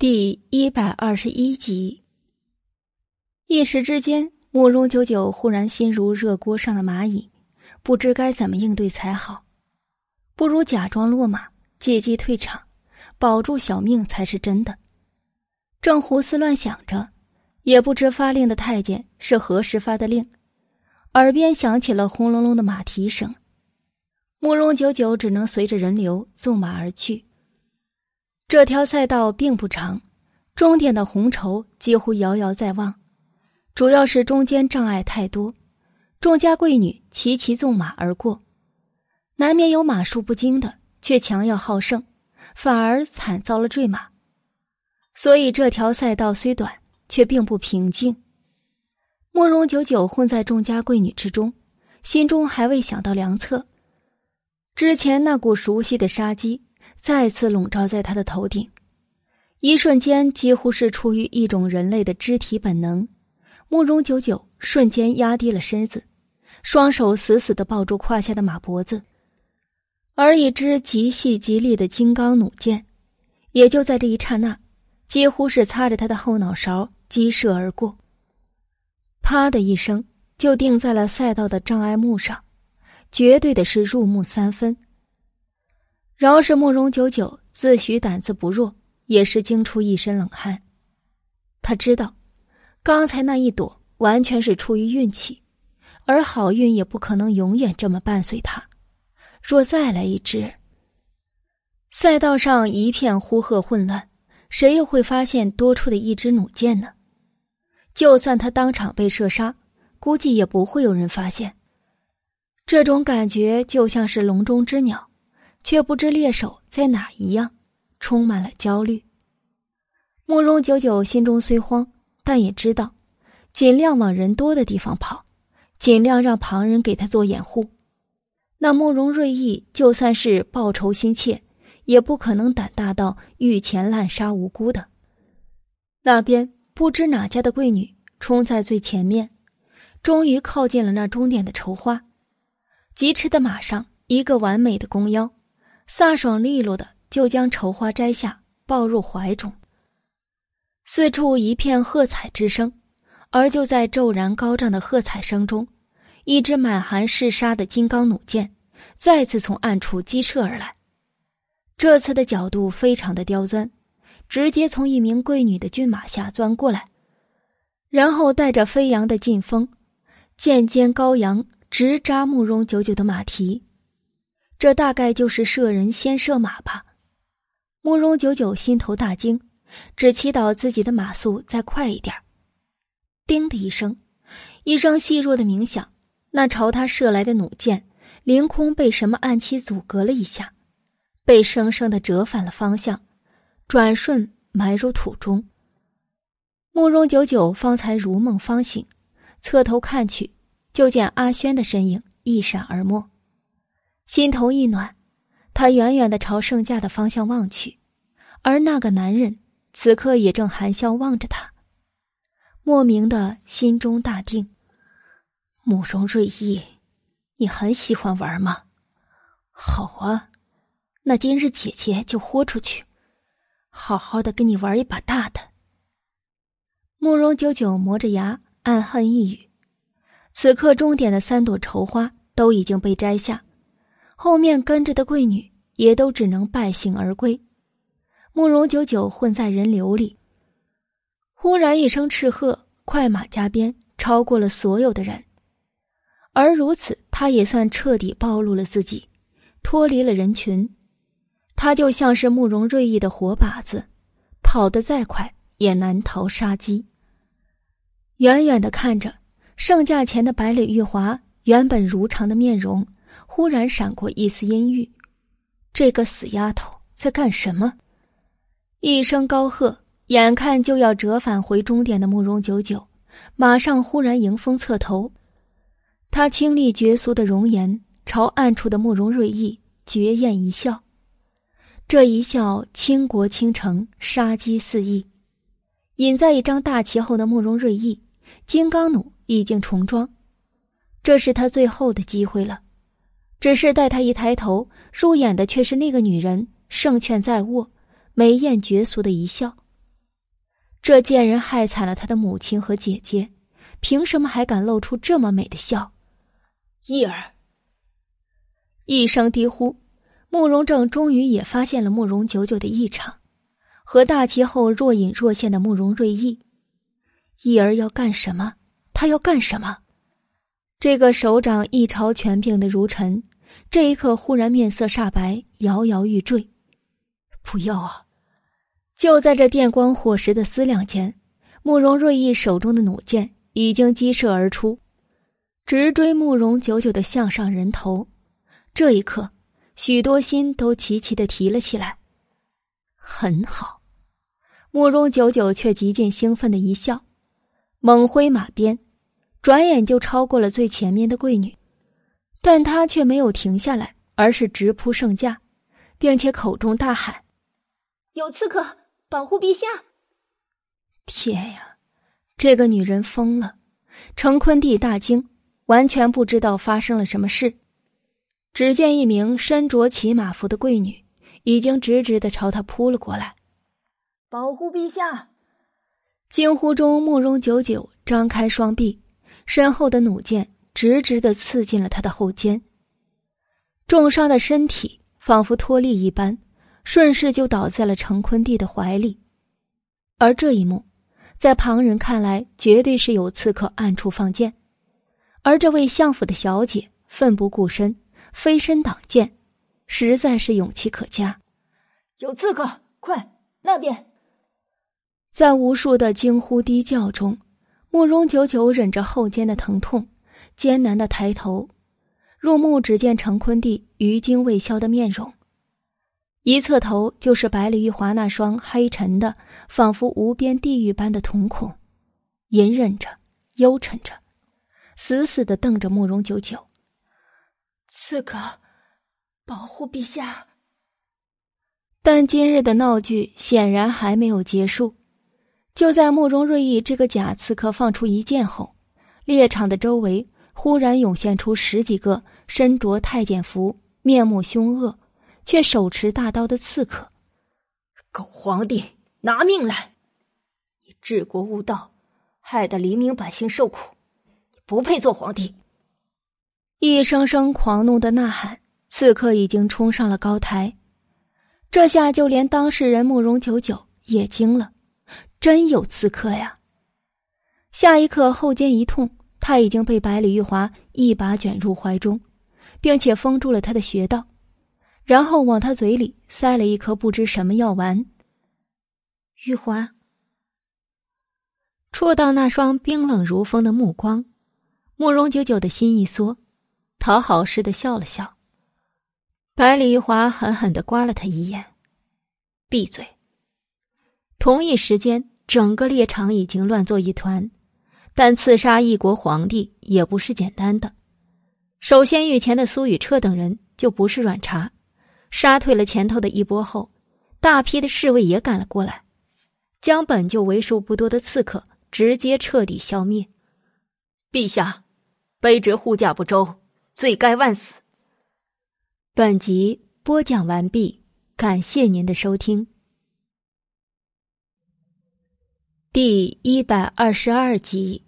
第一百二十一集，一时之间，慕容九九忽然心如热锅上的蚂蚁，不知该怎么应对才好。不如假装落马，借机退场，保住小命才是真的。正胡思乱想着，也不知发令的太监是何时发的令，耳边响起了轰隆隆的马蹄声。慕容九九只能随着人流纵马而去。这条赛道并不长，终点的红绸几乎遥遥在望，主要是中间障碍太多，众家贵女齐齐纵马而过，难免有马术不精的，却强要好胜，反而惨遭了坠马。所以这条赛道虽短，却并不平静。慕容九九混在众家贵女之中，心中还未想到良策，之前那股熟悉的杀机。再次笼罩在他的头顶，一瞬间，几乎是出于一种人类的肢体本能，慕容九九瞬间压低了身子，双手死死的抱住胯下的马脖子，而一支极细极利的金刚弩箭，也就在这一刹那，几乎是擦着他的后脑勺激射而过，啪的一声，就定在了赛道的障碍木上，绝对的是入木三分。饶是慕容九九自诩胆子不弱，也是惊出一身冷汗。他知道，刚才那一躲完全是出于运气，而好运也不可能永远这么伴随他。若再来一只，赛道上一片呼喝混乱，谁又会发现多出的一支弩箭呢？就算他当场被射杀，估计也不会有人发现。这种感觉就像是笼中之鸟。却不知猎手在哪一样，充满了焦虑。慕容九九心中虽慌，但也知道，尽量往人多的地方跑，尽量让旁人给他做掩护。那慕容瑞意就算是报仇心切，也不可能胆大到御前滥杀无辜的。那边不知哪家的贵女冲在最前面，终于靠近了那终点的绸花，疾驰的马上一个完美的弓腰。飒爽利落的就将绸花摘下，抱入怀中。四处一片喝彩之声，而就在骤然高涨的喝彩声中，一支满含嗜杀的金刚弩箭再次从暗处激射而来。这次的角度非常的刁钻，直接从一名贵女的骏马下钻过来，然后带着飞扬的劲风，剑尖高扬，直扎慕容九九的马蹄。这大概就是射人先射马吧。慕容九九心头大惊，只祈祷自己的马速再快一点。叮的一声，一声细弱的鸣响，那朝他射来的弩箭凌空被什么暗器阻隔了一下，被生生的折反了方向，转瞬埋入土中。慕容九九方才如梦方醒，侧头看去，就见阿轩的身影一闪而没。心头一暖，他远远的朝圣驾的方向望去，而那个男人此刻也正含笑望着他。莫名的心中大定。慕容瑞意，你很喜欢玩吗？好啊，那今日姐姐就豁出去，好好的跟你玩一把大的。慕容九九磨着牙暗恨一语。此刻终点的三朵绸花都已经被摘下。后面跟着的贵女也都只能败兴而归。慕容九九混在人流里，忽然一声斥喝，快马加鞭，超过了所有的人。而如此，他也算彻底暴露了自己，脱离了人群。他就像是慕容睿意的活靶子，跑得再快也难逃杀机。远远的看着圣驾前的百里玉华，原本如常的面容。忽然闪过一丝阴郁，这个死丫头在干什么？一声高喝，眼看就要折返回终点的慕容九九，马上忽然迎风侧头，他清丽绝俗的容颜朝暗处的慕容睿意绝艳一笑，这一笑倾国倾城，杀机四溢。隐在一张大旗后的慕容睿意，金刚弩已经重装，这是他最后的机会了。只是待他一抬头，入眼的却是那个女人胜券在握、眉艳绝俗的一笑，这贱人害惨了他的母亲和姐姐，凭什么还敢露出这么美的笑？义儿，一声低呼，慕容正终于也发现了慕容九九的异常，和大气后若隐若现的慕容瑞意。义儿要干什么？他要干什么？这个手掌一朝权柄的如尘，这一刻忽然面色煞白，摇摇欲坠。不要啊！就在这电光火石的思量间，慕容瑞意手中的弩箭已经激射而出，直追慕容九九的项上人头。这一刻，许多心都齐齐的提了起来。很好，慕容九九却极尽兴奋的一笑，猛挥马鞭，转眼就超过了最前面的贵女，但他却没有停下来，而是直扑圣驾，并且口中大喊：“有刺客！”保护陛下！天呀，这个女人疯了！程坤帝大惊，完全不知道发生了什么事。只见一名身着骑马服的贵女，已经直直的朝他扑了过来。保护陛下！惊呼中，慕容九九张开双臂，身后的弩箭直直的刺进了他的后肩。重伤的身体仿佛脱力一般。顺势就倒在了程坤帝的怀里，而这一幕，在旁人看来，绝对是有刺客暗处放箭，而这位相府的小姐奋不顾身，飞身挡箭，实在是勇气可嘉。有刺客，快那边！在无数的惊呼低叫中，慕容九九忍着后肩的疼痛，艰难的抬头，入目只见程坤帝余惊未消的面容。一侧头就是百里玉华那双黑沉的，仿佛无边地狱般的瞳孔，隐忍着，幽沉着，死死的瞪着慕容九九。刺客，保护陛下。但今日的闹剧显然还没有结束。就在慕容瑞意这个假刺客放出一箭后，猎场的周围忽然涌现出十几个身着太监服、面目凶恶。却手持大刀的刺客，狗皇帝拿命来！你治国无道，害得黎民百姓受苦，你不配做皇帝！一声声狂怒的呐喊，刺客已经冲上了高台。这下就连当事人慕容九九也惊了，真有刺客呀！下一刻后肩一痛，他已经被百里玉华一把卷入怀中，并且封住了他的穴道。然后往他嘴里塞了一颗不知什么药丸。玉华触到那双冰冷如风的目光，慕容久久的心一缩，讨好似的笑了笑。百里玉华狠狠的刮了他一眼：“闭嘴。”同一时间，整个猎场已经乱作一团。但刺杀一国皇帝也不是简单的。首先，御前的苏雨彻等人就不是软茬。杀退了前头的一波后，大批的侍卫也赶了过来，将本就为数不多的刺客直接彻底消灭。陛下，卑职护驾不周，罪该万死。本集播讲完毕，感谢您的收听。第一百二十二集，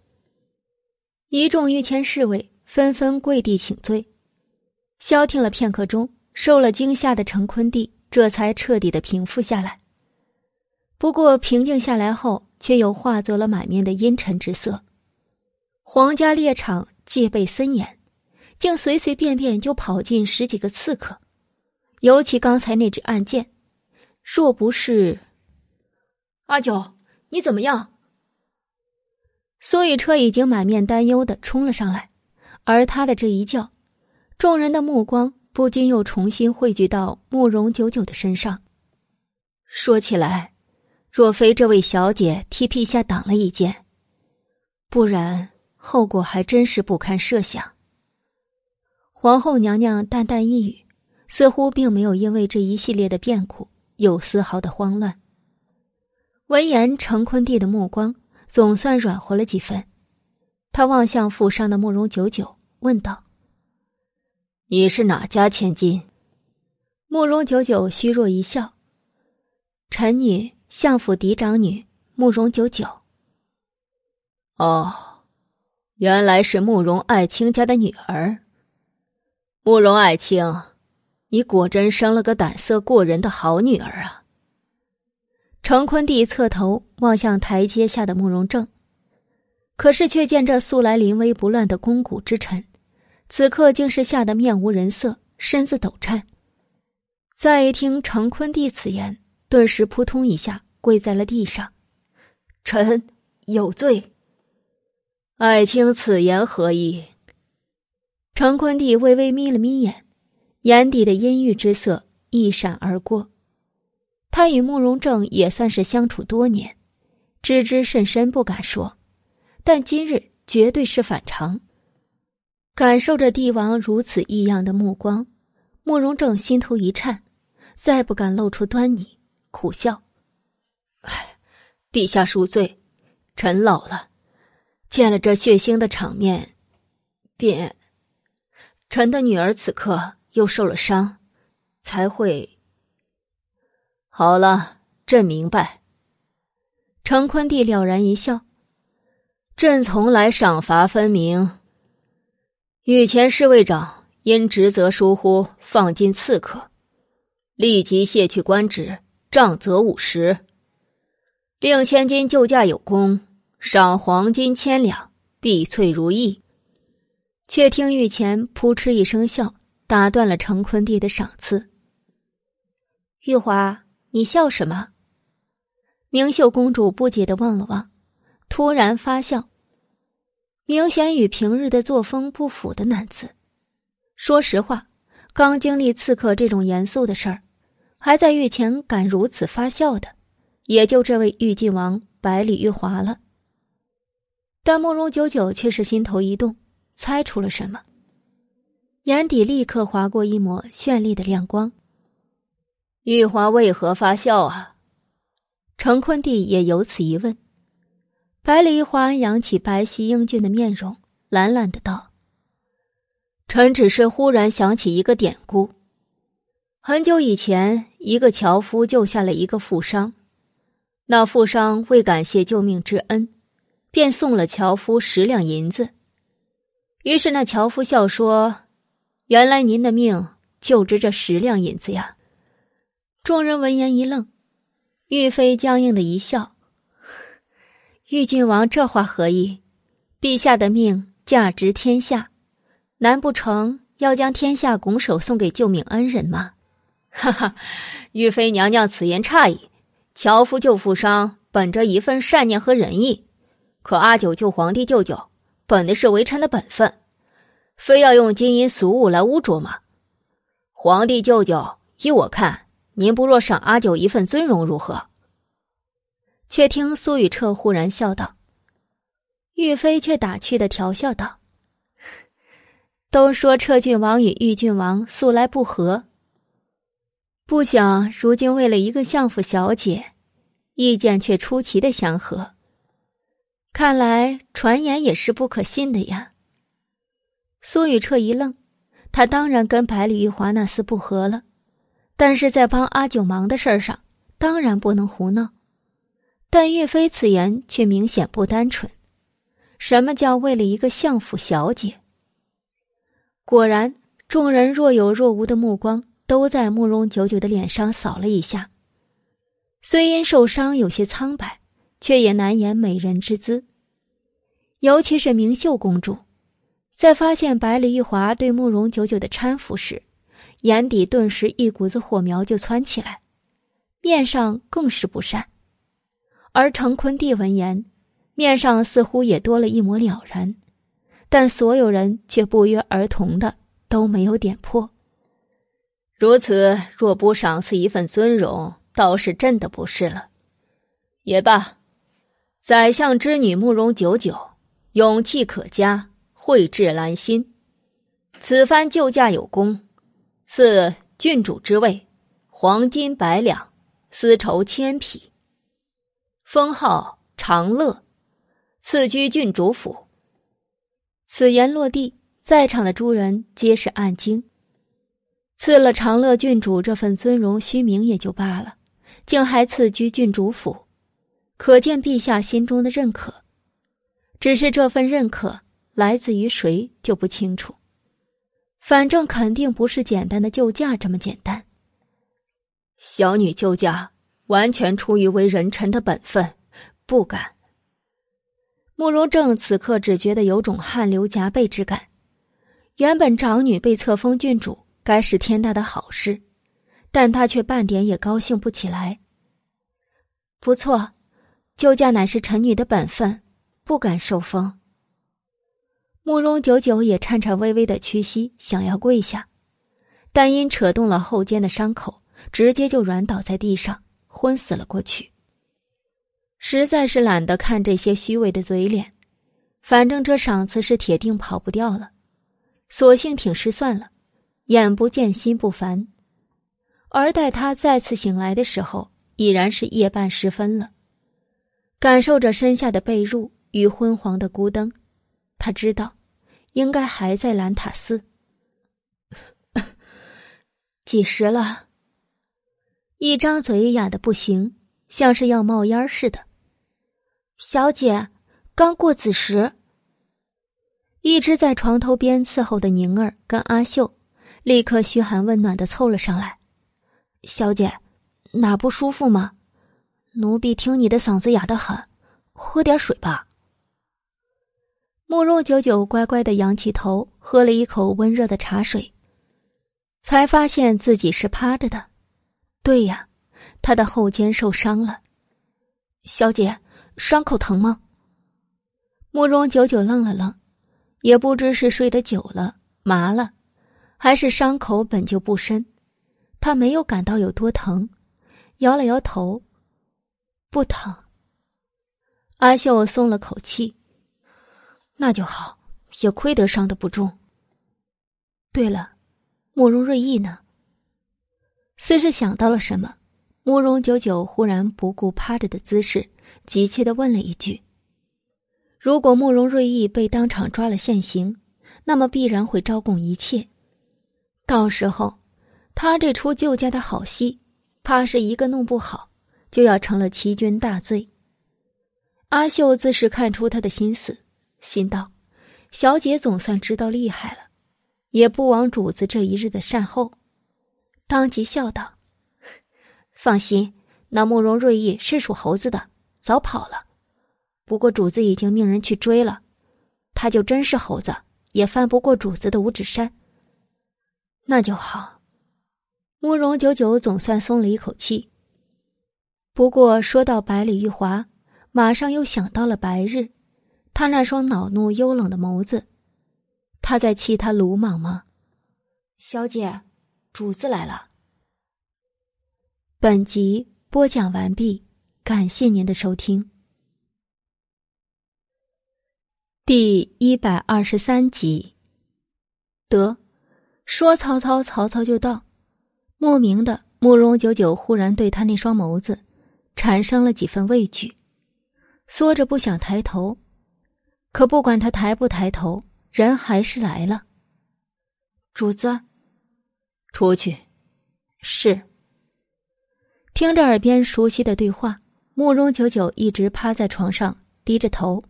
一众御前侍卫纷纷跪地请罪，消停了片刻钟。受了惊吓的陈坤帝这才彻底的平复下来。不过平静下来后，却又化作了满面的阴沉之色。皇家猎场戒备森严，竟随随便便就跑进十几个刺客。尤其刚才那支暗箭，若不是阿九，你怎么样？苏雨彻已经满面担忧的冲了上来，而他的这一叫，众人的目光。不禁又重新汇聚到慕容九九的身上。说起来，若非这位小姐替陛下挡了一剑，不然后果还真是不堪设想。皇后娘娘淡淡一语，似乎并没有因为这一系列的变故有丝毫的慌乱。闻言，程坤帝的目光总算软和了几分，他望向府上的慕容九九，问道。你是哪家千金？慕容九九虚弱一笑：“臣女相府嫡长女慕容九九。哦，原来是慕容爱卿家的女儿。慕容爱卿，你果真生了个胆色过人的好女儿啊！程坤帝侧头望向台阶下的慕容正，可是却见这素来临危不乱的肱骨之臣，此刻竟是吓得面无人色，身子抖颤。再一听程坤帝此言，顿时扑通一下跪在了地上：“臣有罪。”爱卿此言何意？程坤帝微微眯了眯眼，眼底的阴郁之色一闪而过。他与慕容正也算是相处多年，知之甚深，不敢说，但今日绝对是反常。感受着帝王如此异样的目光，慕容正心头一颤。再不敢露出端倪，苦笑：“唉，陛下恕罪，臣老了。见了这血腥的场面，便……臣的女儿此刻又受了伤，才会……好了，朕明白。”程坤帝了然一笑：“朕从来赏罚分明。御前侍卫长因职责疏忽，放进刺客。”立即卸去官职，杖责五十。令千金救驾有功，赏黄金千两，碧翠如意。却听御前扑哧一声笑，打断了程坤帝的赏赐。玉华，你笑什么？明秀公主不解的望了望，突然发笑，明显与平日的作风不符的男子。说实话，刚经历刺客这种严肃的事儿。还在御前敢如此发笑的，也就这位玉晋王百里玉华了。但慕容九九却是心头一动，猜出了什么，眼底立刻划过一抹绚丽的亮光。玉华为何发笑啊？程坤帝也有此一问。百里玉华扬起白皙英俊的面容，懒懒的道：“臣只是忽然想起一个典故。”很久以前，一个樵夫救下了一个富商，那富商为感谢救命之恩，便送了樵夫十两银子。于是那樵夫笑说：“原来您的命就值这十两银子呀！”众人闻言一愣，玉妃僵硬的一笑：“玉郡王这话何意？陛下的命价值天下，难不成要将天下拱手送给救命恩人吗？” 哈哈，玉妃娘娘此言差矣。樵夫救富商，本着一份善念和仁义；可阿九救皇帝舅舅，本的是为臣的本分，非要用金银俗物来污浊吗？皇帝舅舅，依我看，您不若赏阿九一份尊荣，如何？却听苏雨彻忽然笑道，玉妃却打趣的调笑道：“都说彻郡王与玉郡王素来不和。”不想如今为了一个相府小姐，意见却出奇的相合。看来传言也是不可信的呀。苏雨彻一愣，他当然跟百里玉华那厮不和了，但是在帮阿九忙的事儿上，当然不能胡闹。但岳飞此言却明显不单纯。什么叫为了一个相府小姐？果然，众人若有若无的目光。都在慕容九九的脸上扫了一下，虽因受伤有些苍白，却也难掩美人之姿。尤其是明秀公主，在发现百里玉华对慕容九九的搀扶时，眼底顿时一股子火苗就窜起来，面上更是不善。而程坤帝闻言，面上似乎也多了一抹了然，但所有人却不约而同的都没有点破。如此，若不赏赐一份尊荣，倒是朕的不是了。也罢，宰相之女慕容九九，勇气可嘉，蕙质兰心。此番救驾有功，赐郡主之位，黄金百两，丝绸千匹，封号长乐，赐居郡主府。此言落地，在场的诸人皆是暗惊。赐了长乐郡主这份尊荣虚名也就罢了，竟还赐居郡主府，可见陛下心中的认可。只是这份认可来自于谁就不清楚。反正肯定不是简单的救驾这么简单。小女救驾完全出于为人臣的本分，不敢。慕容正此刻只觉得有种汗流浃背之感。原本长女被册封郡主，该是天大的好事，但他却半点也高兴不起来。不错，救驾乃是臣女的本分，不敢受封。慕容九九也颤颤巍巍的屈膝，想要跪下，但因扯动了后肩的伤口，直接就软倒在地上，昏死了过去。实在是懒得看这些虚伪的嘴脸，反正这赏赐是铁定跑不掉了，索性挺尸算了，眼不见心不烦。而待他再次醒来的时候，已然是夜半时分了，感受着身下的被褥与昏黄的孤灯。他知道，应该还在兰塔斯。几时了？一张嘴哑的不行，像是要冒烟似的。小姐，刚过子时。一直在床头边伺候的宁儿跟阿秀，立刻嘘寒问暖的凑了上来。小姐，哪不舒服吗？奴婢听你的嗓子哑得很，喝点水吧。慕容九九乖乖的仰起头，喝了一口温热的茶水，才发现自己是趴着的。对呀，他的后肩受伤了。小姐，伤口疼吗？慕容九九愣了愣，也不知是睡得久了麻了，还是伤口本就不深，他没有感到有多疼，摇了摇头，不疼。阿秀松了口气。那就好，也亏得伤的不重。对了，慕容瑞意呢？似是想到了什么，慕容九九忽然不顾趴着的姿势，急切的问了一句：“如果慕容瑞意被当场抓了现行，那么必然会招供一切，到时候他这出救驾的好戏，怕是一个弄不好，就要成了欺君大罪。”阿秀自是看出他的心思。心道：“小姐总算知道厉害了，也不枉主子这一日的善后。”当即笑道：“ 放心，那慕容瑞意是属猴子的，早跑了。不过主子已经命人去追了，他就真是猴子，也翻不过主子的五指山。那就好。”慕容九九总算松了一口气。不过说到百里玉华，马上又想到了白日。他那双恼怒幽冷的眸子，他在气他鲁莽吗？小姐，主子来了。本集播讲完毕，感谢您的收听。第一百二十三集，得说曹操，曹操就到。莫名的，慕容九九忽然对他那双眸子产生了几分畏惧，缩着不想抬头。可不管他抬不抬头，人还是来了。主子，出去。是。听着耳边熟悉的对话，慕容九九一直趴在床上，低着头。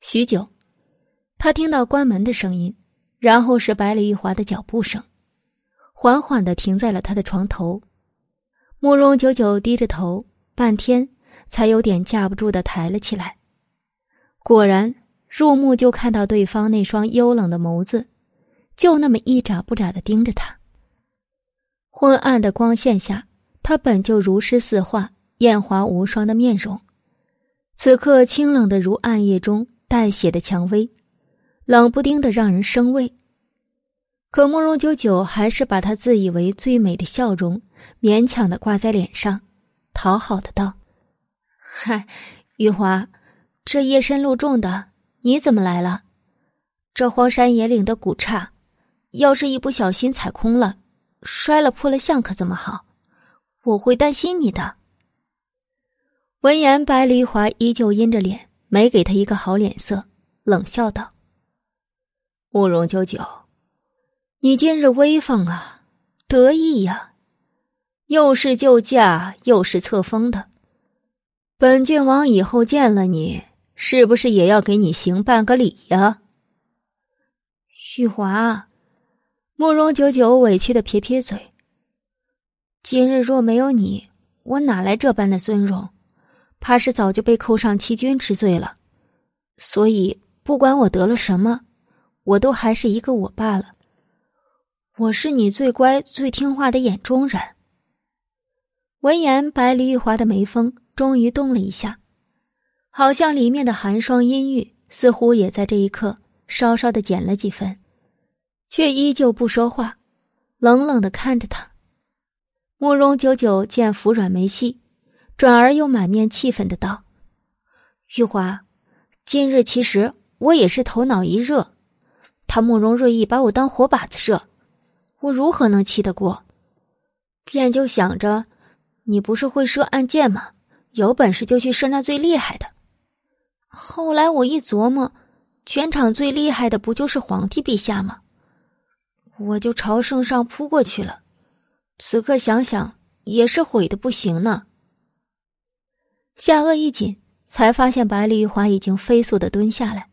许久，他听到关门的声音，然后是百里玉华的脚步声，缓缓的停在了他的床头。慕容九九低着头，半天才有点架不住的抬了起来。果然。入目就看到对方那双幽冷的眸子，就那么一眨不眨的盯着他。昏暗的光线下，他本就如诗似画、艳华无双的面容，此刻清冷的如暗夜中带血的蔷薇，冷不丁的让人生畏。可慕容九九还是把他自以为最美的笑容勉强的挂在脸上，讨好的道：“ 嗨，玉华，这夜深路重的。”你怎么来了？这荒山野岭的古刹，要是一不小心踩空了，摔了破了相可怎么好？我会担心你的。闻言，白梨华依旧阴着脸，没给他一个好脸色，冷笑道：“慕容九九，你今日威风啊，得意呀，又是救驾，又是册封的，本郡王以后见了你，是不是也要给你行半个礼呀？玉华，慕容九九委屈的撇撇嘴。今日若没有你，我哪来这般的尊荣？怕是早就被扣上欺君之罪了。所以，不管我得了什么，我都还是一个我罢了。我是你最乖、最听话的眼中人。闻言，白梨玉华的眉峰终于动了一下，好像里面的寒霜阴郁似乎也在这一刻稍稍的减了几分，却依旧不说话，冷冷的看着他。慕容九九见服软没戏，转而又满面气愤的道：“玉华，今日其实我也是头脑一热，他慕容睿意把我当活靶子射。”我如何能气得过？便就想着，你不是会射暗箭吗？有本事就去射那最厉害的。后来我一琢磨，全场最厉害的不就是皇帝陛下吗？我就朝圣上扑过去了。此刻想想，也是悔的不行呢。下颚一紧，才发现白丽华已经飞速的蹲下来，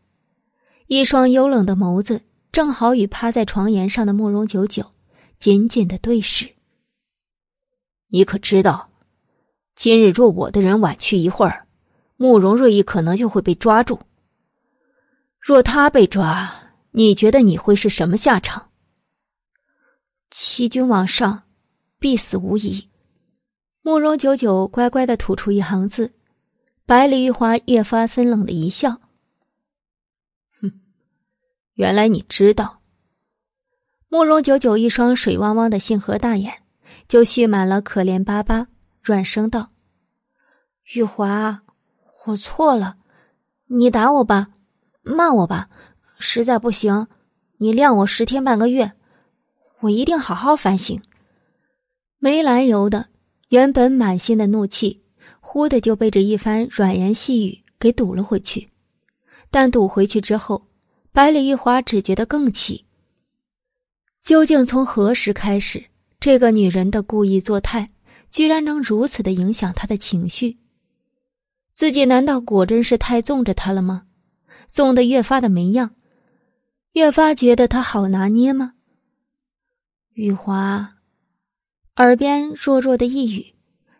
一双幽冷的眸子正好与趴在床沿上的慕容九九。紧紧的对视。你可知道，今日若我的人晚去一会儿，慕容瑞意可能就会被抓住。若他被抓，你觉得你会是什么下场？欺君罔上，必死无疑。慕容九九乖乖的吐出一行字，百里玉华越发森冷的一笑：“哼，原来你知道。”慕容九九一双水汪汪的杏核大眼，就蓄满了可怜巴巴，软声道：“玉华，我错了，你打我吧，骂我吧，实在不行，你晾我十天半个月，我一定好好反省。”没来由的，原本满心的怒气，忽的就被这一番软言细语给堵了回去。但堵回去之后，百里玉华只觉得更气。究竟从何时开始，这个女人的故意作态，居然能如此的影响他的情绪？自己难道果真是太纵着他了吗？纵得越发的没样，越发觉得他好拿捏吗？玉华，耳边弱弱的一语，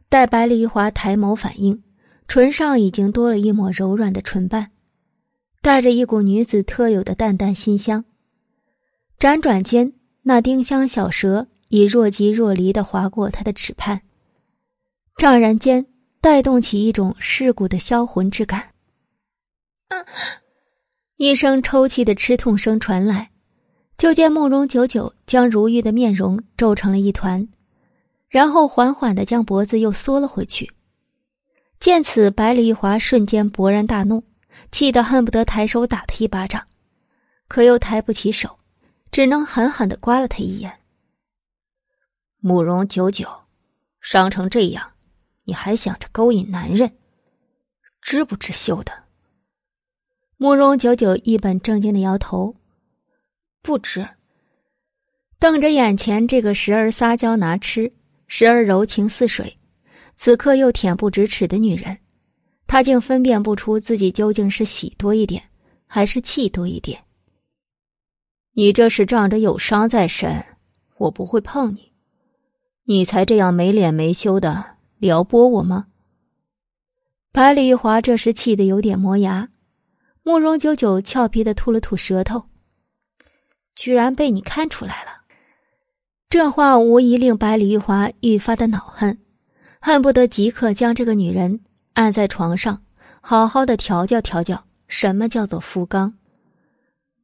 待白丽玉华抬眸反应，唇上已经多了一抹柔软的唇瓣，带着一股女子特有的淡淡馨香。辗转间。那丁香小舌已若即若离的划过他的齿畔，乍然间带动起一种噬骨的销魂之感。一声抽泣的吃痛声传来，就见慕容九九将如玉的面容皱成了一团，然后缓缓的将脖子又缩了回去。见此，百里玉华瞬间勃然大怒，气得恨不得抬手打他一巴掌，可又抬不起手。只能狠狠的刮了他一眼。慕容九九，伤成这样，你还想着勾引男人，知不知羞的？慕容九九一本正经的摇头，不知。瞪着眼前这个时而撒娇拿吃，时而柔情似水，此刻又恬不知耻的女人，他竟分辨不出自己究竟是喜多一点，还是气多一点。你这是仗着有伤在身，我不会碰你，你才这样没脸没羞的撩拨我吗？百里玉华这时气得有点磨牙，慕容九九俏皮的吐了吐舌头，居然被你看出来了。这话无疑令百里玉华愈发的恼恨，恨不得即刻将这个女人按在床上，好好的调教调教什么叫做夫纲。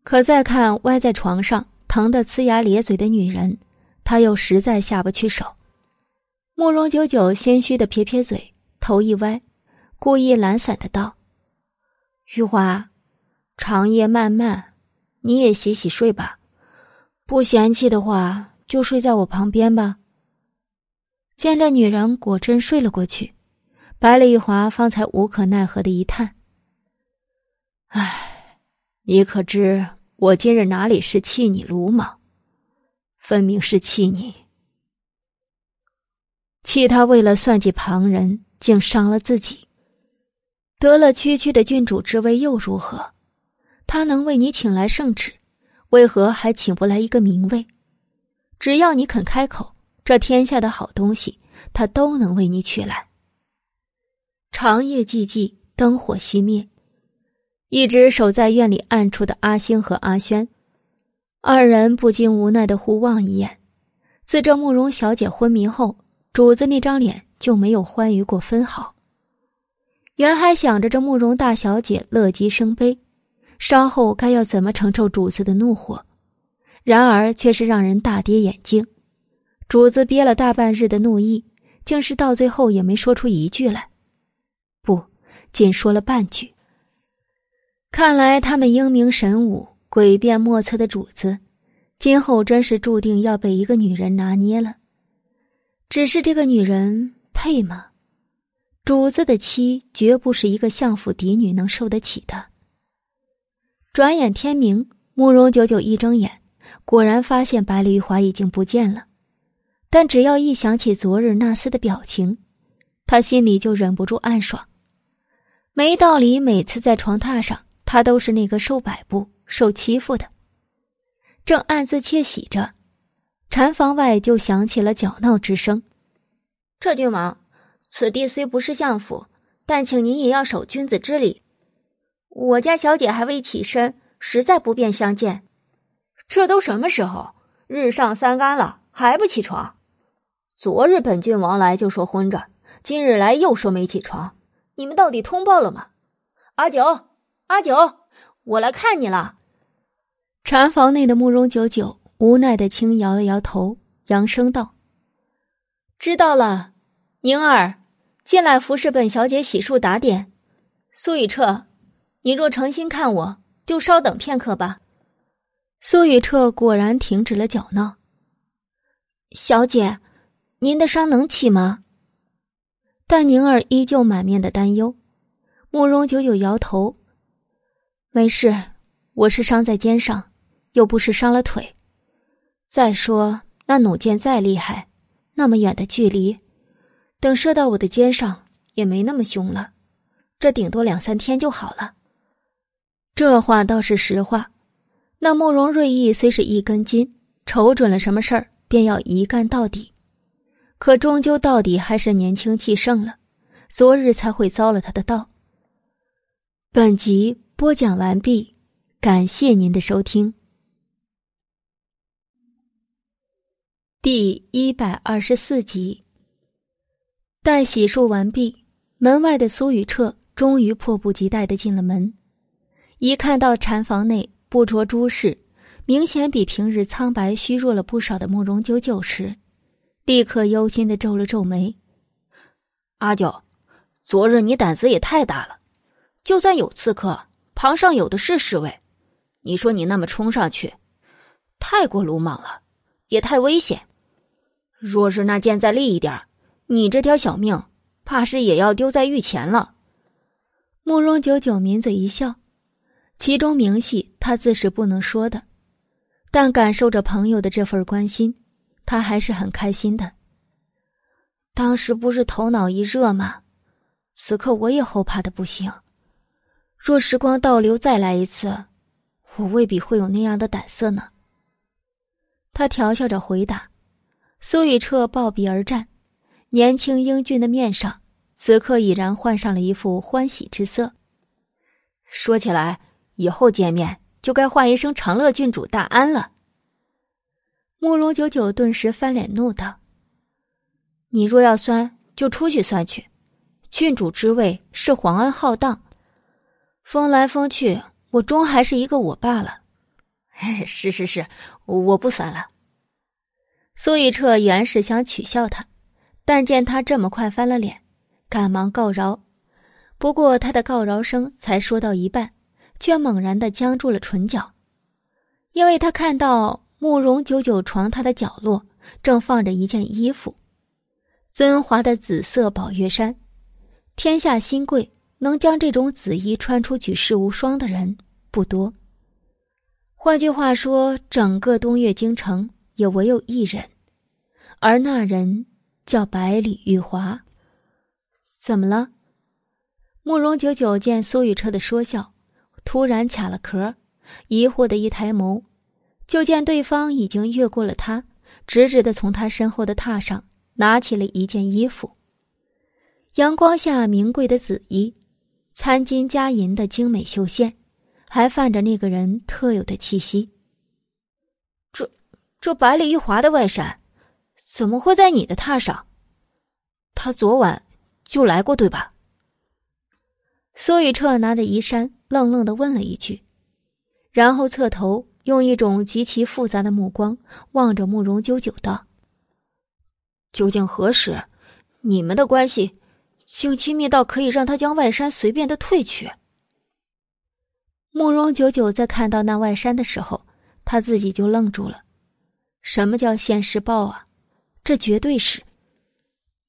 可再看歪在床上疼得呲牙咧嘴的女人，他又实在下不去手。慕容九九心虚的撇撇嘴，头一歪，故意懒散的道：“玉华，长夜漫漫，你也洗洗睡吧。不嫌弃的话，就睡在我旁边吧。”见这女人果真睡了过去，白丽华方才无可奈何的一叹：“唉，你可知？”我今日哪里是气你鲁莽，分明是气你，气他为了算计旁人，竟伤了自己。得了区区的郡主之位又如何？他能为你请来圣旨，为何还请不来一个名位？只要你肯开口，这天下的好东西，他都能为你取来。长夜寂寂，灯火熄灭，一直守在院里暗处的阿星和阿轩，二人不禁无奈的互望一眼。自这慕容小姐昏迷后，主子那张脸就没有欢愉过分毫。原还想着这慕容大小姐乐极生悲，稍后该要怎么承受主子的怒火，然而却是让人大跌眼镜。主子憋了大半日的怒意，竟是到最后也没说出一句来，不，仅说了半句。看来他们英明神武、诡辩莫测的主子，今后真是注定要被一个女人拿捏了。只是这个女人配吗？主子的妻绝不是一个相府嫡女能受得起的。转眼天明，慕容九九一睁眼，果然发现白丽华已经不见了。但只要一想起昨日那厮的表情，他心里就忍不住暗爽。没道理，每次在床榻上，他都是那个受摆布、受欺负的。正暗自窃喜着，禅房外就响起了搅闹之声。这郡王。此地虽不是相府，但请您也要守君子之礼。我家小姐还未起身，实在不便相见。这都什么时候？日上三竿了，还不起床？昨日本郡王来就说昏着，今日来又说没起床。你们到底通报了吗？阿九，阿九，我来看你了。禅房内的慕容九九无奈的轻摇了摇头，扬声道：“知道了。”宁儿，进来服侍本小姐洗漱打点。苏雨彻，你若诚心看我，就稍等片刻吧。苏雨彻果然停止了搅闹。小姐，您的伤能起吗？但宁儿依旧满面的担忧。慕容九九摇头：“没事，我是伤在肩上，又不是伤了腿。再说那弩箭再厉害，那么远的距离。”等射到我的肩上，也没那么凶了，这顶多两三天就好了。这话倒是实话。那慕容瑞意虽是一根筋，瞅准了什么事儿便要一干到底，可终究到底还是年轻气盛了，昨日才会遭了他的道。本集播讲完毕，感谢您的收听。第一百二十四集。待洗漱完毕，门外的苏雨彻终于迫不及待的进了门。一看到禅房内不着诸事、明显比平日苍白虚弱了不少的慕容九九时，立刻忧心的皱了皱眉：“阿九，昨日你胆子也太大了，就算有刺客，旁上有的是侍卫，你说你那么冲上去，太过鲁莽了，也太危险。若是那剑再利一点你这条小命，怕是也要丢在御前了。慕容九九抿嘴一笑，其中明细他自是不能说的，但感受着朋友的这份关心，他还是很开心的。当时不是头脑一热吗？此刻我也后怕的不行。若时光倒流再来一次，我未必会有那样的胆色呢。他调笑着回答。苏雨彻抱臂而战。年轻英俊的面上，此刻已然换上了一副欢喜之色。说起来，以后见面就该唤一声“长乐郡主大安”了。慕容九九顿时翻脸怒道：“你若要酸，就出去酸去。郡主之位是皇恩浩荡，封来封去，我终还是一个我罢了。”是是是，我不酸了。苏雨彻原是想取笑他。但见他这么快翻了脸，赶忙告饶。不过他的告饶声才说到一半，却猛然的僵住了唇角，因为他看到慕容九九床榻的角落正放着一件衣服，尊华的紫色宝月衫。天下新贵能将这种紫衣穿出举世无双的人不多。换句话说，整个东岳京城也唯有一人，而那人。叫百里玉华，怎么了？慕容九九见苏雨彻的说笑，突然卡了壳，疑惑的一抬眸，就见对方已经越过了他，直直的从他身后的榻上拿起了一件衣服。阳光下名贵的紫衣，参金加银的精美绣线，还泛着那个人特有的气息。这这百里玉华的外衫，怎么会在你的榻上？他昨晚就来过，对吧？苏雨彻拿着衣衫，愣愣的问了一句，然后侧头用一种极其复杂的目光望着慕容九九道：“究竟何时，你们的关系竟亲密到可以让他将外衫随便的褪去？”慕容九九在看到那外衫的时候，他自己就愣住了。什么叫现世报啊？这绝对是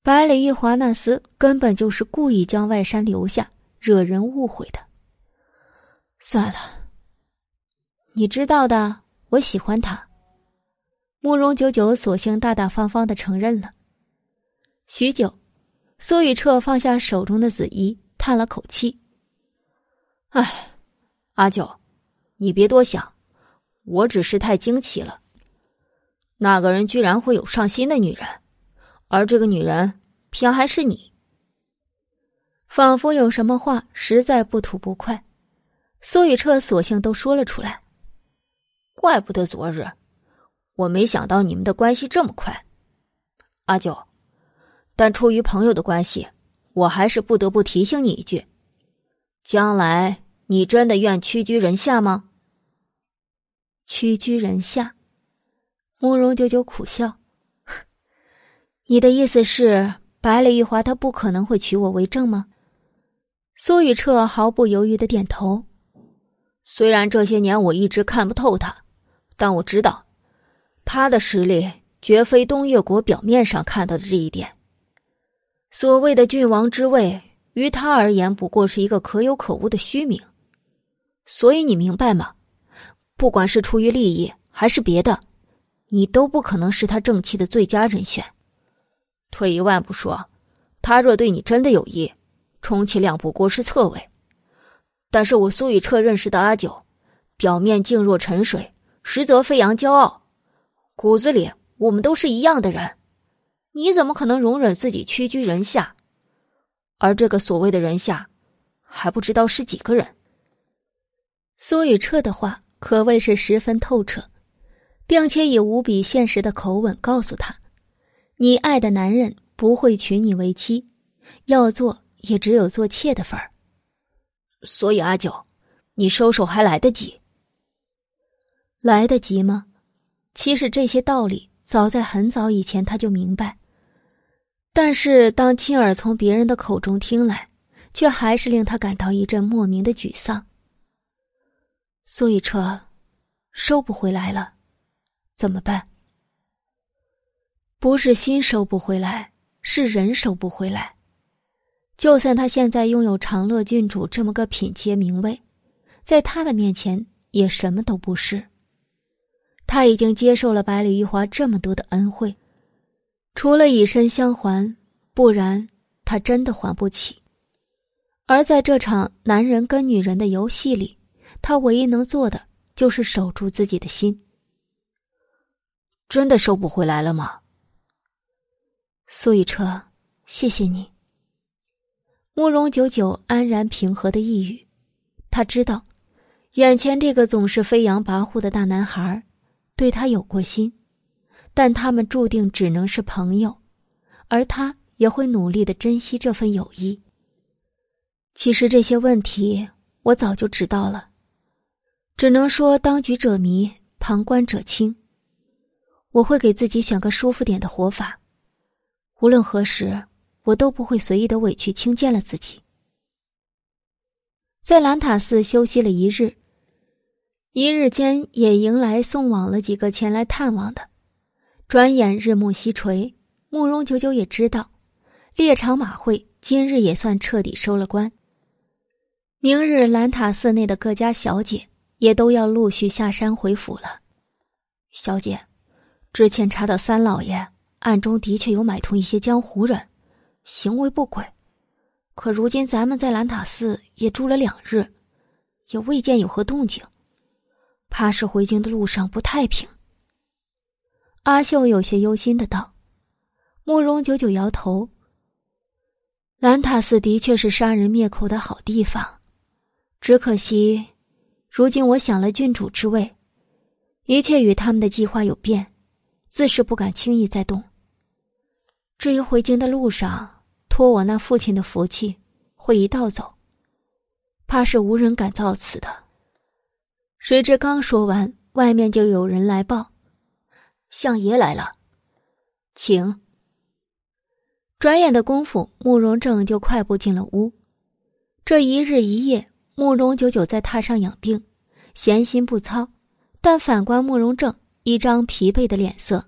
百里玉华那厮根本就是故意将外衫留下。惹人误会的，算了。你知道的，我喜欢他。慕容九九索性大大方方的承认了。许久，苏雨彻放下手中的紫衣，叹了口气：“唉，阿九，你别多想，我只是太惊奇了。那个人居然会有上心的女人，而这个女人偏还是你。”仿佛有什么话实在不吐不快，苏雨彻索性都说了出来。怪不得昨日，我没想到你们的关系这么快，阿九。但出于朋友的关系，我还是不得不提醒你一句：将来你真的愿屈居人下吗？屈居人下，慕容九九苦笑。你的意思是，白里玉华他不可能会娶我为正吗？苏雨彻毫不犹豫的点头。虽然这些年我一直看不透他，但我知道，他的实力绝非东越国表面上看到的这一点。所谓的郡王之位，于他而言不过是一个可有可无的虚名。所以你明白吗？不管是出于利益还是别的，你都不可能是他正妻的最佳人选。退一万步说，他若对你真的有意，充其量不过是侧位，但是我苏雨彻认识的阿九，表面静若沉水，实则飞扬骄傲，骨子里我们都是一样的人，你怎么可能容忍自己屈居人下？而这个所谓的人下，还不知道是几个人。苏雨彻的话可谓是十分透彻，并且以无比现实的口吻告诉他：“你爱的男人不会娶你为妻，要做。”也只有做妾的份儿，所以阿九，你收手还来得及。来得及吗？其实这些道理早在很早以前他就明白，但是当亲耳从别人的口中听来，却还是令他感到一阵莫名的沮丧。苏雨彻，收不回来了，怎么办？不是心收不回来，是人收不回来。就算他现在拥有长乐郡主这么个品阶名位，在他的面前也什么都不是。他已经接受了百里玉华这么多的恩惠，除了以身相还，不然他真的还不起。而在这场男人跟女人的游戏里，他唯一能做的就是守住自己的心。真的收不回来了吗？苏雨彻，谢谢你。慕容九九安然平和的一语，他知道，眼前这个总是飞扬跋扈的大男孩，对他有过心，但他们注定只能是朋友，而他也会努力的珍惜这份友谊。其实这些问题我早就知道了，只能说当局者迷，旁观者清。我会给自己选个舒服点的活法，无论何时。我都不会随意的委屈轻贱了自己。在兰塔寺休息了一日，一日间也迎来送往了几个前来探望的。转眼日暮西垂，慕容九九也知道，猎场马会今日也算彻底收了官。明日兰塔寺内的各家小姐也都要陆续下山回府了。小姐，之前查到三老爷暗中的确有买通一些江湖人。行为不轨，可如今咱们在兰塔寺也住了两日，也未见有何动静，怕是回京的路上不太平。阿秀有些忧心的道：“慕容九九摇头。兰塔寺的确是杀人灭口的好地方，只可惜，如今我想了郡主之位，一切与他们的计划有变，自是不敢轻易再动。至于回京的路上，托我那父亲的福气，会一道走，怕是无人敢造次的。”谁知刚说完，外面就有人来报。相爷来了，请。转眼的功夫，慕容正就快步进了屋。这一日一夜，慕容九九在榻上养病，闲心不操。但反观慕容正，一张疲惫的脸色，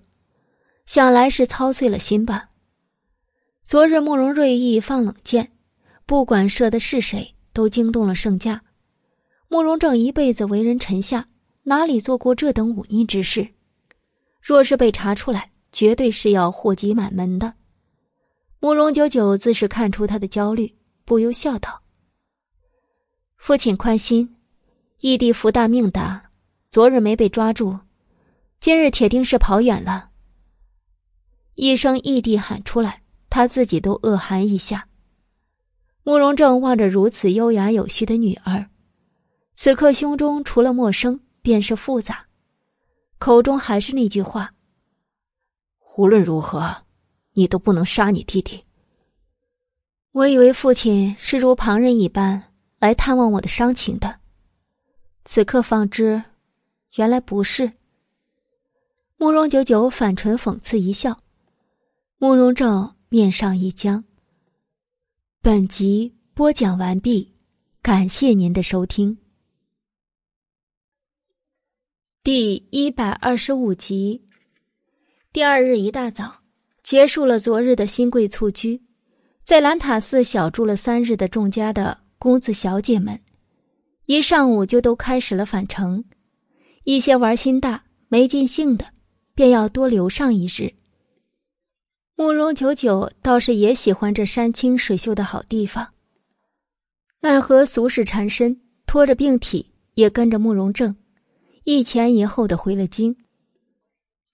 想来是操碎了心吧。昨日慕容瑞意放冷箭，不管射的是谁，都惊动了圣驾。慕容正一辈子为人臣下，哪里做过这等忤逆之事？若是被查出来，绝对是要祸及满门的。慕容九九自是看出他的焦虑，不由笑道：“父亲宽心，义弟福大命大，昨日没被抓住，今日铁定是跑远了。”一声异地喊出来，他自己都恶寒一下。慕容正望着如此优雅有序的女儿，此刻胸中除了陌生，便是复杂。口中还是那句话：“无论如何，你都不能杀你弟弟。”我以为父亲是如旁人一般来探望我的伤情的，此刻方知，原来不是。慕容九九反唇讽刺一笑，慕容正面上一僵。本集播讲完毕，感谢您的收听。第一百二十五集，第二日一大早，结束了昨日的新贵簇居，在兰塔寺小住了三日的众家的公子小姐们，一上午就都开始了返程。一些玩心大、没尽兴的，便要多留上一日。慕容九九倒是也喜欢这山清水秀的好地方，奈何俗世缠身，拖着病体也跟着慕容正。一前一后的回了京。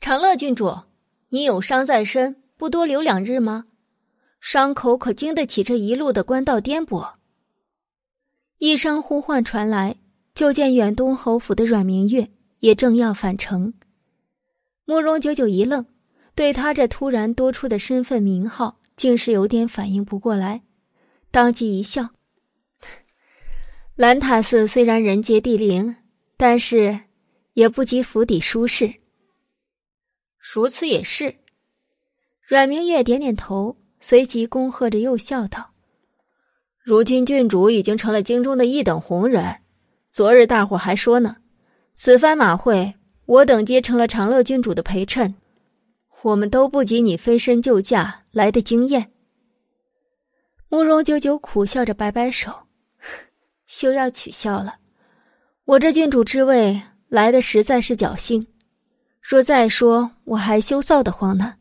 长乐郡主，你有伤在身，不多留两日吗？伤口可经得起这一路的官道颠簸？一声呼唤传来，就见远东侯府的阮明月也正要返程。慕容九九一愣，对他这突然多出的身份名号，竟是有点反应不过来，当即一笑：“兰塔寺虽然人杰地灵，但是……”也不及府邸舒适。如此也是。阮明月点点头，随即恭贺着又笑道：“如今郡主已经成了京中的一等红人。昨日大伙还说呢，此番马会，我等皆成了长乐郡主的陪衬，我们都不及你飞身救驾来的惊艳。”慕容九九苦笑着摆摆手：“ 休要取笑了，我这郡主之位。”来的实在是侥幸，若再说我还羞臊的慌呢。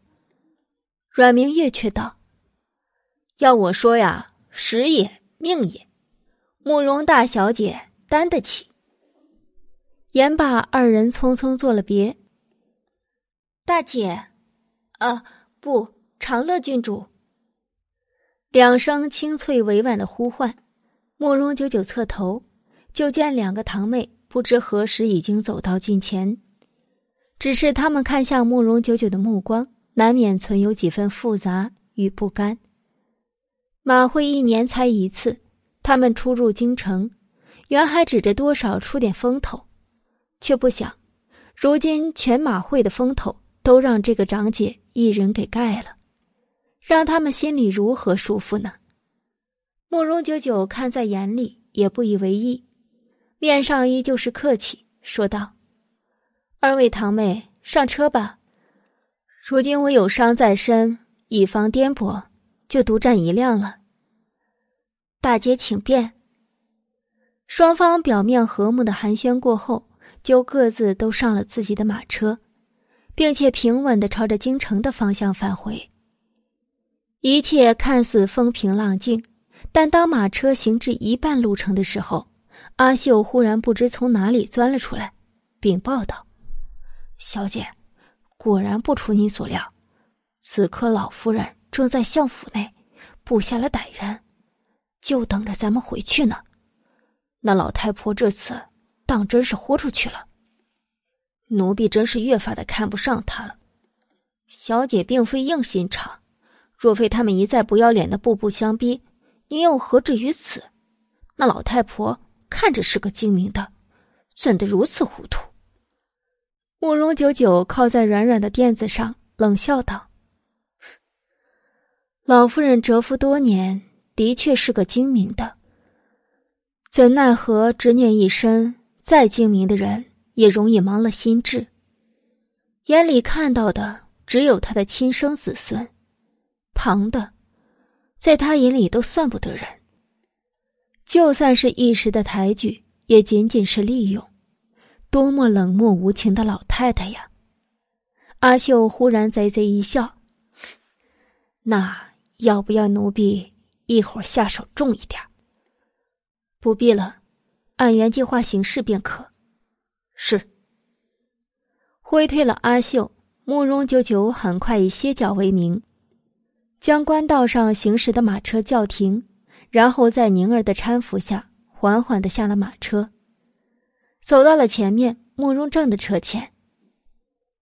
阮明月却道：“要我说呀，时也命也，慕容大小姐担得起。”言罢，二人匆匆作了别。大姐，啊，不，长乐郡主。两声清脆委婉的呼唤，慕容九九侧头，就见两个堂妹。不知何时已经走到近前，只是他们看向慕容九九的目光，难免存有几分复杂与不甘。马会一年才一次，他们出入京城，原还指着多少出点风头，却不想，如今全马会的风头都让这个长姐一人给盖了，让他们心里如何舒服呢？慕容九九看在眼里，也不以为意。面上依旧是客气，说道：“二位堂妹，上车吧。如今我有伤在身，以防颠簸，就独占一辆了。”大姐请便。双方表面和睦的寒暄过后，就各自都上了自己的马车，并且平稳的朝着京城的方向返回。一切看似风平浪静，但当马车行至一半路程的时候，阿秀忽然不知从哪里钻了出来，并报道：“小姐，果然不出你所料，此刻老夫人正在相府内布下了歹人，就等着咱们回去呢。那老太婆这次当真是豁出去了，奴婢真是越发的看不上她了。小姐并非硬心肠，若非他们一再不要脸的步步相逼。”您又何至于此？那老太婆看着是个精明的，怎得如此糊涂？慕容九九靠在软软的垫子上，冷笑道：“老夫人蛰伏多年，的确是个精明的。怎奈何执念一生，再精明的人也容易盲了心智，眼里看到的只有他的亲生子孙，旁的。”在他眼里都算不得人，就算是一时的抬举，也仅仅是利用。多么冷漠无情的老太太呀！阿秀忽然贼贼一笑：“那要不要奴婢一会儿下手重一点？”不必了，按原计划行事便可。是。挥退了阿秀，慕容九九很快以歇脚为名。将官道上行驶的马车叫停，然后在宁儿的搀扶下，缓缓的下了马车，走到了前面慕容正的车前。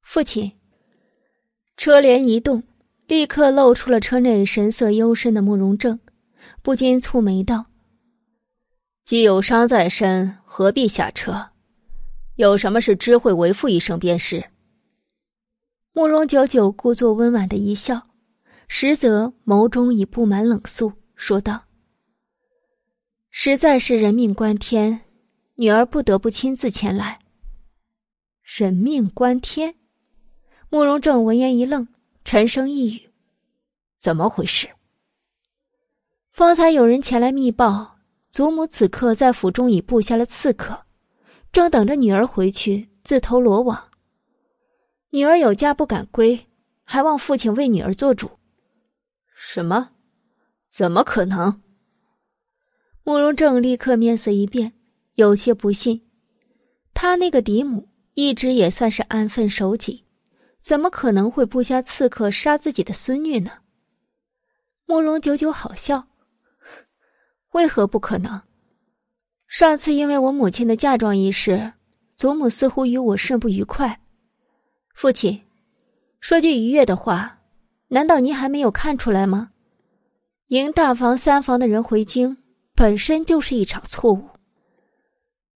父亲。车帘一动，立刻露出了车内神色幽深的慕容正，不禁蹙眉道：“既有伤在身，何必下车？有什么事，知会为父一声便是。”慕容九九故作温婉的一笑。实则眸中已布满冷肃，说道：“实在是人命关天，女儿不得不亲自前来。”人命关天，慕容正闻言一愣，沉声一语：“怎么回事？”方才有人前来密报，祖母此刻在府中已布下了刺客，正等着女儿回去自投罗网。女儿有家不敢归，还望父亲为女儿做主。什么？怎么可能？慕容正立刻面色一变，有些不信。他那个嫡母一直也算是安分守己，怎么可能会布下刺客杀自己的孙女呢？慕容九九好笑，为何不可能？上次因为我母亲的嫁妆一事，祖母似乎与我甚不愉快。父亲，说句愉悦的话。难道您还没有看出来吗？迎大房三房的人回京，本身就是一场错误。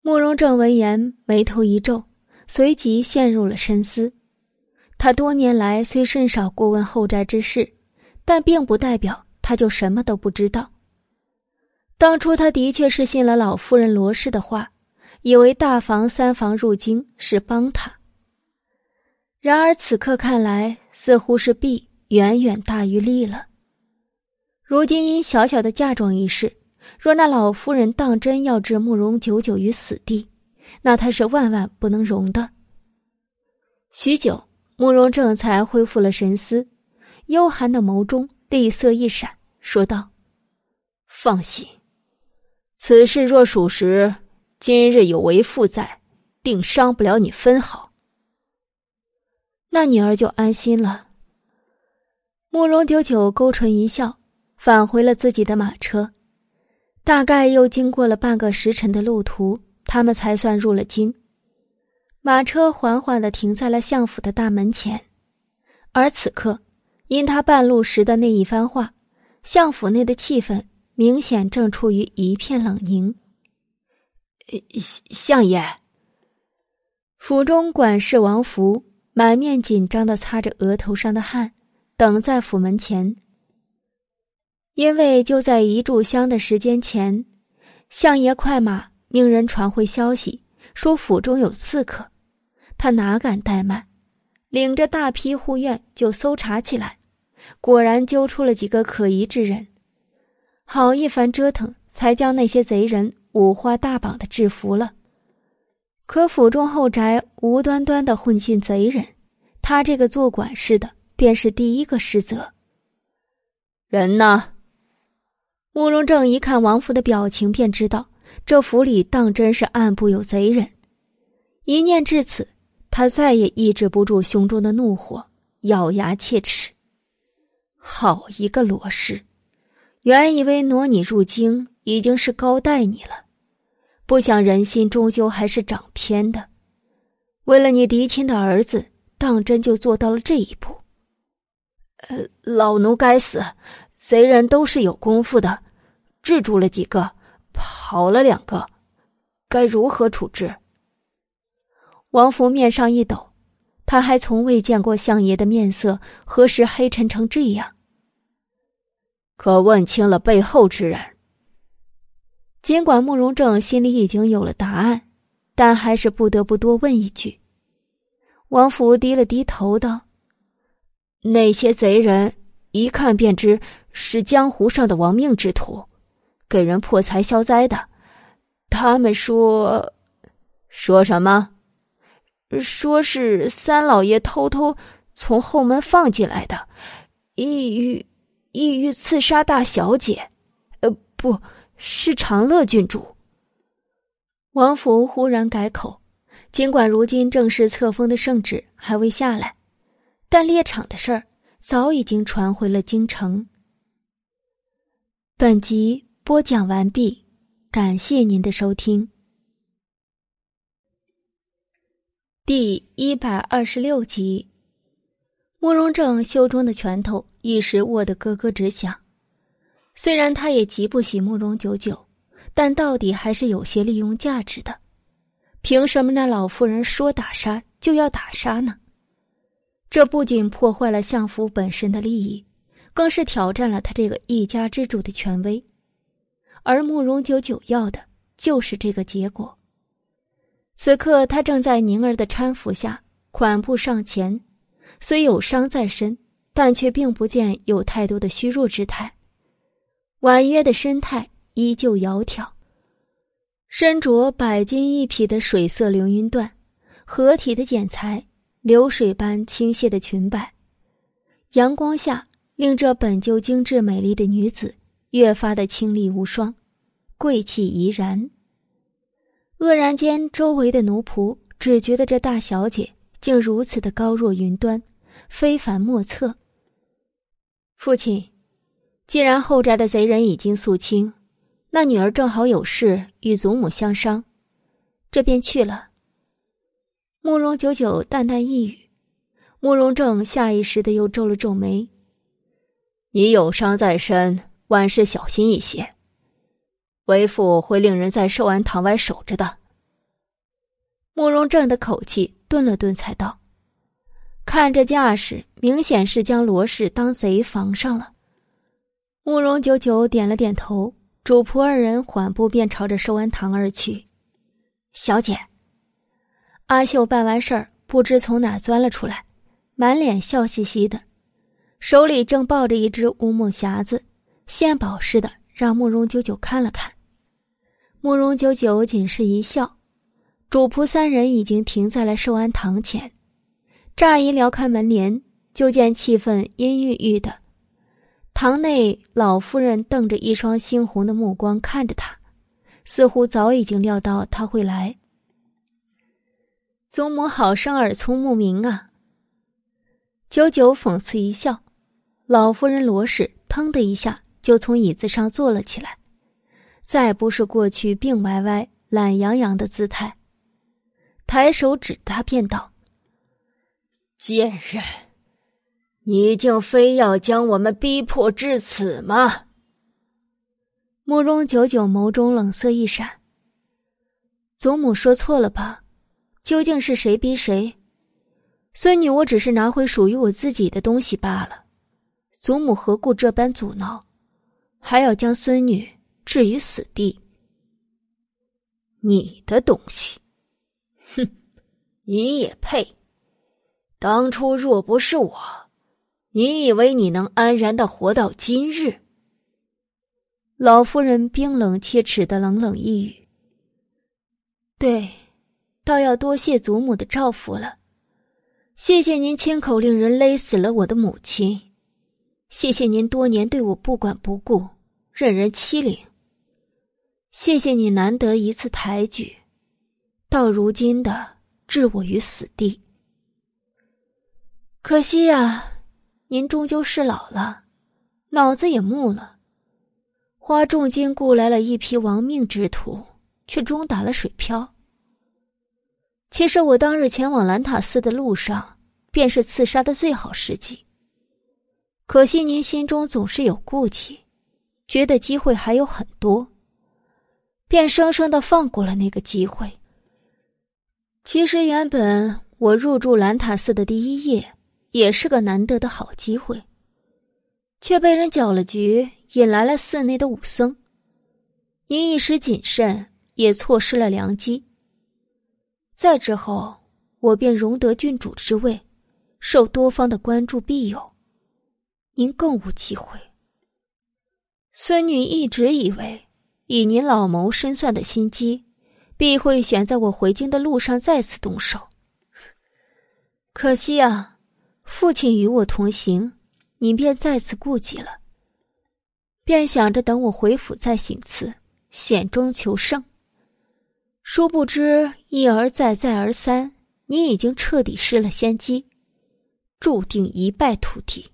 慕容正闻言，眉头一皱，随即陷入了深思。他多年来虽甚少过问后宅之事，但并不代表他就什么都不知道。当初他的确是信了老夫人罗氏的话，以为大房三房入京是帮他。然而此刻看来，似乎是弊。远远大于利了。如今因小小的嫁妆一事，若那老夫人当真要置慕容久久于死地，那他是万万不能容的。许久，慕容正才恢复了神思，幽寒的眸中厉色一闪，说道：“放心，此事若属实，今日有为父在，定伤不了你分毫。那女儿就安心了。”慕容九九勾唇一笑，返回了自己的马车。大概又经过了半个时辰的路途，他们才算入了京。马车缓缓的停在了相府的大门前，而此刻，因他半路时的那一番话，相府内的气氛明显正处于一片冷凝。相爷，府中管事王福满面紧张的擦着额头上的汗。等在府门前，因为就在一炷香的时间前，相爷快马命人传回消息，说府中有刺客，他哪敢怠慢，领着大批护院就搜查起来，果然揪出了几个可疑之人，好一番折腾，才将那些贼人五花大绑的制服了。可府中后宅无端端的混进贼人，他这个做管事的。便是第一个失责。人呢？慕容正一看王府的表情，便知道这府里当真是暗部有贼人。一念至此，他再也抑制不住胸中的怒火，咬牙切齿：“好一个罗氏！原以为挪你入京已经是高待你了，不想人心终究还是长偏的。为了你嫡亲的儿子，当真就做到了这一步。呃，老奴该死，贼人都是有功夫的，制住了几个，跑了两个，该如何处置？”王福面上一抖，他还从未见过相爷的面色何时黑沉成这样。可问清了背后之人。尽管慕容正心里已经有了答案，但还是不得不多问一句。王福低了低头道：“那些贼人一看便知是江湖上的亡命之徒，给人破财消灾的。他们说，说什么？”说是三老爷偷偷从后门放进来的，意欲意欲刺杀大小姐，呃，不是长乐郡主。王福忽然改口，尽管如今正是册封的圣旨还未下来，但猎场的事儿早已经传回了京城。本集播讲完毕，感谢您的收听。第一百二十六集，慕容正袖中的拳头一时握得咯咯直响。虽然他也极不喜慕容九九，但到底还是有些利用价值的。凭什么那老妇人说打杀就要打杀呢？这不仅破坏了相府本身的利益，更是挑战了他这个一家之主的权威。而慕容九九要的就是这个结果。此刻，他正在宁儿的搀扶下款步上前，虽有伤在身，但却并不见有太多的虚弱之态。婉约的身态依旧窈窕，身着百金一匹的水色流云缎，合体的剪裁，流水般倾泻的裙摆，阳光下令这本就精致美丽的女子越发的清丽无双，贵气怡然。愕然间，周围的奴仆只觉得这大小姐竟如此的高若云端，非凡莫测。父亲，既然后宅的贼人已经肃清，那女儿正好有事与祖母相商，这便去了。慕容九九淡淡一语，慕容正下意识的又皱了皱眉：“你有伤在身，万事小心一些。”为父会令人在寿安堂外守着的。慕容正的口气顿了顿，才道：“看这架势，明显是将罗氏当贼防上了。”慕容九九点了点头，主仆二人缓步便朝着寿安堂而去。小姐，阿秀办完事儿，不知从哪钻了出来，满脸笑嘻嘻的，手里正抱着一只乌木匣子，献宝似的，让慕容九九看了看。慕容九九仅是一笑，主仆三人已经停在了寿安堂前。乍一撩开门帘，就见气氛阴郁郁的。堂内老夫人瞪着一双猩红的目光看着他，似乎早已经料到他会来。祖母好生耳聪目明啊！九九讽刺一笑，老夫人罗氏腾的一下就从椅子上坐了起来。再不是过去病歪歪、懒洋洋的姿态，抬手指他便道：“贱人，你竟非要将我们逼迫至此吗？”慕容九九眸中冷色一闪：“祖母说错了吧？究竟是谁逼谁？孙女我只是拿回属于我自己的东西罢了，祖母何故这般阻挠，还要将孙女？”置于死地，你的东西，哼，你也配？当初若不是我，你以为你能安然的活到今日？老夫人冰冷切齿的冷冷一语。对，倒要多谢祖母的照拂了，谢谢您亲口令人勒死了我的母亲，谢谢您多年对我不管不顾。任人欺凌。谢谢你难得一次抬举，到如今的置我于死地。可惜呀，您终究是老了，脑子也木了，花重金雇来了一批亡命之徒，却终打了水漂。其实我当日前往兰塔寺的路上，便是刺杀的最好时机。可惜您心中总是有顾忌，觉得机会还有很多，便生生的放过了那个机会。其实原本我入住兰塔寺的第一夜，也是个难得的好机会，却被人搅了局，引来了寺内的武僧。您一时谨慎，也错失了良机。再之后，我便荣得郡主之位，受多方的关注庇佑。您更无机会。孙女一直以为，以您老谋深算的心机，必会选在我回京的路上再次动手。可惜啊，父亲与我同行，您便再次顾忌了，便想着等我回府再行刺，险中求胜。殊不知一而再，再而三，你已经彻底失了先机，注定一败涂地。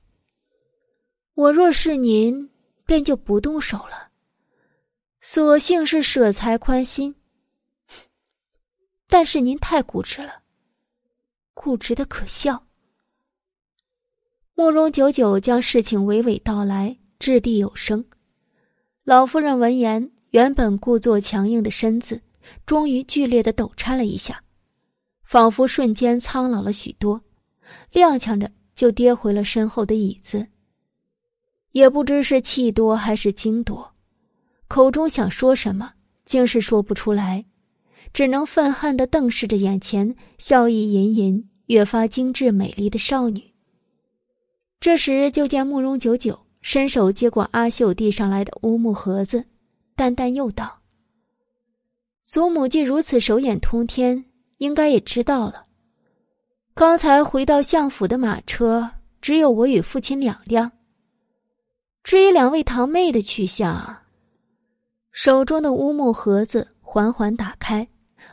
我若是您，便就不动手了。所幸是舍财宽心，但是您太固执了，固执的可笑。慕容九九将事情娓娓道来，掷地有声。老夫人闻言，原本故作强硬的身子，终于剧烈的抖颤了一下，仿佛瞬间苍老了许多，踉跄着就跌回了身后的椅子。也不知是气多还是惊多，口中想说什么，竟是说不出来，只能愤恨的瞪视着眼前笑意盈盈、越发精致美丽的少女。这时，就见慕容九九伸手接过阿秀递上来的乌木盒子，淡淡又道：“祖母既如此手眼通天，应该也知道了。刚才回到相府的马车，只有我与父亲两辆。”至于两位堂妹的去向，手中的乌木盒子缓缓打开，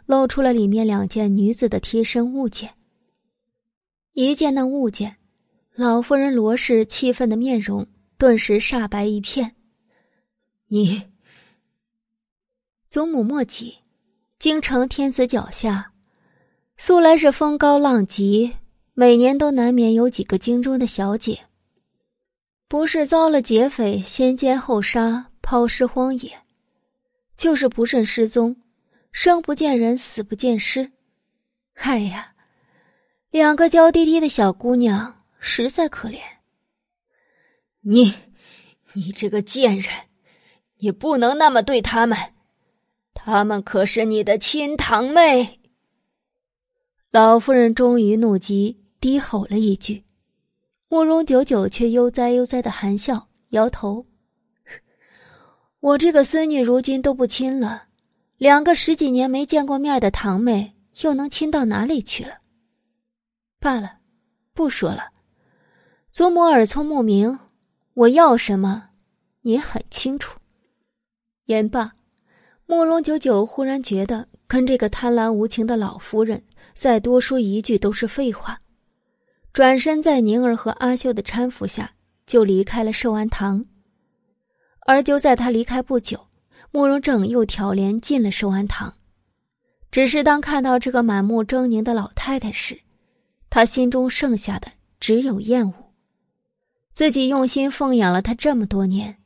露出了里面两件女子的贴身物件。一见那物件，老夫人罗氏气愤的面容顿时煞白一片。你，祖母莫急，京城天子脚下，素来是风高浪急，每年都难免有几个京中的小姐。不是遭了劫匪先奸后杀，抛尸荒野，就是不慎失踪，生不见人，死不见尸。哎呀，两个娇滴滴的小姑娘实在可怜。你，你这个贱人，你不能那么对他们，他们可是你的亲堂妹。老夫人终于怒极，低吼了一句。慕容九九却悠哉悠哉的含笑，摇头：“ 我这个孙女如今都不亲了，两个十几年没见过面的堂妹，又能亲到哪里去了？罢了，不说了。祖母耳聪目明，我要什么，您很清楚。”言罢，慕容九九忽然觉得跟这个贪婪无情的老夫人再多说一句都是废话。转身在宁儿和阿秀的搀扶下，就离开了寿安堂。而就在他离开不久，慕容正又挑帘进了寿安堂。只是当看到这个满目狰狞的老太太时，他心中剩下的只有厌恶。自己用心奉养了他这么多年，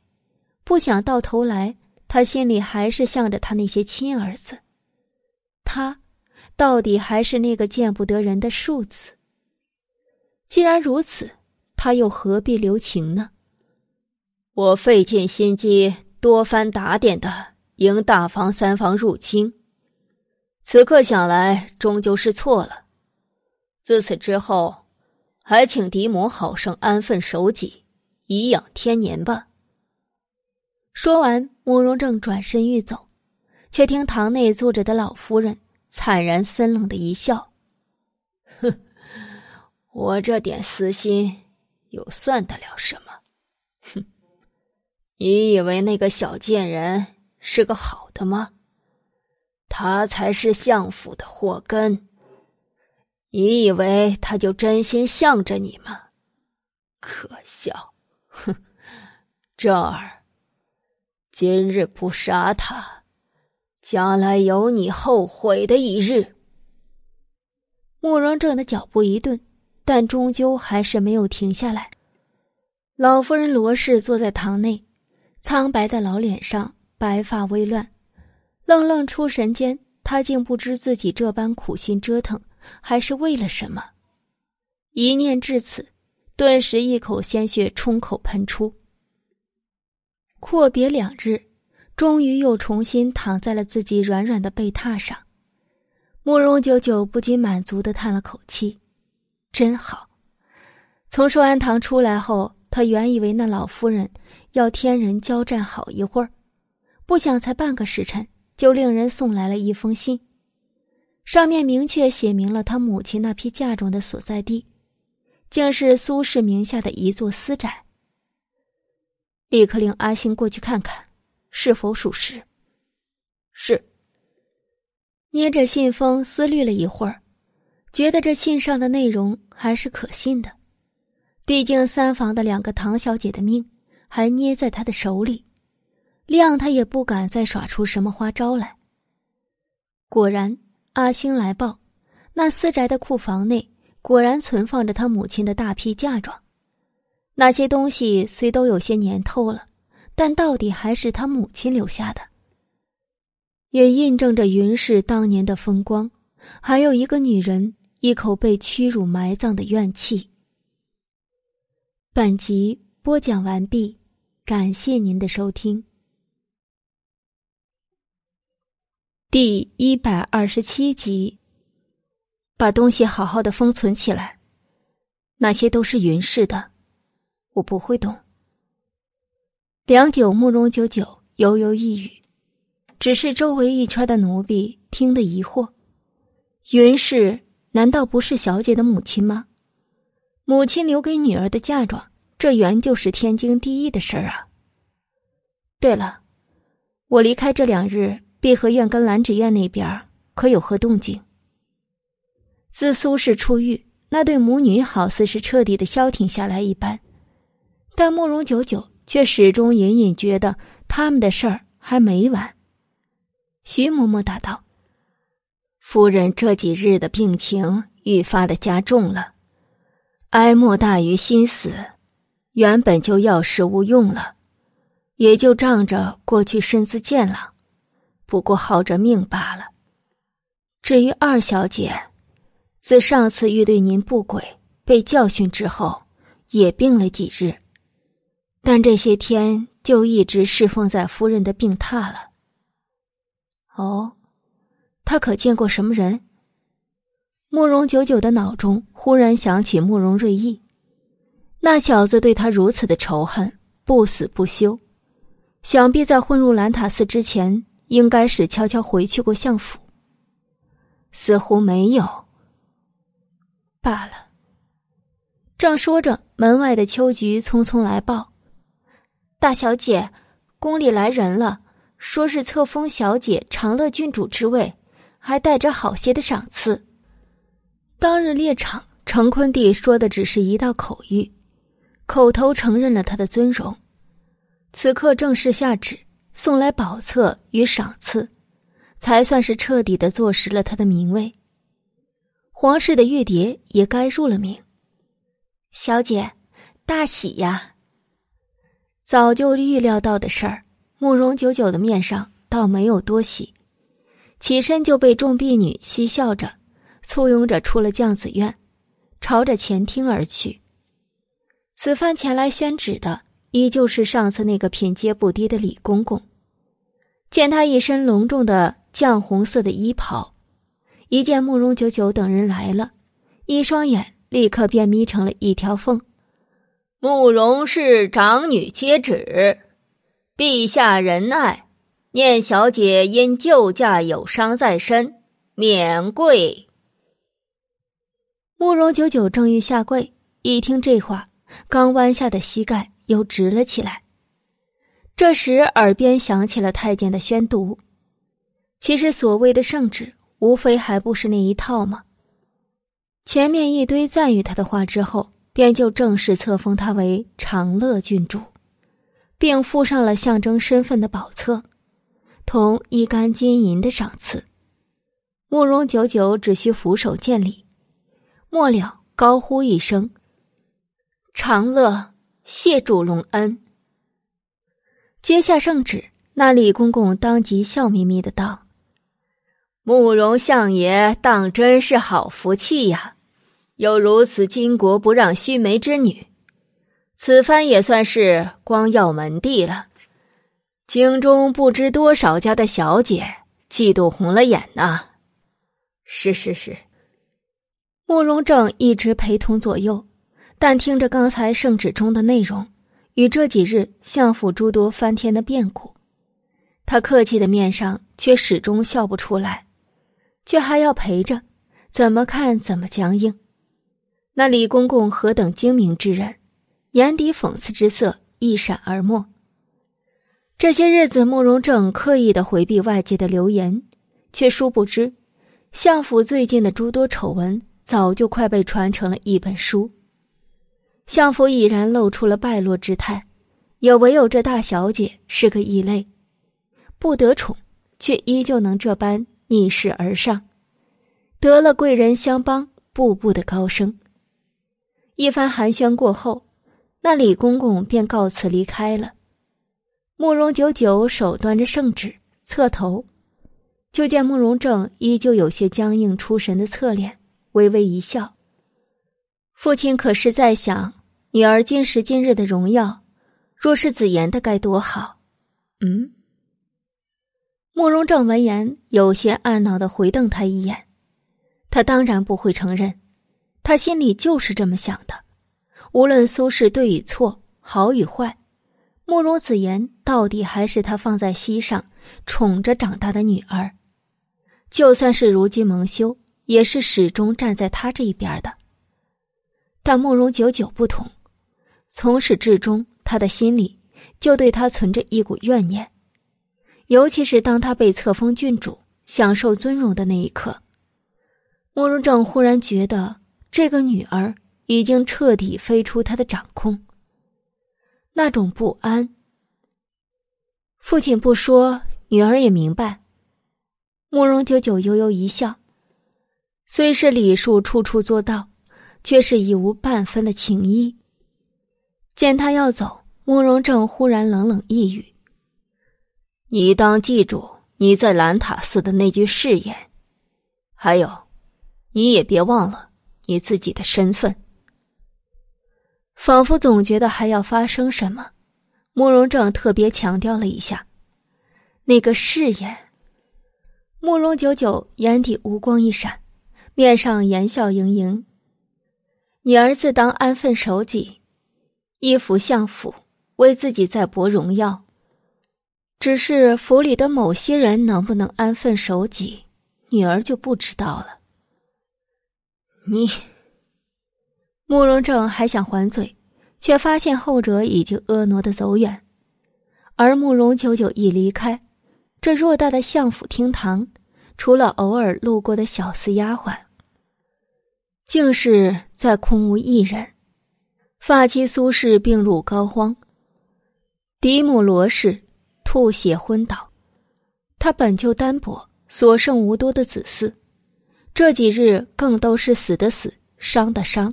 不想到头来，他心里还是向着他那些亲儿子。他，到底还是那个见不得人的庶子。既然如此，他又何必留情呢？我费尽心机，多番打点的迎大房三房入京，此刻想来，终究是错了。自此之后，还请嫡母好生安分守己，颐养天年吧。说完，慕容正转身欲走，却听堂内坐着的老夫人惨然森冷的一笑：“哼。”我这点私心，又算得了什么？哼！你以为那个小贱人是个好的吗？他才是相府的祸根。你以为他就真心向着你吗？可笑！哼，这儿，今日不杀他，将来有你后悔的一日。慕容正的脚步一顿，但终究还是没有停下来。老夫人罗氏坐在堂内，苍白的老脸上白发微乱，愣愣出神间，她竟不知自己这般苦心折腾。还是为了什么？一念至此，顿时一口鲜血冲口喷出。阔别两日，终于又重新躺在了自己软软的被榻上。慕容九九不禁满足的叹了口气：“真好。”从寿安堂出来后，他原以为那老夫人要天人交战好一会儿，不想才半个时辰，就令人送来了一封信。上面明确写明了他母亲那批嫁妆的所在地，竟是苏氏名下的一座私宅。立刻令阿星过去看看，是否属实。是。捏着信封思虑了一会儿，觉得这信上的内容还是可信的，毕竟三房的两个唐小姐的命还捏在他的手里，谅他也不敢再耍出什么花招来。果然。阿星来报，那私宅的库房内果然存放着他母亲的大批嫁妆。那些东西虽都有些年头了，但到底还是他母亲留下的，也印证着云氏当年的风光，还有一个女人一口被屈辱埋葬的怨气。本集播讲完毕，感谢您的收听。第一百二十七集，把东西好好的封存起来。那些都是云氏的，我不会动。良久，慕容九九悠悠一语，只是周围一圈的奴婢听得疑惑：云氏难道不是小姐的母亲吗？母亲留给女儿的嫁妆，这原就是天经地义的事儿啊。对了，我离开这两日。碧荷院跟兰芷院那边可有何动静？自苏氏出狱，那对母女好似是彻底的消停下来一般，但慕容九九却始终隐隐觉得他们的事儿还没完。徐嬷嬷答道：“夫人这几日的病情愈发的加重了，哀莫大于心死，原本就药食无用了，也就仗着过去身姿健朗。”不过耗着命罢了。至于二小姐，自上次欲对您不轨，被教训之后，也病了几日，但这些天就一直侍奉在夫人的病榻了。哦，他可见过什么人？慕容九九的脑中忽然想起慕容瑞意，那小子对他如此的仇恨，不死不休，想必在混入兰塔寺之前。应该是悄悄回去过相府，似乎没有。罢了。正说着，门外的秋菊匆匆来报：“大小姐，宫里来人了，说是册封小姐长乐郡主之位，还带着好些的赏赐。”当日猎场，程坤帝说的只是一道口谕，口头承认了他的尊荣，此刻正式下旨。送来宝册与赏赐，才算是彻底的坐实了他的名位。皇室的玉蝶也该入了名。小姐，大喜呀！早就预料到的事儿，慕容九九的面上倒没有多喜，起身就被众婢女嬉笑着簇拥着出了将子院，朝着前厅而去。此番前来宣旨的。依旧是上次那个品阶不低的李公公，见他一身隆重的绛红色的衣袍，一见慕容九九等人来了，一双眼立刻便眯成了一条缝。慕容氏长女接旨，陛下仁爱，念小姐因救驾有伤在身，免跪。慕容九九正欲下跪，一听这话，刚弯下的膝盖。又直了起来，这时耳边响起了太监的宣读。其实所谓的圣旨，无非还不是那一套吗？前面一堆赞誉他的话之后，便就正式册封他为长乐郡主，并附上了象征身份的宝册，同一干金银的赏赐。慕容九九只需俯首见礼，末了高呼一声：“长乐，谢主隆恩。”接下圣旨，那李公公当即笑眯眯的道。慕容相爷当真是好福气呀，有如此巾帼不让须眉之女，此番也算是光耀门第了。京中不知多少家的小姐嫉妒红了眼呐。是是是，慕容正一直陪同左右，但听着刚才圣旨中的内容，与这几日相府诸多翻天的变故，他客气的面上却始终笑不出来。却还要陪着，怎么看怎么僵硬。那李公公何等精明之人，眼底讽刺之色一闪而没。这些日子，慕容正刻意的回避外界的流言，却殊不知，相府最近的诸多丑闻早就快被传成了一本书。相府已然露出了败落之态，也唯有这大小姐是个异类，不得宠，却依旧能这般。逆势而上，得了贵人相帮，步步的高升。一番寒暄过后，那李公公便告辞离开了。慕容九九手端着圣旨，侧头，就见慕容正依旧有些僵硬出神的侧脸，微微一笑。父亲可是在想，女儿今时今日的荣耀，若是子言的该多好。嗯。慕容正闻言，有些暗恼的回瞪他一眼。他当然不会承认，他心里就是这么想的。无论苏轼对与错，好与坏，慕容子言到底还是他放在心上、宠着长大的女儿。就算是如今蒙羞，也是始终站在他这一边的。但慕容久久不同，从始至终，他的心里就对他存着一股怨念。尤其是当他被册封郡主、享受尊荣的那一刻，慕容正忽然觉得这个女儿已经彻底飞出他的掌控。那种不安，父亲不说，女儿也明白。慕容九九悠悠一笑，虽是礼数处处做到，却是已无半分的情意。见他要走，慕容正忽然冷冷一语。你当记住你在兰塔寺的那句誓言，还有，你也别忘了你自己的身份。仿佛总觉得还要发生什么，慕容正特别强调了一下那个誓言。慕容九九眼底无光一闪，面上言笑盈盈。女儿自当安分守己，一府相府，为自己再博荣耀。只是府里的某些人能不能安分守己，女儿就不知道了。你，慕容正还想还嘴，却发现后者已经婀娜的走远。而慕容九九一离开，这偌大的相府厅堂，除了偶尔路过的小厮丫鬟，竟是再空无一人。发妻苏氏病入膏肓，嫡母罗氏。吐血昏倒，他本就单薄，所剩无多的子嗣，这几日更都是死的死，伤的伤。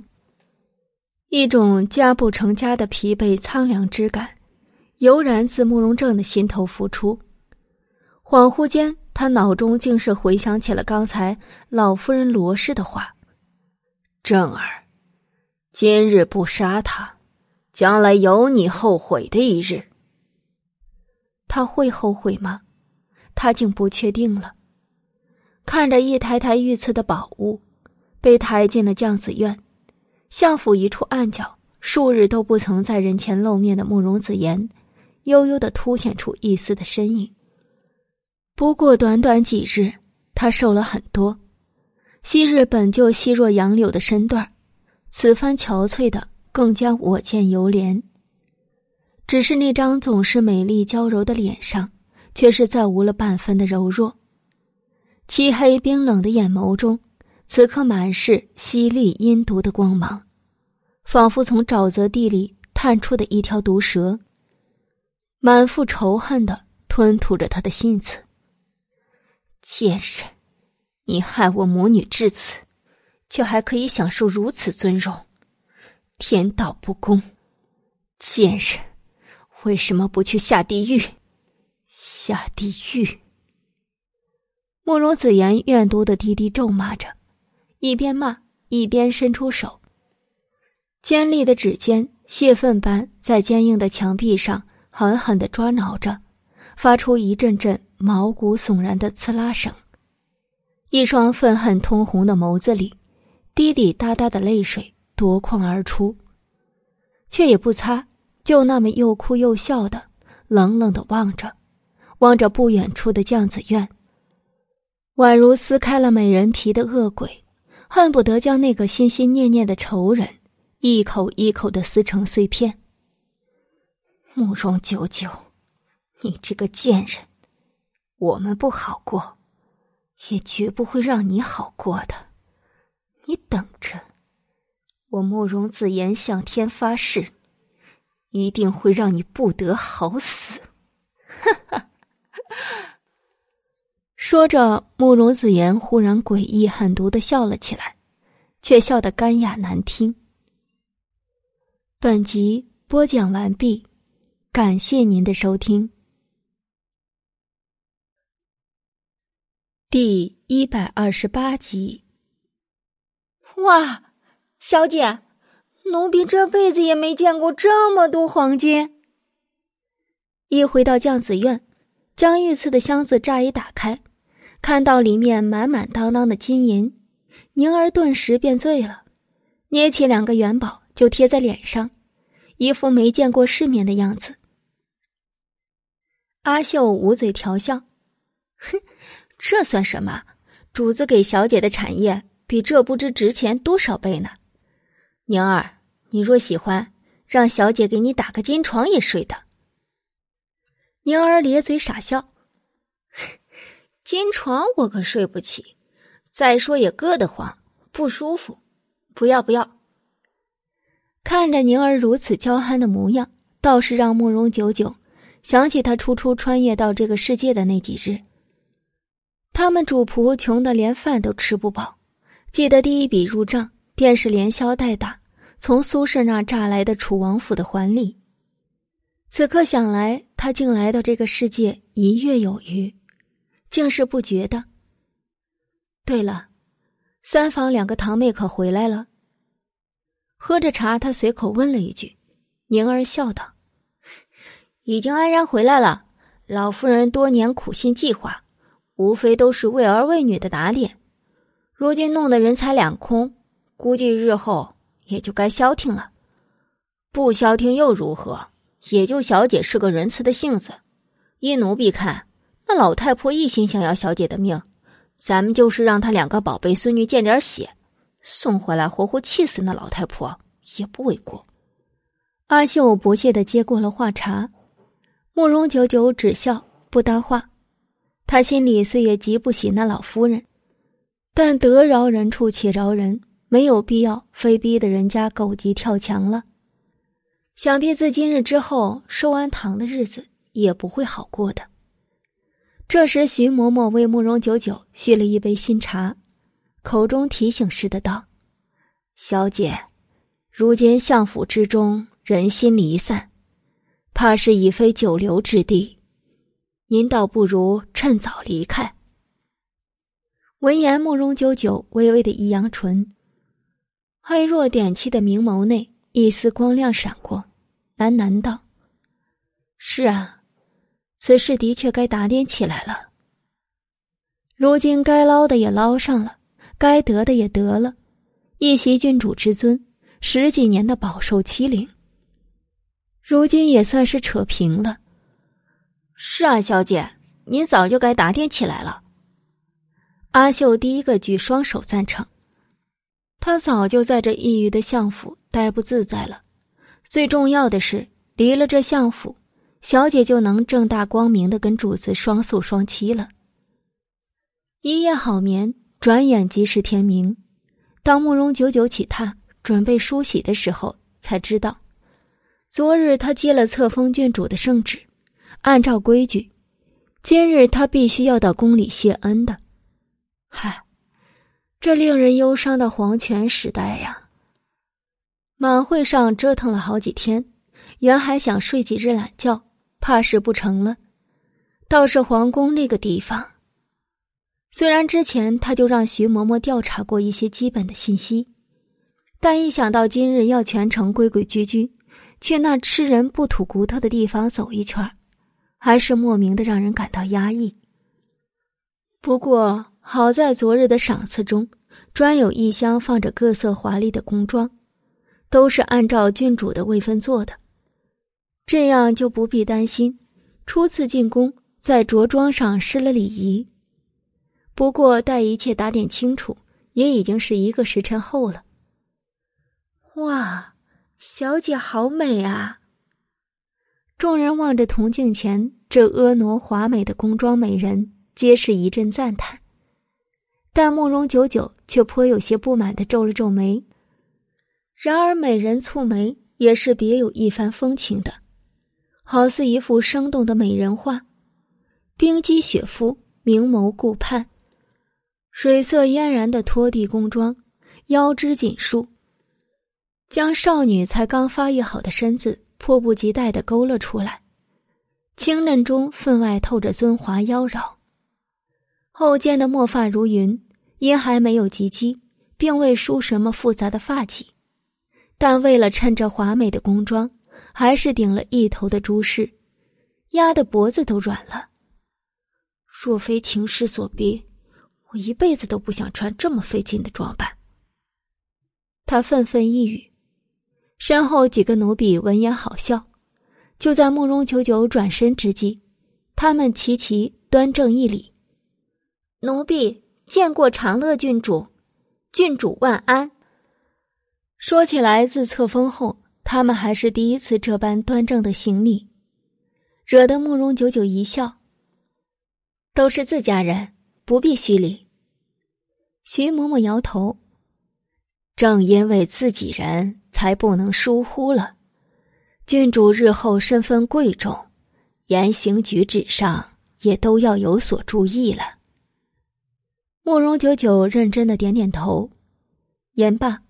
一种家不成家的疲惫苍凉之感，油然自慕容正的心头浮出。恍惚间，他脑中竟是回想起了刚才老夫人罗氏的话：“正儿，今日不杀他，将来有你后悔的一日。”他会后悔吗？他竟不确定了。看着一台台御赐的宝物，被抬进了将子院，相府一处暗角，数日都不曾在人前露面的慕容子言，悠悠的凸显出一丝的身影。不过短短几日，他瘦了很多。昔日本就细若杨柳的身段此番憔悴的更加我见犹怜。只是那张总是美丽娇柔的脸上，却是再无了半分的柔弱。漆黑冰冷的眼眸中，此刻满是犀利阴毒的光芒，仿佛从沼泽地里探出的一条毒蛇，满腹仇恨的吞吐着他的心思。贱人，你害我母女至此，却还可以享受如此尊荣，天道不公！贱人，为什么不去下地狱？下地狱！慕容子言怨毒的低低咒骂着，一边骂一边伸出手，尖利的指尖泄愤般在坚硬的墙壁上狠狠的抓挠着，发出一阵阵毛骨悚然的刺啦声。一双愤恨通红的眸子里，滴滴答答的泪水夺眶而出，却也不擦，就那么又哭又笑的，冷冷的望着，望着不远处的酱子院。宛如撕开了美人皮的恶鬼，恨不得将那个心心念念的仇人一口一口的撕成碎片。慕容九九，你这个贱人，我们不好过，也绝不会让你好过的。你等着，我慕容子言向天发誓，一定会让你不得好死！哈哈。说着，慕容子言忽然诡异狠毒的笑了起来，却笑得干哑难听。本集播讲完毕，感谢您的收听。第一百二十八集。哇，小姐，奴婢这辈子也没见过这么多黄金。一回到酱子院，将御赐的箱子乍一打开。看到里面满满当当的金银，宁儿顿时便醉了，捏起两个元宝就贴在脸上，一副没见过世面的样子。阿秀捂嘴调笑：“哼，这算什么？主子给小姐的产业比这不知值钱多少倍呢。宁儿，你若喜欢，让小姐给你打个金床也睡的。”宁儿咧嘴傻笑。金床我可睡不起，再说也硌得慌，不舒服，不要不要。看着宁儿如此娇憨的模样，倒是让慕容九九想起他初初穿越到这个世界的那几日。他们主仆穷得连饭都吃不饱，记得第一笔入账便是连消带打从苏轼那诈来的楚王府的还礼。此刻想来，他竟来到这个世界一月有余。竟是不觉的。对了，三房两个堂妹可回来了？喝着茶，他随口问了一句。宁儿笑道：“已经安然回来了。老夫人多年苦心计划，无非都是为儿为女的打脸。如今弄得人财两空，估计日后也就该消停了。不消停又如何？也就小姐是个仁慈的性子，依奴婢看。”那老太婆一心想要小姐的命，咱们就是让她两个宝贝孙女见点血，送回来活活气死那老太婆也不为过。阿秀不屑的接过了话茬，慕容九九只笑不搭话。他心里虽也极不喜那老夫人，但得饶人处且饶人，没有必要非逼得人家狗急跳墙了。想必自今日之后收完堂的日子也不会好过的。这时，徐嬷嬷为慕容九九续了一杯新茶，口中提醒似的道：“小姐，如今相府之中人心离散，怕是已非久留之地，您倒不如趁早离开。”闻言，慕容九九微微的一扬唇，黑若点漆的明眸内一丝光亮闪过，喃喃道：“是啊。”此事的确该打点起来了。如今该捞的也捞上了，该得的也得了，一袭郡主之尊，十几年的饱受欺凌，如今也算是扯平了。是啊，小姐，您早就该打点起来了。阿秀第一个举双手赞成。她早就在这异域的相府待不自在了，最重要的是离了这相府，小姐就能正大光明的跟主子双宿双栖了。一夜好眠，转眼即是天明。当慕容九九起榻准备梳洗的时候，才知道，昨日他接了册封郡主的圣旨，按照规矩，今日他必须要到宫里谢恩的。嗨，这令人忧伤的皇权时代呀！满会上折腾了好几天，原还想睡几日懒觉，怕是不成了。倒是皇宫那个地方。虽然之前他就让徐嬷嬷调查过一些基本的信息，但一想到今日要全程规规矩矩去那吃人不吐骨头的地方走一圈，还是莫名的让人感到压抑。不过好在昨日的赏赐中，专有一箱放着各色华丽的宫装，都是按照郡主的位分做的，这样就不必担心初次进宫在着装上失了礼仪。不过，待一切打点清楚，也已经是一个时辰后了。哇，小姐好美啊！众人望着铜镜前这婀娜华美的宫装美人，皆是一阵赞叹。但慕容九九却颇有些不满的皱了皱眉。然而，美人蹙眉也是别有一番风情的，好似一幅生动的美人画，冰肌雪肤，明眸顾盼。水色嫣然的拖地宫装，腰肢紧束，将少女才刚发育好的身子迫不及待的勾勒出来。清嫩中分外透着尊华妖娆。后肩的墨发如云，因还没有及笄，并未梳什么复杂的发髻，但为了衬着华美的宫装，还是顶了一头的珠饰，压得脖子都软了。若非情势所逼。我一辈子都不想穿这么费劲的装扮。他愤愤一语，身后几个奴婢闻言好笑。就在慕容九九转身之际，他们齐齐端正一礼：“奴婢见过长乐郡主，郡主万安。”说起来，自册封后，他们还是第一次这般端正的行礼，惹得慕容九九一笑：“都是自家人，不必虚礼。”徐嬷嬷摇头，正因为自己人才不能疏忽了。郡主日后身份贵重，言行举止上也都要有所注意了。慕容九九认真的点点头，言罢，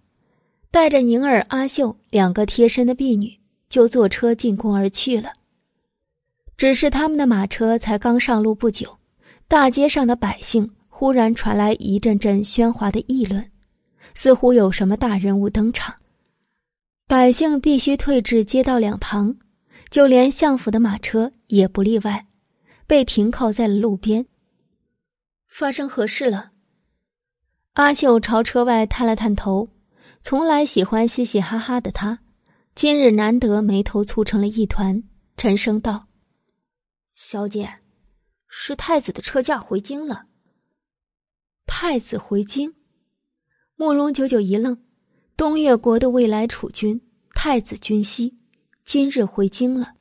带着宁儿、阿秀两个贴身的婢女，就坐车进宫而去了。只是他们的马车才刚上路不久，大街上的百姓。忽然传来一阵阵喧哗的议论，似乎有什么大人物登场。百姓必须退至街道两旁，就连相府的马车也不例外，被停靠在了路边。发生何事了？阿秀朝车外探了探头，从来喜欢嘻嘻哈哈的他，今日难得眉头蹙成了一团，沉声道：“小姐，是太子的车驾回京了。”太子回京，慕容九九一愣。东越国的未来储君太子君熙，今日回京了。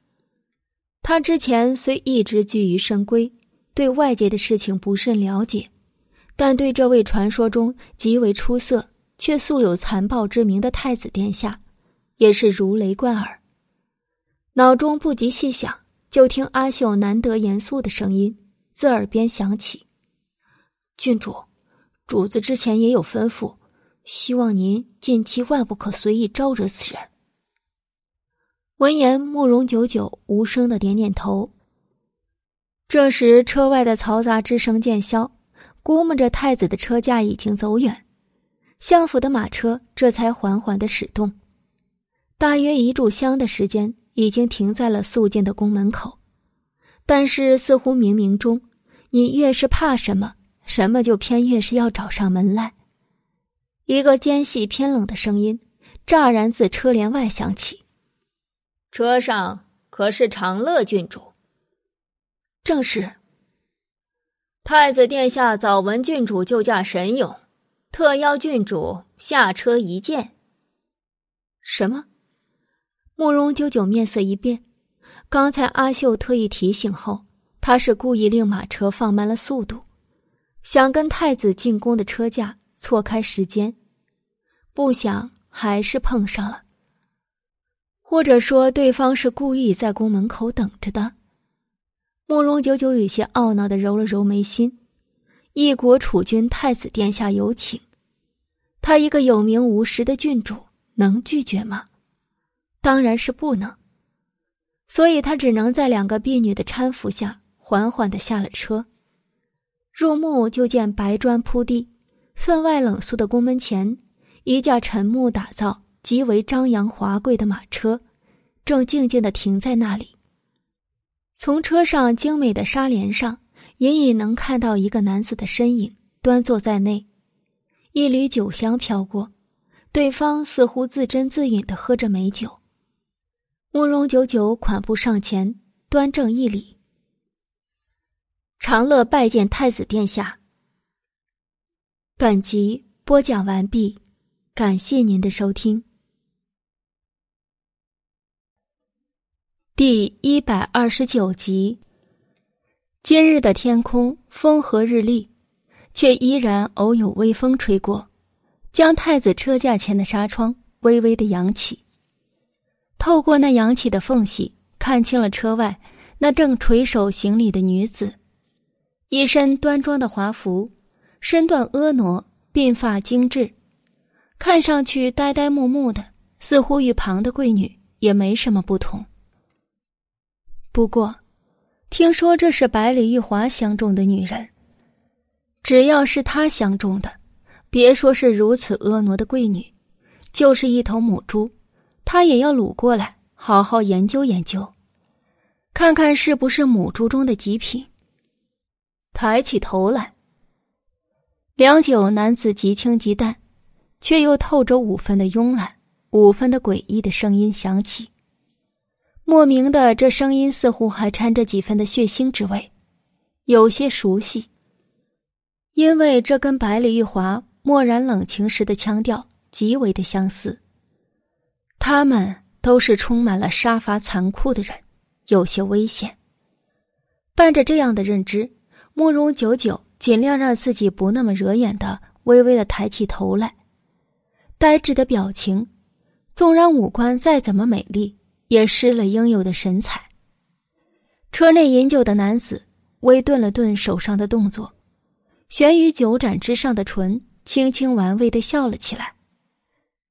他之前虽一直居于深闺，对外界的事情不甚了解，但对这位传说中极为出色却素有残暴之名的太子殿下，也是如雷贯耳。脑中不及细想，就听阿秀难得严肃的声音自耳边响起：“郡主。”主子之前也有吩咐，希望您近期万不可随意招惹此人。闻言，慕容九九无声的点点头。这时，车外的嘈杂之声渐消，估摸着太子的车驾已经走远，相府的马车这才缓缓的驶动。大约一炷香的时间，已经停在了肃静的宫门口。但是，似乎冥冥中，你越是怕什么。什么就偏越是要找上门来？一个尖细偏冷的声音乍然自车帘外响起：“车上可是长乐郡主？”“正是。”太子殿下早闻郡主救驾神勇，特邀郡主下车一见。什么？慕容九九面色一变，刚才阿秀特意提醒后，他是故意令马车放慢了速度，想跟太子进宫的车驾错开时间，不想还是碰上了。或者说，对方是故意在宫门口等着的。慕容九九有些懊恼的揉了揉眉心，一国储君太子殿下有请，他一个有名无实的郡主能拒绝吗？当然是不能。所以他只能在两个婢女的搀扶下，缓缓的下了车。入目就见白砖铺地，分外冷肃的宫门前，一架沉木打造。极为张扬华贵的马车，正静静的停在那里。从车上精美的纱帘上，隐隐能看到一个男子的身影，端坐在内。一缕酒香飘过，对方似乎自斟自饮的喝着美酒。慕容九九款步上前，端正一礼：“长乐拜见太子殿下。”本集播讲完毕，感谢您的收听。第一百二十九集。今日的天空风和日丽，却依然偶有微风吹过，将太子车架前的纱窗微微的扬起。透过那扬起的缝隙，看清了车外那正垂手行礼的女子，一身端庄的华服，身段婀娜，鬓发精致，看上去呆呆木木的，似乎与旁的贵女也没什么不同。不过，听说这是百里玉华相中的女人。只要是他相中的，别说是如此婀娜的贵女，就是一头母猪，他也要掳过来好好研究研究，看看是不是母猪中的极品。抬起头来，良久，男子极轻极淡，却又透着五分的慵懒，五分的诡异的声音响起。莫名的，这声音似乎还掺着几分的血腥之味，有些熟悉。因为这跟百里玉华漠然冷情时的腔调极为的相似。他们都是充满了杀伐残酷的人，有些危险。伴着这样的认知，慕容九九尽量让自己不那么惹眼的，微微的抬起头来，呆滞的表情，纵然五官再怎么美丽。也失了应有的神采。车内饮酒的男子微顿了顿手上的动作，悬于酒盏之上的唇轻轻玩味的笑了起来，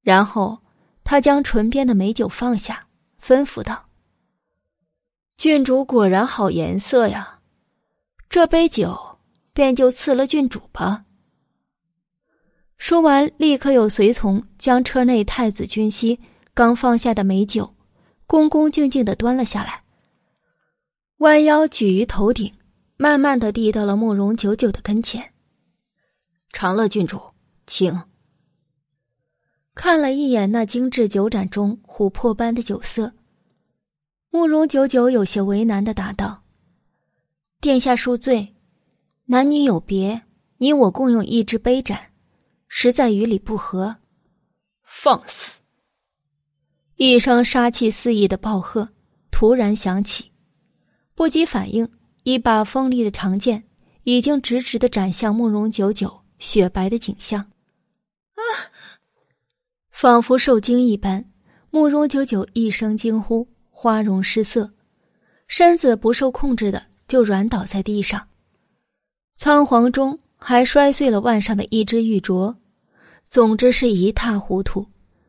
然后他将唇边的美酒放下，吩咐道：“郡主果然好颜色呀，这杯酒便就赐了郡主吧。”说完，立刻有随从将车内太子君熙刚放下的美酒。恭恭敬敬的端了下来，弯腰举于头顶，慢慢的递到了慕容九九的跟前。长乐郡主，请。看了一眼那精致酒盏中琥珀般的酒色，慕容九九有些为难的答道：“殿下恕罪，男女有别，你我共用一只杯盏，实在与理不合。”放肆！一声杀气四溢的暴喝突然响起，不及反应，一把锋利的长剑已经直直的斩向慕容九九雪白的颈项。啊！仿佛受惊一般，慕容九九一声惊呼，花容失色，身子不受控制的就软倒在地上，仓皇中还摔碎了腕上的一只玉镯，总之是一塌糊涂。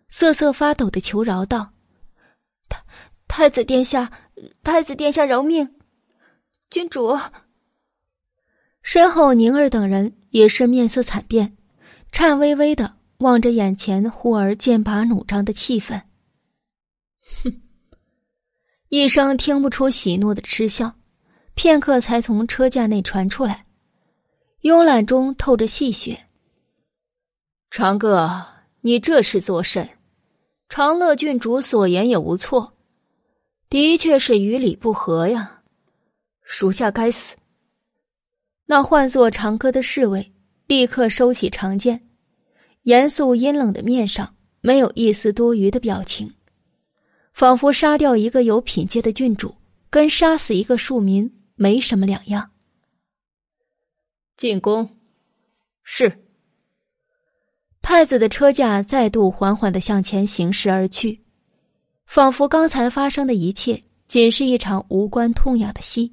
瑟瑟发抖的求饶道：“太太子殿下，太子殿下饶命！君主。”身后宁儿等人也是面色惨变，颤巍巍的望着眼前忽而剑拔弩张的气氛。哼！一声听不出喜怒的嗤笑，片刻才从车架内传出来，慵懒中透着戏谑：“长哥，你这是作甚？”长乐郡主所言也无错，的确是与理不合呀。属下该死。那唤作长歌的侍卫立刻收起长剑，严肃阴冷的面上没有一丝多余的表情，仿佛杀掉一个有品阶的郡主，跟杀死一个庶民没什么两样。进宫，是。太子的车驾再度缓缓的向前行驶而去，仿佛刚才发生的一切仅是一场无关痛痒的戏。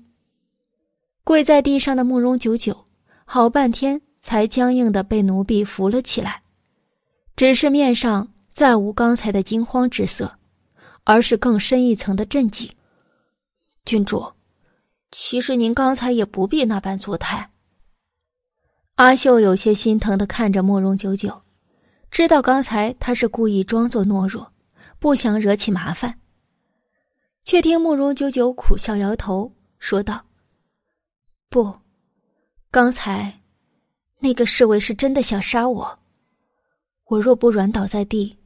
跪在地上的慕容九九，好半天才僵硬的被奴婢扶了起来，只是面上再无刚才的惊慌之色。而是更深一层的震惊。郡主，其实您刚才也不必那般作态。阿秀有些心疼的看着慕容九九，知道刚才他是故意装作懦弱，不想惹起麻烦。却听慕容九九苦笑摇头，说道：“不，刚才那个侍卫是真的想杀我，我若不软倒在地。”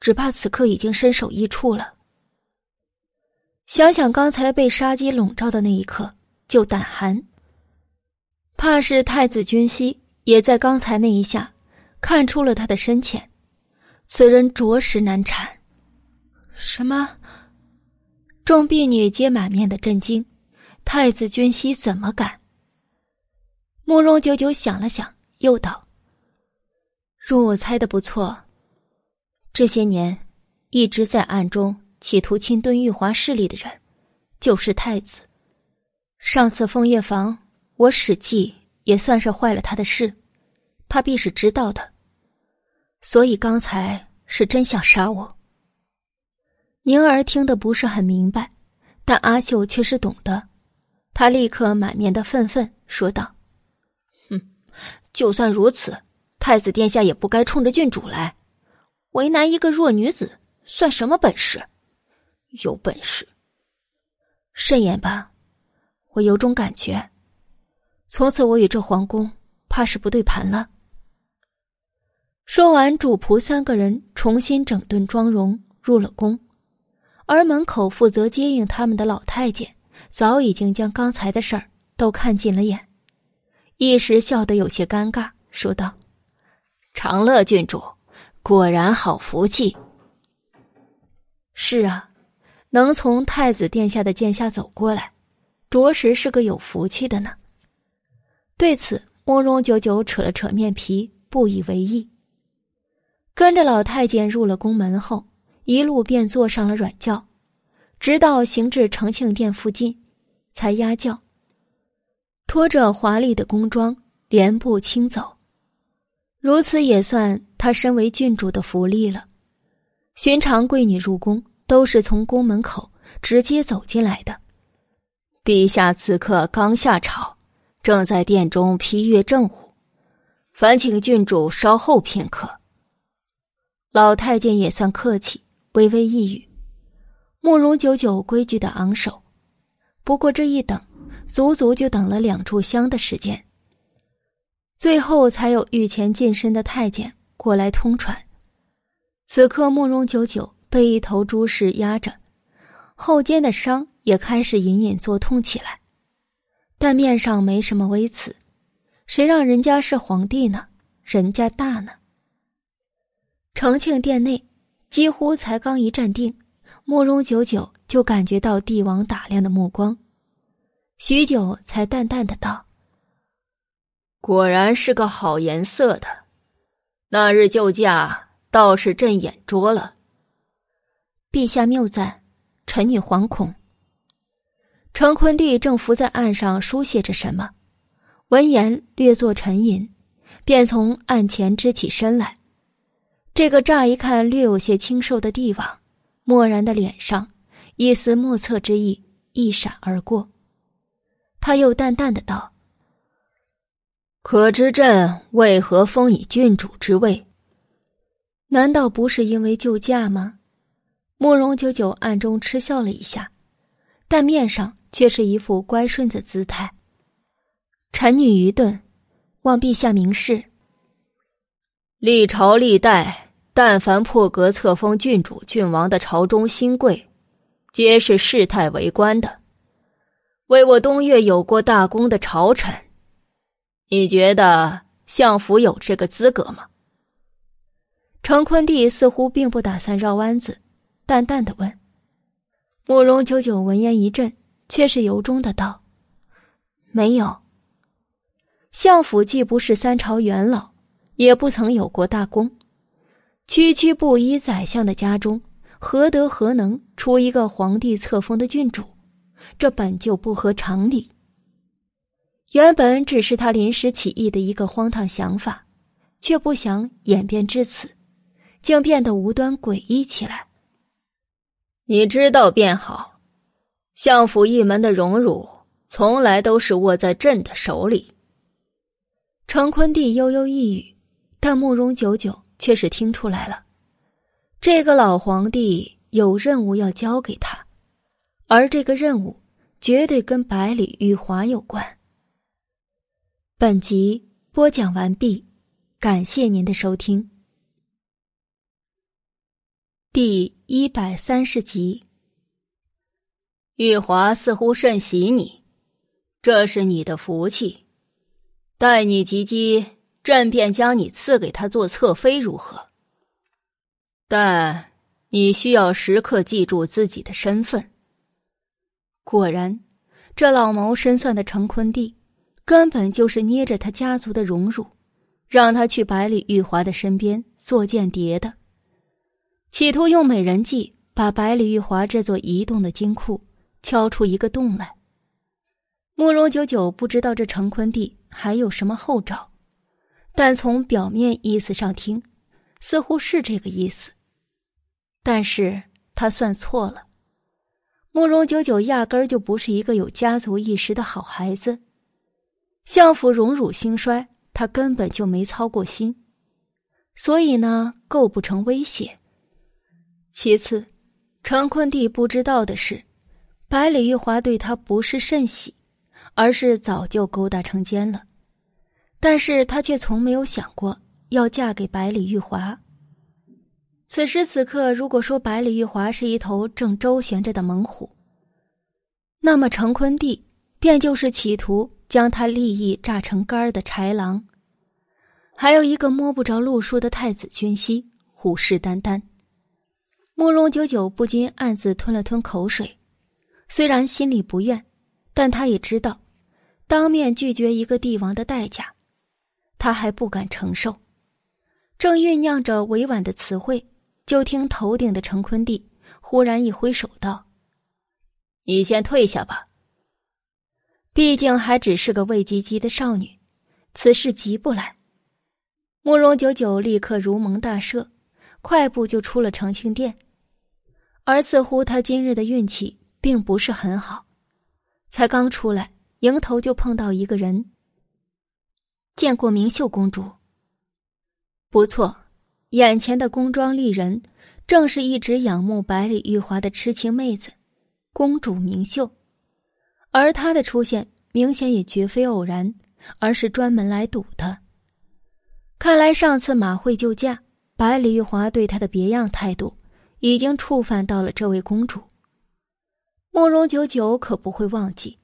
只怕此刻已经身首异处了。想想刚才被杀机笼罩的那一刻，就胆寒。怕是太子君熙也在刚才那一下看出了他的深浅，此人着实难缠。什么？众婢女皆满面的震惊。太子君熙怎么敢？慕容九九想了想，又道：“若我猜的不错。”这些年，一直在暗中企图侵吞玉华势力的人，就是太子。上次枫叶房，我史记也算是坏了他的事，他必是知道的。所以刚才是真想杀我。宁儿听得不是很明白，但阿秀却是懂得，他立刻满面的愤愤说道：“哼，就算如此，太子殿下也不该冲着郡主来。”为难一个弱女子，算什么本事？有本事，慎言吧！我有种感觉，从此我与这皇宫怕是不对盘了。说完，主仆三个人重新整顿妆容，入了宫。而门口负责接应他们的老太监，早已经将刚才的事儿都看进了眼，一时笑得有些尴尬，说道：“长乐郡主。”果然好福气。是啊，能从太子殿下的剑下走过来，着实是个有福气的呢。对此，慕容九九扯了扯面皮，不以为意。跟着老太监入了宫门后，一路便坐上了软轿，直到行至承庆殿附近，才压轿，拖着华丽的宫装，连步轻走。如此也算他身为郡主的福利了。寻常贵女入宫都是从宫门口直接走进来的。陛下此刻刚下朝，正在殿中批阅政务，烦请郡主稍后片刻。老太监也算客气，微微一语。慕容九九规矩的昂首，不过这一等，足足就等了两炷香的时间。最后才有御前近身的太监过来通传。此刻慕容九九被一头猪尸压着，后肩的伤也开始隐隐作痛起来，但面上没什么微词。谁让人家是皇帝呢？人家大呢。承庆殿内，几乎才刚一站定，慕容九九就感觉到帝王打量的目光，许久才淡淡的道。果然是个好颜色的，那日救驾倒是朕眼拙了。陛下谬赞，臣女惶恐。成坤帝正伏在岸上书写着什么，闻言略作沉吟，便从案前支起身来。这个乍一看略有些清瘦的帝王，漠然的脸上一丝莫测之意一闪而过，他又淡淡的道。可知朕为何封以郡主之位？难道不是因为救驾吗？慕容九九暗中嗤笑了一下，但面上却是一副乖顺的姿态。臣女愚钝，望陛下明示。历朝历代，但凡破格册封郡主、郡王的朝中新贵，皆是世态为官的，为我东岳有过大功的朝臣。你觉得相府有这个资格吗？程坤帝似乎并不打算绕弯子，淡淡的问：“慕容九九闻言一震，却是由衷的道：“没有。相府既不是三朝元老，也不曾有过大功，区区布衣宰相的家中，何德何能出一个皇帝册封的郡主？这本就不合常理。原本只是他临时起意的一个荒唐想法，却不想演变至此，竟变得无端诡异起来。”你知道便好，相府一门的荣辱从来都是握在朕的手里。程坤帝悠悠一语，但慕容九九却是听出来了，这个老皇帝有任务要交给他，而这个任务绝对跟百里玉华有关。本集播讲完毕，感谢您的收听。第一百三十集，玉华似乎甚喜你，这是你的福气。待你及笄，朕便将你赐给他做侧妃，如何？但你需要时刻记住自己的身份。果然，这老谋深算的程坤帝，根本就是捏着他家族的荣辱，让他去百里玉华的身边做间谍的。企图用美人计把百里玉华这座移动的金库敲出一个洞来。慕容九九不知道这成坤帝还有什么后招，但从表面意思上听，似乎是这个意思。但是他算错了，慕容九九压根儿就不是一个有家族意识的好孩子，相府荣辱兴衰，他根本就没操过心，所以呢，构不成威胁。其次，程坤帝不知道的是，百里玉华对他不是甚喜，而是早就勾搭成奸了。但是他却从没有想过要嫁给百里玉华。此时此刻，如果说百里玉华是一头正周旋着的猛虎，那么程坤帝便就是企图将他利益榨成干的豺狼。还有一个摸不着路数的太子君熙，虎视眈眈。慕容九九不禁暗自吞了吞口水，虽然心里不愿，但他也知道，当面拒绝一个帝王的代价，他还不敢承受。正酝酿着委婉的词汇，就听头顶的成坤帝忽然一挥手道：“你先退下吧。毕竟还只是个未及笄的少女，此事急不来。”慕容九九立刻如蒙大赦，快步就出了长庆殿。而似乎他今日的运气并不是很好，才刚出来，迎头就碰到一个人。见过明秀公主。不错，眼前的宫装丽人，正是一直仰慕百里玉华的痴情妹子，公主明秀。而她的出现，明显也绝非偶然，而是专门来赌的。看来上次马会救驾，百里玉华对她的别样态度。已经触犯到了这位公主。慕容九九可不会忘记，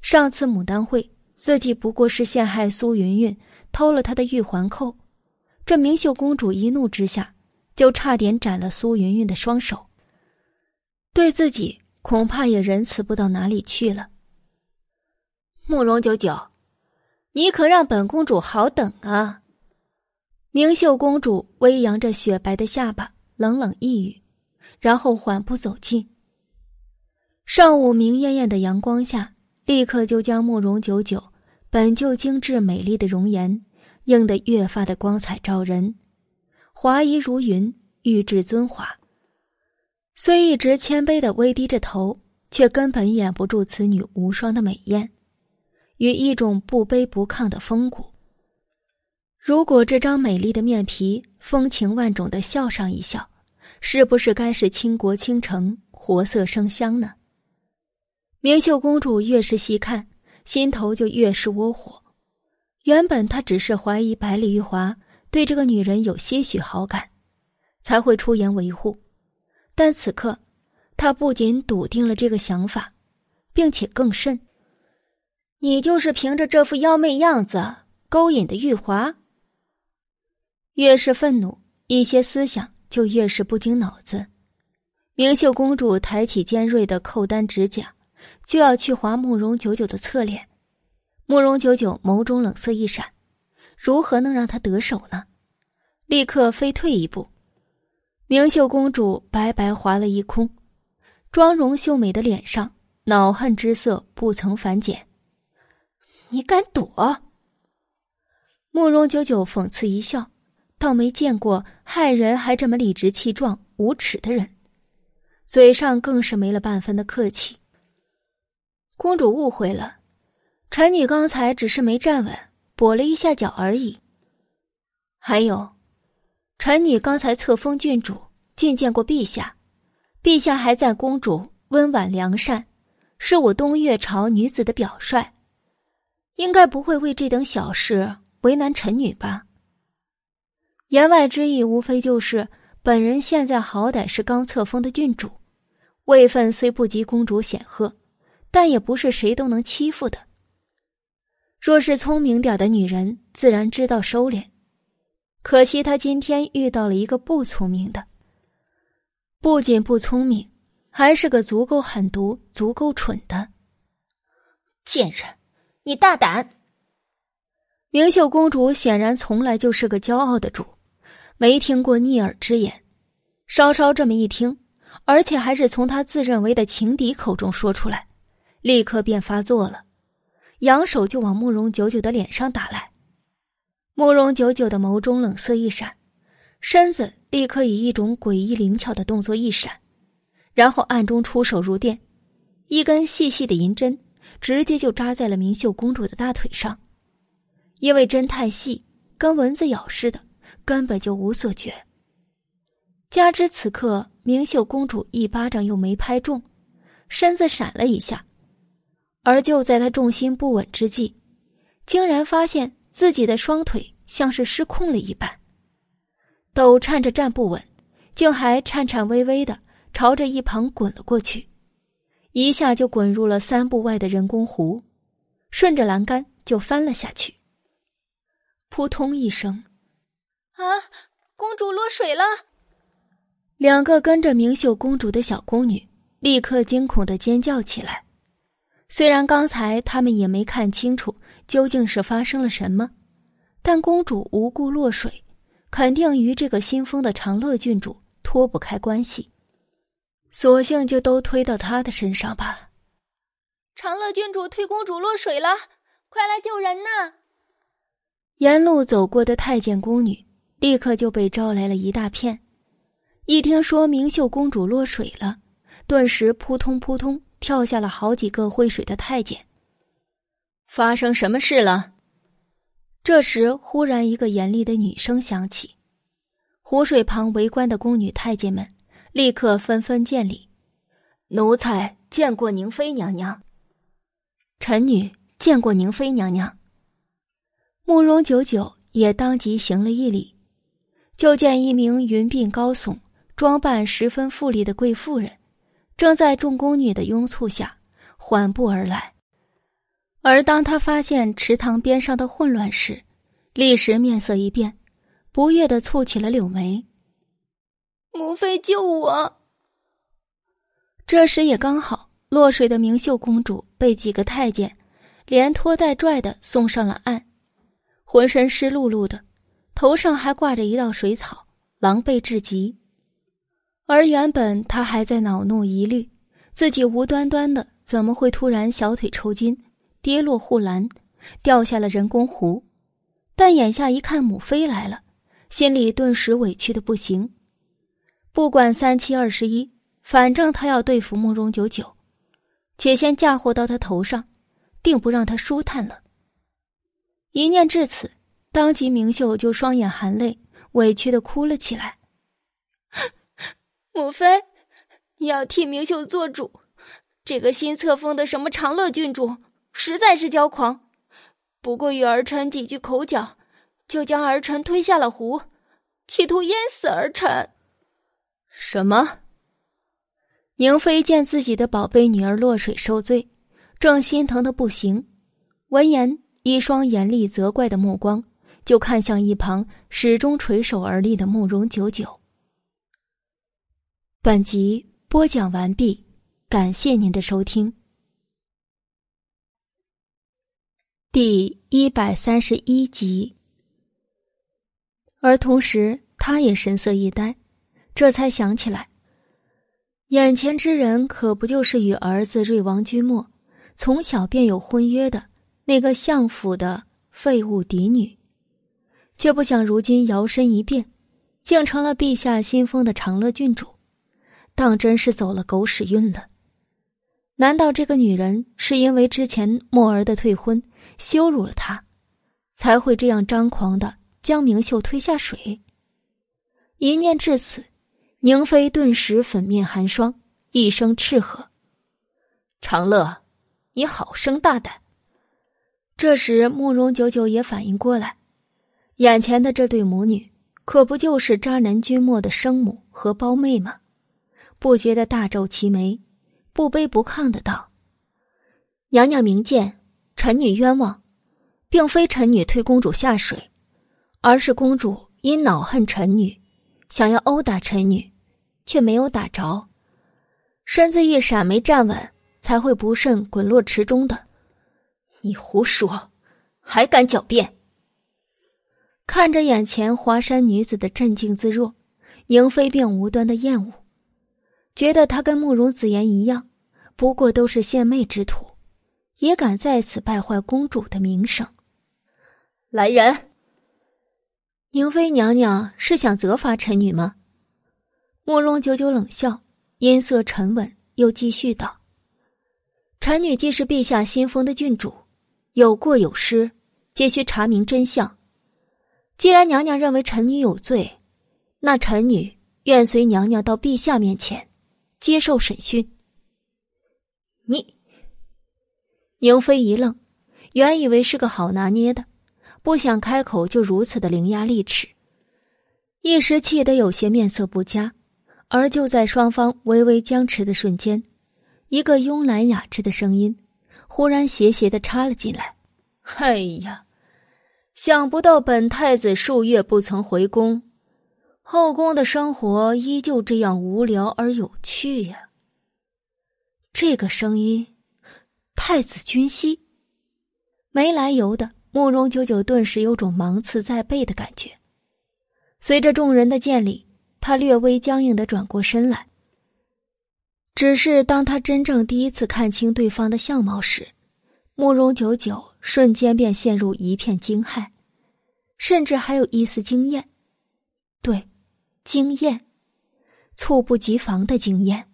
上次牡丹会自己不过是陷害苏云云，偷了她的玉环扣，这明秀公主一怒之下，就差点斩了苏云云的双手。对自己恐怕也仁慈不到哪里去了。慕容九九，你可让本公主好等啊！明秀公主微扬着雪白的下巴，冷冷一语。然后缓步走近。上午明艳艳的阳光下，立刻就将慕容九九本就精致美丽的容颜映得越发的光彩照人，华衣如云，玉质尊华。虽一直谦卑的微低着头，却根本掩不住此女无双的美艳，与一种不卑不亢的风骨。如果这张美丽的面皮风情万种的笑上一笑。是不是该是倾国倾城、活色生香呢？明秀公主越是细看，心头就越是窝火。原本她只是怀疑百里玉华对这个女人有些许好感，才会出言维护。但此刻，她不仅笃定了这个想法，并且更甚：你就是凭着这副妖媚样子勾引的玉华。越是愤怒，一些思想。就越是不经脑子。明秀公主抬起尖锐的扣单指甲，就要去划慕容九九的侧脸。慕容九九眸中冷色一闪，如何能让他得手呢？立刻飞退一步。明秀公主白白划了一空，妆容秀美的脸上恼恨之色不曾反减。你敢躲？慕容九九讽刺一笑，倒没见过害人还这么理直气壮、无耻的人，嘴上更是没了半分的客气。公主误会了，臣女刚才只是没站稳，跛了一下脚而已。还有。臣女刚才册封郡主，觐见过陛下，陛下还赞公主温婉良善，是我东岳朝女子的表率，应该不会为这等小事为难臣女吧？言外之意无非就是本人现在好歹是刚册封的郡主，位分虽不及公主显赫，但也不是谁都能欺负的。若是聪明点的女人，自然知道收敛。可惜她今天遇到了一个不聪明的，不仅不聪明，还是个足够狠毒、足够蠢的贱人！你大胆！明秀公主显然从来就是个骄傲的主，没听过逆耳之言，稍稍这么一听，而且还是从她自认为的情敌口中说出来，立刻便发作了，扬手就往慕容九九的脸上打来。慕容九九的眸中冷色一闪，身子立刻以一种诡异灵巧的动作一闪，然后暗中出手入电，一根细细的银针直接就扎在了明秀公主的大腿上。因为针太细，跟蚊子咬似的，根本就无所觉。加之此刻明秀公主一巴掌又没拍中，身子闪了一下，而就在他重心不稳之际，竟然发现。自己的双腿像是失控了一般，抖颤着站不稳，竟还颤颤巍巍的朝着一旁滚了过去，一下就滚入了三步外的人工湖，顺着栏杆就翻了下去。扑通一声，啊！公主落水了！两个跟着明秀公主的小宫女立刻惊恐的尖叫起来。虽然刚才他们也没看清楚究竟是发生了什么，但公主无故落水，肯定与这个新封的长乐郡主脱不开关系，索性就都推到他的身上吧。长乐郡主推公主落水了，快来救人呐！沿路走过的太监宫女立刻就被招来了一大片，一听说明秀公主落水了，顿时扑通扑通。跳下了好几个会水的太监。发生什么事了？这时，忽然一个严厉的女声响起，湖水旁围观的宫女太监们立刻纷纷见礼：“奴才见过宁妃娘娘。”“臣女见过宁妃娘娘。”慕容九九也当即行了一礼，就见一名云鬓高耸、装扮十分富丽的贵妇人。正在众宫女的拥簇下缓步而来，而当他发现池塘边上的混乱时，立时面色一变，不悦的蹙起了柳眉。母妃救我！这时也刚好落水的明秀公主被几个太监连拖带拽的送上了岸，浑身湿漉漉的，头上还挂着一道水草，狼狈至极。而原本他还在恼怒疑虑，自己无端端的怎么会突然小腿抽筋，跌落护栏，掉下了人工湖。但眼下一看母妃来了，心里顿时委屈的不行。不管三七二十一，反正他要对付慕容九九，且先嫁祸到他头上，定不让他舒坦了。一念至此，当即明秀就双眼含泪，委屈的哭了起来。母妃，你要替明秀做主。这个新册封的什么长乐郡主，实在是骄狂。不过与儿臣几句口角，就将儿臣推下了湖，企图淹死儿臣。什么？宁妃见自己的宝贝女儿落水受罪，正心疼的不行。闻言，一双严厉责怪的目光就看向一旁始终垂手而立的慕容九九。本集播讲完毕，感谢您的收听。第一百三十一集。而同时，他也神色一呆，这才想起来，眼前之人可不就是与儿子瑞王君莫从小便有婚约的那个相府的废物嫡女，却不想如今摇身一变，竟成了陛下新封的长乐郡主，当真是走了狗屎运了。难道这个女人是因为之前墨儿的退婚？羞辱了他，才会这样张狂的将明秀推下水。一念至此，宁妃顿时粉面寒霜，一声斥喝：“长乐，你好生大胆！”这时，慕容九九也反应过来，眼前的这对母女，可不就是渣男君莫的生母和胞妹吗？不觉得大皱齐眉，不卑不亢的道：“娘娘明鉴。”臣女冤枉，并非臣女推公主下水，而是公主因恼恨臣女，想要殴打臣女，却没有打着，身子一闪没站稳，才会不慎滚落池中的。你胡说，还敢狡辩？看着眼前华山女子的镇静自若，宁妃便无端的厌恶，觉得他跟慕容子言一样，不过都是献媚之徒。也敢在此败坏公主的名声？来人！宁妃娘娘是想责罚臣女吗？慕容久久冷笑，音色沉稳，又继续道：“臣女既是陛下新封的郡主，有过有失，皆需查明真相。既然娘娘认为臣女有罪，那臣女愿随娘娘到陛下面前，接受审讯。”你。宁妃一愣，原以为是个好拿捏的，不想开口就如此的伶牙俐齿，一时气得有些面色不佳。而就在双方微微僵持的瞬间，一个慵懒雅致的声音忽然斜斜的插了进来：“哎呀，想不到本太子数月不曾回宫，后宫的生活依旧这样无聊而有趣呀。”这个声音。太子君息，没来由的，慕容九九顿时有种芒刺在背的感觉。随着众人的见礼，他略微僵硬的转过身来。只是当他真正第一次看清对方的相貌时，慕容九九瞬间便陷入一片惊骇，甚至还有一丝惊艳。对，惊艳，猝不及防的惊艳。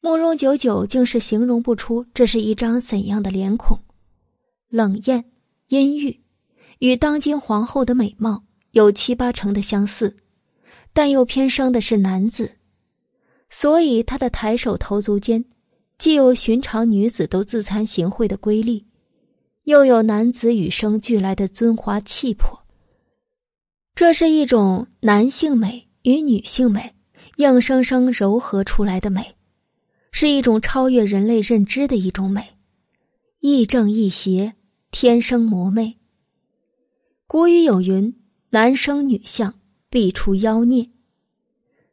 慕容九九竟是形容不出这是一张怎样的脸孔，冷艳、阴郁，与当今皇后的美貌有七八成的相似，但又偏生的是男子，所以他的抬手投足间，既有寻常女子都自惭形秽的瑰丽，又有男子与生俱来的尊华气魄。这是一种男性美与女性美硬生生糅合出来的美。是一种超越人类认知的一种美，亦正亦邪，天生魔魅。古语有云：“男生女相，必出妖孽。”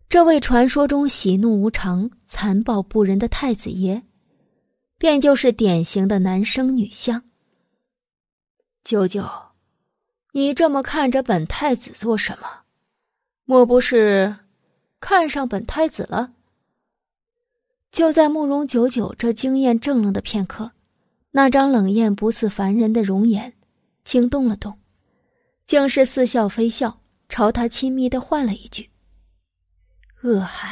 这位传说中喜怒无常、残暴不仁的太子爷，便就是典型的男生女相。舅舅，你这么看着本太子做什么？莫不是看上本太子了？就在慕容九九这惊艳怔愣的片刻，那张冷艳不似凡人的容颜，轻动了动，竟是似笑非笑，朝他亲密的唤了一句：“恶寒，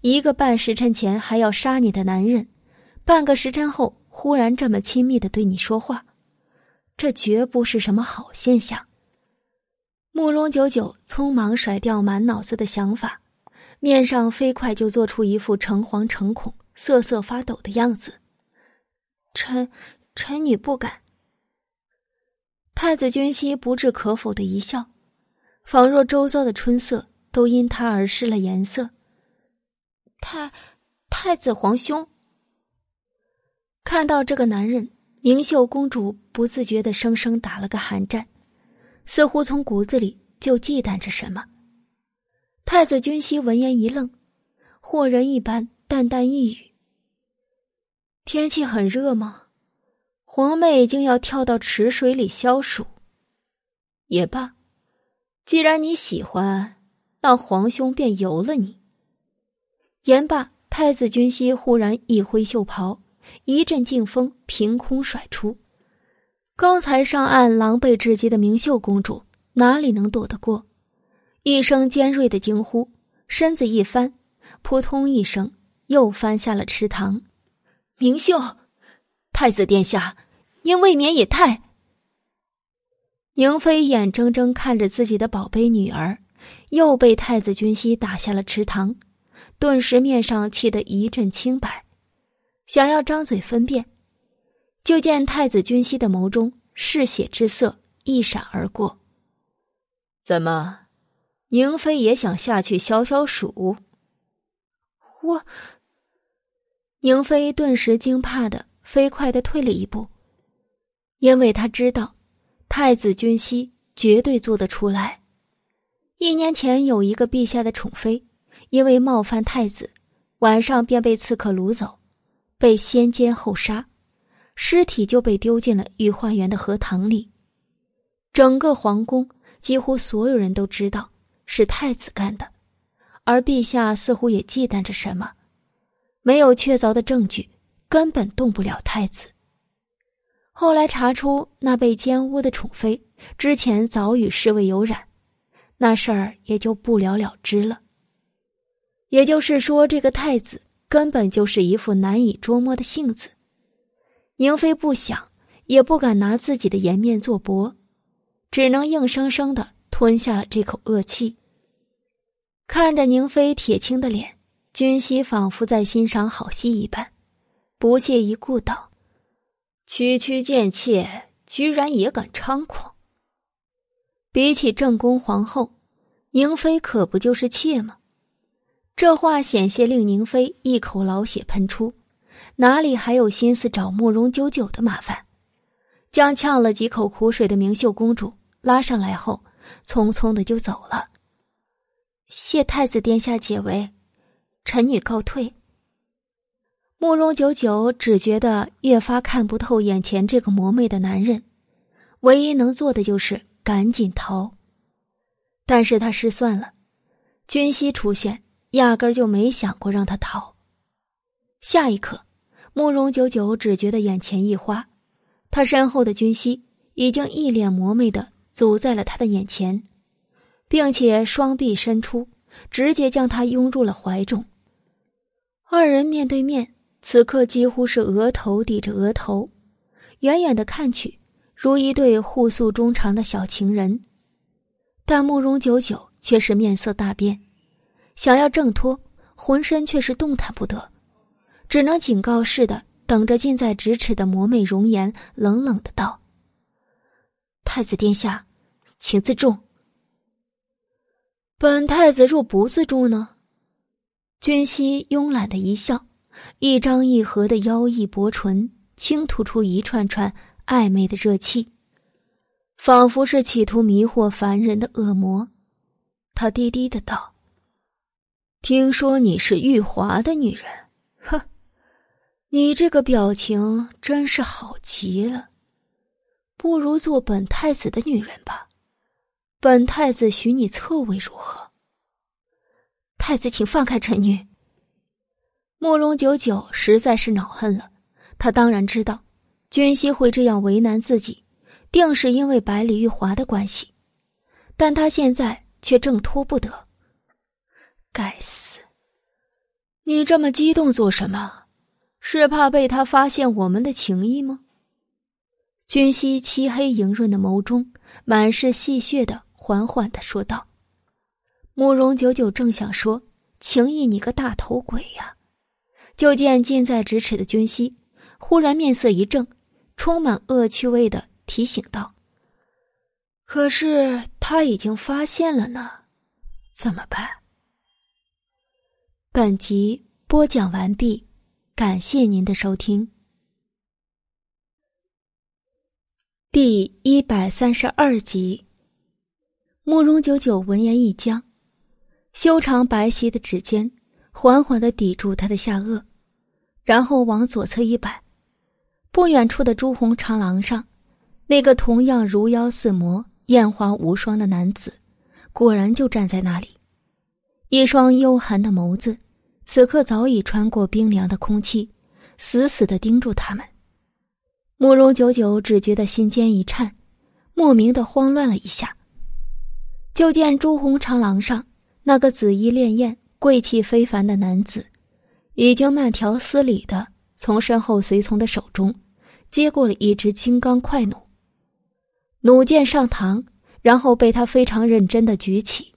一个半时辰前还要杀你的男人，半个时辰后忽然这么亲密的对你说话，这绝不是什么好现象。”慕容九九匆忙甩掉满脑子的想法。面上飞快就做出一副诚惶诚恐、瑟瑟发抖的样子。臣臣女不敢。太子君息不置可否的一笑，仿若周遭的春色都因他而失了颜色。太太子皇兄，看到这个男人，明秀公主不自觉的生生打了个寒战，似乎从骨子里就忌惮着什么。太子君熙闻言一愣，惑人一般淡淡一语：“天气很热吗？皇妹竟要跳到池水里消暑。也罢，既然你喜欢，那皇兄便由了你。”言罢，太子君熙忽然一挥袖袍，一阵劲风凭空甩出。刚才上岸狼狈至极的明秀公主哪里能躲得过？一声尖锐的惊呼，身子一翻，扑通一声又翻下了池塘。明秀，太子殿下，您未免也太……宁妃眼睁睁看着自己的宝贝女儿又被太子君熙打下了池塘，顿时面上气得一阵青白，想要张嘴分辨，就见太子君熙的眸中嗜血之色一闪而过。怎么，宁妃也想下去消消暑？我。宁妃顿时惊怕的飞快的退了一步，因为她知道，太子君熙绝对做得出来。一年前有一个陛下的宠妃，因为冒犯太子，晚上便被刺客掳走，被先奸后杀，尸体就被丢进了御花园的荷塘里。整个皇宫几乎所有人都知道是太子干的，而陛下似乎也忌惮着什么。没有确凿的证据，根本动不了太子。后来查出，那被奸污的宠妃之前早与侍卫有染，那事儿也就不了了之了。也就是说，这个太子根本就是一副难以捉摸的性子。宁妃不想，也不敢拿自己的颜面作薄，只能硬生生的吞下了这口恶气。看着宁妃铁青的脸。君熙仿佛在欣赏好戏一般，不屑一顾道：“区区贱妾，居然也敢猖狂！比起正宫皇后，宁妃可不就是妾吗？”这话险些令宁妃一口老血喷出，哪里还有心思找慕容九九的麻烦？将呛了几口苦水的明秀公主拉上来后，匆匆的就走了。谢太子殿下解围。臣女告退。慕容九九只觉得越发看不透眼前这个魔魅的男人，唯一能做的就是赶紧逃。但是他失算了，君熙出现，压根就没想过让他逃。下一刻，慕容九九只觉得眼前一花，他身后的君熙已经一脸魔魅的走在了他的眼前，并且双臂伸出，直接将他拥入了怀中。二人面对面，此刻几乎是额头抵着额头，远远的看去，如一对互诉衷肠的小情人。但慕容九九却是面色大变，想要挣脱，浑身却是动弹不得，只能警告似的等着近在咫尺的魔魅容颜，冷冷的道：“太子殿下，请自重。”本太子若不自重呢？君熙慵懒的一笑，一张一合的妖异薄唇轻吐出一串串暧昧的热气，仿佛是企图迷惑凡人的恶魔。他低低的道：“听说你是玉华的女人，哼，你这个表情真是好极了。不如做本太子的女人吧，本太子许你侧位，如何？”太子，请放开臣女。慕容九九实在是恼恨了，他当然知道，君熙会这样为难自己，定是因为百里玉华的关系，但他现在却挣脱不得。该死！你这么激动做什么？是怕被他发现我们的情谊吗？君熙漆黑莹润的眸中满是戏谑的，缓缓的说道。慕容九九正想说情谊，你个大头鬼呀！就见近在咫尺的君熙忽然面色一正，充满恶趣味的提醒道：“可是他已经发现了呢，怎么办？”本集播讲完毕，感谢您的收听。第一百三十二集，慕容九九闻言一僵。修长白皙的指尖缓缓的抵住他的下颚，然后往左侧一摆，不远处的朱红长廊上，那个同样如妖似魔、艳华无双的男子，果然就站在那里，一双幽寒的眸子，此刻早已穿过冰凉的空气，死死的盯住他们。慕容九九只觉得心间一颤，莫名的慌乱了一下。就见朱红长廊上那个紫衣潋滟、贵气非凡的男子，已经慢条斯理的从身后随从的手中接过了一只金刚快弩。弩箭上膛，然后被他非常认真的举起，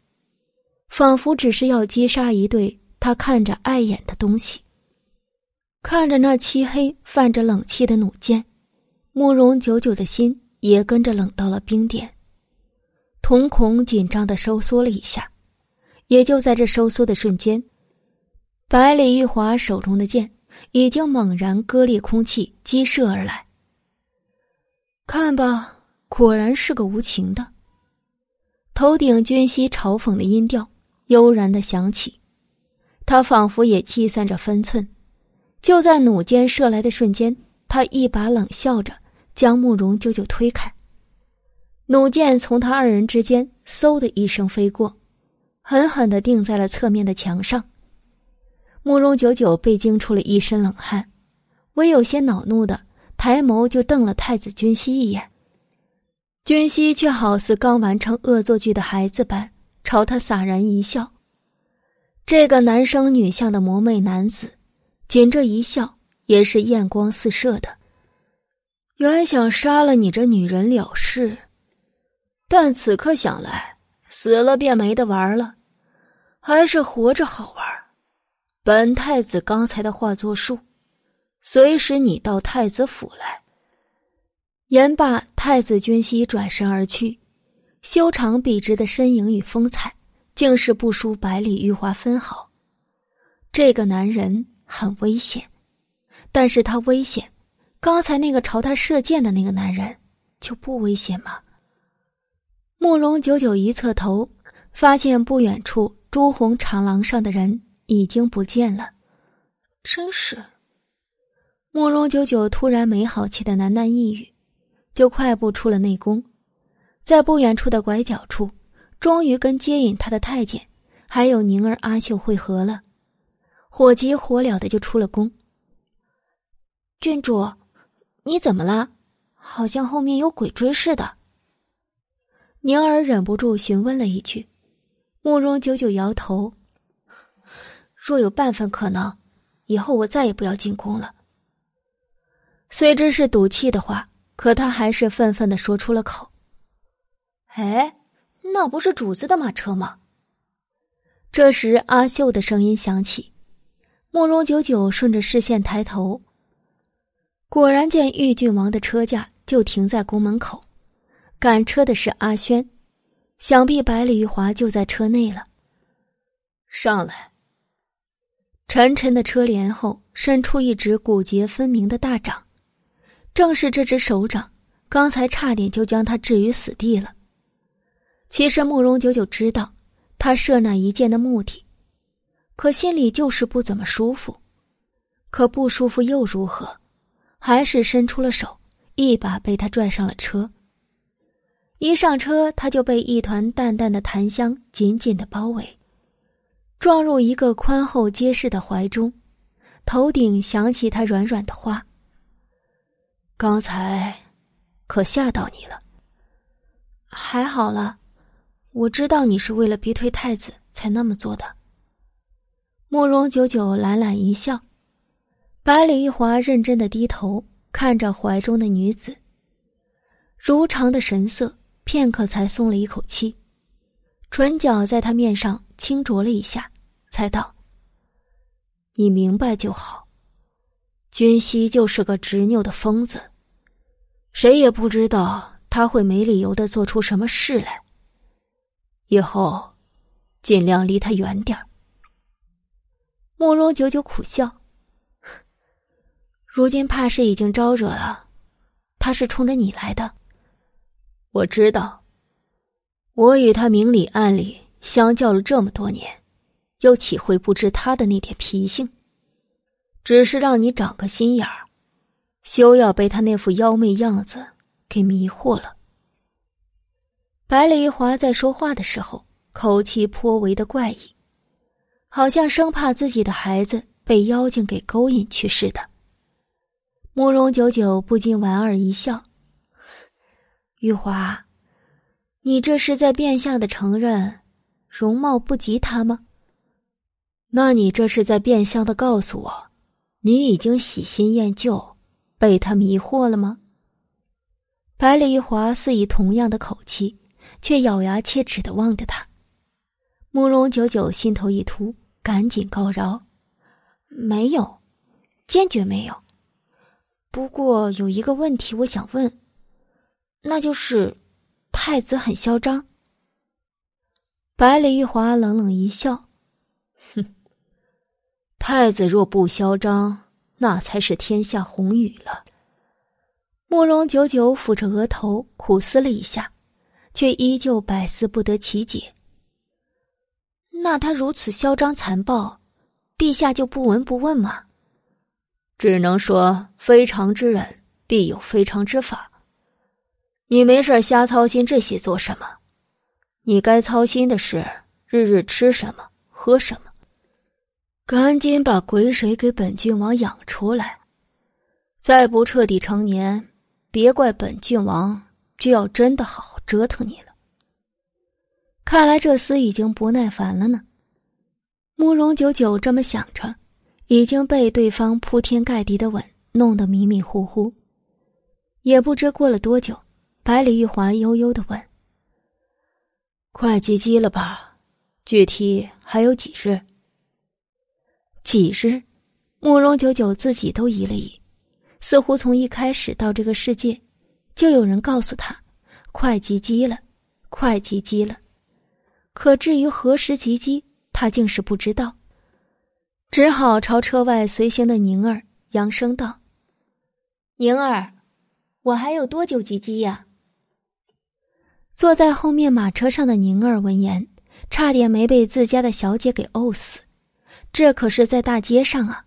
仿佛只是要击杀一对他看着碍眼的东西。看着那漆黑、泛着冷气的弩箭。慕容久久的心也跟着冷到了冰点，瞳孔紧张的收缩了一下。也就在这收缩的瞬间，百里玉华手中的剑已经猛然割裂空气，激射而来。看吧，果然是个无情的。头顶君熙嘲讽的音调悠然的响起，他仿佛也计算着分寸。就在弩箭射来的瞬间，他一把冷笑着。将慕容九九推开，弩箭从他二人之间嗖的一声飞过，狠狠的钉在了侧面的墙上。慕容九九被惊出了一身冷汗，微有些恼怒的抬眸就瞪了太子君熙一眼。君熙却好似刚完成恶作剧的孩子般，朝他洒然一笑。这个男生女相的魔魅男子，仅这一笑也是艳光四射的。原想杀了你这女人了事，但此刻想来，死了便没得玩了，还是活着好玩。本太子刚才的话作数，随时你到太子府来。言罢，太子君熙转身而去，修长笔直的身影与风采，竟是不输百里玉华分毫。这个男人很危险，但是他危险。刚才那个朝他射箭的那个男人就不危险吗？慕容九九一侧头，发现不远处朱红长廊上的人已经不见了。真是，慕容九九突然没好气的喃喃一语，就快步出了内宫，在不远处的拐角处，终于跟接引他的太监还有宁儿、阿秀会合了，火急火燎的就出了宫。郡主。你怎么了？好像后面有鬼追似的。宁儿忍不住询问了一句，慕容久久摇头。若有半分可能，以后我再也不要进宫了。虽知是赌气的话，可他还是愤愤的说出了口。哎，那不是主子的马车吗？这时阿秀的声音响起，慕容九九顺着视线抬头。果然见玉郡王的车驾就停在宫门口，赶车的是阿轩，想必百里玉华就在车内了。上来。沉沉的车帘后伸出一只骨节分明的大掌，正是这只手掌，刚才差点就将他置于死地了。其实慕容九九知道他射那一箭的目的，可心里就是不怎么舒服。可不舒服又如何？还是伸出了手，一把被他拽上了车。一上车，他就被一团淡淡的檀香紧紧的包围，撞入一个宽厚结实的怀中，头顶响起他软软的话：“刚才可吓到你了？还好了，我知道你是为了逼退太子才那么做的。”慕容九九懒懒一笑。百里玉华认真的低头看着怀中的女子，如常的神色，片刻才松了一口气，唇角在他面上轻啄了一下，才道：“你明白就好。君熙就是个执拗的疯子，谁也不知道他会没理由的做出什么事来。以后，尽量离他远点慕容九九苦笑。如今怕是已经招惹了，他是冲着你来的。我知道，我与他明里暗里相较了这么多年，又岂会不知他的那点脾性？只是让你长个心眼儿，休要被他那副妖媚样子给迷惑了。白丽华在说话的时候，口气颇为的怪异，好像生怕自己的孩子被妖精给勾引去似的。慕容九九不禁莞尔一笑：“玉华，你这是在变相的承认容貌不及他吗？那你这是在变相的告诉我？”你已经喜新厌旧，被他迷惑了吗？百里一华似以同样的口气，却咬牙切齿的望着他。慕容九九心头一突，赶紧告饶：“没有，坚决没有。不过有一个问题，我想问，那就是太子很嚣张。”百里一华冷冷一笑。哼太子若不嚣张，那才是天下红雨了。慕容九九抚着额头，苦思了一下，却依旧百思不得其解。那他如此嚣张残暴，陛下就不闻不问吗？只能说非常之人必有非常之法。你没事瞎操心这些做什么？你该操心的是日日吃什么，喝什么。赶紧把鬼水给本郡王养出来，再不彻底成年，别怪本郡王就要真的好好折腾你了。看来这厮已经不耐烦了呢。慕容九九这么想着，已经被对方铺天盖地的吻弄得迷迷糊糊。也不知过了多久，百里玉华悠悠的问：“快及笄了吧？具体还有几日？”几日，慕容九九自己都疑了疑，似乎从一开始到这个世界，就有人告诉他：“快及笄了，快及笄了。”可至于何时及笄，他竟是不知道，只好朝车外随行的宁儿扬声道：“宁儿，我还有多久及笄呀？”坐在后面马车上的宁儿闻言，差点没被自家的小姐给呕死。这可是在大街上啊！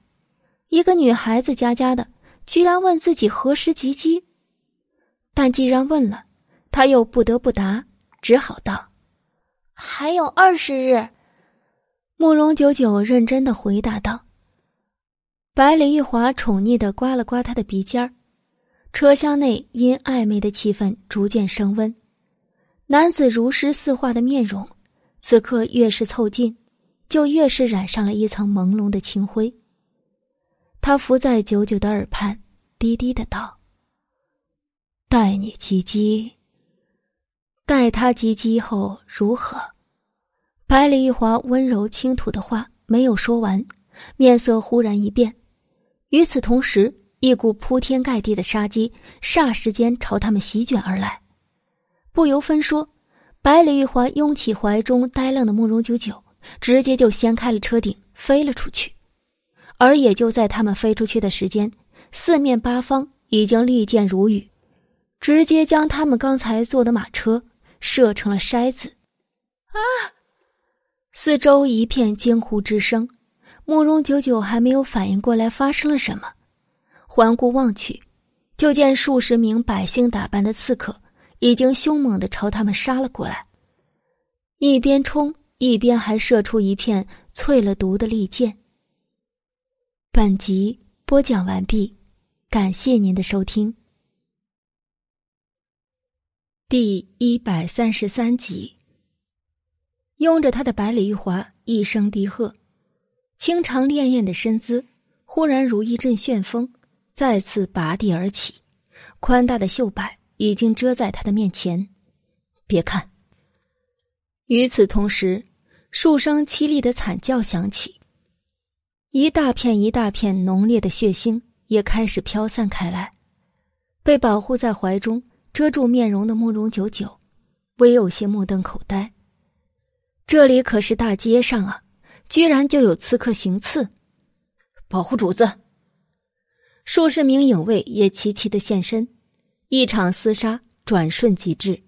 一个女孩子家家的，居然问自己何时及笄。但既然问了，他又不得不答，只好道：“还有二十日。”慕容九九认真的回答道。白里玉华宠溺的刮了刮他的鼻尖儿。车厢内因暧昧的气氛逐渐升温，男子如诗似画的面容，此刻越是凑近。就越是染上了一层朦胧的青灰。他伏在九九的耳畔，低低的道：“待你及笄，待他及笄后如何？”百里一华温柔轻吐的话没有说完，面色忽然一变。与此同时，一股铺天盖地的杀机霎时间朝他们席卷而来。不由分说，百里一华拥起怀中呆愣的慕容九九。直接就掀开了车顶，飞了出去。而也就在他们飞出去的时间，四面八方已经利箭如雨，直接将他们刚才坐的马车射成了筛子。啊！四周一片惊呼之声。慕容九九还没有反应过来发生了什么，环顾望去，就见数十名百姓打扮的刺客已经凶猛的朝他们杀了过来，一边冲。一边还射出一片淬了毒的利剑。本集播讲完毕，感谢您的收听。第一百三十三集，拥着他的百里玉华一声低喝，清长潋滟的身姿忽然如一阵旋风，再次拔地而起，宽大的袖摆已经遮在他的面前。别看。与此同时，数声凄厉的惨叫响起，一大片一大片浓烈的血腥也开始飘散开来。被保护在怀中、遮住面容的慕容九九，微有些目瞪口呆。这里可是大街上啊，居然就有刺客行刺！保护主子！数十名影卫也齐齐的现身，一场厮杀转瞬即至。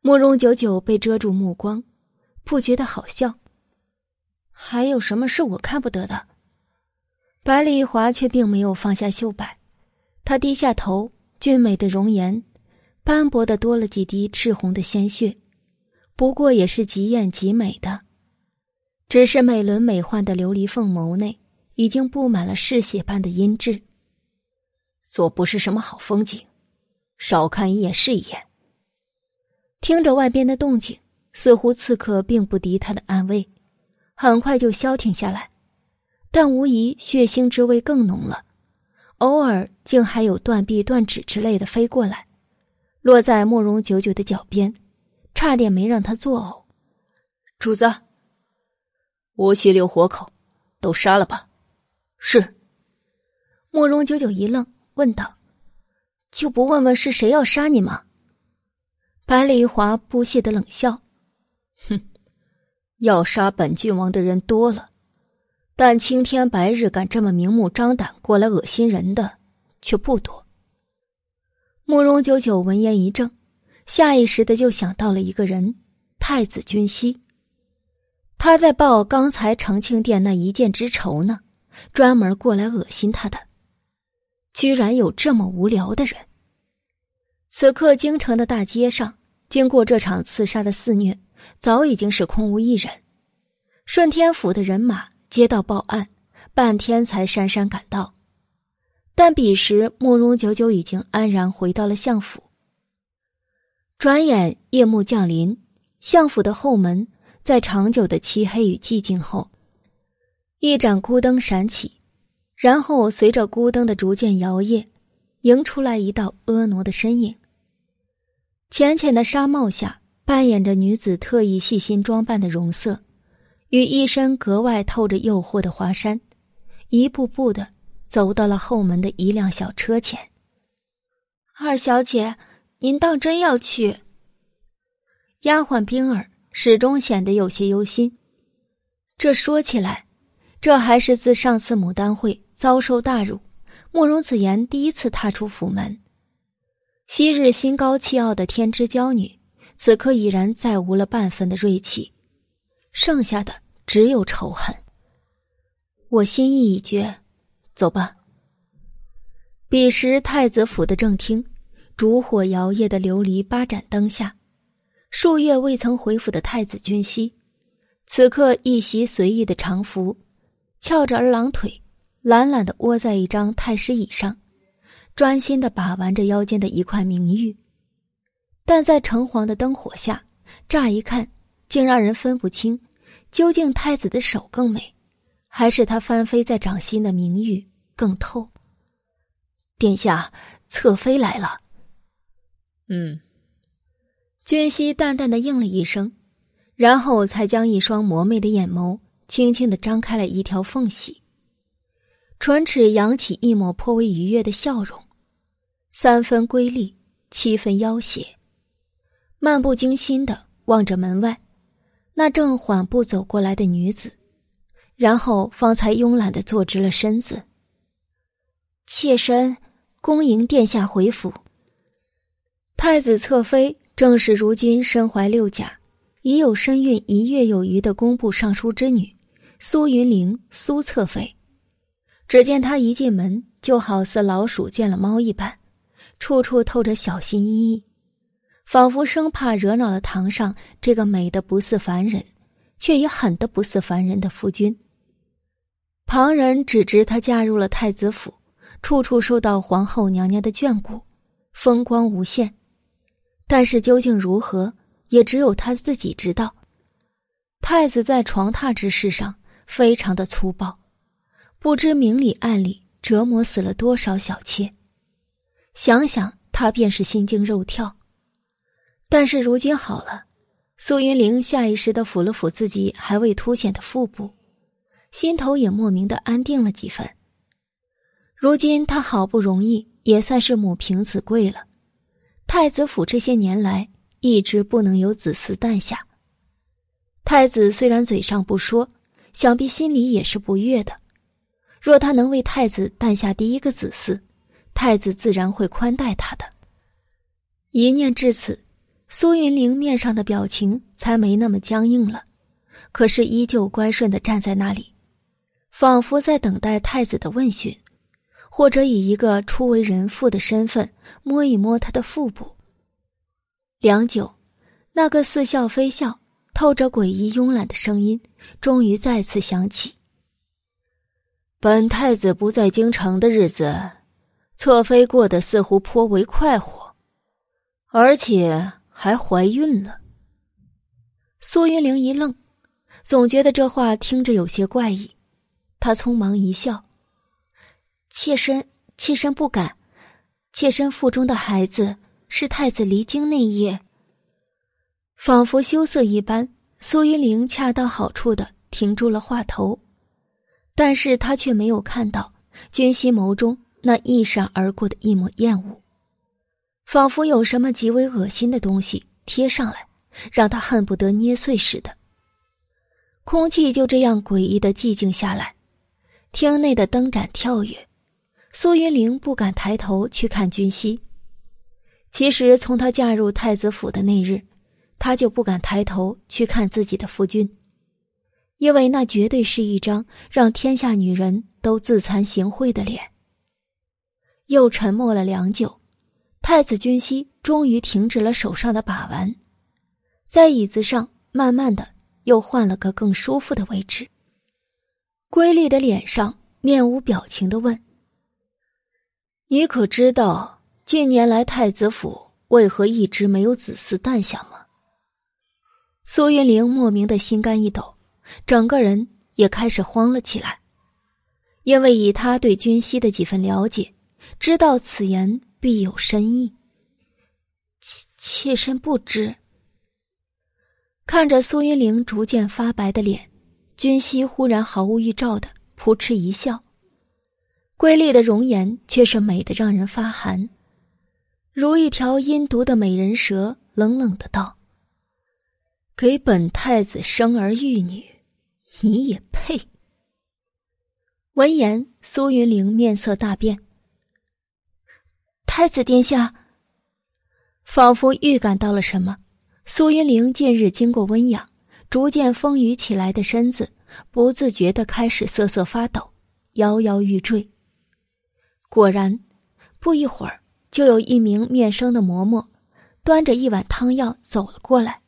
慕容九九被遮住目光，不觉得好笑。还有什么是我看不得的？白丽华却并没有放下袖摆，她低下头，俊美的容颜，斑驳的多了几滴赤红的鲜血，不过也是极艳极美的，只是美轮美奂的琉璃凤眸内已经布满了嗜血般的阴鸷。做不是什么好风景，少看一眼是一眼。听着外边的动静，似乎刺客并不敌他的暗卫，很快就消停下来。但无疑血腥之味更浓了，偶尔竟还有断臂断指之类的飞过来，落在慕容九九的脚边，差点没让他作呕。主子，无需留活口，都杀了吧。是。慕容九九一愣，问道：“就不问问是谁要杀你吗？”白里华不屑的冷笑：“哼，要杀本郡王的人多了。”但青天白日敢这么明目张胆过来恶心人的却不多。慕容九九闻言一怔，下意识的就想到了一个人——太子君熙。他在报刚才长庆殿那一箭之仇呢，专门过来恶心他的。居然有这么无聊的人！此刻京城的大街上，经过这场刺杀的肆虐，早已经是空无一人。顺天府的人马。接到报案，半天才姗姗赶到，但彼时慕容九九已经安然回到了相府。转眼夜幕降临，相府的后门在长久的漆黑与寂静后，一盏孤灯闪起，然后随着孤灯的逐渐摇曳，迎出来一道婀娜的身影。浅浅的纱帽下，扮演着女子特意细心装扮的容色。与一身格外透着诱惑的华衫，一步步的走到了后门的一辆小车前。二小姐，您当真要去？丫鬟冰儿始终显得有些忧心。这说起来，这还是自上次牡丹会遭受大辱，慕容子言第一次踏出府门。昔日心高气傲的天之娇女，此刻已然再无了半分的锐气。剩下的只有仇恨。我心意已决，走吧。彼时太子府的正厅，烛火摇曳的琉璃八盏灯下，数月未曾回府的太子君熙，此刻一袭随意的长服，翘着二郎腿，懒懒的窝在一张太师椅上，专心的把玩着腰间的一块明玉。但在橙黄的灯火下，乍一看。竟让人分不清，究竟太子的手更美，还是他翻飞在掌心的明玉更透？殿下，侧妃来了。嗯，君熙淡淡的应了一声，然后才将一双魔媚的眼眸轻轻的张开了一条缝隙，唇齿扬起一抹颇为愉悦的笑容，三分瑰丽，七分妖邪，漫不经心的望着门外。那正缓步走过来的女子，然后方才慵懒的坐直了身子。妾身恭迎殿下回府。太子侧妃正是如今身怀六甲，已有身孕一月有余的工部尚书之女苏云玲，苏侧妃。只见她一进门，就好似老鼠见了猫一般，处处透着小心翼翼。仿佛生怕惹恼了堂上这个美的不似凡人，却也狠的不似凡人的夫君。旁人只知她嫁入了太子府，处处受到皇后娘娘的眷顾，风光无限。但是究竟如何，也只有她自己知道。太子在床榻之事上非常的粗暴，不知明里暗里折磨死了多少小妾。想想他便是心惊肉跳。但是如今好了，苏云玲下意识的抚了抚自己还未凸显的腹部，心头也莫名的安定了几分。如今她好不容易也算是母凭子贵了，太子府这些年来一直不能有子嗣诞下。太子虽然嘴上不说，想必心里也是不悦的。若他能为太子诞下第一个子嗣，太子自然会宽待他的。一念至此。苏云玲面上的表情才没那么僵硬了，可是依旧乖顺的站在那里，仿佛在等待太子的问询，或者以一个初为人父的身份摸一摸他的腹部。良久，那个似笑非笑、透着诡异慵懒的声音终于再次响起：“本太子不在京城的日子，侧妃过得似乎颇为快活，而且还怀孕了。”苏云玲一愣。总觉得这话听着有些怪异，她匆忙一笑：“妾身，妾身不敢。妾身腹中的孩子是太子离京那夜。”仿佛羞涩一般，苏云玲恰到好处的停住了话头，但是他却没有看到君熙眸中那一闪而过的一抹厌恶，仿佛有什么极为恶心的东西贴上来，让他恨不得捏碎似的。空气就这样诡异的寂静下来，厅内的灯盏跳跃，苏云玲不敢抬头去看君熙。其实从她嫁入太子府的那日，她就不敢抬头去看自己的夫君，因为那绝对是一张让天下女人都自惭形秽的脸。又沉默了良久，太子君熙终于停止了手上的把玩，在椅子上慢慢的。又换了个更舒服的位置。瑰丽的脸上面无表情的问：“你可知道近年来太子府为何一直没有子嗣诞下吗？”苏云玲莫名的心肝一抖，整个人也开始慌了起来，因为以他对君熙的几分了解，知道此言必有深意。妾妾身不知。看着苏云玲逐渐发白的脸，君熙忽然毫无预兆的扑哧一笑，瑰丽的容颜却是美的让人发寒，如一条阴毒的美人蛇，冷冷的道：“给本太子生儿育女，你也配？”闻言，苏云玲面色大变。太子殿下，仿佛预感到了什么。苏云玲近日经过温养，逐渐丰腴起来的身子，不自觉的开始瑟瑟发抖，摇摇欲坠。果然，不一会儿，就有一名面生的嬷嬷，端着一碗汤药走了过来，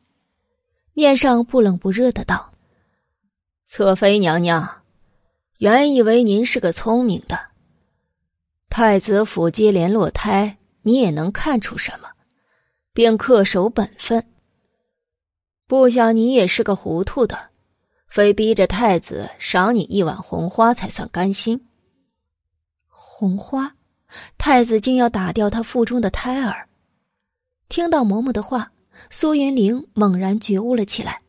面上不冷不热的道：“侧妃娘娘，原以为您是个聪明的，太子府接连落胎，你也能看出什么，便恪守本分。”不想你也是个糊涂的，非逼着太子赏你一碗红花才算甘心。红花，太子竟要打掉他腹中的胎儿。听到嬷嬷的话，苏云玲猛然觉悟了起来。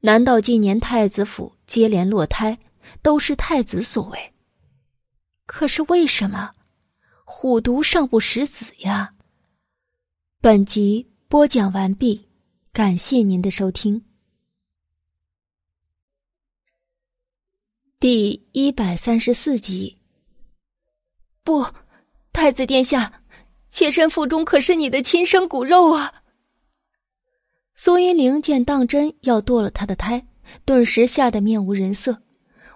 难道今年太子府接连落胎，都是太子所为？可是为什么？虎毒尚不食子呀！本集播讲完毕。感谢您的收听，第一百三十四集。不，太子殿下，妾身腹中可是你的亲生骨肉啊！苏云玲见当真要堕了他的胎，顿时吓得面无人色，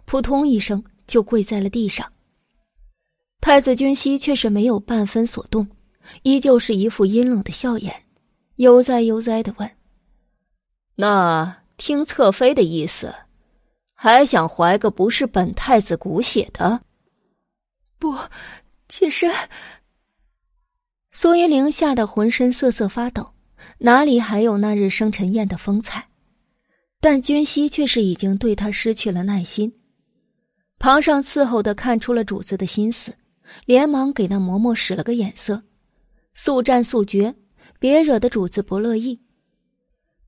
扑通一声就跪在了地上。太子君熙却是没有半分所动，依旧是一副阴冷的笑颜，悠哉悠哉的问。那听侧妃的意思，还想怀个不是本太子骨血的？不，妾身。苏云玲吓得浑身瑟瑟发抖，哪里还有那日生辰宴的风采？但君熙却是已经对他失去了耐心。旁上伺候的看出了主子的心思，连忙给那嬷嬷使了个眼色，速战速决，别惹得主子不乐意。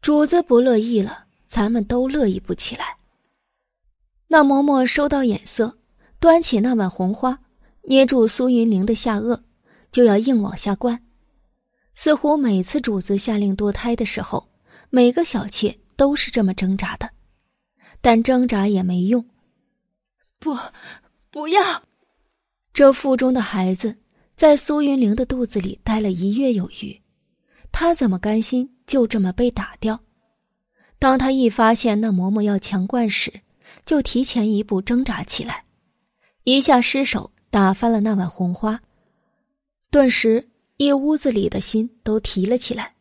主子不乐意了，咱们都乐意不起来。那嬷嬷收到眼色，端起那碗红花，捏住苏云玲的下颚，就要硬往下灌。似乎每次主子下令堕胎的时候，每个小妾都是这么挣扎的，但挣扎也没用。不，不要！这腹中的孩子在苏云玲的肚子里待了一月有余，她怎么甘心？就这么被打掉，当她一发现那嬷嬷要强灌时，就提前一步挣扎起来，一下失手打翻了那碗红花，顿时一屋子里的心都提了起来，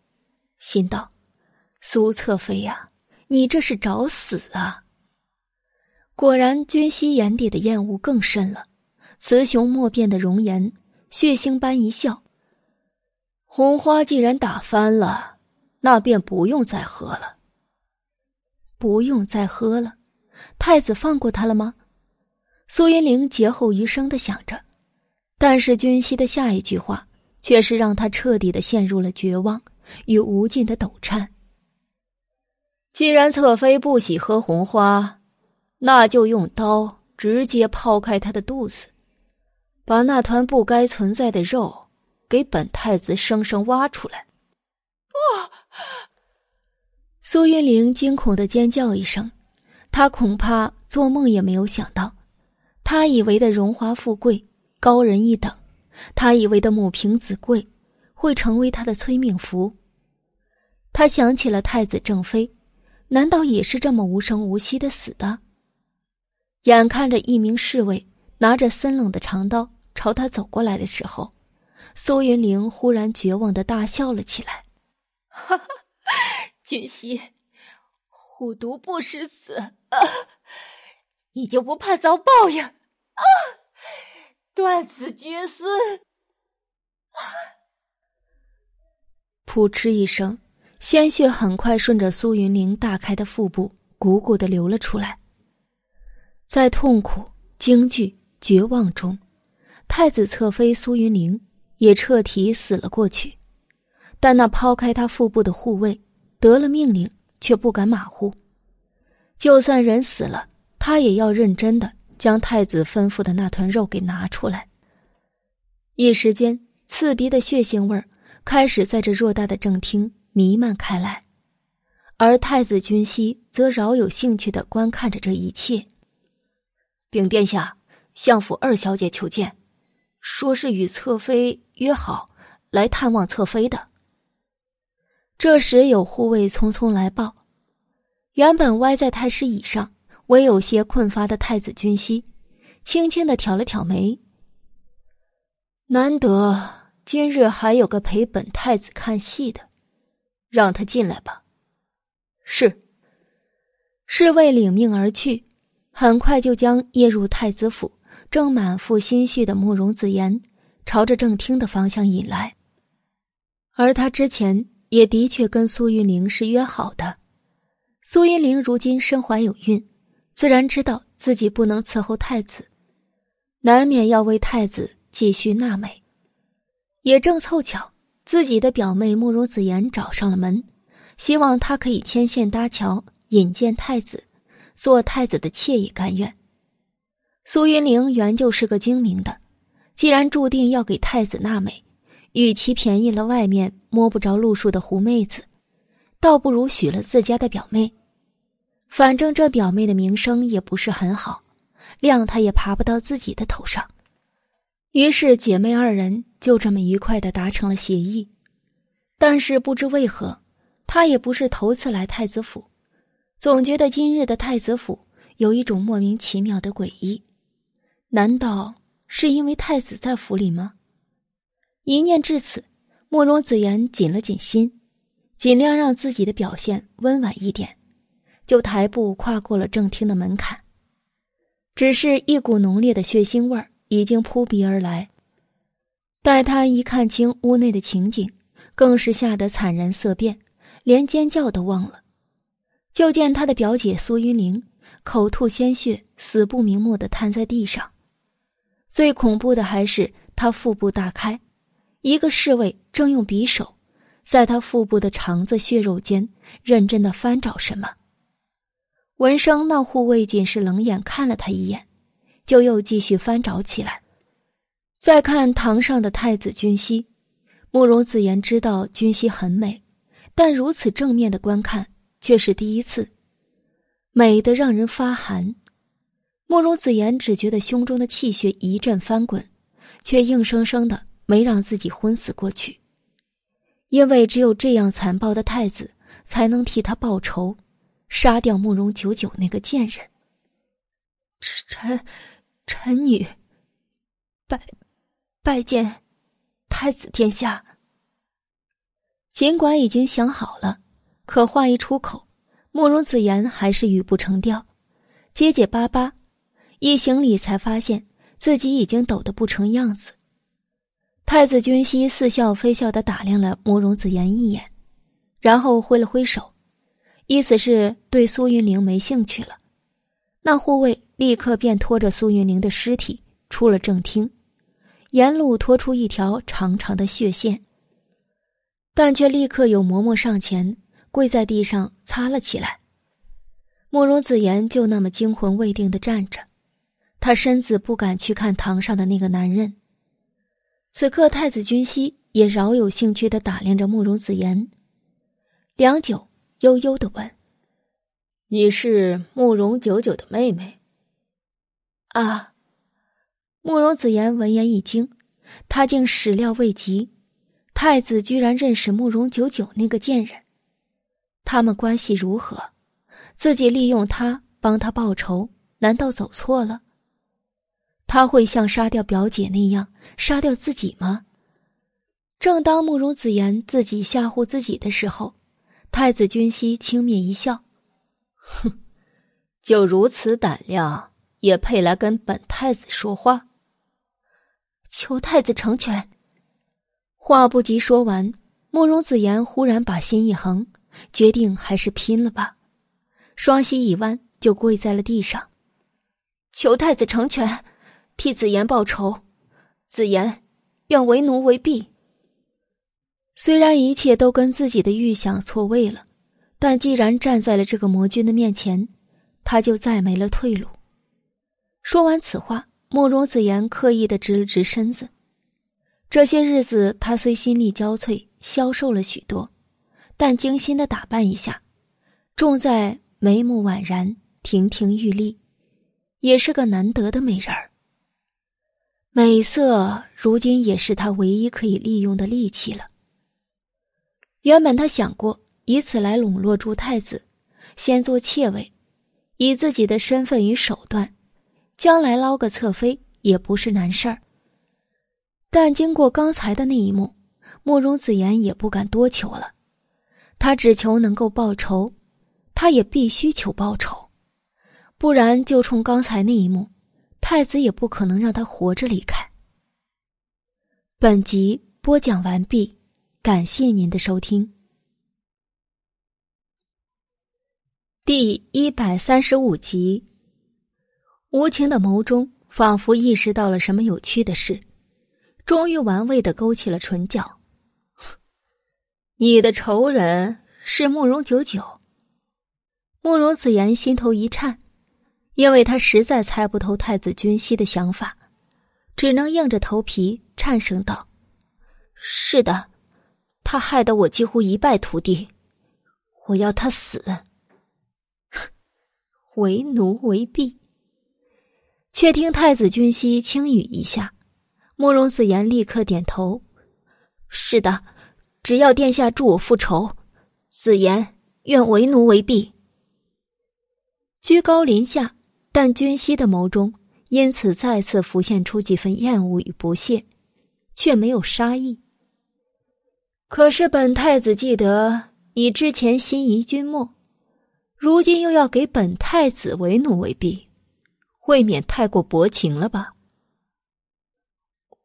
心道：“苏侧妃呀，你这是找死啊！”果然，君熙眼底的厌恶更深了，雌雄莫辨的容颜，血腥般一笑：“红花既然打翻了，那便不用再喝了。不用再喝了。”太子放过他了吗？苏云玲劫后余生的想着，但是君熙的下一句话却是让他彻底的陷入了绝望与无尽的抖颤。既然侧妃不喜喝红花，那就用刀直接剖开她的肚子，把那团不该存在的肉给本太子生生挖出来！啊！苏云玲惊恐的尖叫一声。她恐怕做梦也没有想到，他以为的荣华富贵、高人一等，他以为的母凭子贵，会成为他的催命符。他想起了太子正妃，难道也是这么无声无息的死的？眼看着一名侍卫拿着森冷的长刀朝他走过来的时候，苏云玲忽然绝望的大笑了起来：“哈哈，君熙。”虎毒不食子，你就不怕遭报应？啊！断子绝孙！噗嗤一声，鲜血很快顺着苏云玲大开的腹部鼓鼓的流了出来。在痛苦、惊惧、绝望中，太子侧妃苏云玲也彻底死了过去。但那抛开他腹部的护卫得了命令。却不敢马虎，就算人死了，他也要认真的将太子吩咐的那团肉给拿出来。一时间，刺鼻的血腥味儿开始在这偌大的正厅弥漫开来，而太子君熙则饶有兴趣的观看着这一切。禀殿下，相府二小姐求见，说是与侧妃约好来探望侧妃的。这时，有护卫匆匆来报，原本歪在太师椅上、唯有些困乏的太子君熙，轻轻的挑了挑眉。难得今日还有个陪本太子看戏的，让他进来吧。是。侍卫领命而去，很快就将夜入太子府、正满腹心绪的慕容子言，朝着正厅的方向引来，而他之前。也的确跟苏云玲是约好的。苏云玲如今身怀有孕，自然知道自己不能伺候太子，难免要为太子继续纳美。也正凑巧，自己的表妹慕容子言找上了门，希望他可以牵线搭桥引荐太子，做太子的妾也甘愿。苏云玲原就是个精明的，既然注定要给太子纳美。与其便宜了外面摸不着路数的狐妹子，倒不如许了自家的表妹。反正这表妹的名声也不是很好，谅她也爬不到自己的头上。于是姐妹二人就这么愉快的达成了协议。但是不知为何，她也不是头次来太子府，总觉得今日的太子府有一种莫名其妙的诡异。难道是因为太子在府里吗？一念至此，慕容子言紧了紧心，尽量让自己的表现温婉一点，就抬步跨过了正厅的门槛。只是一股浓烈的血腥味儿已经扑鼻而来。待他一看清屋内的情景，更是吓得惨然色变，连尖叫都忘了。就见他的表姐苏云玲口吐鲜血，死不瞑目的瘫在地上。最恐怖的还是他腹部大开。一个侍卫正用匕首，在他腹部的肠子血肉间认真的翻找什么。闻声，那护卫仅是冷眼看了他一眼，就又继续翻找起来。再看堂上的太子君熙，慕容子言知道君熙很美，但如此正面的观看却是第一次，美的让人发寒。慕容子言只觉得胸中的气血一阵翻滚，却硬生生的。没让自己昏死过去，因为只有这样残暴的太子才能替他报仇，杀掉慕容九九那个贱人。臣，臣女拜拜见太子殿下。尽管已经想好了，可话一出口，慕容子言还是语不成调，结结巴巴。一行礼，才发现自己已经抖得不成样子。太子君熙似笑非笑的打量了慕容子言一眼，然后挥了挥手，意思是对苏云玲没兴趣了。那护卫立刻便拖着苏云玲的尸体出了正厅，沿路拖出一条长长的血线。但却立刻有嬷嬷上前跪在地上擦了起来。慕容子言就那么惊魂未定的站着，他身子不敢去看堂上的那个男人。此刻，太子君熙也饶有兴趣的打量着慕容子言，良久，悠悠的问：“你是慕容九九的妹妹？”啊！慕容子言闻言一惊，他竟始料未及。太子居然认识慕容九九那个贱人，他们关系如何？自己利用他帮他报仇，难道走错了？他会像杀掉表姐那样杀掉自己吗？正当慕容子言自己吓唬自己的时候，太子君熙轻蔑一笑：“哼，就如此胆量，也配来跟本太子说话？求太子成全。”话不及说完，慕容子言忽然把心一横，决定还是拼了吧。双膝一弯，就跪在了地上，求太子成全，替子言报仇。子言愿为奴为婢。虽然一切都跟自己的预想错位了，但既然站在了这个魔君的面前，他就再没了退路。说完此话，慕容子言刻意的直了直身子。这些日子，他虽心力交瘁，消瘦了许多，但精心的打扮一下，重在眉目宛然，亭亭玉立，也是个难得的美人儿。美色如今也是他唯一可以利用的利器了。原本他想过以此来笼络住太子，先做妾位，以自己的身份与手段，将来捞个侧妃也不是难事儿。但经过刚才的那一幕，慕容子言也不敢多求了。他只求能够报仇，他也必须求报仇，不然就冲刚才那一幕，太子也不可能让他活着离开。本集播讲完毕，感谢您的收听。第一百三十五集，无情的眸中仿佛意识到了什么有趣的事。终于玩味的勾起了唇角。你的仇人是慕容九九。慕容子言心头一颤，因为他实在猜不透太子君熙的想法，只能硬着头皮颤声道：“是的，他害得我几乎一败涂地，我要他死。为奴为婢。”却听太子君熙轻语一下。慕容子言立刻点头：“是的，只要殿下助我复仇，子言愿为奴为婢。”居高临下，但君熙的眸中因此再次浮现出几分厌恶与不屑，却没有杀意。可是本太子记得你之前心仪君莫，如今又要给本太子为奴为婢，未免太过薄情了吧？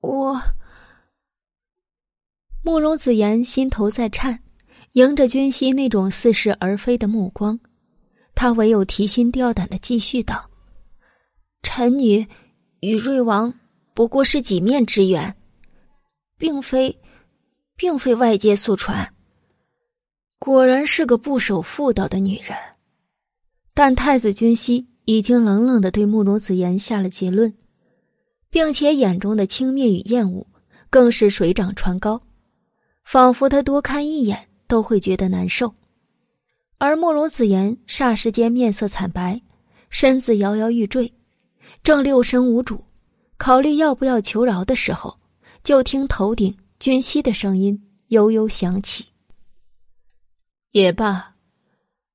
我，慕容子言心头在颤，迎着君熙那种似是而非的目光，他唯有提心吊胆的继续道：“臣女与瑞王不过是几面之缘，并非，并非外界所传。果然是个不守妇道的女人。”但太子君熙已经冷冷的对慕容子言下了结论。并且眼中的轻蔑与厌恶，更是水涨船高，仿佛他多看一眼都会觉得难受。而慕容子言霎时间面色惨白，身子摇摇欲坠，正六神无主，考虑要不要求饶的时候，就听头顶君熙的声音悠悠响起：“也罢，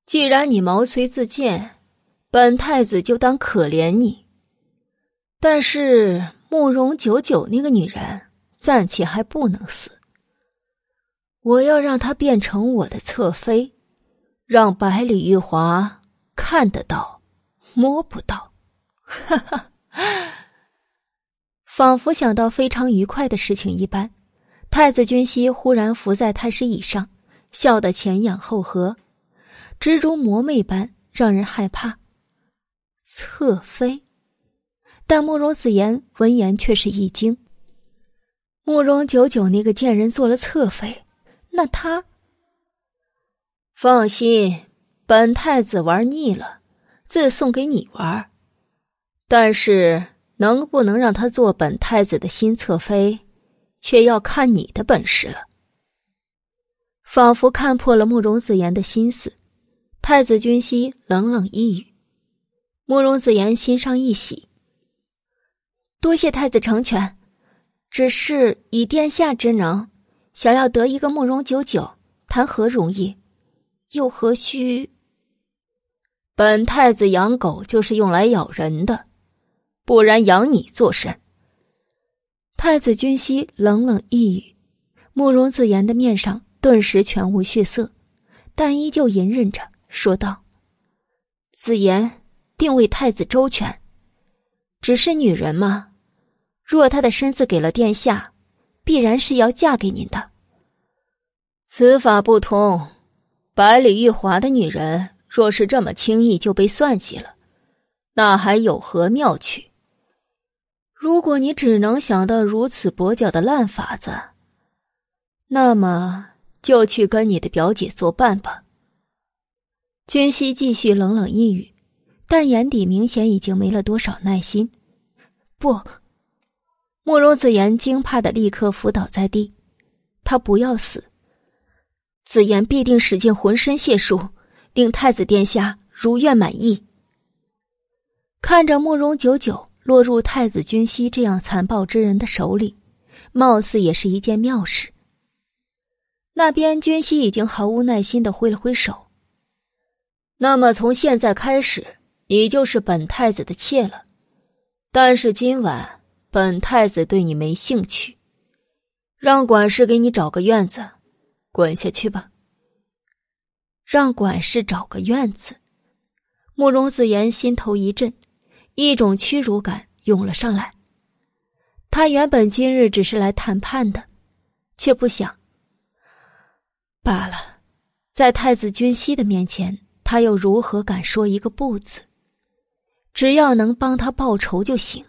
既然你毛遂自荐，本太子就当可怜你。但是慕容九九那个女人暂且还不能死，我要让她变成我的侧妃，让百里玉华看得到，摸不到。哈哈，仿佛想到非常愉快的事情一般，太子君熙忽然伏在太师椅上，笑得前仰后合，蜘蛛魔魅般让人害怕。侧妃。但慕容子言闻言却是一惊。慕容九九那个贱人做了侧妃，那他……放心，本太子玩腻了，自送给你玩。但是能不能让他做本太子的新侧妃，却要看你的本事了。仿佛看破了慕容子言的心思，太子君熙冷冷一语。慕容子言心上一喜。多谢太子成全，只是以殿下之能，想要得一个慕容九九，谈何容易？又何须？本太子养狗就是用来咬人的，不然养你做甚？太子君熙冷冷一语，慕容子言的面上顿时全无血色，但依旧隐忍着说道：“子言定为太子周全，只是女人嘛。”若她的身子给了殿下，必然是要嫁给您的。此法不通，百里玉华的女人若是这么轻易就被算计了，那还有何妙趣？如果你只能想到如此跛脚的烂法子，那么就去跟你的表姐作伴吧。君熙继续冷冷一语，但眼底明显已经没了多少耐心。不。慕容子言惊怕的立刻伏倒在地，他不要死。子言必定使尽浑身解数，令太子殿下如愿满意。看着慕容九九落入太子君熙这样残暴之人的手里，貌似也是一件妙事。那边君熙已经毫无耐心的挥了挥手。那么从现在开始，你就是本太子的妾了。但是今晚。本太子对你没兴趣，让管事给你找个院子，滚下去吧。让管事找个院子，慕容子言心头一震，一种屈辱感涌了上来。他原本今日只是来谈判的，却不想。罢了，在太子君熙的面前，他又如何敢说一个不字？只要能帮他报仇就行。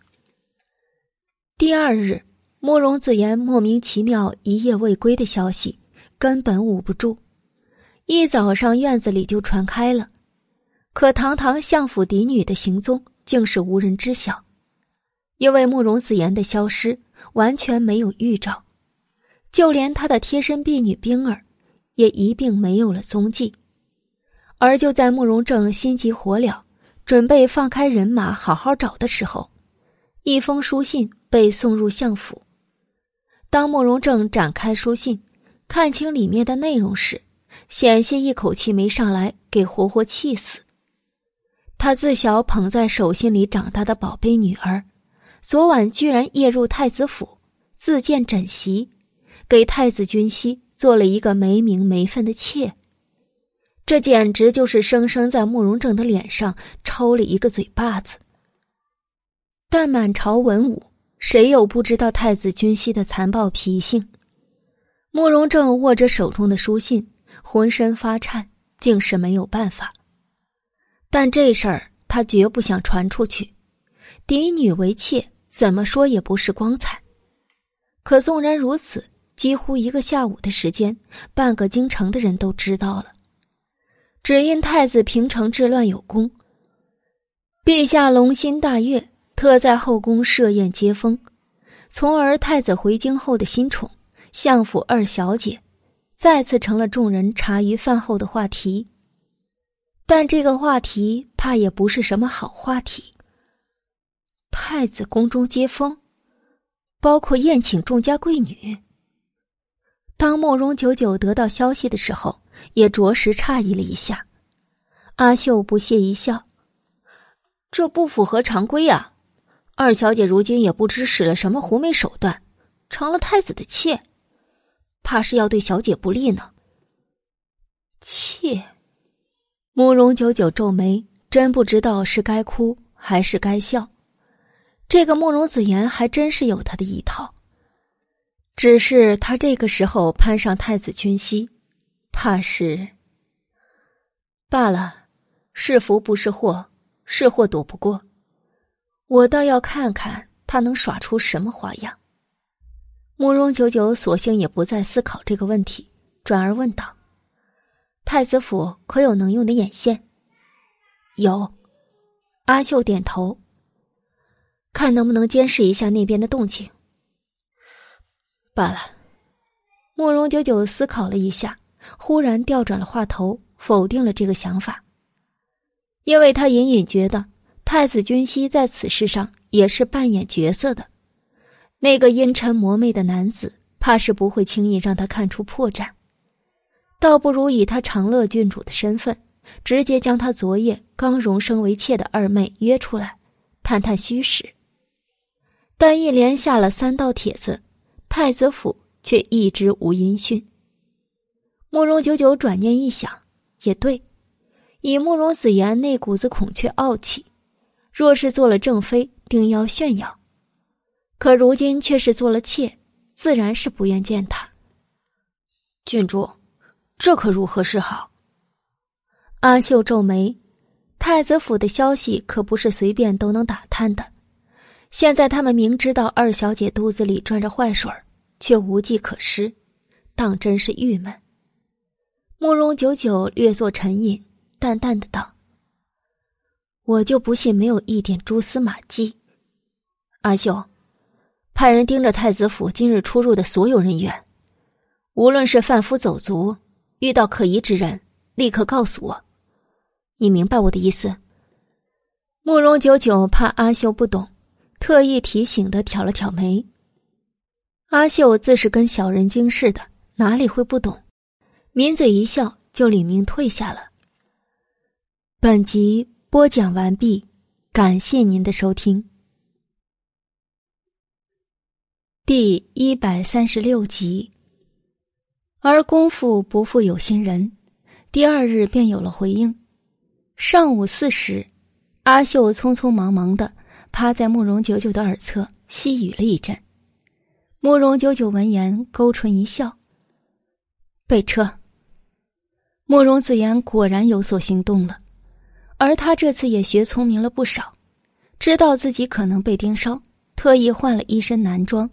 第二日，慕容子言莫名其妙一夜未归的消息根本捂不住，一早上院子里就传开了。可堂堂相府嫡女的行踪竟是无人知晓，因为慕容子言的消失完全没有预兆，就连他的贴身婢女冰儿也一并没有了踪迹。而就在慕容正心急火燎，准备放开人马好好找的时候，一封书信。被送入相府。当慕容正展开书信，看清里面的内容时，险些一口气没上来，给活活气死。他自小捧在手心里长大的宝贝女儿，昨晚居然夜入太子府，自荐枕席，给太子君熙做了一个没名没分的妾。这简直就是生生在慕容正的脸上抽了一个嘴巴子。但满朝文武。谁又不知道太子君熙的残暴脾性？慕容正握着手中的书信，浑身发颤，竟是没有办法。但这事儿他绝不想传出去。嫡女为妾，怎么说也不是光彩。可纵然如此，几乎一个下午的时间，半个京城的人都知道了。只因太子平城治乱有功，陛下龙心大悦。特在后宫设宴接风，从而太子回京后的新宠相府二小姐，再次成了众人茶余饭后的话题。但这个话题怕也不是什么好话题。太子宫中接风，包括宴请众家贵女。当慕容九九得到消息的时候，也着实诧异了一下。阿秀不屑一笑：“这不符合常规啊！二小姐如今也不知使了什么狐媚手段，成了太子的妾，怕是要对小姐不利呢。”妾，慕容九九皱眉，真不知道是该哭还是该笑。这个慕容子言还真是有他的一套。只是他这个时候攀上太子君熙，怕是罢了。是福不是祸，是祸躲不过。我倒要看看他能耍出什么花样。慕容九九索性也不再思考这个问题，转而问道：“太子府可有能用的眼线？”有。阿秀点头，看能不能监视一下那边的动静。罢了，慕容九九思考了一下，忽然调转了话头，否定了这个想法。因为他隐隐觉得太子君熙在此事上也是扮演角色的，那个阴沉魔魅的男子，怕是不会轻易让他看出破绽。倒不如以他长乐郡主的身份，直接将他昨夜刚荣升为妾的二妹约出来，探探虚实。但一连下了三道帖子。太子府却一直无音讯。慕容九九转念一想，也对，以慕容子言那股子孔雀傲气，若是做了正妃，定要炫耀；可如今却是做了妾，自然是不愿见他。郡主，这可如何是好？阿秀皱眉，太子府的消息可不是随便都能打探的。现在他们明知道二小姐肚子里转着坏水却无计可施，当真是郁闷。慕容九九略作沉吟，淡淡的道：“我就不信没有一点蛛丝马迹。”阿秀，派人盯着太子府今日出入的所有人员，无论是贩夫走卒，遇到可疑之人，立刻告诉我。你明白我的意思？慕容九九怕阿秀不懂。特意提醒的挑了挑眉。阿秀自是跟小人精似的，哪里会不懂？抿嘴一笑，就领命退下了。本集播讲完毕，感谢您的收听。第一百三十六集。而功夫不负有心人，第二日便有了回应。上午四时，阿秀匆匆忙忙的。趴在慕容九九的耳侧细语了一阵，慕容九九闻言勾唇一笑。备车。慕容子言果然有所行动了，而他这次也学聪明了不少，知道自己可能被盯梢，特意换了一身男装，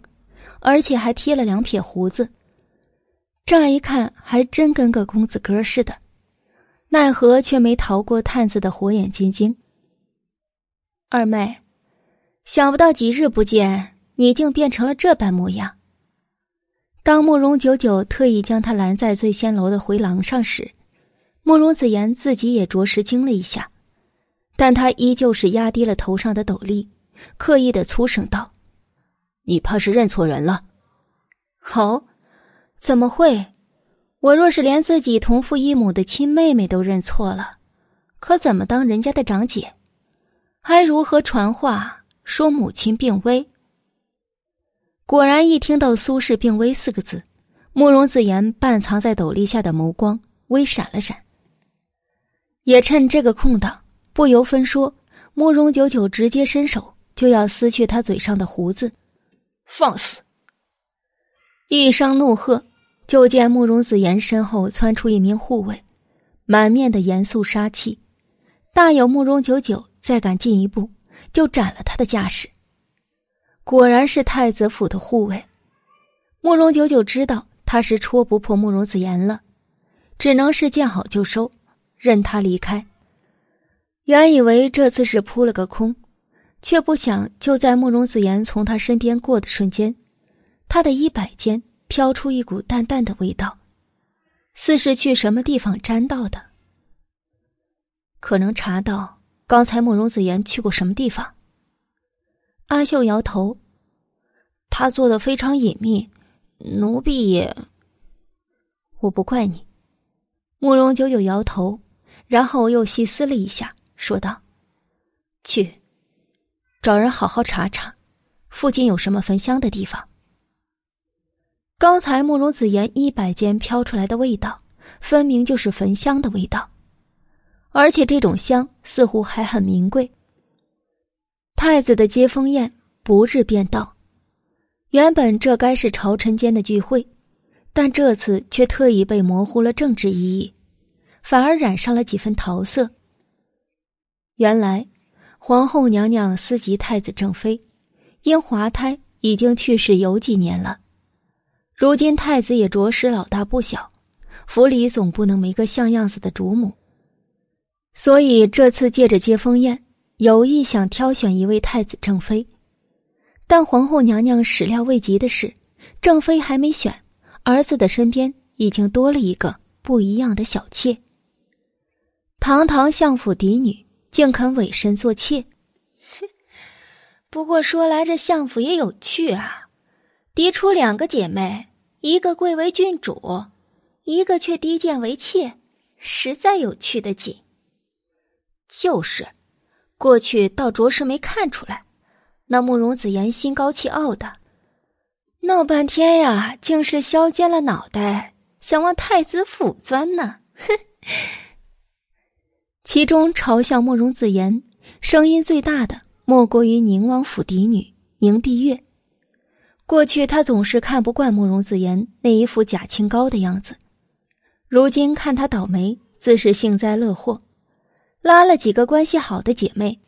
而且还贴了两撇胡子，乍一看还真跟个公子哥似的，奈何却没逃过探子的火眼金睛。二妹。想不到几日不见，你竟变成了这般模样。当慕容九九特意将他拦在醉仙楼的回廊上时，慕容子言自己也着实惊了一下，但他依旧是压低了头上的斗笠，刻意的粗声道：“你怕是认错人了。”“好，怎么会？我若是连自己同父异母的亲妹妹都认错了，可怎么当人家的长姐？还如何传话？”说母亲病危。果然，一听到苏氏病危四个字，慕容子言半藏在斗笠下的眸光微闪了闪。也趁这个空档，不由分说，慕容九九直接伸手就要撕去他嘴上的胡子。放肆！一声怒喝，就见慕容子言身后窜出一名护卫，满面的严肃杀气，大有慕容九九再敢进一步。就斩了他的架势。果然是太子府的护卫，慕容九九知道他是戳不破慕容子言了，只能是见好就收，任他离开。原以为这次是扑了个空，却不想就在慕容子言从他身边过的瞬间，他的衣摆间飘出一股淡淡的味道，似是去什么地方沾到的，可能查到。刚才慕容子言去过什么地方？阿秀摇头，他做的非常隐秘，奴婢也……我不怪你。慕容九九摇头，然后又细思了一下，说道：“去，找人好好查查，附近有什么焚香的地方。刚才慕容子言衣摆间飘出来的味道，分明就是焚香的味道，而且这种香似乎还很名贵。太子的接风宴不日便到，原本这该是朝臣间的聚会，但这次却特意被模糊了政治意义。”反而染上了几分桃色。原来，皇后娘娘思及太子正妃，因滑胎已经去世有几年了。如今太子也着实老大不小，府里总不能没个像样子的主母。所以这次借着接风宴，有意想挑选一位太子正妃。但皇后娘娘始料未及的是，正妃还没选，儿子的身边已经多了一个不一样的小妾。堂堂相府嫡女，竟肯委身做妾。不过说来，这相府也有趣啊，嫡出两个姐妹，一个贵为郡主，一个却低贱为妾，实在有趣的紧。就是，过去倒着实没看出来，那慕容子言心高气傲的，闹半天呀，竟是削尖了脑袋想往太子府钻呢。哼！其中嘲笑慕容子言声音最大的，莫过于宁王府嫡女宁碧月。过去他总是看不惯慕容子言那一副假清高的样子，如今看他倒霉，自是幸灾乐祸，拉了几个关系好的姐妹，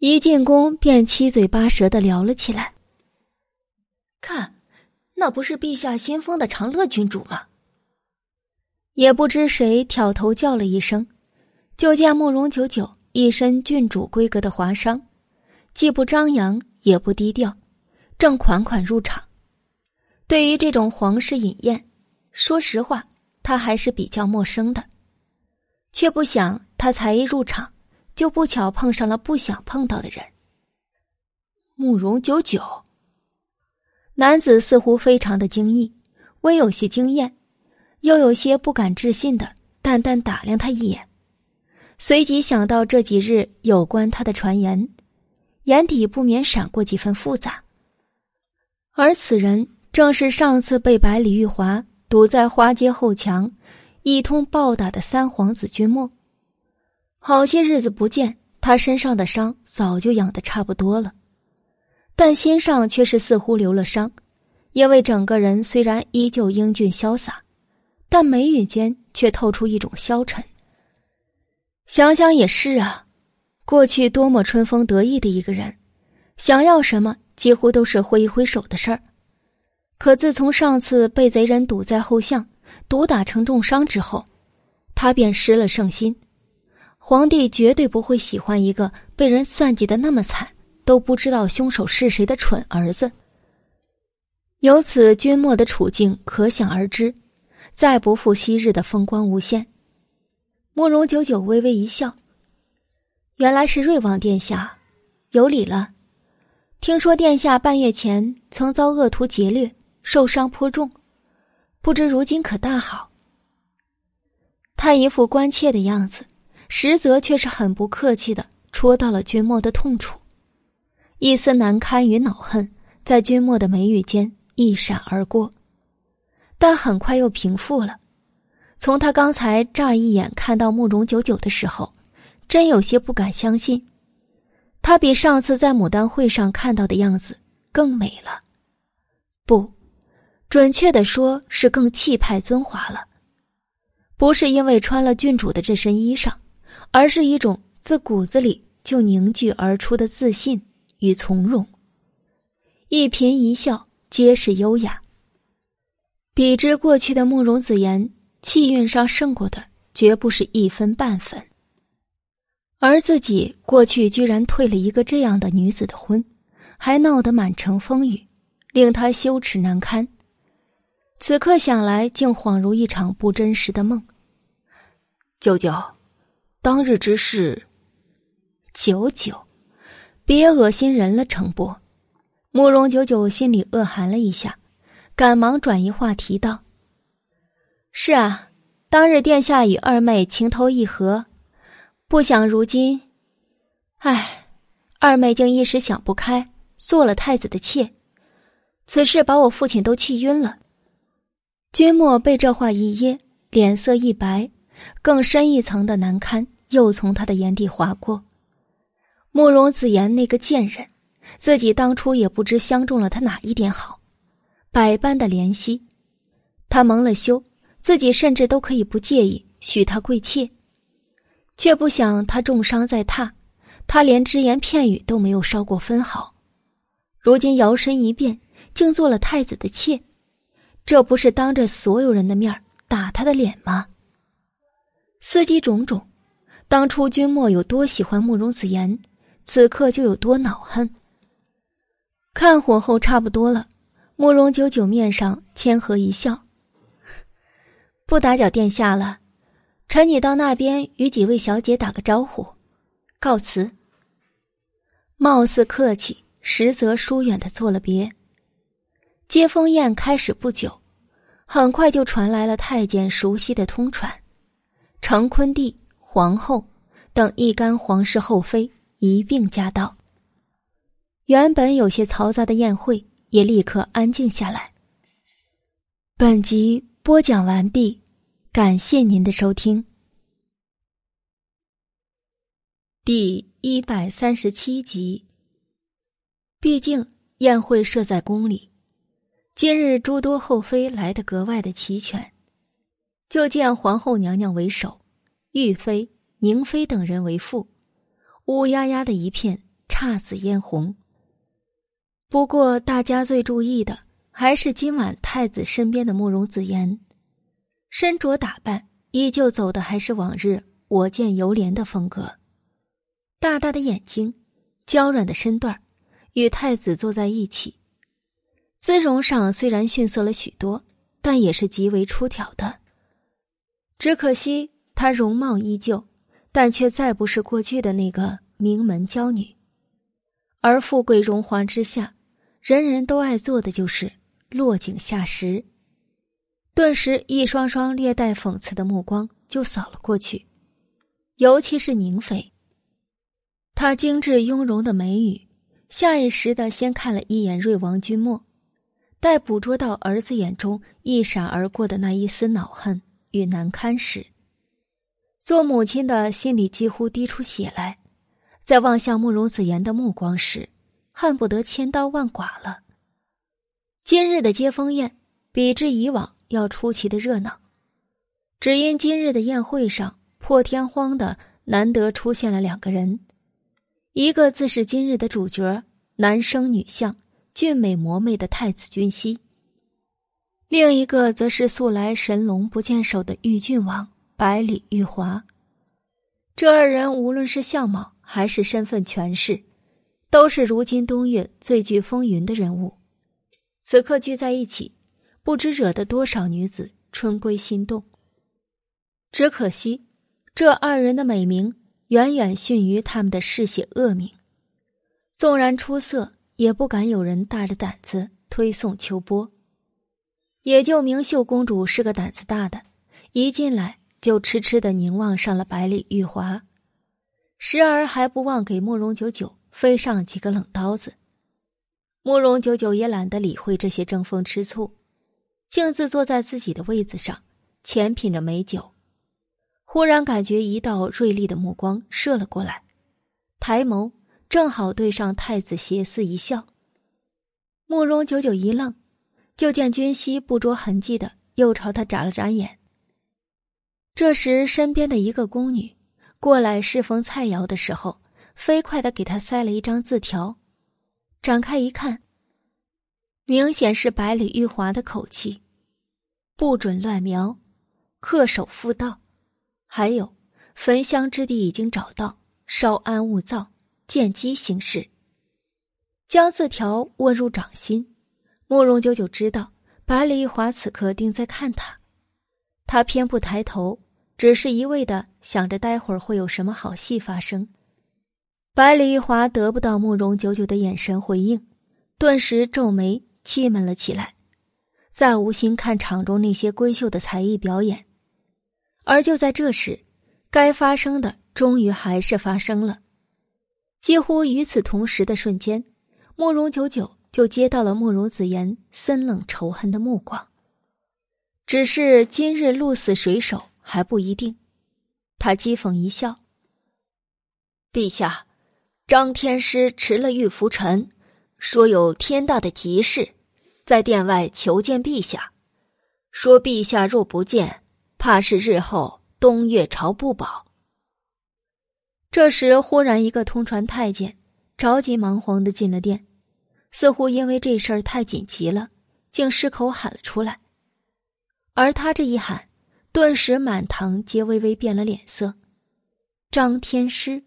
一进宫便七嘴八舌的聊了起来。看，那不是陛下新封的长乐郡主吗？也不知谁挑头叫了一声。就见慕容九九一身郡主规格的华裳，既不张扬也不低调，正款款入场。对于这种皇室饮宴，说实话，他还是比较陌生的。却不想他才一入场，就不巧碰上了不想碰到的人。慕容九九，男子似乎非常的惊异，微有些惊艳，又有些不敢置信的淡淡打量他一眼。随即想到这几日有关他的传言，眼底不免闪过几分复杂。而此人正是上次被百里玉华堵在花街后墙，一通暴打的三皇子君莫。好些日子不见，他身上的伤早就养得差不多了，但心上却是似乎留了伤，因为整个人虽然依旧英俊潇洒，但眉宇间却透出一种消沉。想想也是啊，过去多么春风得意的一个人，想要什么几乎都是挥一挥手的事儿。可自从上次被贼人堵在后巷，毒打成重伤之后，他便失了圣心。皇帝绝对不会喜欢一个被人算计的那么惨都不知道凶手是谁的蠢儿子。由此，君莫的处境可想而知，再不复昔日的风光无限。慕容九九微微一笑，原来是瑞王殿下，有礼了。听说殿下半月前曾遭恶徒劫掠，受伤颇重，不知如今可大好？他一副关切的样子，实则却是很不客气的戳到了君莫的痛处，一丝难堪与恼恨在君莫的眉宇间一闪而过，但很快又平复了。从他刚才乍一眼看到慕容九九的时候，真有些不敢相信，他比上次在牡丹会上看到的样子更美了，不，准确的说是更气派尊华了。不是因为穿了郡主的这身衣裳，而是一种自骨子里就凝聚而出的自信与从容，一颦一笑皆是优雅。比之过去的慕容子言。气运上胜过的绝不是一分半分，而自己过去居然退了一个这样的女子的婚，还闹得满城风雨，令他羞耻难堪。此刻想来，竟恍如一场不真实的梦。舅舅，当日之事，九九，别恶心人了，程波。慕容九九心里恶寒了一下，赶忙转移话题道。是啊，当日殿下与二妹情投意合，不想如今，唉，二妹竟一时想不开，做了太子的妾。此事把我父亲都气晕了。君莫被这话一噎，脸色一白，更深一层的难堪又从他的眼底划过。慕容子言那个贱人，自己当初也不知相中了他哪一点好，百般的怜惜，他蒙了羞。自己甚至都可以不介意许他贵妾，却不想他重伤在榻，他连只言片语都没有烧过分毫，如今摇身一变，竟做了太子的妾，这不是当着所有人的面打他的脸吗？思及种种，当初君莫有多喜欢慕容子言，此刻就有多恼恨。看火候差不多了，慕容九九面上谦和一笑。不打搅殿下了，臣女到那边与几位小姐打个招呼，告辞。貌似客气，实则疏远的作了别。接风宴开始不久，很快就传来了太监熟悉的通传：成坤帝、皇后等一干皇室后妃一并驾到。原本有些嘈杂的宴会也立刻安静下来。本集播讲完毕。感谢您的收听，第一百三十七集。毕竟宴会设在宫里，今日诸多后妃来的格外的齐全。就见皇后娘娘为首，玉妃、宁妃等人为副，乌压压的一片，姹紫嫣红。不过，大家最注意的还是今晚太子身边的慕容子言。身着打扮，依旧走的还是往日我见犹怜的风格。大大的眼睛，娇软的身段与太子坐在一起，姿容上虽然逊色了许多，但也是极为出挑的。只可惜她容貌依旧，但却再不是过去的那个名门娇女。而富贵荣华之下，人人都爱做的就是落井下石。顿时，一双双略带讽刺的目光就扫了过去，尤其是宁妃。她精致雍容的眉宇，下意识的先看了一眼瑞王君莫，待捕捉到儿子眼中一闪而过的那一丝恼恨与难堪时，做母亲的心里几乎滴出血来。在望向慕容子言的目光时，恨不得千刀万剐了。今日的接风宴，比之以往。要出奇的热闹，只因今日的宴会上破天荒的难得出现了两个人，一个自是今日的主角，男生女相，俊美魔魅的太子君熙；另一个则是素来神龙不见首的玉郡王百里玉华。这二人无论是相貌还是身份权势，都是如今东岳最具风云的人物，此刻聚在一起。不知惹得多少女子春归心动。只可惜，这二人的美名远远逊于他们的嗜血恶名。纵然出色，也不敢有人大着胆子推送秋波。也就明秀公主是个胆子大的，一进来就痴痴的凝望上了百里玉华，时而还不忘给慕容九九飞上几个冷刀子。慕容九九也懒得理会这些争风吃醋。径自坐在自己的位子上，浅品着美酒，忽然感觉一道锐利的目光射了过来，抬眸正好对上太子斜肆一笑。慕容九九一愣，就见君熙不着痕迹的又朝他眨了眨眼。这时，身边的一个宫女过来侍奉菜肴的时候，飞快的给他塞了一张字条，展开一看。明显是百里玉华的口气，不准乱瞄，恪守妇道，还有焚香之地已经找到，稍安勿躁，见机行事。将字条握入掌心，慕容九九知道百里玉华此刻定在看他，他偏不抬头，只是一味的想着待会儿会有什么好戏发生。百里玉华得不到慕容九九的眼神回应，顿时皱眉。气闷了起来，再无心看场中那些闺秀的才艺表演，而就在这时，该发生的终于还是发生了。几乎与此同时的瞬间，慕容九九就接到了慕容子言森冷仇恨的目光。只是今日鹿死谁手还不一定。他讥讽一笑：“陛下，张天师持了玉浮尘，说有天大的急事，在殿外求见陛下。说陛下若不见，怕是日后东岳朝不保。”这时，忽然一个通传太监着急忙慌的进了殿，似乎因为这事儿太紧急了，竟失口喊了出来。而他这一喊，顿时满堂皆微微变了脸色。张天师，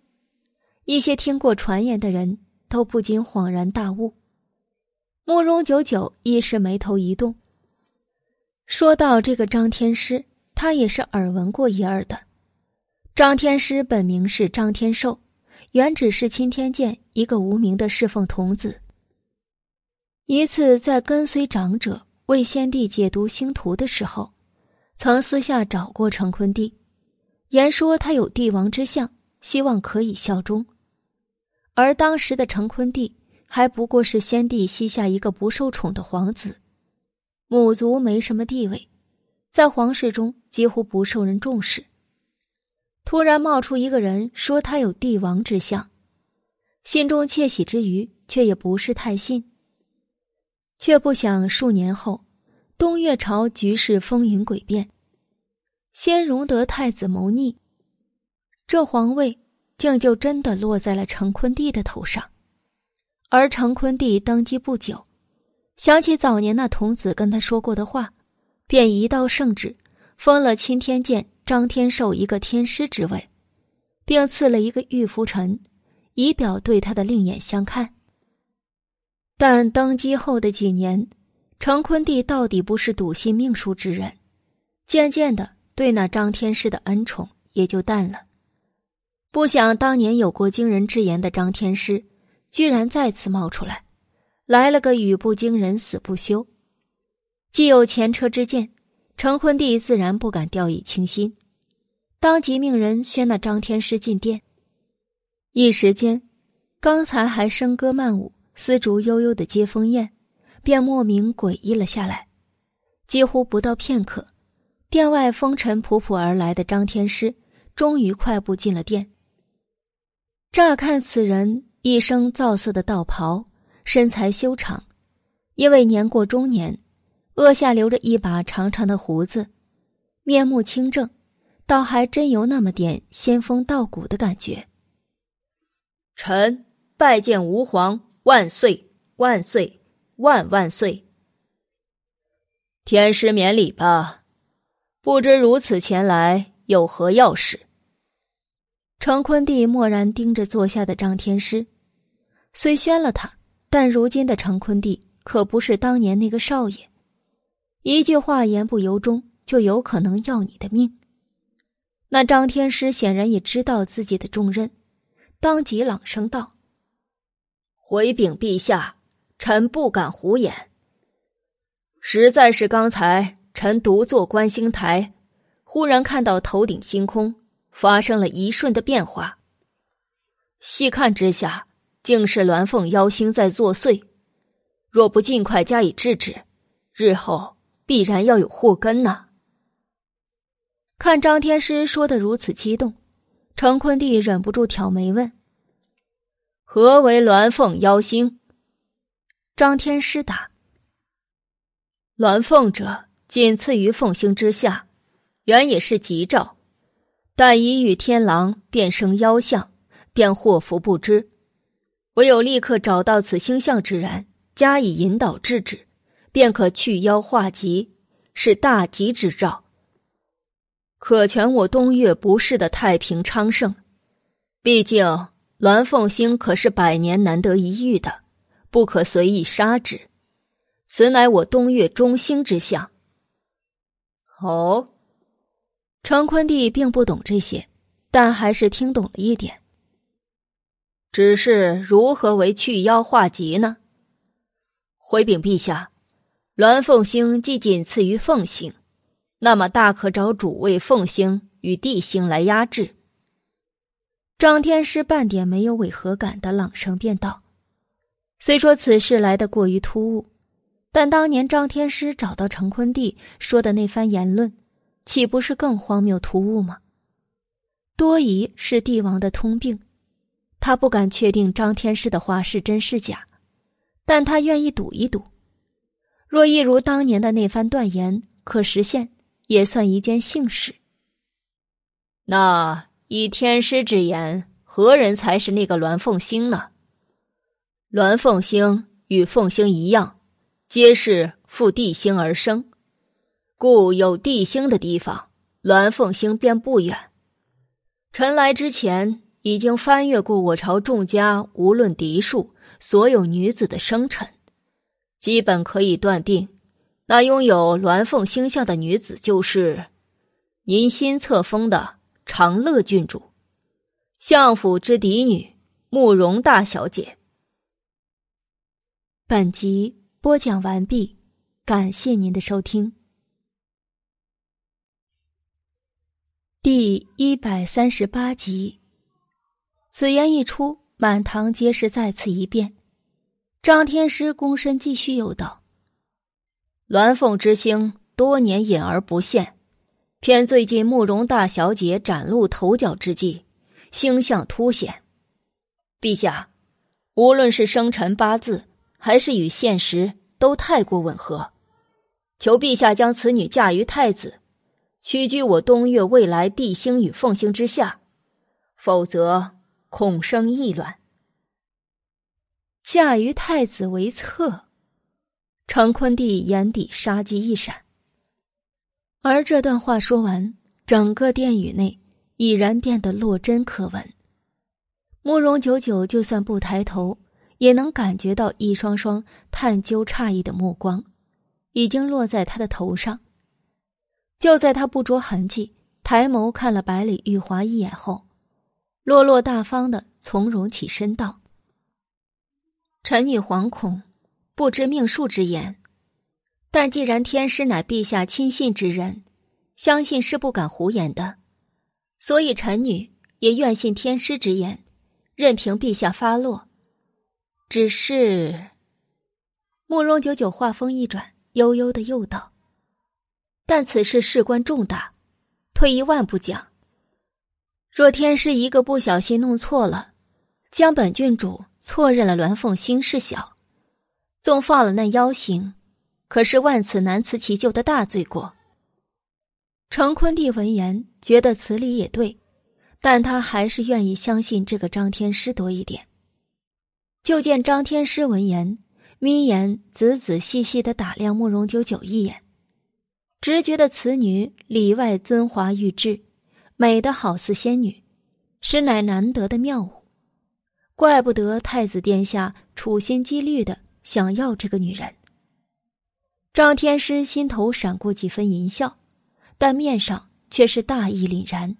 一些听过传言的人都不禁恍然大悟。慕容九九一时眉头一动。说到这个张天师，他也是耳闻过一二的。张天师本名是张天寿，原只是钦天监一个无名的侍奉童子。一次在跟随长者为先帝解读星图的时候，曾私下找过成坤帝，言说他有帝王之相，希望可以效忠。而当时的成坤帝还不过是先帝膝下一个不受宠的皇子，母族没什么地位，在皇室中几乎不受人重视。突然冒出一个人说他有帝王之相，心中窃喜之余，却也不是太信。却不想数年后，东岳朝局势风云诡变，先荣德太子谋逆，这皇位竟就真的落在了成坤帝的头上。而成坤帝登基不久，想起早年那童子跟他说过的话，便一道圣旨，封了钦天监。张天寿一个天师之位，并赐了一个玉符尘，以表对他的另眼相看。但登基后的几年，成坤帝到底不是笃信命数之人，渐渐的对那张天师的恩宠也就淡了。不想当年有过惊人之言的张天师，居然再次冒出来，来了个语不惊人死不休，既有前车之鉴。成坤帝自然不敢掉以轻心，当即命人宣那张天师进殿。一时间，刚才还笙歌曼舞、丝竹悠悠的接风宴，便莫名诡异了下来。几乎不到片刻，殿外风尘仆仆而来的张天师，终于快步进了殿。乍看此人一身皂色的道袍，身材修长，因为年过中年。额下留着一把长长的胡子，面目清正，倒还真有那么点仙风道骨的感觉。臣拜见吾皇万岁万岁万万岁！天师免礼吧，不知如此前来有何要事？成坤帝默然盯着坐下的张天师，虽宣了他，但如今的成坤帝可不是当年那个少爷。一句话言不由衷，就有可能要你的命。那张天师显然也知道自己的重任，当即朗声道：“回禀陛下，臣不敢胡言。实在是刚才臣独坐观星台，忽然看到头顶星空发生了一瞬的变化。细看之下，竟是鸾凤妖星在作祟。若不尽快加以制止，日后……”必然要有祸根呐！看张天师说的如此激动，成坤帝忍不住挑眉问：“何为鸾凤妖星？”张天师答：“鸾凤者，仅次于凤星之下，原也是吉兆，但一遇天狼变生妖相，便祸福不知。唯有立刻找到此星象之人，加以引导制止。”便可去妖化吉，是大吉之兆，可全我东岳不世的太平昌盛。毕竟鸾凤星可是百年难得一遇的，不可随意杀之。此乃我东岳中兴之象。哦，成坤帝并不懂这些，但还是听懂了一点。只是如何为去妖化吉呢？回禀陛下。鸾凤星既仅次于凤星，那么大可找主位凤星与帝星来压制。张天师半点没有违和感的朗声便道：“虽说此事来得过于突兀，但当年张天师找到成坤帝说的那番言论，岂不是更荒谬突兀吗？多疑是帝王的通病，他不敢确定张天师的话是真是假，但他愿意赌一赌。若一如当年的那番断言可实现，也算一件幸事。那。”以天师之言，何人才是那个鸾凤星呢？鸾凤星与凤星一样，皆是附地星而生，故有地星的地方，鸾凤星便不远。臣来之前，已经翻阅过我朝众家无论嫡庶所有女子的生辰，基本可以断定，那拥有鸾凤星象的女子就是您新册封的。长乐郡主，相府之嫡女慕容大小姐。本集播讲完毕，感谢您的收听。第一百三十八集，此言一出，满堂皆是再次一变。张天师躬身继续又道：“鸾凤之星多年隐而不现。”偏最近慕容大小姐崭露头角之际，星象凸显。陛下，无论是生辰八字，还是与现实，都太过吻合。求陛下将此女嫁于太子，屈居我东岳未来帝星与凤星之下，否则恐生异乱。嫁于太子为侧，成坤帝眼底杀机一闪。而这段话说完，整个殿宇内已然变得落针可闻。慕容九九就算不抬头，也能感觉到一双双探究诧异的目光，已经落在他的头上。就在他不着痕迹抬眸看了百里玉华一眼后，落落大方的从容起身道：“臣女惶恐，不知命数之言。”但既然天师乃陛下亲信之人，相信是不敢胡言的，所以臣女也愿信天师之言，任凭陛下发落。只是，慕容九九话锋一转，悠悠的又道：“但此事事关重大，退一万步讲，若天师一个不小心弄错了，将本郡主错认了鸾凤星是小，纵放了那妖星。”可是万此难辞其咎的大罪过。程坤帝闻言，觉得此理也对，但他还是愿意相信这个张天师多一点。就见张天师闻言，眯眼仔仔细细的打量慕容九九一眼，直觉得此女里外尊华玉质，美得好似仙女，实乃难得的妙物。怪不得太子殿下处心积虑的想要这个女人。张天师心头闪过几分淫笑，但面上却是大义凛然。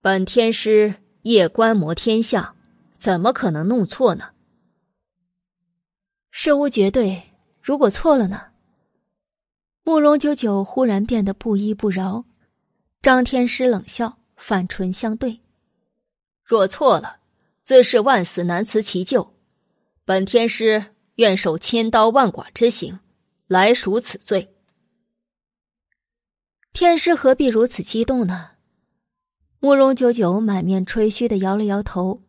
本天师夜观摩天象，怎么可能弄错呢？事无绝对，如果错了呢？慕容九九忽然变得不依不饶。张天师冷笑，反唇相对：“若错了，自是万死难辞其咎。本天师愿受千刀万剐之刑。”来赎此罪。天师何必如此激动呢？慕容九九满面吹嘘的摇了摇头，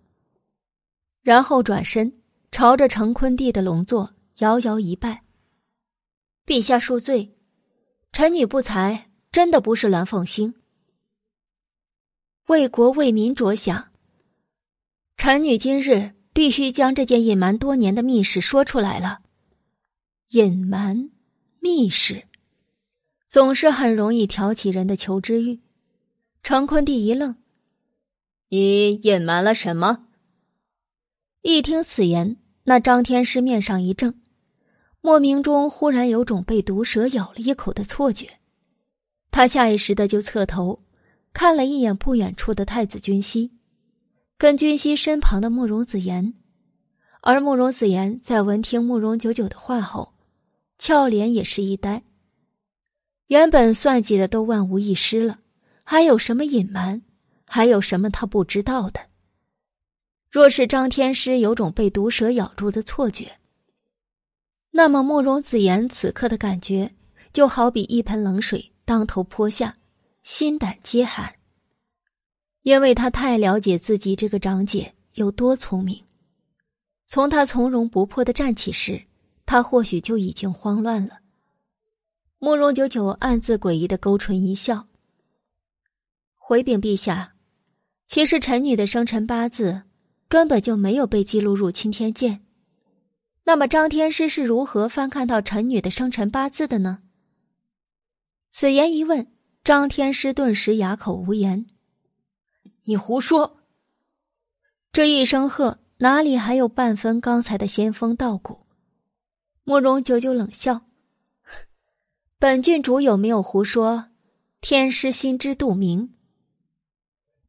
然后转身朝着成坤帝的龙座遥遥一拜：“陛下恕罪，臣女不才，真的不是鸾凤星。为国为民着想，臣女今日必须将这件隐瞒多年的密事说出来了。”隐瞒密事，总是很容易挑起人的求知欲。成坤帝一愣：“你隐瞒了什么？”一听此言，那张天师面上一怔，莫名中忽然有种被毒蛇咬了一口的错觉。他下意识的就侧头看了一眼不远处的太子君熙，跟君熙身旁的慕容子言，而慕容子言在闻听慕容九九的话后。俏脸也是一呆，原本算计的都万无一失了，还有什么隐瞒？还有什么他不知道的？若是张天师有种被毒蛇咬住的错觉，那么慕容子言此刻的感觉，就好比一盆冷水当头泼下，心胆皆寒。因为他太了解自己这个长姐有多聪明，从他从容不迫的站起时，他或许就已经慌乱了。慕容九九暗自诡异的勾唇一笑，回禀陛下，其实臣女的生辰八字根本就没有被记录入青天剑。那么张天师是如何翻看到臣女的生辰八字的呢？此言一问，张天师顿时哑口无言。你胡说！这一声喝，哪里还有半分刚才的仙风道骨？慕容久久冷笑：“ 本郡主有没有胡说？天师心知肚明。”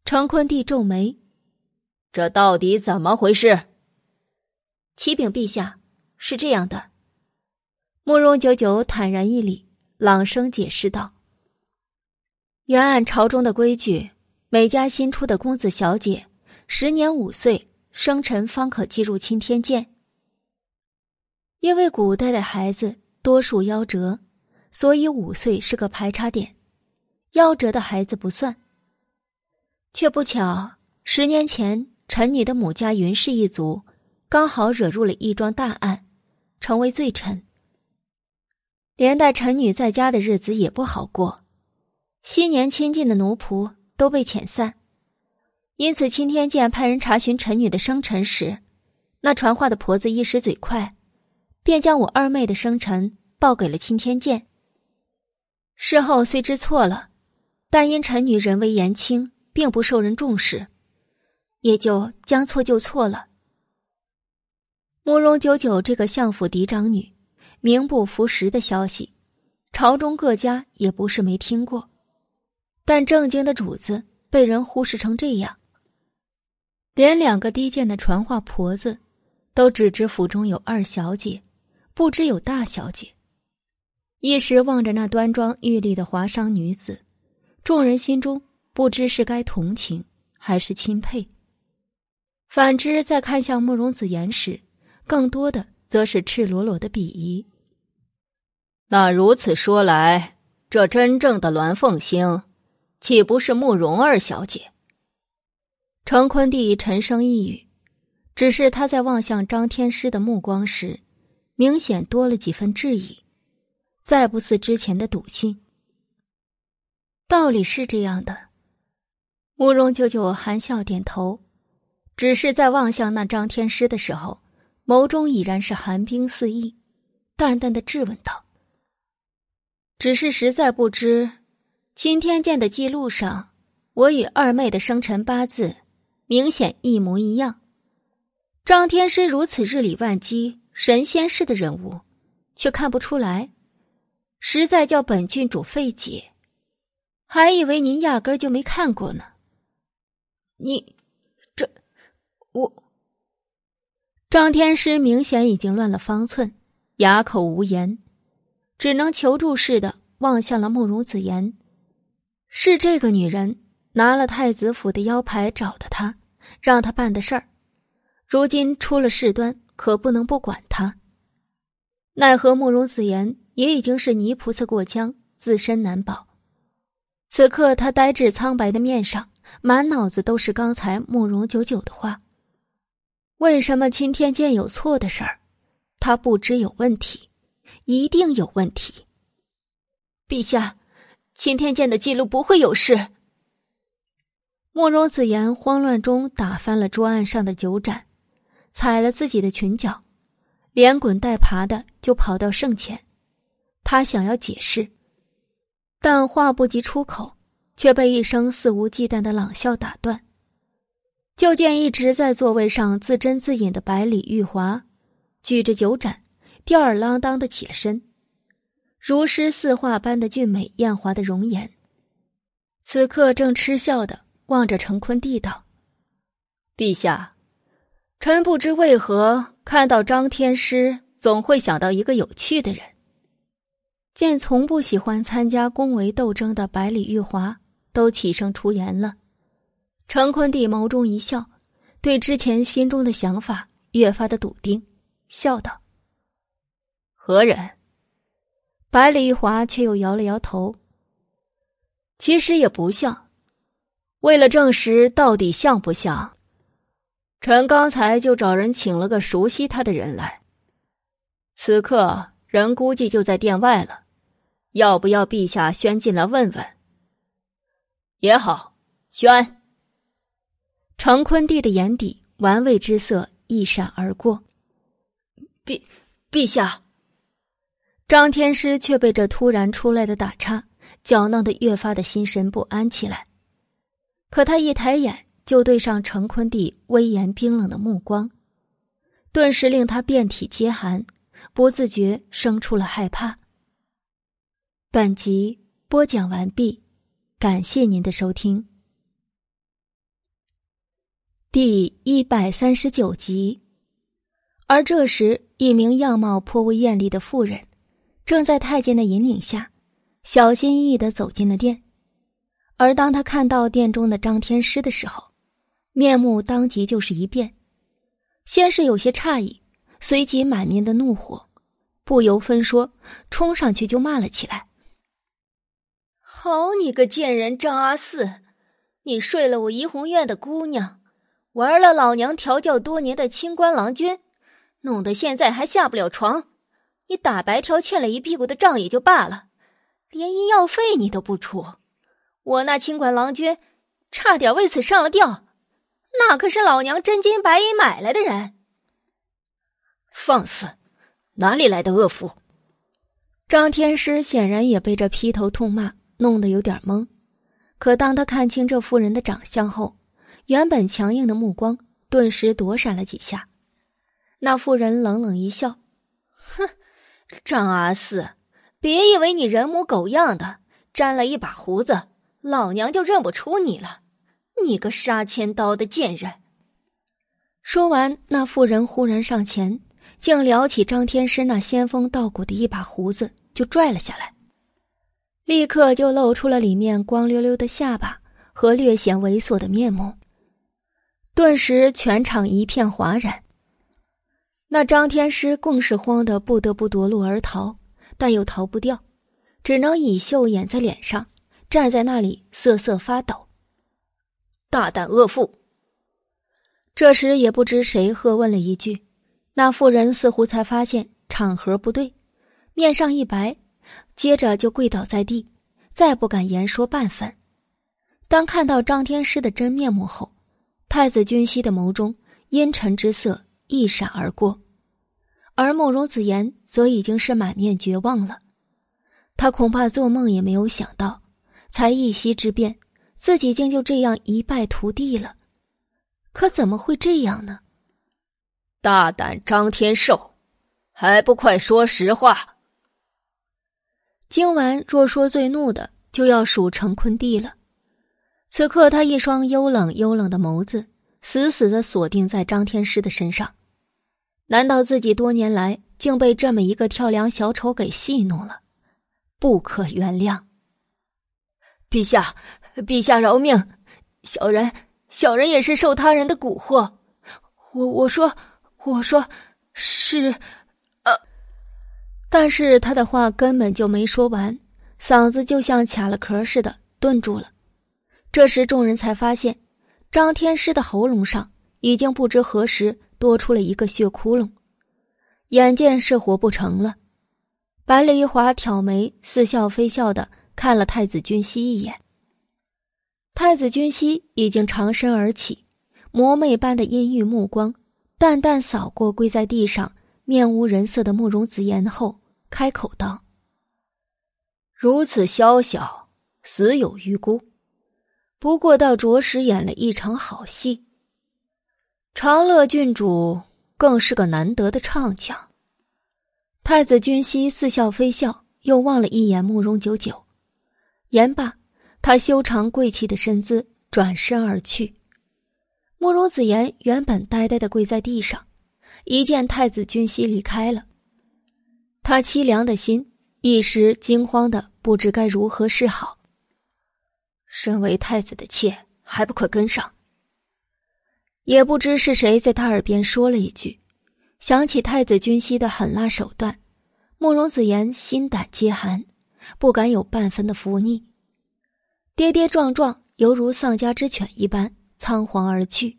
程坤帝皱眉：“这到底怎么回事？”启禀陛下。是这样的，慕容九九坦然一礼，朗声解释道：“原按朝中的规矩，每家新出的公子小姐，十年五岁生辰方可计入青天监。因为古代的孩子多数夭折，所以五岁是个排查点，夭折的孩子不算。却不巧，十年前臣女的母家云氏一族，刚好惹入了一桩大案。”成为罪臣，连带臣女在家的日子也不好过，昔年亲近的奴仆都被遣散，因此钦天监派人查询臣女的生辰时，那传话的婆子一时嘴快，便将我二妹的生辰报给了钦天监。事后虽知错了，但因臣女人微言轻，并不受人重视，也就将错就错了。慕容九九这个相府嫡长女，名不符实的消息，朝中各家也不是没听过。但正经的主子被人忽视成这样，连两个低贱的传话婆子，都只知府中有二小姐，不知有大小姐。一时望着那端庄玉立的华裳女子，众人心中不知是该同情还是钦佩。反之，在看向慕容子言时，更多的则是赤裸裸的鄙夷。那如此说来，这真正的鸾凤星，岂不是慕容二小姐？程坤帝沉声一语，只是他在望向张天师的目光时，明显多了几分质疑，再不似之前的笃信。道理是这样的，慕容舅舅含笑点头，只是在望向那张天师的时候。眸中已然是寒冰四溢，淡淡的质问道：“只是实在不知，青天剑的记录上，我与二妹的生辰八字明显一模一样。张天师如此日理万机、神仙似的人物，却看不出来，实在叫本郡主费解，还以为您压根就没看过呢。你，这，我。”张天师明显已经乱了方寸，哑口无言，只能求助似的望向了慕容子言。是这个女人拿了太子府的腰牌找的他，让他办的事儿。如今出了事端，可不能不管他。奈何慕容子言也已经是泥菩萨过江，自身难保。此刻他呆滞苍白的面上，满脑子都是刚才慕容九九的话。为什么青天剑有错的事儿，他不知有问题，一定有问题。陛下，青天剑的记录不会有事。慕容子言慌乱中打翻了桌案上的酒盏，踩了自己的裙角，连滚带爬的就跑到圣前。他想要解释，但话不及出口，却被一声肆无忌惮的冷笑打断。就见一直在座位上自斟自饮的百里玉华，举着酒盏，吊儿郎当的起了身，如诗似画般的俊美艳华的容颜，此刻正嗤笑的望着程坤帝道：“陛下，臣不知为何看到张天师，总会想到一个有趣的人。”见从不喜欢参加宫闱斗争的百里玉华都起声出言了，陈坤帝眸中一笑，对之前心中的想法越发的笃定，笑道：“何人？”百里华却又摇了摇头。其实也不像。为了证实到底像不像，臣刚才就找人请了个熟悉他的人来。此刻人估计就在殿外了。要不要陛下宣进来问问？也好，宣。成坤帝的眼底玩味之色一闪而过。陛陛下，张天师却被这突然出来的打岔搅弄得越发的心神不安起来。可他一抬眼就对上成坤帝威严冰冷的目光，顿时令他遍体皆寒，不自觉生出了害怕。本集播讲完毕，感谢您的收听。第一百三十九集。而这时，一名样貌颇为艳丽的妇人，正在太监的引领下，小心翼翼的走进了殿。而当他看到殿中的张天师的时候，面目当即就是一变，先是有些诧异，随即满面的怒火，不由分说，冲上去就骂了起来。好你个贱人张阿四，你睡了我怡红院的姑娘，玩了老娘调教多年的清官郎君，弄得现在还下不了床。你打白条欠了一屁股的账也就罢了，连医药费你都不出，我那清官郎君差点为此上了吊，那可是老娘真金白银买来的人。放肆！哪里来的恶妇？张天师显然也被这劈头痛骂。弄得有点懵，可当他看清这妇人的长相后，原本强硬的目光顿时躲闪了几下。那妇人冷冷一笑：“哼，张阿四，别以为你人模狗样的，沾了一把胡子，老娘就认不出你了。你个杀千刀的贱人！”说完，那妇人忽然上前，竟撩起张天师那仙风道骨的一把胡子，就拽了下来。立刻就露出了里面光溜溜的下巴和略显猥琐的面目，顿时全场一片哗然。那张天师更是慌得不得不夺路而逃，但又逃不掉，只能以袖掩在脸上，站在那里瑟瑟发抖。大胆恶妇！这时也不知谁喝问了一句，那妇人似乎才发现场合不对，面上一白。接着就跪倒在地，再不敢言说半分。当看到张天师的真面目后，太子君熙的眸中阴沉之色一闪而过，而慕容子言则已经是满面绝望了。他恐怕做梦也没有想到，才一夕之变，自己竟就这样一败涂地了。可怎么会这样呢？大胆张天寿，还不快说实话！今晚若说最怒的，就要数成坤帝了。此刻他一双幽冷幽冷的眸子，死死的锁定在张天师的身上。难道自己多年来竟被这么一个跳梁小丑给戏弄了？不可原谅！陛下，陛下饶命！小人，小人也是受他人的蛊惑。我我说，我说是。呃但是他的话根本就没说完，嗓子就像卡了壳似的顿住了。这时众人才发现，张天师的喉咙上已经不知何时多出了一个血窟窿，眼见是活不成了。白丽华挑眉，似笑非笑的看了太子君熙一眼。太子君熙已经长身而起，魔魅般的阴郁目光淡淡扫过跪在地上面无人色的慕容子言后。开口道：“如此宵小，死有余辜。不过倒着实演了一场好戏。长乐郡主更是个难得的唱将。”太子君熙似笑非笑，又望了一眼慕容九九。言罢，他修长贵气的身姿转身而去。慕容子言原本呆呆的跪在地上，一见太子君熙离开了。他凄凉的心一时惊慌的不知该如何是好。身为太子的妾，还不快跟上！也不知是谁在他耳边说了一句，想起太子君熙的狠辣手段，慕容子言心胆皆寒，不敢有半分的伏逆，跌跌撞撞，犹如丧家之犬一般仓皇而去。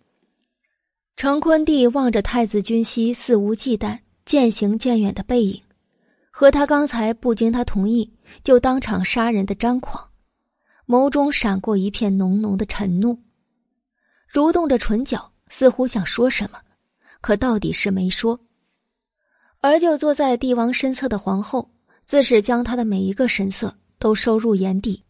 成坤帝望着太子君熙肆无忌惮、渐行渐远的背影，和他刚才不经他同意就当场杀人的张狂，眸中闪过一片浓浓的沉怒，蠕动着唇角。似乎想说什么，可到底是没说。而就坐在帝王身侧的皇后，自是将他的每一个神色都收入眼底。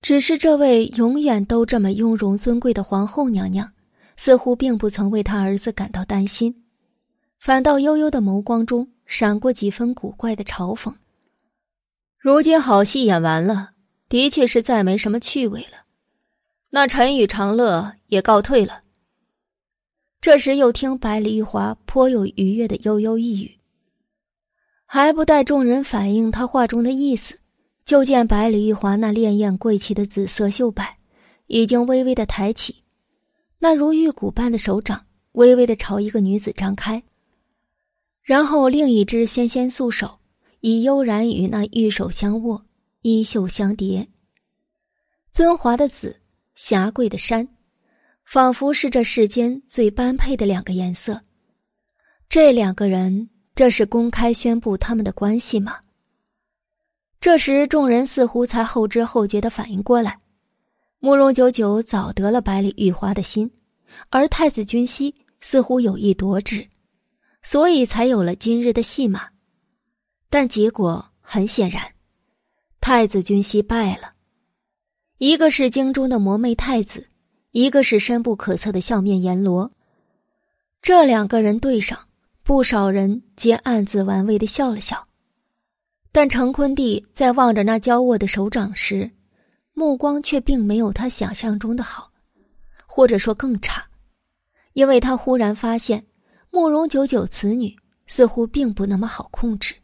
只是这位永远都这么雍容尊贵的皇后娘娘，似乎并不曾为他儿子感到担心，反倒悠悠的眸光中闪过几分古怪的嘲讽。如今好戏演完了，的确是再没什么趣味了。那陈与长乐也告退了。这时又听百里玉华颇有愉悦的悠悠一语，还不待众人反应他话中的意思，就见百里玉华那潋滟贵气的紫色袖摆，已经微微的抬起，那如玉骨般的手掌微微的朝一个女子张开，然后另一只纤纤素手已悠然与那玉手相握，衣袖相叠，尊华的紫，霞贵的山。仿佛是这世间最般配的两个颜色。这两个人，这是公开宣布他们的关系吗？这时，众人似乎才后知后觉的反应过来，慕容九九早得了百里玉华的心，而太子君熙似乎有意夺之，所以才有了今日的戏码。但结果很显然，太子君熙败了，一个是京中的魔魅太子。一个是深不可测的笑面阎罗，这两个人对上，不少人皆暗自玩味的笑了笑。但成坤帝在望着那交握的手掌时，目光却并没有他想象中的好，或者说更差，因为他忽然发现慕容九九此女似乎并不那么好控制。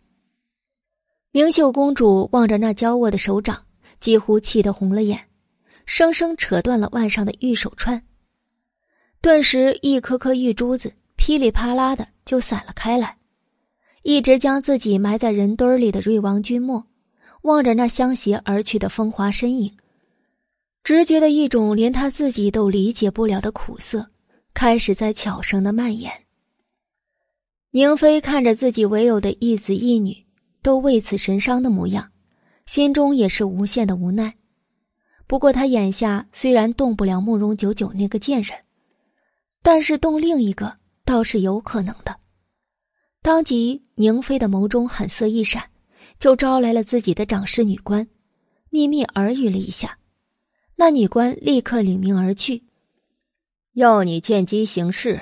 明秀公主望着那娇握的手掌，几乎气得红了眼。生生扯断了腕上的玉手串，顿时一颗颗玉珠子噼里啪啦的就散了开来。一直将自己埋在人堆里的瑞王君莫，望着那相携而去的风华身影，直觉的一种连他自己都理解不了的苦涩，开始在悄声的蔓延。宁妃看着自己唯有的一子一女都为此神伤的模样，心中也是无限的无奈。不过，他眼下虽然动不了慕容九九那个贱人，但是动另一个倒是有可能的。当即，宁妃的眸中狠色一闪，就招来了自己的掌事女官，秘密耳语了一下。那女官立刻领命而去，要你见机行事，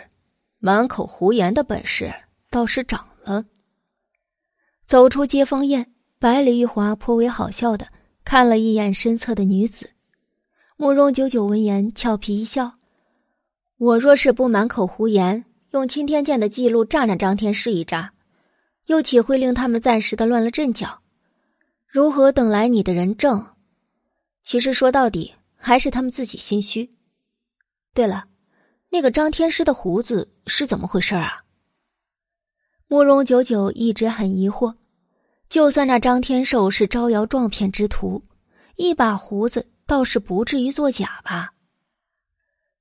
满口胡言的本事倒是长了。走出接风宴，百里玉华颇为好笑的看了一眼身侧的女子。慕容九九闻言，俏皮一笑：“我若是不满口胡言，用钦天监的记录炸那张天师一炸，又岂会令他们暂时的乱了阵脚？如何等来你的人证？其实说到底，还是他们自己心虚。对了，那个张天师的胡子是怎么回事啊？”慕容九九一直很疑惑，就算那张天寿是招摇撞骗之徒，一把胡子。倒是不至于作假吧？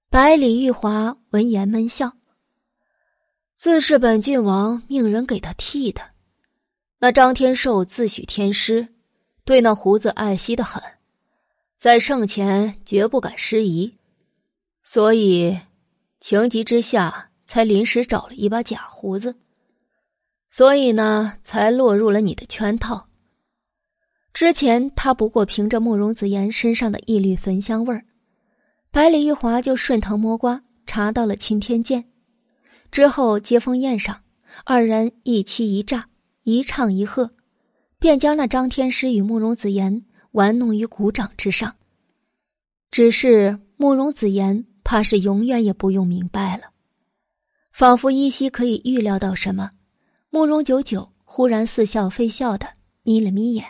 百里玉华闻言闷笑：“自是本郡王命人给他剃的。那张天寿自诩天师，对那胡子爱惜的很，在圣前绝不敢失仪，所以情急之下才临时找了一把假胡子，所以呢，才落入了你的圈套。”之前他不过凭着慕容子言身上的一缕焚香味儿，百里玉华就顺藤摸瓜查到了青天剑。之后接风宴上，二人一欺一诈，一唱一和，便将那张天师与慕容子言玩弄于股掌之上。只是慕容子言怕是永远也不用明白了，仿佛依稀可以预料到什么。慕容九九忽然似笑非笑的。眯了眯眼。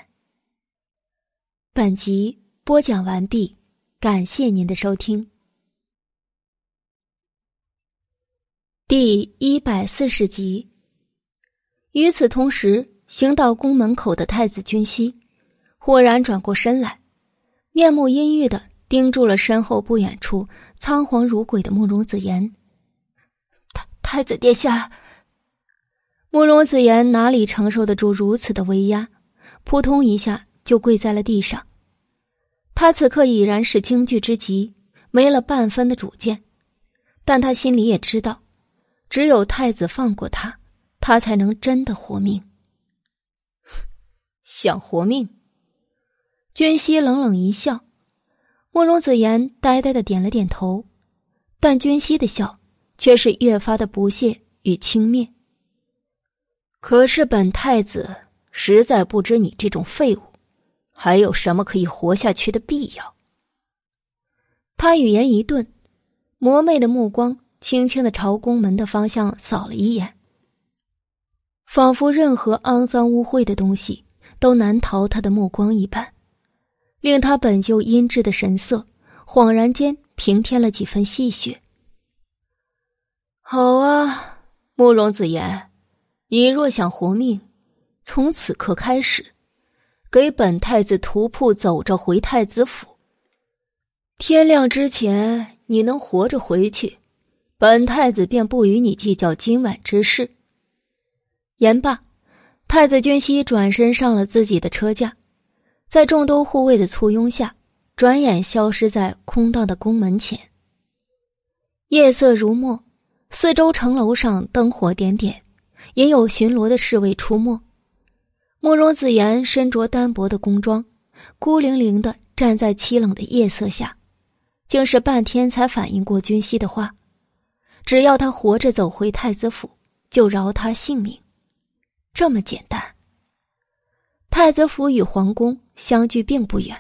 本集播讲完毕，感谢您的收听。第一百四十集。与此同时，行到宫门口的太子君熙，忽然转过身来，面目阴郁的盯住了身后不远处仓皇如鬼的慕容子言。太太子殿下。慕容子言哪里承受得住如此的威压，扑通一下就跪在了地上。他此刻已然是惊惧之极，没了半分的主见，但他心里也知道，只有太子放过他。他才能真的活命。想活命？君熙冷冷一笑，慕容子言呆呆的点了点头，但君熙的笑却是越发的不屑与轻蔑。可是本太子实在不知你这种废物，还有什么可以活下去的必要。他语言一顿，魔魅的目光轻轻的朝宫门的方向扫了一眼。仿佛任何肮脏污秽的东西都难逃他的目光一般，令他本就阴鸷的神色恍然间平添了几分戏谑。好啊，慕容子言，你若想活命，从此刻开始，给本太子徒步走着回太子府。天亮之前你能活着回去，本太子便不与你计较今晚之事。言罢，太子君熙转身上了自己的车驾，在众多护卫的簇拥下，转眼消失在空荡的宫门前。夜色如墨，四周城楼上灯火点点，也有巡逻的侍卫出没。慕容子言身着单薄的宫装，孤零零的站在凄冷的夜色下，竟是半天才反应过君熙的话：只要他活着走回太子府，就饶他性命。这么简单。太子府与皇宫相距并不远，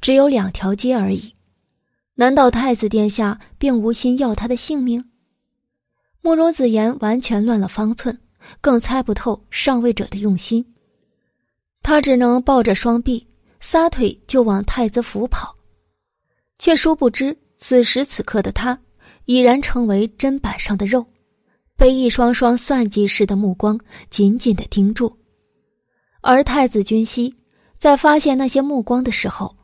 只有两条街而已。难道太子殿下并无心要他的性命？慕容子言完全乱了方寸，更猜不透上位者的用心。他只能抱着双臂，撒腿就往太子府跑，却殊不知此时此刻的他已然成为砧板上的肉。被一双双算计似的目光紧紧的盯住，而太子君熙在发现那些目光的时候，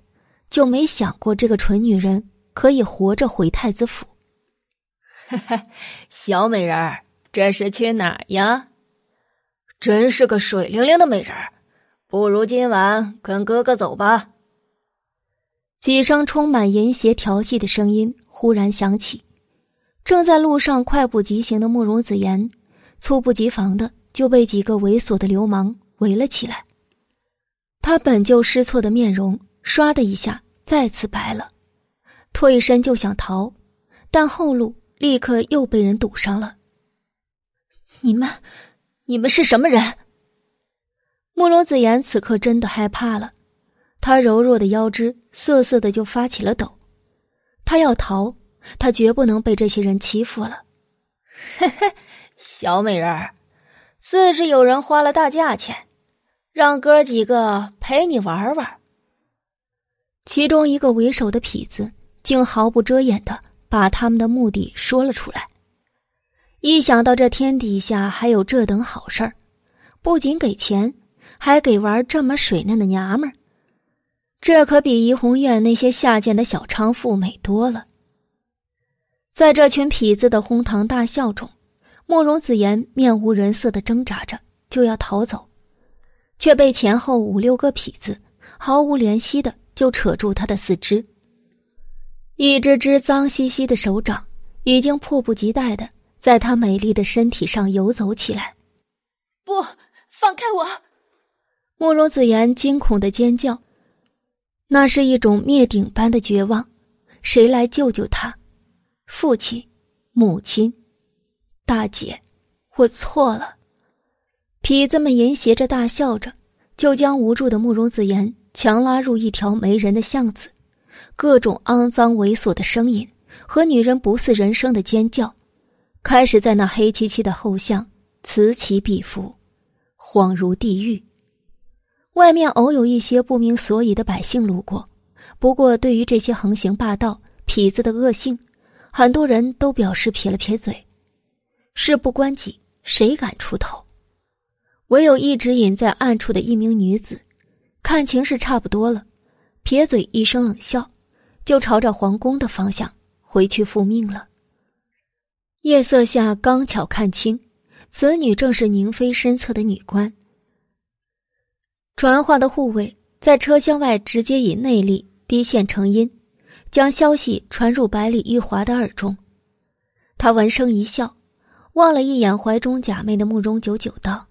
就没想过这个蠢女人可以活着回太子府。小美人儿，这是去哪儿呀？真是个水灵灵的美人儿，不如今晚跟哥哥走吧。几声充满淫邪调戏的声音忽然响起。正在路上快步疾行的慕容子言，猝不及防的就被几个猥琐的流氓围了起来。他本就失措的面容，唰的一下再次白了，退身就想逃，但后路立刻又被人堵上了。你们，你们是什么人？慕容子言此刻真的害怕了，他柔弱的腰肢瑟瑟的就发起了抖，他要逃。他绝不能被这些人欺负了。嘿嘿，小美人儿，自是有人花了大价钱，让哥几个陪你玩玩。其中一个为首的痞子竟毫不遮掩的把他们的目的说了出来。一想到这天底下还有这等好事儿，不仅给钱，还给玩这么水嫩的娘们儿，这可比怡红院那些下贱的小娼妇美多了。在这群痞子的哄堂大笑中，慕容子言面无人色的挣扎着就要逃走，却被前后五六个痞子毫无怜惜的就扯住他的四肢。一只只脏兮兮的手掌已经迫不及待的在他美丽的身体上游走起来。不，放开我！慕容子言惊恐的尖叫，那是一种灭顶般的绝望。谁来救救他？父亲，母亲，大姐，我错了。痞子们淫邪着大笑着，就将无助的慕容子言强拉入一条没人的巷子，各种肮脏猥琐的声音和女人不似人声的尖叫，开始在那黑漆漆的后巷此起彼伏，恍如地狱。外面偶有一些不明所以的百姓路过，不过对于这些横行霸道、痞子的恶性，很多人都表示撇了撇嘴。事不关己，谁敢出头？唯有一直隐在暗处的一名女子，看情势差不多了，撇嘴一声冷笑，就朝着皇宫的方向回去复命了。夜色下刚巧看清，此女正是宁妃身侧的女官。传话的护卫在车厢外直接以内力逼线成音，将消息传入百里玉华的耳中。他闻声一笑，望了一眼怀中假寐的慕容九九，道：“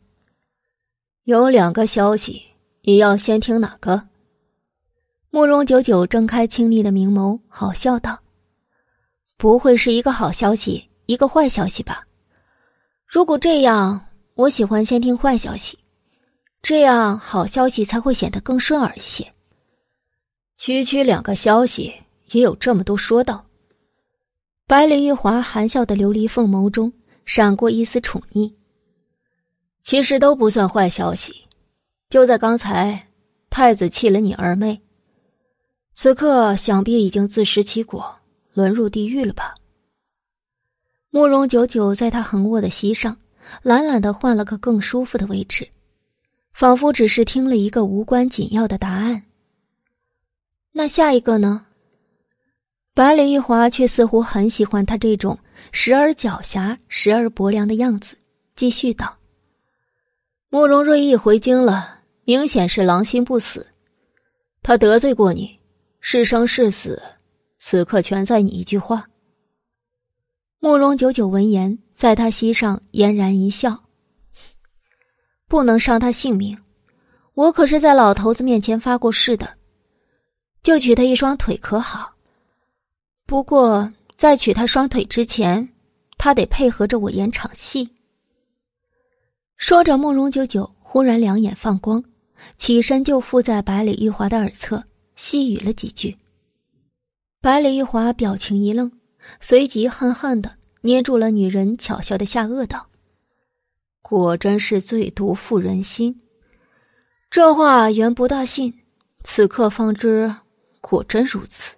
有两个消息，你要先听哪个？”慕容九九睁开清丽的明眸，好笑道：“不会是一个好消息，一个坏消息吧？如果这样，我喜欢先听坏消息。”这样好消息才会显得更顺耳一些。区区两个消息也有这么多说道。百里玉华含笑的琉璃凤眸中闪过一丝宠溺。其实都不算坏消息，就在刚才，太子弃了你二妹，此刻想必已经自食其果，沦入地狱了吧？慕容久久在他横卧的膝上，懒懒的换了个更舒服的位置。仿佛只是听了一个无关紧要的答案。那下一个呢？百里玉华却似乎很喜欢他这种时而狡黠、时而薄凉的样子，继续道：“慕容瑞意回京了，明显是狼心不死。他得罪过你，是生是死，此刻全在你一句话。”慕容九九闻言，在他膝上嫣然一笑。不能伤他性命，我可是在老头子面前发过誓的。就取他一双腿可好？不过在取他双腿之前，他得配合着我演场戏。说着，慕容九九忽然两眼放光，起身就附在百里玉华的耳侧，细语了几句。百里玉华表情一愣，随即恨恨的捏住了女人巧笑的下颚，道。果真是最毒妇人心，这话原不大信，此刻方知果真如此。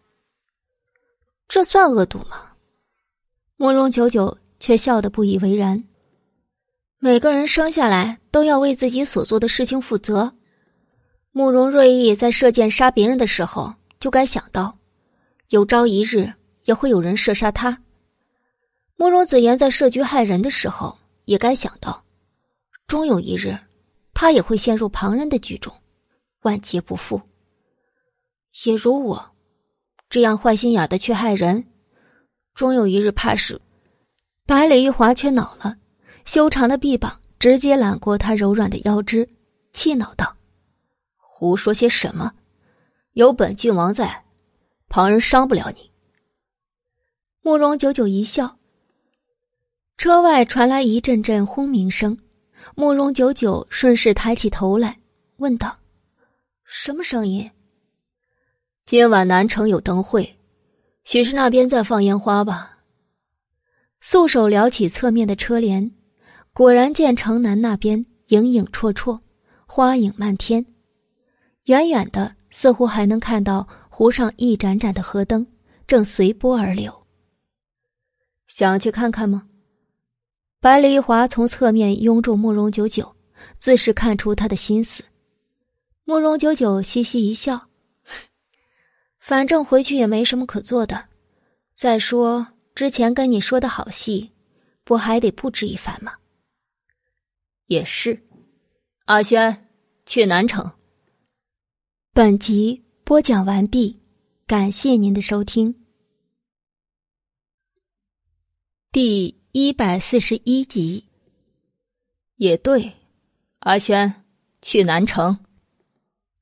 这算恶毒吗？慕容九九却笑得不以为然。每个人生下来都要为自己所做的事情负责。慕容睿意在射箭杀别人的时候，就该想到，有朝一日也会有人射杀他。慕容子言在设局害人的时候，也该想到。终有一日，他也会陷入旁人的局中，万劫不复。也如我，这样坏心眼的去害人，终有一日怕是……百里玉华却恼了，修长的臂膀直接揽过他柔软的腰肢，气恼道：“胡说些什么？有本郡王在，旁人伤不了你。”慕容九九一笑，车外传来一阵阵轰鸣声。慕容九九顺势抬起头来，问道：“什么声音？”今晚南城有灯会，许是那边在放烟花吧。素手撩起侧面的车帘，果然见城南那边影影绰绰，花影漫天。远远的，似乎还能看到湖上一盏盏的河灯正随波而流。想去看看吗？百里华从侧面拥住慕容九九，自是看出他的心思。慕容九九嘻嘻一笑：“反正回去也没什么可做的。再说之前跟你说的好戏，不还得布置一番吗？”也是，阿轩，去南城。本集播讲完毕，感谢您的收听。第。一百四十一集，也对，阿轩去南城。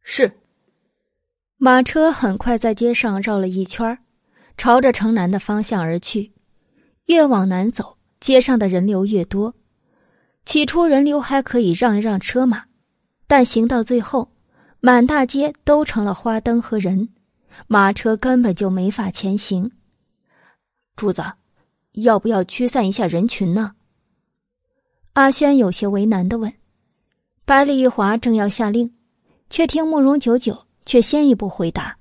是。马车很快在街上绕了一圈，朝着城南的方向而去。越往南走，街上的人流越多。起初人流还可以让一让车马，但行到最后，满大街都成了花灯和人，马车根本就没法前行。柱子。要不要驱散一下人群呢？阿轩有些为难的问。百里玉华正要下令，却听慕容九九却先一步回答：“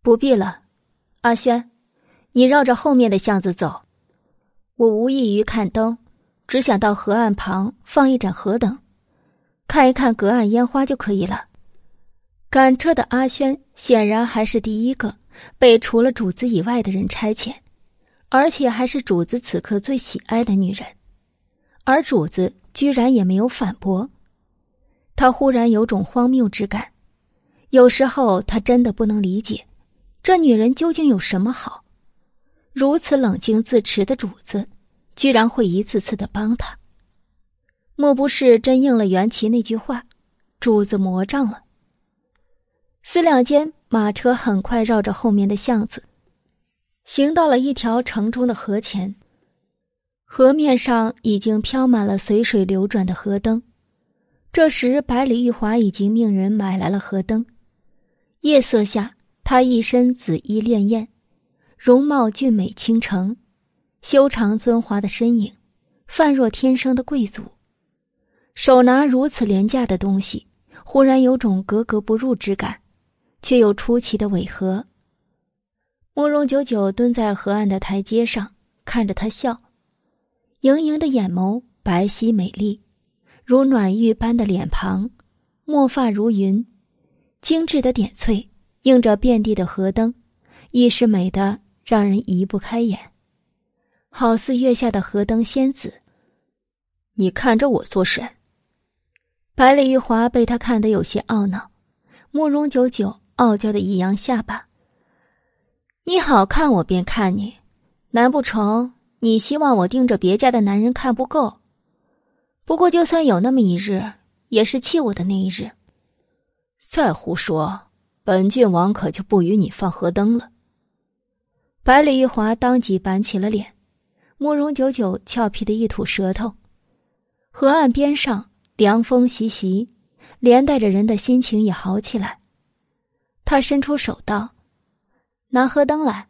不必了，阿轩，你绕着后面的巷子走。我无异于看灯，只想到河岸旁放一盏河灯，看一看隔岸烟花就可以了。”赶车的阿轩显然还是第一个被除了主子以外的人差遣，而且还是主子此刻最喜爱的女人，而主子居然也没有反驳。他忽然有种荒谬之感，有时候他真的不能理解，这女人究竟有什么好，如此冷静自持的主子，居然会一次次的帮他。莫不是真应了袁琪那句话，主子魔障了？思量间，马车很快绕着后面的巷子，行到了一条城中的河前。河面上已经飘满了随水流转的河灯。这时，百里玉华已经命人买来了河灯。夜色下，她一身紫衣潋艳，容貌俊美倾城，修长尊华的身影，泛若天生的贵族。手拿如此廉价的东西，忽然有种格格不入之感，却又出奇的违和。慕容九九蹲在河岸的台阶上，看着他笑，盈盈的眼眸，白皙美丽。如暖玉般的脸庞，墨发如云，精致的点翠映着遍地的河灯，亦是美的让人移不开眼，好似月下的河灯仙子。你看着我做甚？百里玉华被他看得有些懊恼，慕容九九傲娇的一扬下巴：“你好看，我便看你，难不成你希望我盯着别家的男人看不够？”不过，就算有那么一日，也是气我的那一日。再胡说，本郡王可就不与你放河灯了。百里玉华当即板起了脸，慕容九九俏皮的一吐舌头。河岸边上凉风习习，连带着人的心情也好起来。他伸出手道：“拿河灯来，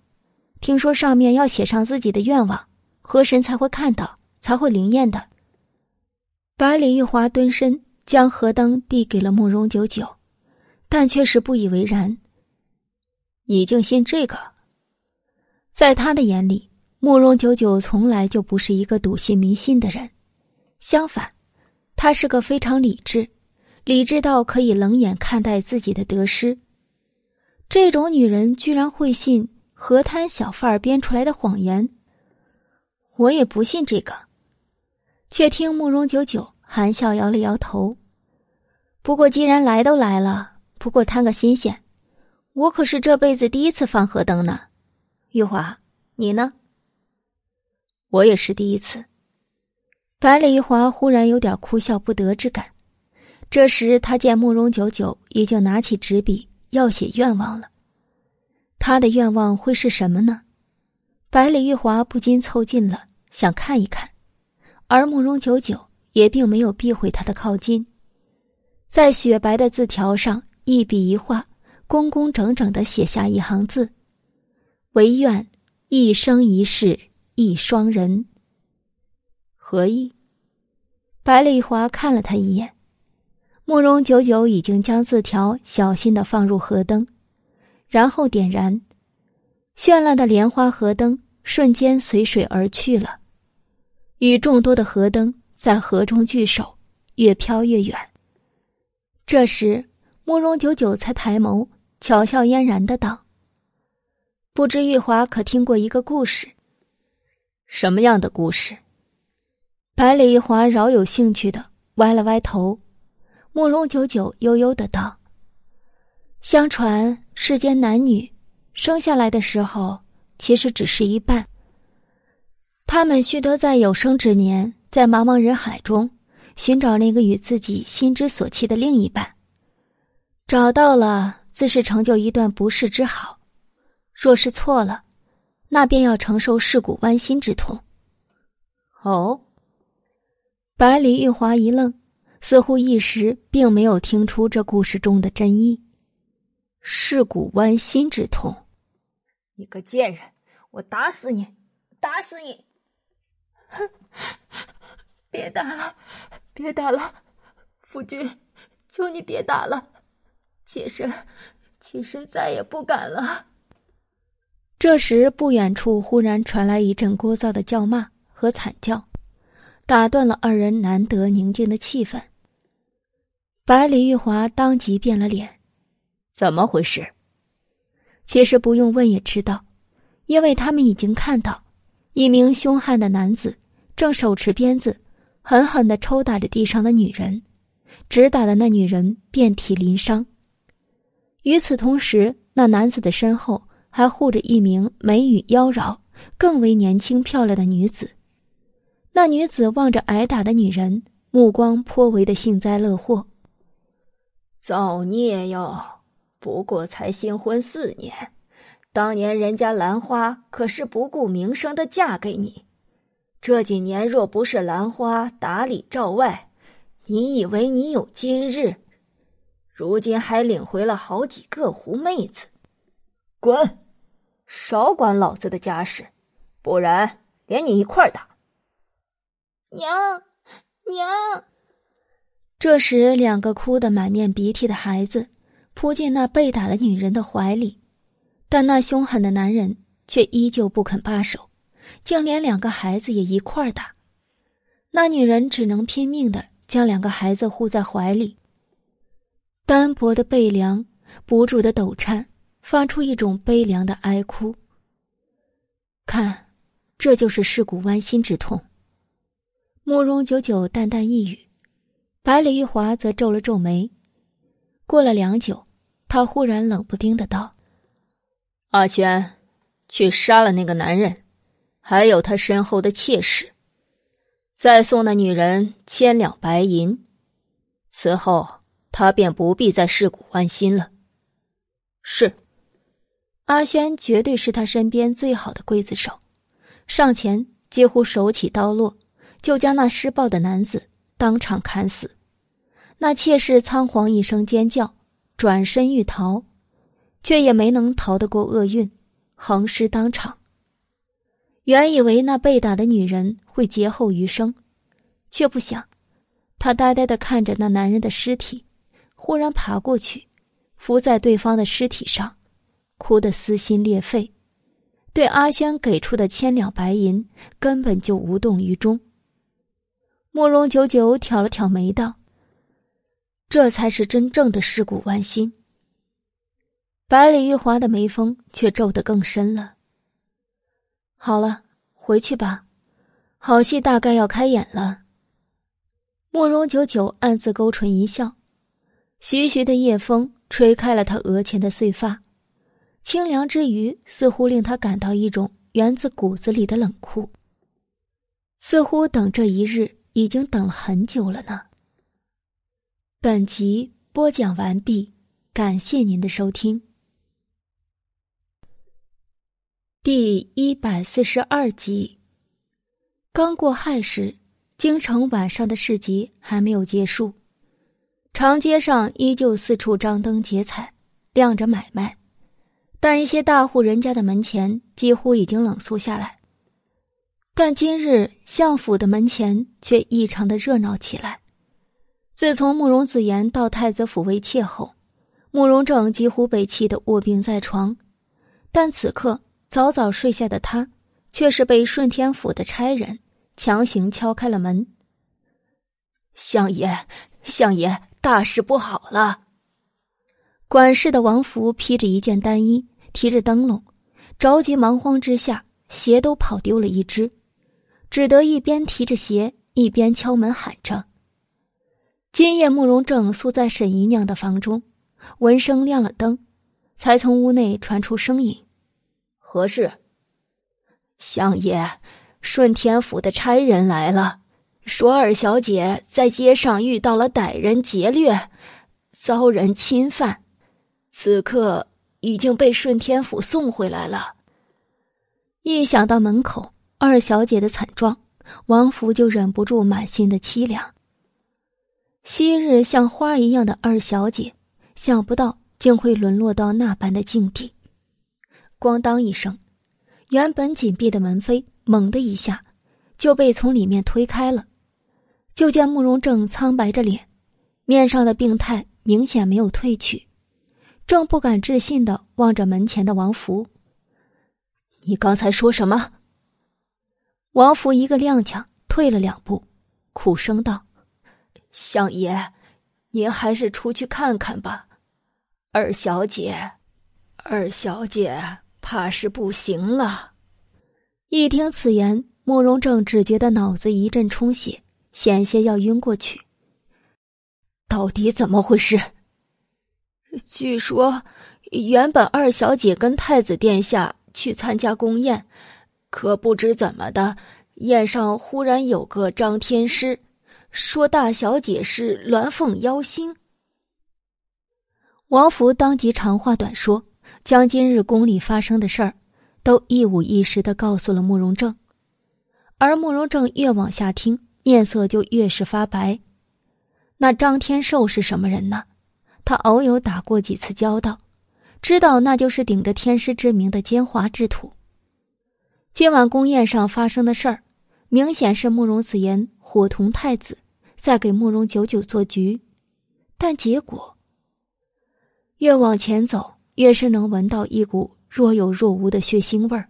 听说上面要写上自己的愿望，河神才会看到，才会灵验的。”百里玉华蹲身，将河灯递给了慕容九九，但却是不以为然。你竟信这个？在他的眼里，慕容九九从来就不是一个笃信迷信的人，相反，他是个非常理智，理智到可以冷眼看待自己的得失。这种女人居然会信河滩小贩儿编出来的谎言，我也不信这个。却听慕容九九含笑摇了摇头。不过既然来都来了，不过贪个新鲜，我可是这辈子第一次放河灯呢。玉华，你呢？我也是第一次。百里玉华忽然有点哭笑不得之感。这时他见慕容九九已经拿起纸笔要写愿望了，他的愿望会是什么呢？百里玉华不禁凑近了，想看一看。而慕容九九也并没有避讳他的靠近，在雪白的字条上一笔一画，工工整整的写下一行字：“唯愿一生一世一双人。”何意？百里华看了他一眼，慕容九九已经将字条小心的放入河灯，然后点燃，绚烂的莲花河灯瞬间随水而去了。与众多的河灯在河中聚首，越飘越远。这时，慕容九九才抬眸，巧笑嫣然的道：“不知玉华可听过一个故事？什么样的故事？”百里玉华饶有兴趣的歪了歪头。慕容九九悠悠的道：“相传世间男女生下来的时候，其实只是一半。”他们须得在有生之年，在茫茫人海中寻找那个与自己心之所期的另一半。找到了，自是成就一段不世之好；若是错了，那便要承受世故剜心之痛。哦，百里玉华一愣，似乎一时并没有听出这故事中的真意。世故剜心之痛，你个贱人，我打死你，打死你！哼，别打了，别打了，夫君，求你别打了，妾身，妾身再也不敢了。这时，不远处忽然传来一阵聒噪的叫骂和惨叫，打断了二人难得宁静的气氛。百里玉华当即变了脸：“怎么回事？”其实不用问也知道，因为他们已经看到一名凶悍的男子正手持鞭子，狠狠的抽打着地上的女人。直打的那女人遍体鳞伤。与此同时，那男子的身后还护着一名眉宇妖娆、更为年轻漂亮的女子。那女子望着挨打的女人，目光颇为的幸灾乐祸。造孽哟！不过才新婚四年，当年人家兰花可是不顾名声的嫁给你。这几年若不是兰花打理照外，你以为你有今日？如今还领回了好几个狐妹子，滚！少管老子的家事，不然连你一块打！娘，娘！这时，两个哭得满面鼻涕的孩子扑进那被打的女人的怀里，但那凶狠的男人却依旧不肯罢手，竟连两个孩子也一块打。那女人只能拼命的。将两个孩子护在怀里，单薄的背梁不住的抖颤，发出一种悲凉的哀哭。看，这就是世骨剜心之痛。慕容九九淡淡一语，百里玉华则皱了皱眉。过了良久，他忽然冷不丁的道：“阿轩，去杀了那个男人，还有他身后的妾室。”再送那女人千两白银，此后他便不必再尸骨剜心了。是，阿轩绝对是他身边最好的刽子手，上前几乎手起刀落，就将那施暴的男子当场砍死。那妾室仓皇一声尖叫，转身欲逃，却也没能逃得过厄运，横尸当场。原以为那被打的女人会劫后余生，却不想，她呆呆的看着那男人的尸体，忽然爬过去，伏在对方的尸体上，哭得撕心裂肺，对阿轩给出的千两白银根本就无动于衷。慕容九九挑了挑眉道：“这才是真正的尸骨剜心。”百里玉华的眉峰却皱得更深了。好了，回去吧，好戏大概要开演了。慕容九九暗自勾唇一笑，徐徐的夜风吹开了他额前的碎发，清凉之余，似乎令他感到一种源自骨子里的冷酷。似乎等这一日已经等了很久了呢。本集播讲完毕，感谢您的收听。第一百四十二集。刚过亥时，京城晚上的市集还没有结束，长街上依旧四处张灯结彩，亮着买卖，但一些大户人家的门前几乎已经冷肃下来。但今日相府的门前却异常的热闹起来。自从慕容子言到太子府为妾后，慕容正几乎被气得卧病在床，但此刻。早早睡下的他，却是被顺天府的差人强行敲开了门。相爷，相爷，大事不好了！管事的王福披着一件单衣，提着灯笼，着急忙慌之下，鞋都跑丢了一只，只得一边提着鞋，一边敲门喊着。今夜慕容正宿在沈姨娘的房中，闻声亮了灯，才从屋内传出声音。何事？相爷，顺天府的差人来了，说二小姐在街上遇到了歹人劫掠，遭人侵犯，此刻已经被顺天府送回来了。一想到门口二小姐的惨状，王福就忍不住满心的凄凉。昔日像花一样的二小姐，想不到竟会沦落到那般的境地。咣当一声，原本紧闭的门扉猛的一下就被从里面推开了。就见慕容正苍白着脸，面上的病态明显没有褪去，正不敢置信的望着门前的王福。你刚才说什么？王福一个踉跄，退了两步，苦声道：“相爷，您还是出去看看吧。二小姐，二小姐怕是不行了。”一听此言，慕容正只觉得脑子一阵充血，险些要晕过去。到底怎么回事？据说，原本二小姐跟太子殿下。去参加宫宴，可不知怎么的，宴上忽然有个张天师，说大小姐是鸾凤妖星。王福当即长话短说，将今日宫里发生的事儿，都一五一十的告诉了慕容正。而慕容正越往下听，面色就越是发白。那张天寿是什么人呢？他偶有打过几次交道。知道那就是顶着天师之名的奸猾之徒。今晚宫宴上发生的事儿，明显是慕容子言伙同太子在给慕容九九做局，但结果越往前走，越是能闻到一股若有若无的血腥味儿。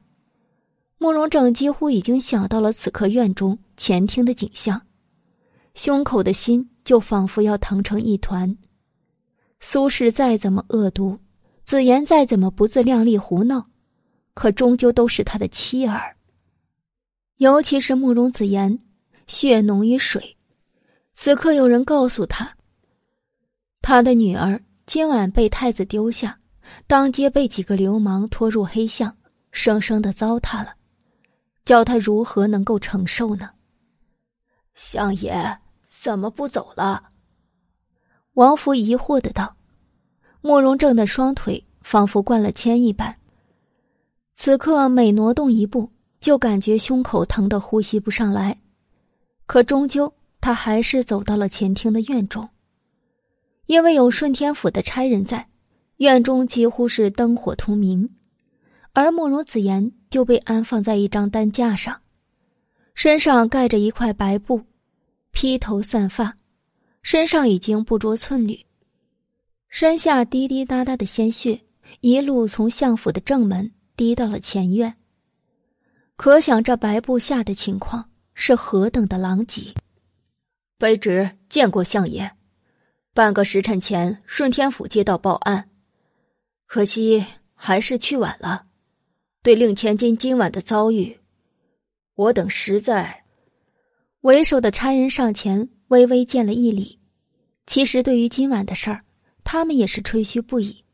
慕容正几乎已经想到了此刻院中前厅的景象，胸口的心就仿佛要疼成一团。苏轼再怎么恶毒。子言再怎么不自量力胡闹，可终究都是他的妻儿。尤其是慕容子言，血浓于水。此刻有人告诉他，他的女儿今晚被太子丢下，当街被几个流氓拖入黑巷，生生的糟蹋了，叫他如何能够承受呢？相爷怎么不走了？王福疑惑的道。慕容正的双腿仿佛灌了铅一般，此刻每挪动一步，就感觉胸口疼得呼吸不上来。可终究，他还是走到了前厅的院中。因为有顺天府的差人在，院中几乎是灯火通明，而慕容子言就被安放在一张担架上，身上盖着一块白布，披头散发，身上已经不着寸缕。身下滴滴答答的鲜血，一路从相府的正门滴到了前院。可想这白布下的情况是何等的狼藉。卑职见过相爷，半个时辰前顺天府接到报案，可惜还是去晚了。对令千金今晚的遭遇，我等实在……为首的差人上前微微见了一礼。其实对于今晚的事儿。他们也是吹嘘不已。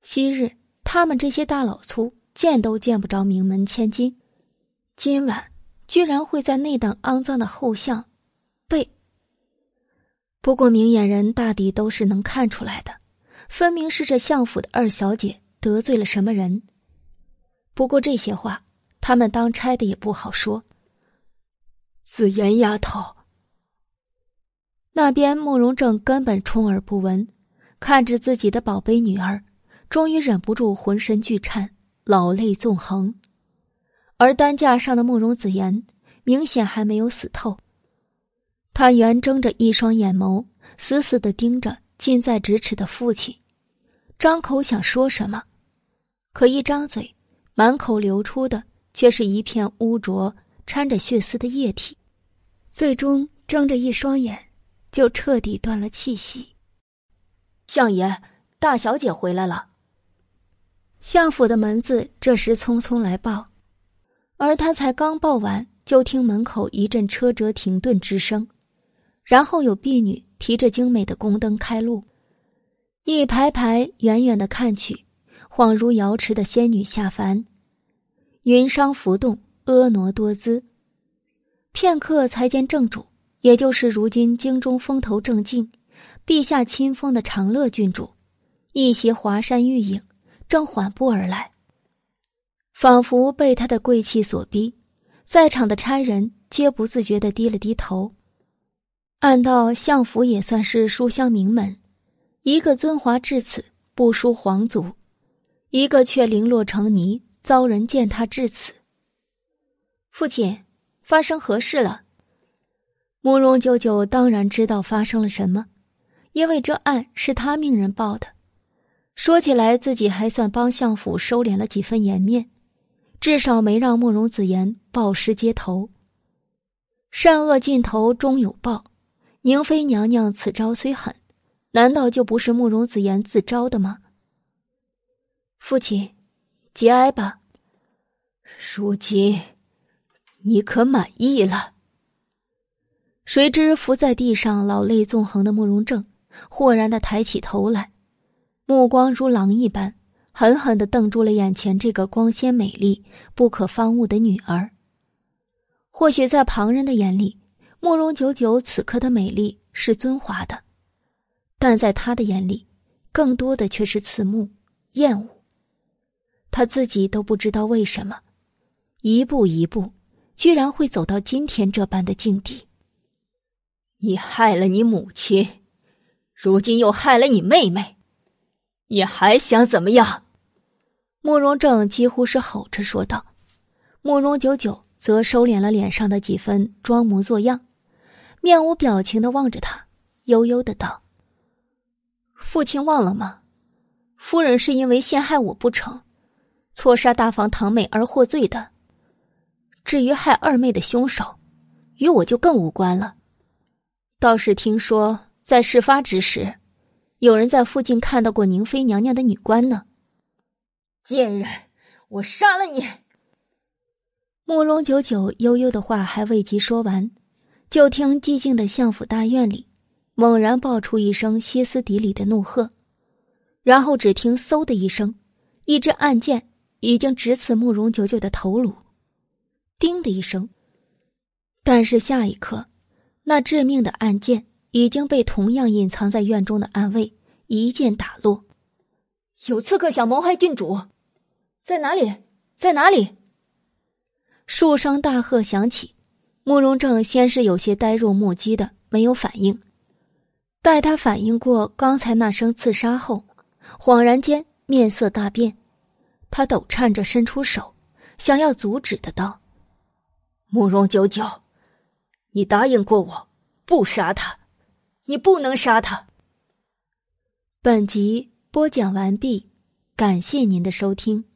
昔日他们这些大老粗见都见不着名门千金，今晚居然会在那等肮脏的后巷被。不过明眼人大抵都是能看出来的，分明是这相府的二小姐得罪了什么人。不过这些话，他们当差的也不好说。紫妍丫头，那边慕容正根本充耳不闻。看着自己的宝贝女儿，终于忍不住浑身剧颤，老泪纵横。而担架上的慕容子言，明显还没有死透。他圆睁着一双眼眸，死死的盯着近在咫尺的父亲，张口想说什么，可一张嘴，满口流出的却是一片污浊、掺着血丝的液体，最终睁着一双眼，就彻底断了气息。相爷，大小姐回来了。相府的门子这时匆匆来报，而他才刚报完，就听门口一阵车辙停顿之声，然后有婢女提着精美的宫灯开路，一排排远远的看去，恍如瑶池的仙女下凡，云裳浮动，婀娜多姿。片刻才见正主，也就是如今京中风头正劲。陛下亲封的长乐郡主，一袭华衫玉影，正缓步而来。仿佛被他的贵气所逼，在场的差人皆不自觉的低了低头。按道相府也算是书香名门，一个尊华至此，不输皇族；一个却零落成泥，遭人践踏至此。父亲，发生何事了？慕容九九当然知道发生了什么。因为这案是他命人报的。说起来，自己还算帮相府收敛了几分颜面，至少没让慕容子言暴尸街头。善恶尽头终有报，宁妃娘娘此招虽狠，难道就不是慕容子言自招的吗？父亲，节哀吧。如今，你可满意了？谁知伏在地上老泪纵横的慕容正，豁然的抬起头来，目光如狼一般，狠狠的瞪住了眼前这个光鲜美丽、不可方物的女儿。或许在旁人的眼里，慕容九九此刻的美丽是尊华的，但在他的眼里，更多的却是慈慕、厌恶。他自己都不知道为什么，一步一步，居然会走到今天这般的境地。你害了你母亲，如今又害了你妹妹，你还想怎么样？慕容正几乎是吼着说道。慕容九九则收敛了脸上的几分装模作样，面无表情的望着他，悠悠的道：“父亲忘了吗？夫人是因为陷害我不成，错杀大房堂妹而获罪的。至于害二妹的凶手，与我就更无关了。”倒是听说，在事发之时，有人在附近看到过宁妃娘娘的女官呢。贱人，我杀了你！慕容九九悠悠的话还未及说完，就听寂静的相府大院里，猛然爆出一声歇斯底里的怒喝，然后只听“嗖”的一声，一支暗箭已经直刺慕容九九的头颅，“叮”的一声，但是下一刻。那致命的暗箭已经被同样隐藏在院中的暗卫一箭打落。有刺客想谋害郡主，在哪里？在哪里？数声大喝响起，慕容正先是有些呆若木鸡的，没有反应。待他反应过刚才那声刺杀后，恍然间面色大变，他抖颤着伸出手，想要阻止的道：“慕容九九。”你答应过我，不杀他，你不能杀他。本集播讲完毕，感谢您的收听。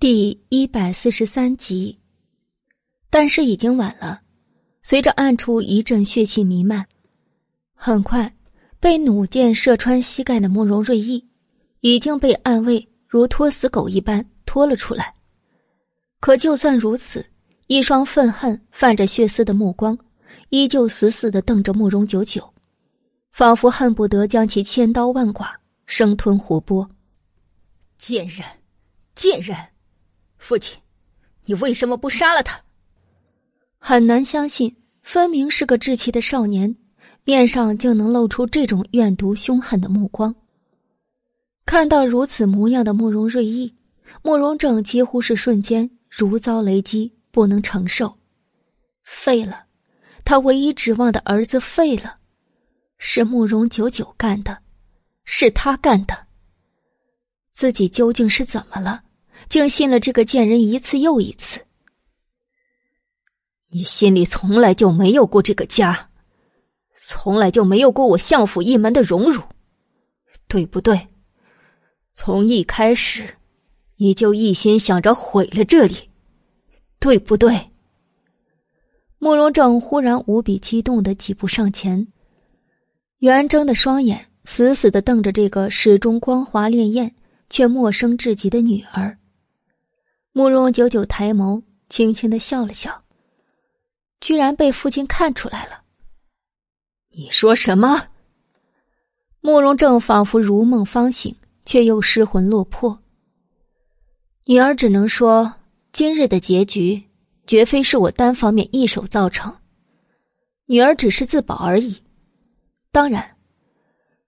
第一百四十三集，但是已经晚了。随着暗处一阵血气弥漫，很快被弩箭射穿膝盖的慕容瑞意，已经被暗卫如拖死狗一般拖了出来。可就算如此。一双愤恨、泛着血丝的目光，依旧死死的瞪着慕容九九，仿佛恨不得将其千刀万剐、生吞活剥。贱人，贱人！父亲，你为什么不杀了他？很难相信，分明是个稚气的少年，面上竟能露出这种怨毒凶狠的目光。看到如此模样的慕容瑞意，慕容正几乎是瞬间如遭雷击。不能承受，废了，他唯一指望的儿子废了，是慕容九九干的，是他干的。自己究竟是怎么了，竟信了这个贱人一次又一次？你心里从来就没有过这个家，从来就没有过我相府一门的荣辱，对不对？从一开始，你就一心想着毁了这里。对不对？慕容正忽然无比激动的几步上前，圆睁的双眼死死的瞪着这个始终光滑潋滟却陌生至极的女儿。慕容九九抬眸，轻轻的笑了笑，居然被父亲看出来了。你说什么？慕容正仿佛如梦方醒，却又失魂落魄。女儿只能说。今日的结局，绝非是我单方面一手造成。女儿只是自保而已。当然，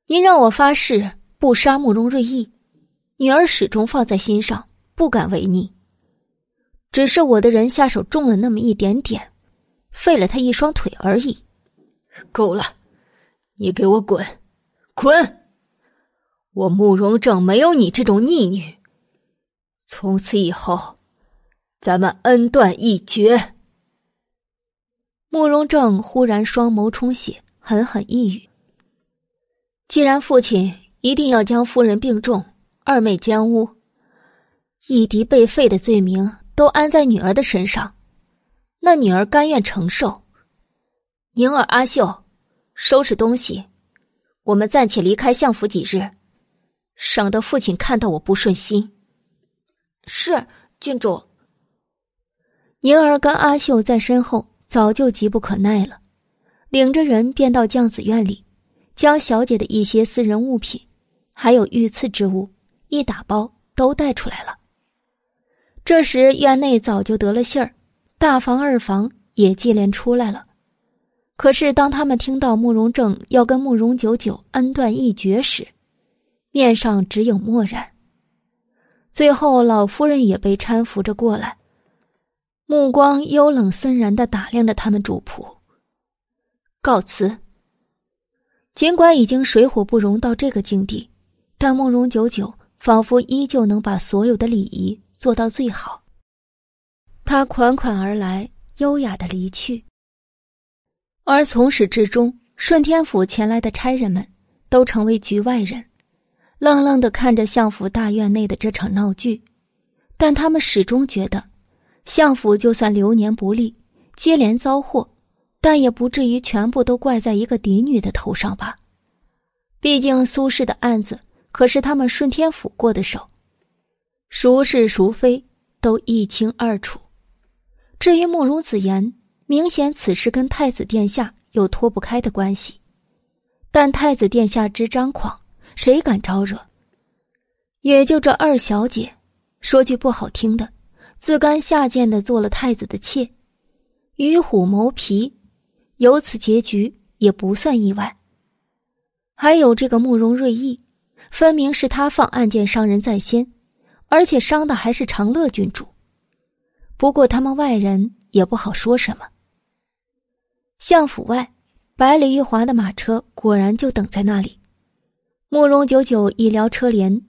您让我发誓不杀慕容瑞意，女儿始终放在心上，不敢违逆。只是我的人下手重了那么一点点，废了他一双腿而已。够了，你给我滚，滚！我慕容正没有你这种逆女。从此以后。咱们恩断义绝。慕容正忽然双眸充血，狠狠一语：“既然父亲一定要将夫人病重，二妹奸污，一敌被废的罪名都安在女儿的身上，那女儿甘愿承受。宁儿、阿秀，收拾东西，我们暂且离开相府几日，省得父亲看到我不顺心。”是郡主。宁儿跟阿秀在身后早就急不可耐了，领着人便到将子院里，将小姐的一些私人物品，还有御赐之物一打包都带出来了。这时院内早就得了信儿，大房二房也接连出来了。可是当他们听到慕容正要跟慕容九九恩断义绝时，面上只有漠然。最后老夫人也被搀扶着过来。目光幽冷森然的打量着他们主仆。告辞。尽管已经水火不容到这个境地，但慕容九九仿佛依旧能把所有的礼仪做到最好。他款款而来，优雅的离去。而从始至终，顺天府前来的差人们都成为局外人，愣愣的看着相府大院内的这场闹剧，但他们始终觉得。相府就算流年不利，接连遭祸，但也不至于全部都怪在一个嫡女的头上吧？毕竟苏氏的案子可是他们顺天府过的手，孰是孰非都一清二楚。至于慕容子言，明显此事跟太子殿下有脱不开的关系，但太子殿下之张狂，谁敢招惹？也就这二小姐，说句不好听的。自甘下贱的做了太子的妾，与虎谋皮，由此结局也不算意外。还有这个慕容瑞意，分明是他放案件伤人在先，而且伤的还是长乐郡主。不过他们外人也不好说什么。相府外，百里玉华的马车果然就等在那里。慕容九九一撩车帘，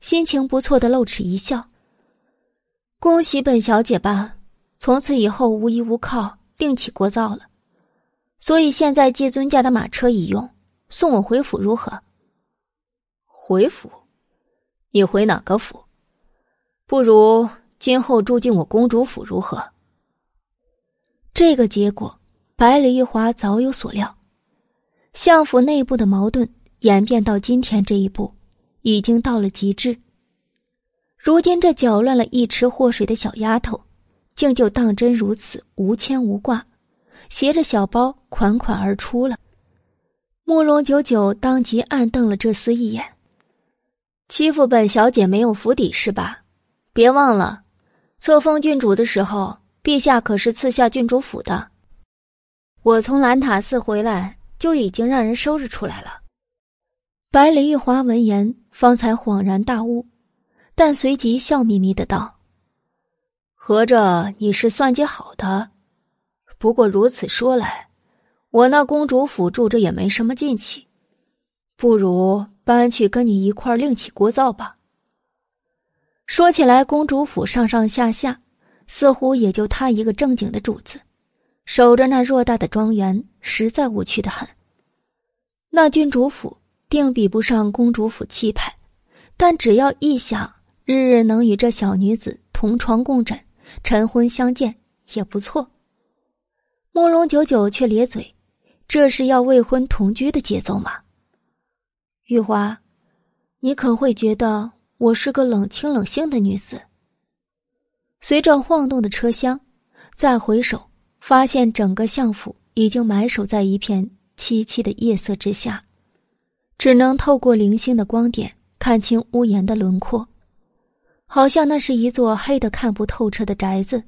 心情不错的露齿一笑。恭喜本小姐吧，从此以后无依无靠，另起锅灶了。所以现在借尊家的马车一用，送我回府如何？回府？你回哪个府？不如今后住进我公主府如何？这个结果，百里玉华早有所料。相府内部的矛盾演变到今天这一步，已经到了极致。如今这搅乱了一池祸水的小丫头，竟就当真如此无牵无挂，携着小包款款而出了。慕容九九当即暗瞪了这厮一眼：“欺负本小姐没有府邸是吧？别忘了，册封郡主的时候，陛下可是赐下郡主府的。我从兰塔寺回来，就已经让人收拾出来了。”百里玉华闻言，方才恍然大悟。但随即笑眯眯的道：“合着你是算计好的？不过如此说来，我那公主府住着也没什么劲气，不如搬去跟你一块另起锅灶吧。”说起来，公主府上上下下，似乎也就他一个正经的主子，守着那偌大的庄园，实在无趣的很。那郡主府定比不上公主府气派，但只要一想。日日能与这小女子同床共枕，晨昏相见也不错。慕容九九却咧嘴：“这是要未婚同居的节奏吗？”玉华，你可会觉得我是个冷清冷性的女子？随着晃动的车厢，再回首，发现整个相府已经埋首在一片凄凄的夜色之下，只能透过零星的光点看清屋檐的轮廓。好像那是一座黑的看不透彻的宅子，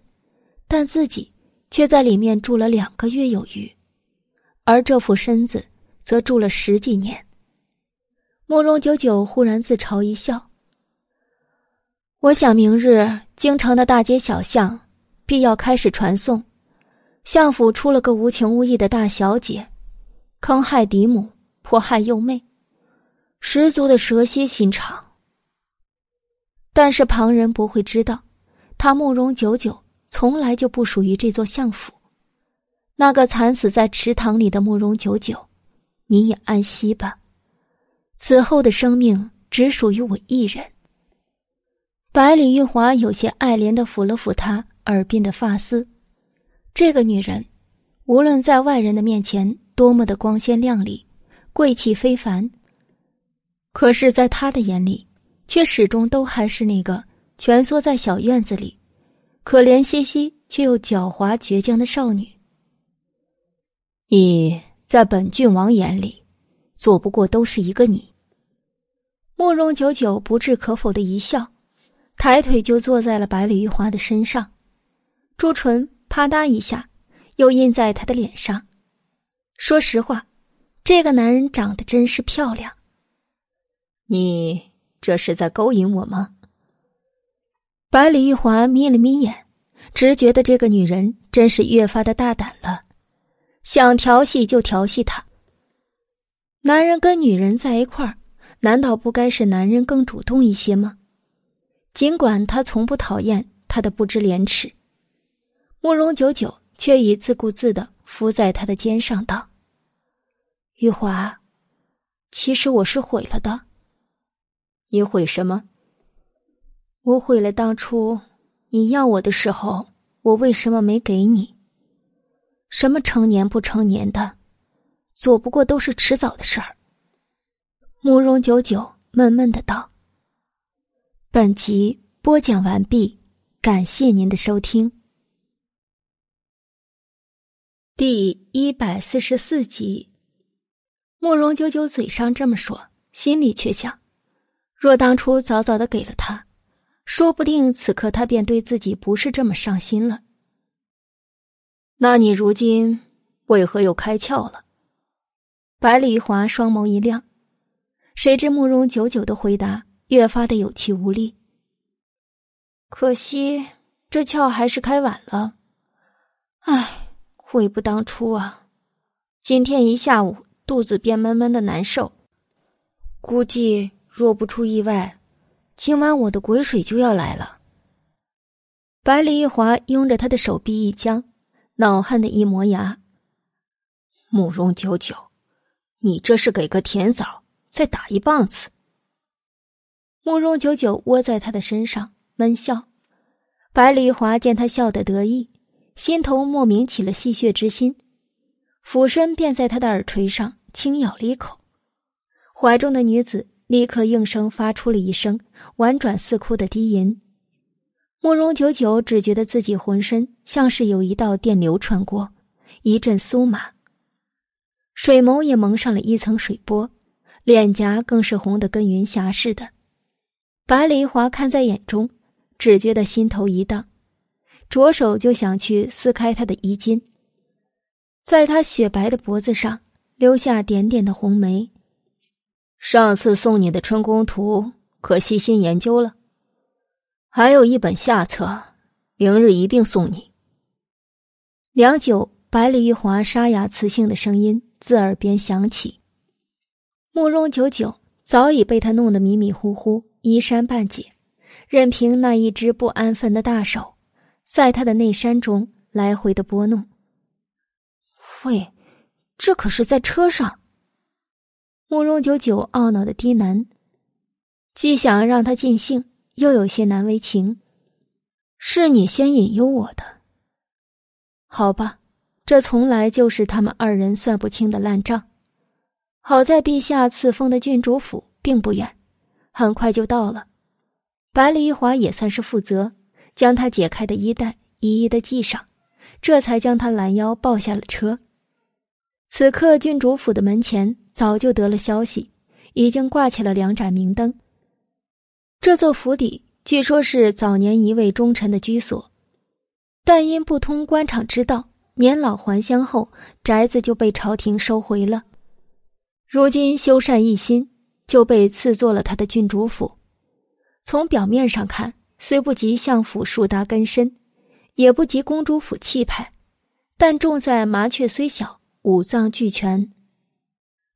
但自己却在里面住了两个月有余，而这副身子则住了十几年。慕容九九忽然自嘲一笑：“我想明日京城的大街小巷，必要开始传颂，相府出了个无情无义的大小姐，坑害嫡母，迫害幼妹，十足的蛇蝎心肠。”但是旁人不会知道，他慕容九九从来就不属于这座相府，那个惨死在池塘里的慕容九九，你也安息吧。此后的生命只属于我一人。百里玉华有些爱怜的抚了抚她耳边的发丝。这个女人，无论在外人的面前多么的光鲜亮丽、贵气非凡，可是，在他的眼里，却始终都还是那个蜷缩在小院子里、可怜兮兮却又狡猾倔强的少女。你在本郡王眼里，做不过都是一个你。慕容九九不置可否的一笑。抬腿就坐在了百里玉华的身上，朱唇啪嗒一下，又印在他的脸上。说实话，这个男人长得真是漂亮。你这是在勾引我吗？百里玉华眯了眯眼，直觉得这个女人真是越发的大胆了，想调戏就调戏她。男人跟女人在一块儿，难道不该是男人更主动一些吗？尽管他从不讨厌他的不知廉耻，慕容九九却已自顾自的伏在他的肩上，道：“玉华，其实我是毁了的。你毁什么？我毁了当初你要我的时候，我为什么没给你？什么成年不成年的，做不过都是迟早的事儿。”慕容九九闷闷的道。本集播讲完毕，感谢您的收听。第一百四十四集，慕容九九嘴上这么说，心里却想：若当初早早的给了他，说不定此刻他便对自己不是这么上心了。那你如今为何又开窍了？百里华双眸一亮，谁知慕容九九的回答。越发的有气无力。可惜这窍还是开晚了。唉，悔不当初啊！今天一下午肚子便闷闷的难受，估计若不出意外，今晚我的鬼水就要来了。百里一华拥着他的手臂一僵，恼恨的一磨牙：“慕容九九，你这是给个甜枣再打一棒子！”慕容九九窝在他的身上闷笑，百里华见他笑得得意，心头莫名起了戏谑之心，俯身便在他的耳垂上轻咬了一口，怀中的女子立刻应声发出了一声婉转似哭的低吟。慕容九九只觉得自己浑身像是有一道电流穿过，一阵酥麻，水眸也蒙上了一层水波，脸颊更是红得跟云霞似的。白梨华看在眼中，只觉得心头一荡，着手就想去撕开他的衣襟，在他雪白的脖子上留下点点的红梅。上次送你的《春宫图》，可细心研究了？还有一本下册，明日一并送你。良久，百里玉华沙哑磁性的声音自耳边响起。慕容九九早已被他弄得迷迷糊糊。衣衫半解，任凭那一只不安分的大手，在他的内衫中来回的拨弄。喂，这可是在车上。慕容九九懊恼的低喃，既想让他尽兴，又有些难为情。是你先引诱我的。好吧，这从来就是他们二人算不清的烂账。好在陛下赐封的郡主府并不远。很快就到了，百里玉华也算是负责，将他解开的衣带一一的系上，这才将他拦腰抱下了车。此刻郡主府的门前早就得了消息，已经挂起了两盏明灯。这座府邸据说是早年一位忠臣的居所，但因不通官场之道，年老还乡后，宅子就被朝廷收回了。如今修缮一新。就被赐做了他的郡主府。从表面上看，虽不及相府树大根深，也不及公主府气派，但重在麻雀虽小，五脏俱全。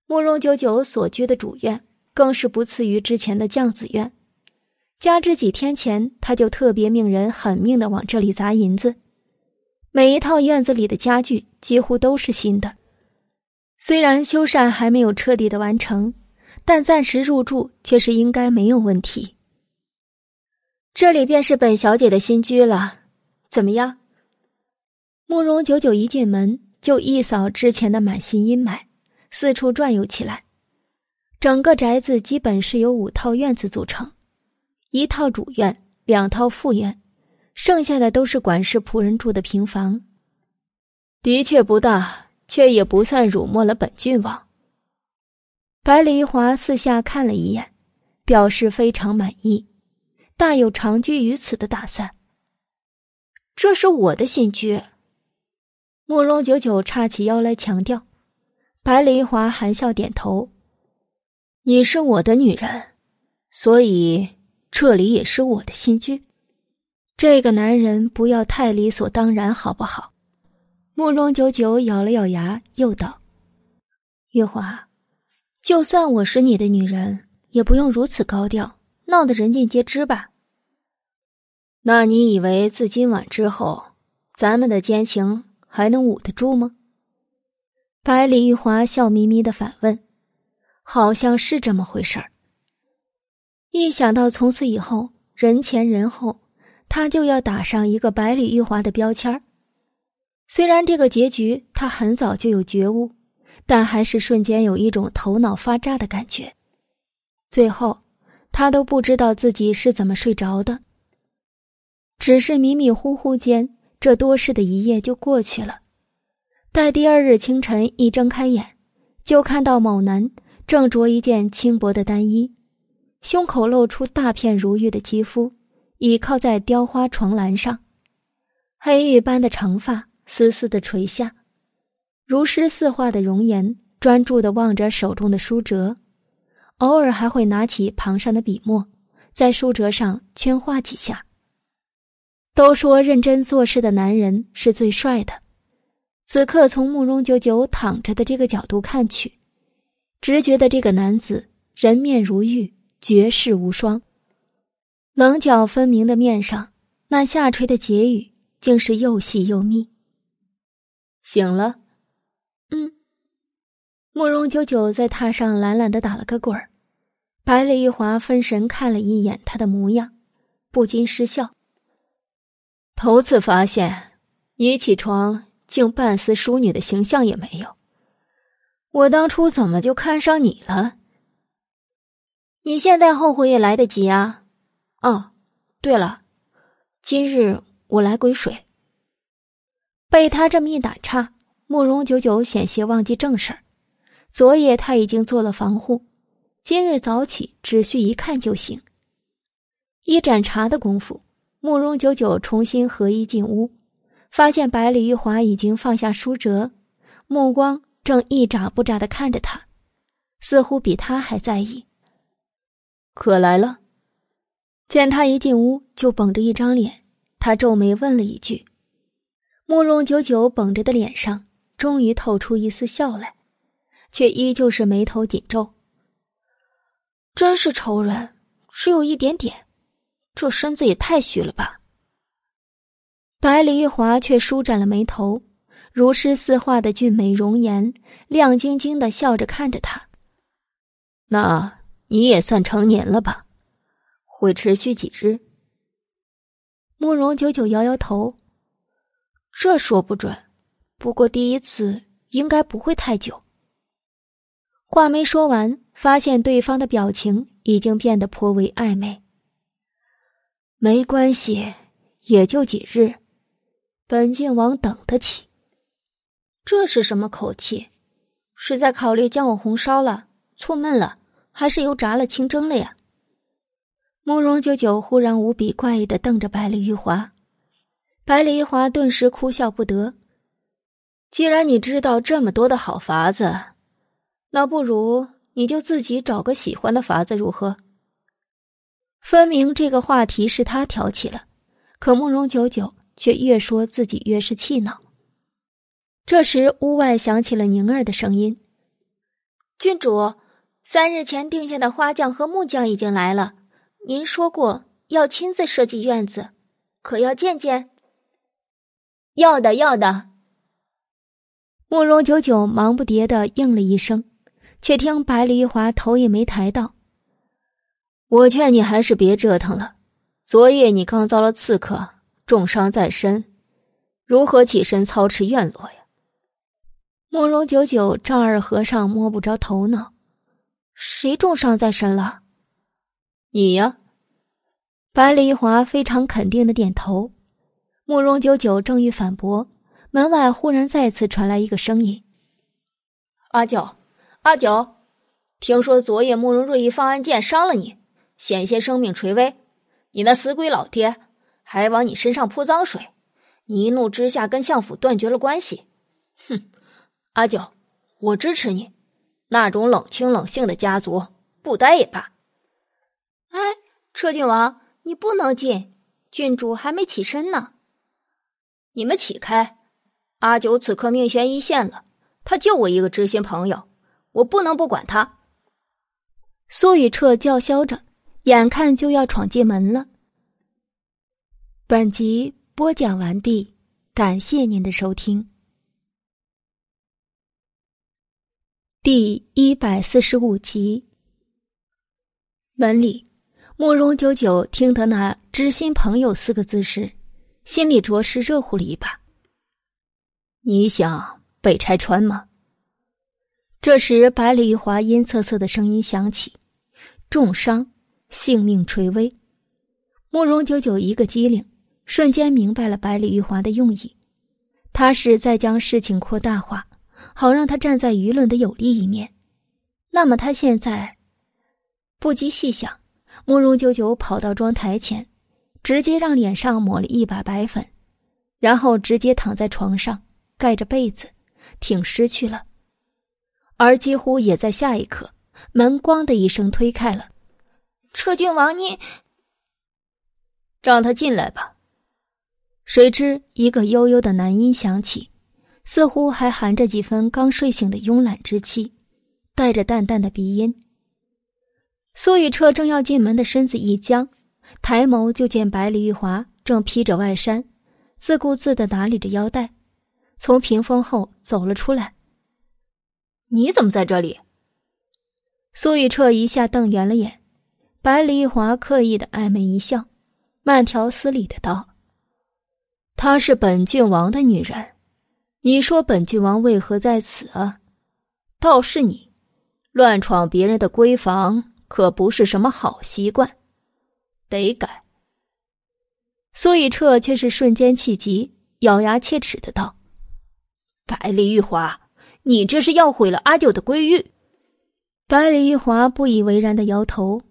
慕容九九所居的主院，更是不次于之前的将子院。加之几天前，他就特别命人狠命的往这里砸银子，每一套院子里的家具几乎都是新的。虽然修缮还没有彻底的完成，但暂时入住却是应该没有问题。这里便是本小姐的新居了，怎么样？慕容九九一进门就一扫之前的满心阴霾，四处转悠起来。整个宅子基本是由五套院子组成，一套主院，两套副院，剩下的都是管事仆人住的平房。的确不大。却也不算辱没了本郡王。白梨华四下看了一眼，表示非常满意，大有长居于此的打算。这是我的新居。慕容九九叉起腰来强调，白梨华含笑点头：“你是我的女人，所以这里也是我的新居。”这个男人不要太理所当然，好不好？慕容九九咬了咬牙，又道：“月华，就算我是你的女人，也不用如此高调，闹得人尽皆知吧。”那你以为自今晚之后，咱们的奸情还能捂得住吗？百里玉华笑眯眯的反问：“好像是这么回事儿。”一想到从此以后人前人后，他就要打上一个百里玉华的标签儿。虽然这个结局他很早就有觉悟，但还是瞬间有一种头脑发炸的感觉。最后，他都不知道自己是怎么睡着的，只是迷迷糊糊间，这多事的一夜就过去了。待第二日清晨一睁开眼，就看到某男正着一件轻薄的单衣，胸口露出大片如玉的肌肤，倚靠在雕花床栏上，黑玉般的长发。丝丝的垂下，如诗似画的容颜，专注的望着手中的书折，偶尔还会拿起旁上的笔墨，在书折上圈画几下。都说认真做事的男人是最帅的，此刻从慕容九九躺着的这个角度看去，直觉得这个男子人面如玉，绝世无双。棱角分明的面上，那下垂的睫羽竟是又细又密。醒了，慕容九九在榻上懒懒的打了个滚儿，白里玉华分神看了一眼他的模样，不禁失笑。头次发现你起床竟半丝淑女的形象也没有，我当初怎么就看上你了？你现在后悔也来得及啊！哦，对了，今日我来归水。被他这么一打岔，慕容九九险些忘记正事儿。昨夜他已经做了防护，今日早起只需一看就行。一盏茶的功夫，慕容九九重新合衣进屋，发现百里玉华已经放下书折，目光正一眨不眨的看着他，似乎比他还在意。可来了。见他一进屋就绷着一张脸，他皱眉问了一句。慕容九九绷着的脸上终于透出一丝笑来，却依旧是眉头紧皱。真是愁人，只有一点点，这身子也太虚了吧。百里玉华却舒展了眉头，如诗似画的俊美容颜，亮晶晶的笑着看着他。那你也算成年了吧？会持续几日？慕容九九摇摇头。这说不准，不过第一次应该不会太久。话没说完，发现对方的表情已经变得颇为暧昧。没关系，也就几日，本郡王等得起。这是什么口气？是在考虑将我红烧了、醋焖了，还是油炸了、清蒸了呀？慕容九九忽然无比怪异的瞪着百里玉华。百里玉华顿时哭笑不得。既然你知道这么多的好法子，那不如你就自己找个喜欢的法子如何？分明这个话题是他挑起了，可慕容九九却越说自己越是气恼。这时，屋外响起了宁儿的声音：“郡主，三日前定下的花匠和木匠已经来了，您说过要亲自设计院子，可要见见？”要的，要的。慕容九九忙不迭的应了一声，却听白梨华头也没抬到：“我劝你还是别折腾了。昨夜你刚遭了刺客，重伤在身，如何起身操持院落呀？”慕容九九丈二和尚摸不着头脑：“谁重伤在身了？”“你呀。”白梨华非常肯定的点头。慕容九九正欲反驳。门外忽然再次传来一个声音：“阿九，阿九，听说昨夜慕容瑞一放暗箭伤了你，险些生命垂危，你那死鬼老爹还往你身上泼脏水，你一怒之下跟相府断绝了关系。哼，阿九，我支持你，那种冷清冷性的家族不待也罢。哎，车郡王，你不能进，郡主还没起身呢，你们起开。”阿九此刻命悬一线了，他就我一个知心朋友，我不能不管他。苏雨彻叫嚣着，眼看就要闯进门了。本集播讲完毕，感谢您的收听。第一百四十五集，门里，慕容九九听得那“知心朋友”四个字时，心里着实热乎了一把。你想被拆穿吗？这时，百里玉华阴恻恻的声音响起：“重伤，性命垂危。”慕容九九一个机灵，瞬间明白了百里玉华的用意。他是在将事情扩大化，好让他站在舆论的有利一面。那么他现在不及细想，慕容九九跑到妆台前，直接让脸上抹了一把白粉，然后直接躺在床上。盖着被子，挺尸去了。而几乎也在下一刻，门“咣”的一声推开了。车郡王，你让他进来吧。谁知一个悠悠的男音响起，似乎还含着几分刚睡醒的慵懒之气，带着淡淡的鼻音。苏雨彻正要进门的身子一僵，抬眸就见百里玉华正披着外衫，自顾自的打理着腰带。从屏风后走了出来。你怎么在这里？苏雨彻一下瞪圆了眼，白梨华刻意的暧昧一笑，慢条斯理的道：“她是本郡王的女人，你说本郡王为何在此啊？倒是你，乱闯别人的闺房，可不是什么好习惯，得改。”苏雨彻却是瞬间气急，咬牙切齿的道。百里玉华，你这是要毁了阿九的闺玉！百里玉华不以为然的摇头。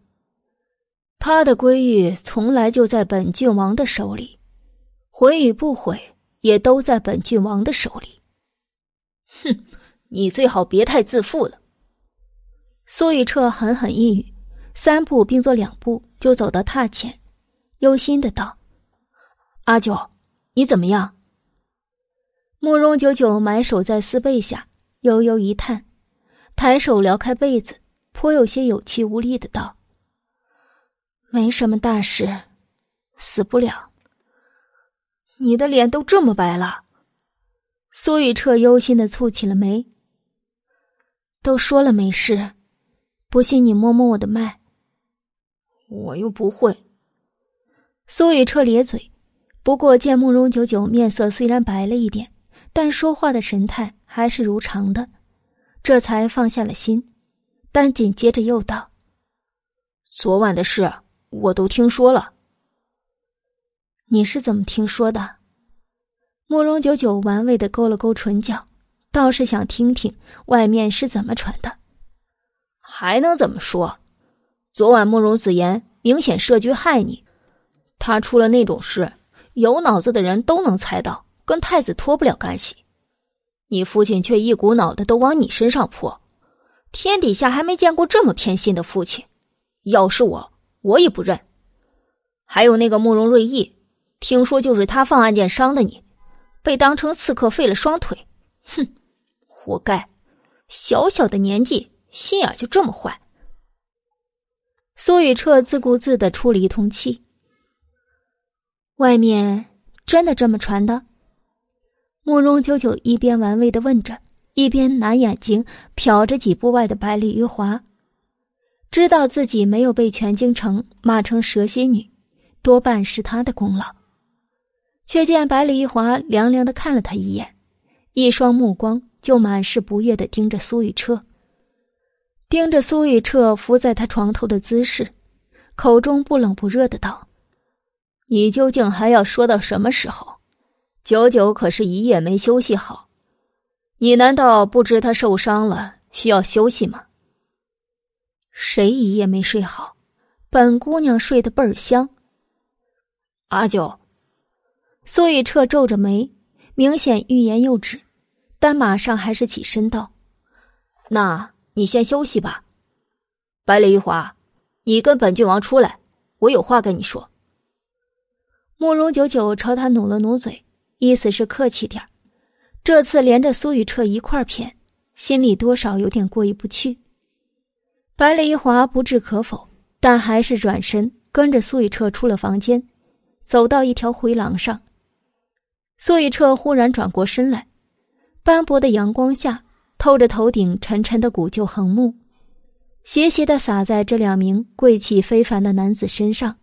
他的闺玉从来就在本郡王的手里，毁与不毁也都在本郡王的手里。哼，你最好别太自负了。苏雨彻狠狠一语，三步并作两步就走到榻前，忧心的道：“阿九，你怎么样？”慕容九九埋首在丝被下，悠悠一叹，抬手撩开被子，颇有些有气无力的道：“没什么大事，死不了。”你的脸都这么白了。苏雨彻忧心的蹙起了眉。都说了没事，不信你摸摸我的脉。我又不会。苏雨彻咧嘴，不过见慕容九九面色虽然白了一点。但说话的神态还是如常的，这才放下了心。但紧接着又道：“昨晚的事我都听说了。你是怎么听说的？”慕容九九玩味的勾了勾唇角，倒是想听听外面是怎么传的。还能怎么说？昨晚慕容子言明显设局害你，他出了那种事，有脑子的人都能猜到。跟太子脱不了干系，你父亲却一股脑的都往你身上泼，天底下还没见过这么偏心的父亲。要是我，我也不认。还有那个慕容瑞义，听说就是他放暗箭伤的你，被当成刺客废了双腿，哼，活该！小小的年纪，心眼就这么坏。苏雨彻自顾自的出了一通气。外面真的这么传的？慕容九九一边玩味的问着，一边拿眼睛瞟着几步外的百里玉华，知道自己没有被全京城骂成蛇蝎女，多半是他的功劳。却见百里玉华凉凉的看了他一眼，一双目光就满是不悦的盯着苏雨彻，盯着苏雨彻伏在他床头的姿势，口中不冷不热的道：“你究竟还要说到什么时候？”九九可是一夜没休息好，你难道不知他受伤了需要休息吗？谁一夜没睡好？本姑娘睡得倍儿香。阿九，苏雨彻皱着眉，明显欲言又止，但马上还是起身道：“那你先休息吧。”百里玉华，你跟本郡王出来，我有话跟你说。慕容九九朝他努了努嘴。意思是客气点这次连着苏雨彻一块骗，心里多少有点过意不去。白丽华不置可否，但还是转身跟着苏雨彻出了房间，走到一条回廊上。苏雨彻忽然转过身来，斑驳的阳光下透着头顶沉沉的古旧横木，斜斜的洒在这两名贵气非凡的男子身上，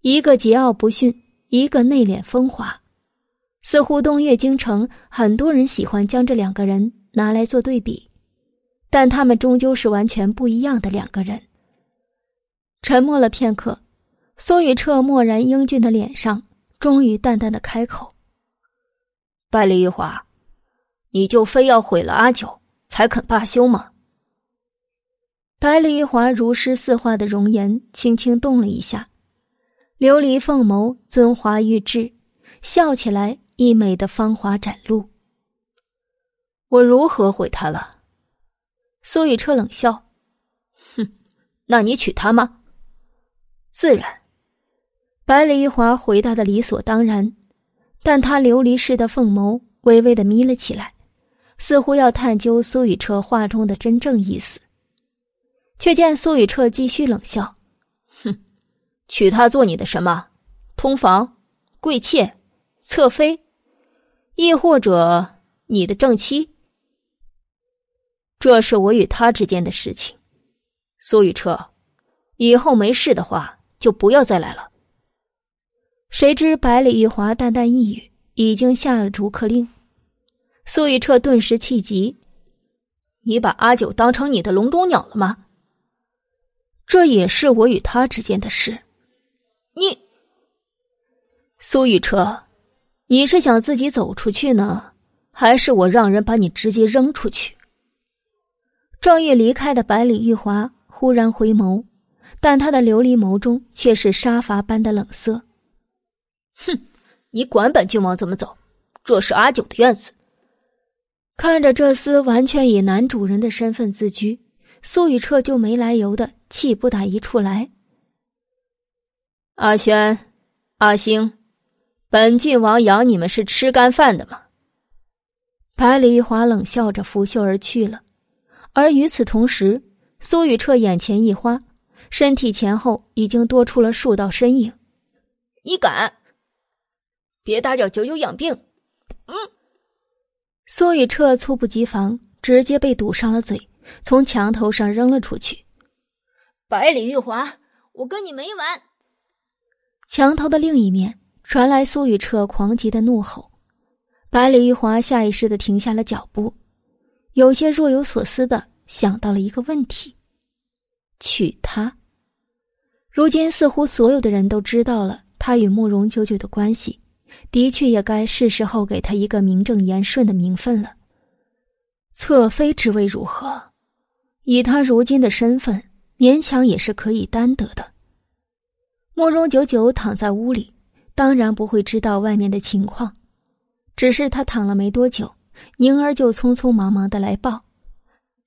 一个桀骜不驯，一个内敛风华。似乎东岳京城很多人喜欢将这两个人拿来做对比，但他们终究是完全不一样的两个人。沉默了片刻，苏雨彻漠然英俊的脸上终于淡淡的开口：“百里玉华，你就非要毁了阿九才肯罢休吗？”百里玉华如诗似画的容颜轻轻动了一下，琉璃凤眸尊华玉质，笑起来。溢美的芳华展露。我如何毁他了？苏雨彻冷笑：“哼，那你娶她吗？”自然。百里一华回答的理所当然，但他琉璃似的凤眸微微的眯了起来，似乎要探究苏雨彻话中的真正意思。却见苏雨彻继续冷笑：“哼，娶她做你的什么？通房、贵妾、侧妃？”亦或者你的正妻，这是我与他之间的事情。苏雨彻，以后没事的话就不要再来了。谁知百里玉华淡淡一语，已经下了逐客令。苏雨彻顿时气急：“你把阿九当成你的笼中鸟了吗？这也是我与他之间的事。”你，苏雨彻。你是想自己走出去呢，还是我让人把你直接扔出去？正欲离开的百里玉华忽然回眸，但他的琉璃眸中却是杀伐般的冷色。哼，你管本郡王怎么走？这是阿九的院子。看着这厮完全以男主人的身份自居，苏雨彻就没来由的气不打一处来。阿轩，阿星。本郡王养你们是吃干饭的吗？百里玉华冷笑着拂袖而去了，而与此同时，苏雨彻眼前一花，身体前后已经多出了数道身影。你敢？别打搅九九养病！嗯。苏雨彻猝不及防，直接被堵上了嘴，从墙头上扔了出去。百里玉华，我跟你没完！墙头的另一面。传来苏雨彻狂急的怒吼，百里玉华下意识的停下了脚步，有些若有所思的想到了一个问题：娶她。如今似乎所有的人都知道了他与慕容九九的关系，的确也该是时候给他一个名正言顺的名分了。侧妃之位如何？以他如今的身份，勉强也是可以担得的。慕容九九躺在屋里。当然不会知道外面的情况，只是他躺了没多久，宁儿就匆匆忙忙的来报：“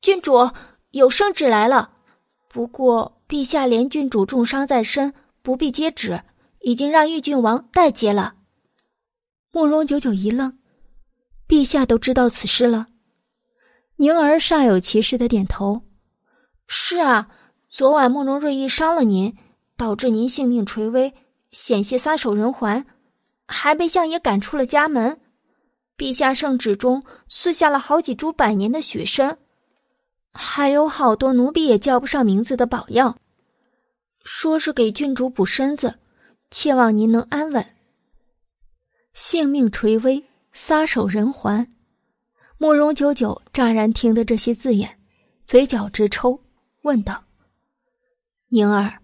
郡主有圣旨来了，不过陛下怜郡主重伤在身，不必接旨，已经让玉郡王代接了。”慕容九九一愣：“陛下都知道此事了？”宁儿煞有其事的点头：“是啊，昨晚慕容瑞意伤了您，导致您性命垂危。”险些撒手人寰，还被相爷赶出了家门。陛下圣旨中赐下了好几株百年的雪参，还有好多奴婢也叫不上名字的宝药，说是给郡主补身子，切望您能安稳。性命垂危，撒手人寰。慕容九九乍然听得这些字眼，嘴角直抽，问道：“宁儿，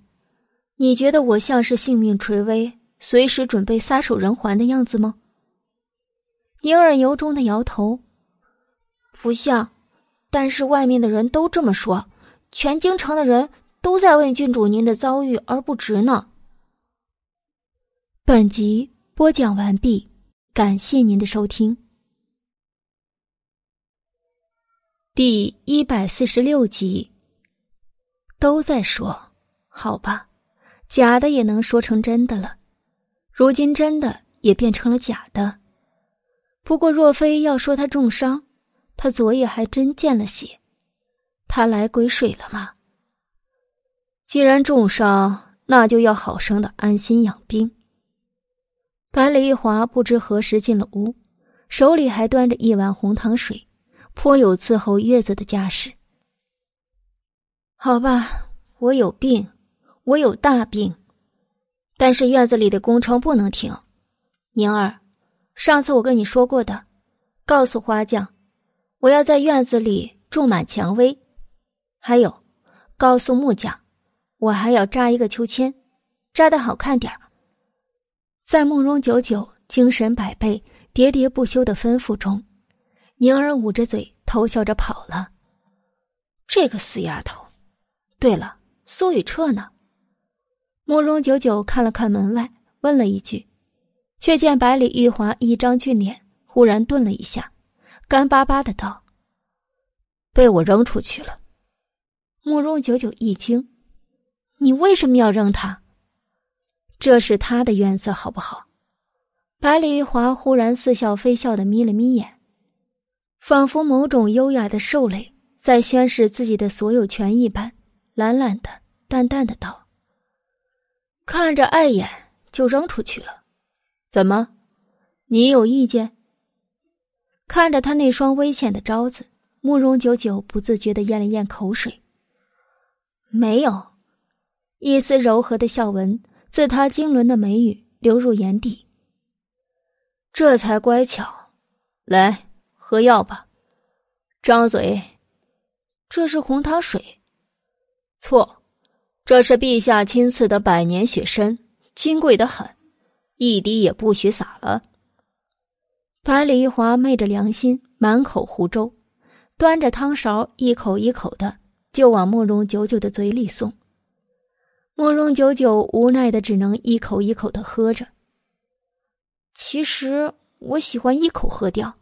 你觉得我像是性命垂危？”随时准备撒手人寰的样子吗？宁儿由衷的摇头，不像。但是外面的人都这么说，全京城的人都在为郡主您的遭遇而不值呢。本集播讲完毕，感谢您的收听。第一百四十六集，都在说，好吧，假的也能说成真的了。如今真的也变成了假的，不过若非要说他重伤，他昨夜还真见了血，他来鬼水了吗？既然重伤，那就要好生的安心养病。百里一华不知何时进了屋，手里还端着一碗红糖水，颇有伺候月子的架势。好吧，我有病，我有大病。但是院子里的工程不能停，宁儿，上次我跟你说过的，告诉花匠，我要在院子里种满蔷薇，还有，告诉木匠，我还要扎一个秋千，扎的好看点儿。在慕容久久精神百倍、喋喋不休的吩咐中，宁儿捂着嘴偷笑着跑了。这个死丫头，对了，苏雨彻呢？慕容九九看了看门外，问了一句，却见百里玉华一张俊脸，忽然顿了一下，干巴巴的道：“被我扔出去了。”慕容九九一惊：“你为什么要扔他？这是他的院子，好不好？”百里玉华忽然似笑非笑的眯了眯眼，仿佛某种优雅的兽类在宣示自己的所有权一般，懒懒的、淡淡的道。看着碍眼，就扔出去了。怎么，你有意见？看着他那双危险的招子，慕容九九不自觉的咽了咽口水。没有，一丝柔和的笑纹自他经纶的眉宇流入眼底。这才乖巧。来，喝药吧。张嘴。这是红糖水。错。这是陛下亲赐的百年雪参，金贵的很，一滴也不许洒了。百里一华昧着良心，满口胡诌，端着汤勺一口一口的就往慕容九九的嘴里送。慕容九九无奈的只能一口一口的喝着。其实我喜欢一口喝掉，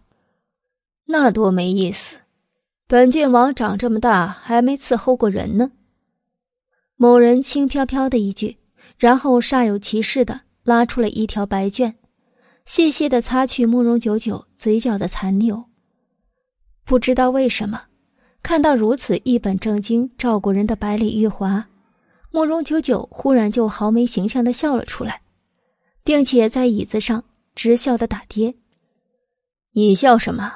那多没意思。本郡王长这么大还没伺候过人呢。某人轻飘飘的一句，然后煞有其事的拉出了一条白绢，细细的擦去慕容九九嘴角的残留。不知道为什么，看到如此一本正经照顾人的百里玉华，慕容九九忽然就毫没形象的笑了出来，并且在椅子上直笑的打跌。你笑什么？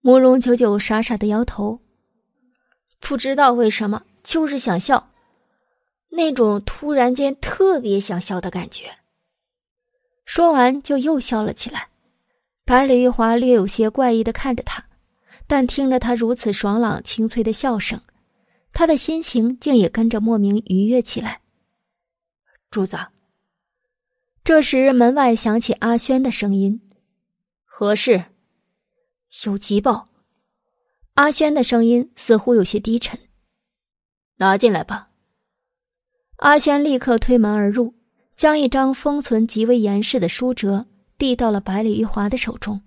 慕容九九傻傻的摇头，不知道为什么，就是想笑。那种突然间特别想笑的感觉。说完，就又笑了起来。百里玉华略有些怪异的看着他，但听着他如此爽朗清脆的笑声，他的心情竟也跟着莫名愉悦起来。主子，这时门外响起阿轩的声音：“何事？有急报。”阿轩的声音似乎有些低沉：“拿进来吧。”阿轩立刻推门而入，将一张封存极为严实的书折递到了百里玉华的手中。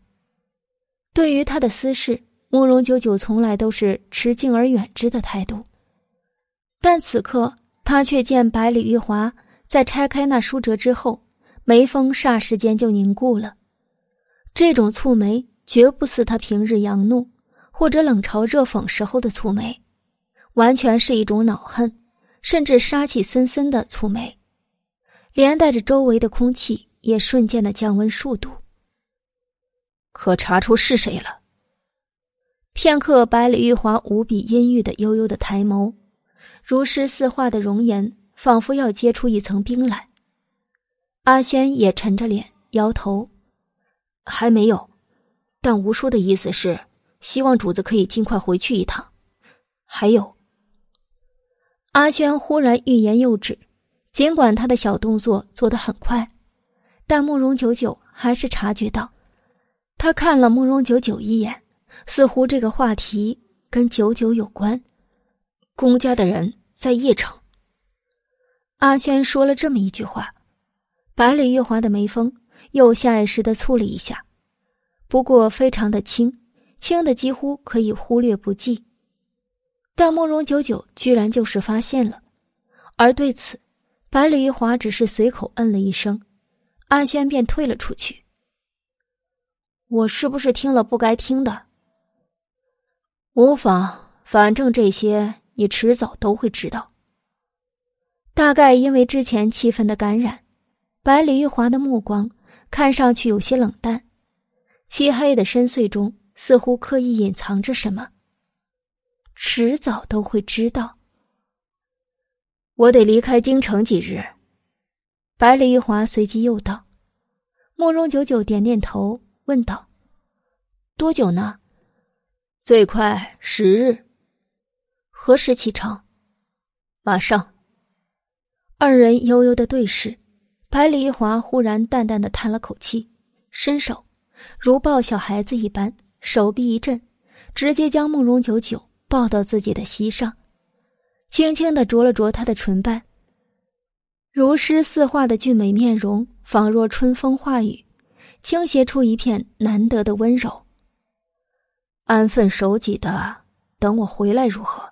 对于他的私事，慕容九九从来都是持敬而远之的态度，但此刻他却见百里玉华在拆开那书折之后，眉峰霎时间就凝固了。这种蹙眉绝不似他平日扬怒或者冷嘲热讽时候的蹙眉，完全是一种恼恨。甚至杀气森森的蹙眉，连带着周围的空气也瞬间的降温数度。可查出是谁了？片刻，百里玉华无比阴郁的悠悠的抬眸，如诗似画的容颜，仿佛要结出一层冰来。阿轩也沉着脸摇头，还没有。但吴叔的意思是，希望主子可以尽快回去一趟。还有，阿轩忽然欲言又止，尽管他的小动作做得很快，但慕容九九还是察觉到，他看了慕容九九一眼。似乎这个话题跟九九有关，公家的人在邺城。阿轩说了这么一句话，百里月华的眉峰又下意识的蹙了一下，不过非常的轻，轻的几乎可以忽略不计。但慕容九九居然就是发现了，而对此，百里玉华只是随口嗯了一声，阿轩便退了出去。我是不是听了不该听的？无妨，反正这些你迟早都会知道。大概因为之前气氛的感染，百里玉华的目光看上去有些冷淡，漆黑的深邃中似乎刻意隐藏着什么。迟早都会知道。我得离开京城几日。百里玉华随即又道：“慕容九九点点头，问道：多久呢？”最快十日，何时启程？马上。二人悠悠的对视，百里一华忽然淡淡的叹了口气，伸手如抱小孩子一般，手臂一震，直接将慕容九九抱到自己的膝上，轻轻的啄了啄他的唇瓣。如诗似画的俊美面容，仿若春风化雨，倾斜出一片难得的温柔。安分守己的等我回来如何？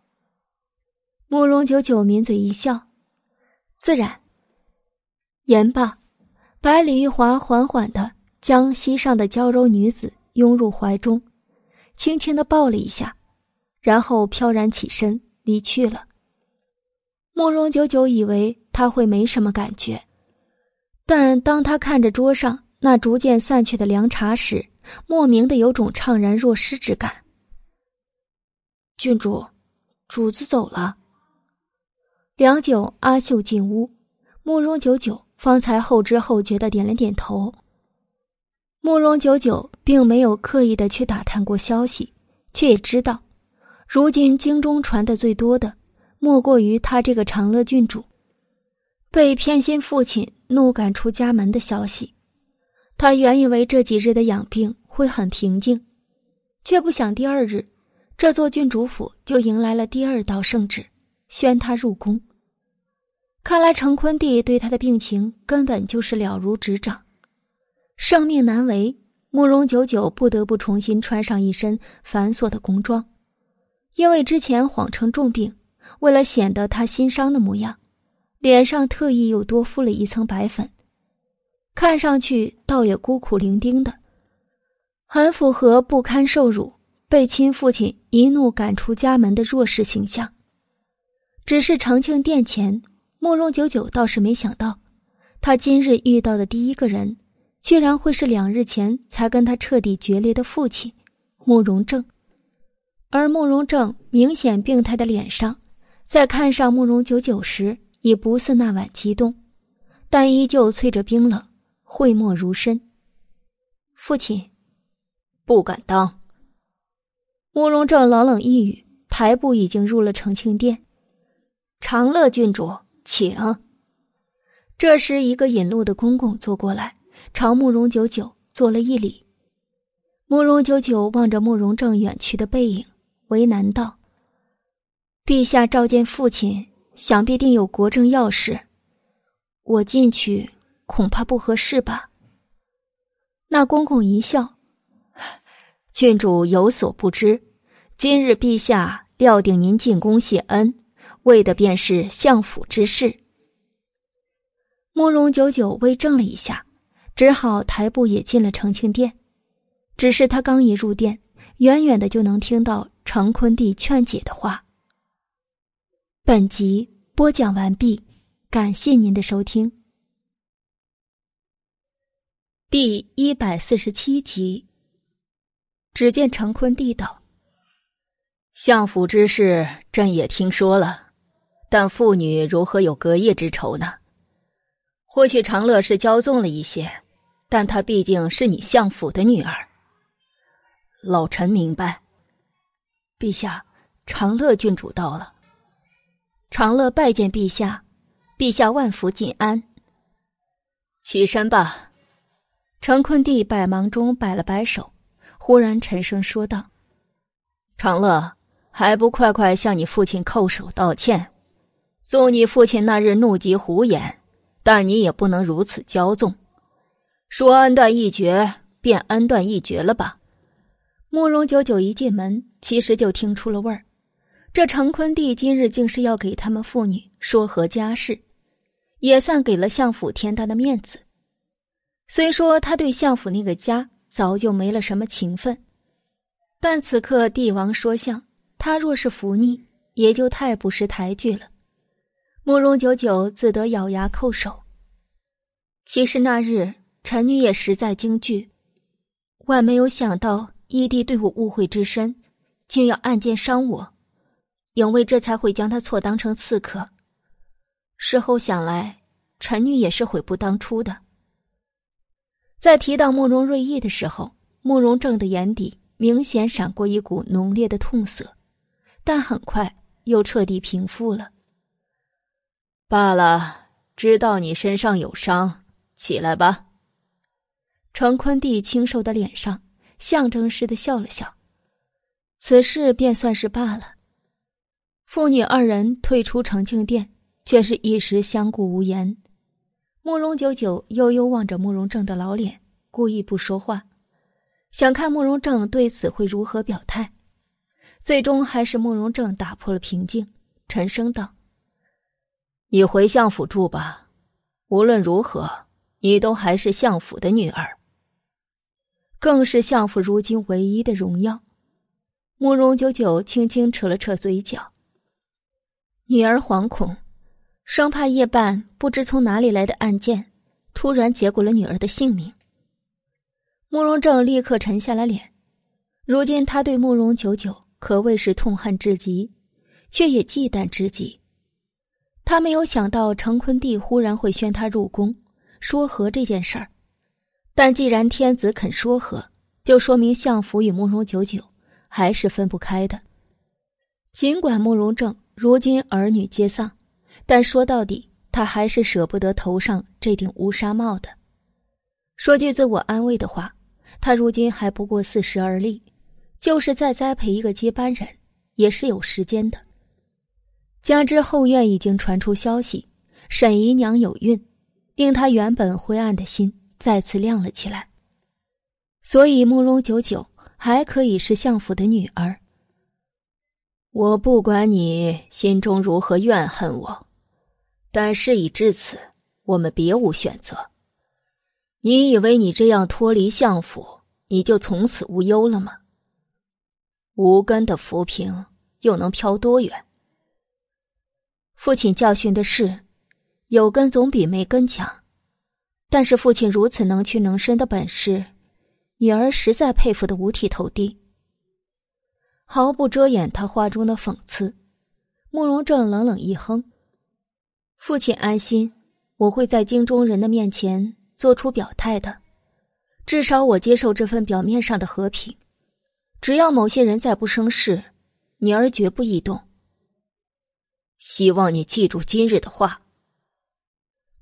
慕容九九抿嘴一笑，自然。言罢，百里玉华缓缓的将膝上的娇柔女子拥入怀中，轻轻的抱了一下，然后飘然起身离去了。慕容九九以为他会没什么感觉，但当他看着桌上那逐渐散去的凉茶时，莫名的有种怅然若失之感。郡主，主子走了。良久，阿秀进屋，慕容九九方才后知后觉的点了点头。慕容九九并没有刻意的去打探过消息，却也知道，如今京中传的最多的，莫过于他这个长乐郡主被偏心父亲怒赶出家门的消息。他原以为这几日的养病会很平静，却不想第二日，这座郡主府就迎来了第二道圣旨，宣他入宫。看来成坤帝对他的病情根本就是了如指掌，生命难违，慕容九九不得不重新穿上一身繁琐的宫装，因为之前谎称重病，为了显得他心伤的模样，脸上特意又多敷了一层白粉。看上去倒也孤苦伶仃的，很符合不堪受辱、被亲父亲一怒赶出家门的弱势形象。只是长庆殿前，慕容九九倒是没想到，他今日遇到的第一个人，居然会是两日前才跟他彻底决裂的父亲慕容正。而慕容正明显病态的脸上，在看上慕容九九时，已不似那晚激动，但依旧淬着冰冷。讳莫如深。父亲，不敢当。慕容正冷冷一语，抬步已经入了承庆殿。长乐郡主，请。这时，一个引路的公公坐过来，朝慕容九九做了一礼。慕容九九望着慕容正远去的背影，为难道：“陛下召见父亲，想必定有国政要事，我进去。”恐怕不合适吧。那公公一笑：“郡主有所不知，今日陛下料定您进宫谢恩，为的便是相府之事。”慕容九九微怔了一下，只好抬步也进了承庆殿。只是他刚一入殿，远远的就能听到成坤帝劝解的话。本集播讲完毕，感谢您的收听。第一百四十七集，只见程坤地道：“相府之事，朕也听说了，但父女如何有隔夜之仇呢？或许长乐是骄纵了一些，但她毕竟是你相府的女儿。老臣明白。陛下，长乐郡主到了。长乐拜见陛下，陛下万福金安。起身吧。”程坤帝百忙中摆了摆手。忽然沉声说道：“长乐，还不快快向你父亲叩首道歉！纵你父亲那日怒极胡言，但你也不能如此骄纵。说恩断义绝，便恩断义绝了吧。”慕容九九一进门，其实就听出了味儿。这成坤帝今日竟是要给他们父女说和家事，也算给了相府天大的面子。虽说他对相府那个家。早就没了什么情分，但此刻帝王说相，他若是服逆，也就太不识抬举了。慕容九九自得咬牙叩首。其实那日臣女也实在惊惧，万没有想到义帝对我误会之深，竟要暗箭伤我，影卫这才会将他错当成刺客。事后想来，臣女也是悔不当初的。在提到慕容瑞意的时候，慕容正的眼底明显闪过一股浓烈的痛色，但很快又彻底平复了。罢了，知道你身上有伤，起来吧。程坤帝清瘦的脸上象征似的笑了笑，此事便算是罢了。父女二人退出澄庆殿，却是一时相顾无言。慕容九九悠悠望着慕容正的老脸，故意不说话，想看慕容正对此会如何表态。最终还是慕容正打破了平静，沉声道：“你回相府住吧，无论如何，你都还是相府的女儿，更是相府如今唯一的荣耀。”慕容九九轻轻扯了扯嘴角，女儿惶恐。生怕夜半不知从哪里来的暗箭，突然结果了女儿的性命。慕容正立刻沉下了脸。如今他对慕容九九可谓是痛恨至极，却也忌惮至极。他没有想到成坤帝忽然会宣他入宫说和这件事儿，但既然天子肯说和，就说明相府与慕容九九还是分不开的。尽管慕容正如今儿女皆丧。但说到底，他还是舍不得头上这顶乌纱帽的。说句自我安慰的话，他如今还不过四十而立，就是再栽培一个接班人，也是有时间的。加之后院已经传出消息，沈姨娘有孕，令他原本灰暗的心再次亮了起来。所以慕容九九还可以是相府的女儿。我不管你心中如何怨恨我。但事已至此，我们别无选择。你以为你这样脱离相府，你就从此无忧了吗？无根的浮萍又能飘多远？父亲教训的是，有根总比没根强。但是父亲如此能屈能伸的本事，女儿实在佩服的五体投地。毫不遮掩他话中的讽刺，慕容正冷冷一哼。父亲安心，我会在京中人的面前做出表态的。至少我接受这份表面上的和平。只要某些人再不生事，女儿绝不异动。希望你记住今日的话。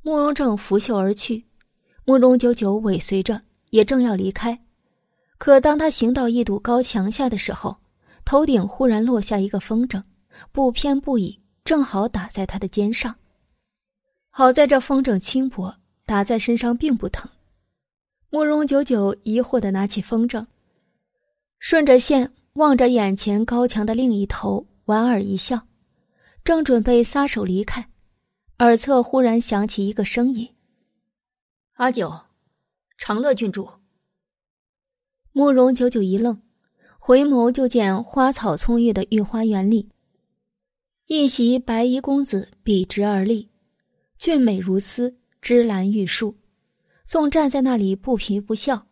慕容正拂袖而去，慕容九九尾随着，也正要离开。可当他行到一堵高墙下的时候，头顶忽然落下一个风筝，不偏不倚，正好打在他的肩上。好在这风筝轻薄，打在身上并不疼。慕容九九疑惑的拿起风筝，顺着线望着眼前高墙的另一头，莞尔一笑，正准备撒手离开，耳侧忽然响起一个声音：“阿九，长乐郡主。”慕容久久一愣，回眸就见花草葱郁的御花园里，一袭白衣公子笔直而立。俊美如丝，芝兰玉树，纵站在那里不皮不笑，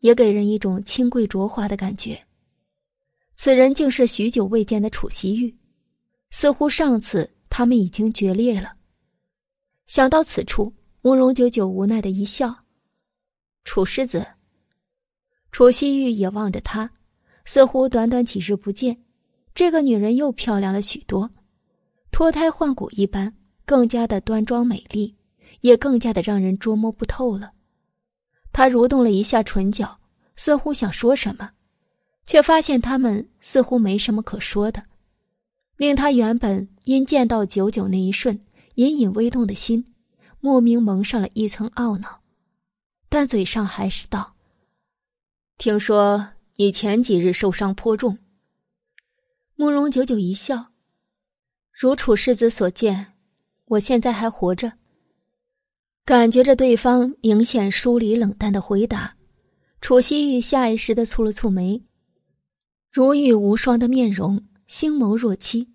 也给人一种清贵浊华的感觉。此人竟是许久未见的楚西玉，似乎上次他们已经决裂了。想到此处，慕容九九无奈的一笑：“楚世子。”楚西玉也望着他，似乎短短几日不见，这个女人又漂亮了许多，脱胎换骨一般，更加的端庄美丽，也更加的让人捉摸不透了。他蠕动了一下唇角，似乎想说什么，却发现他们似乎没什么可说的，令他原本因见到九九那一瞬。隐隐微动的心，莫名蒙上了一层懊恼，但嘴上还是道：“听说你前几日受伤颇重。”慕容久久一笑：“如楚世子所见，我现在还活着。”感觉着对方明显疏离冷淡的回答，楚西玉下意识的蹙了蹙眉，如玉无双的面容，星眸若漆。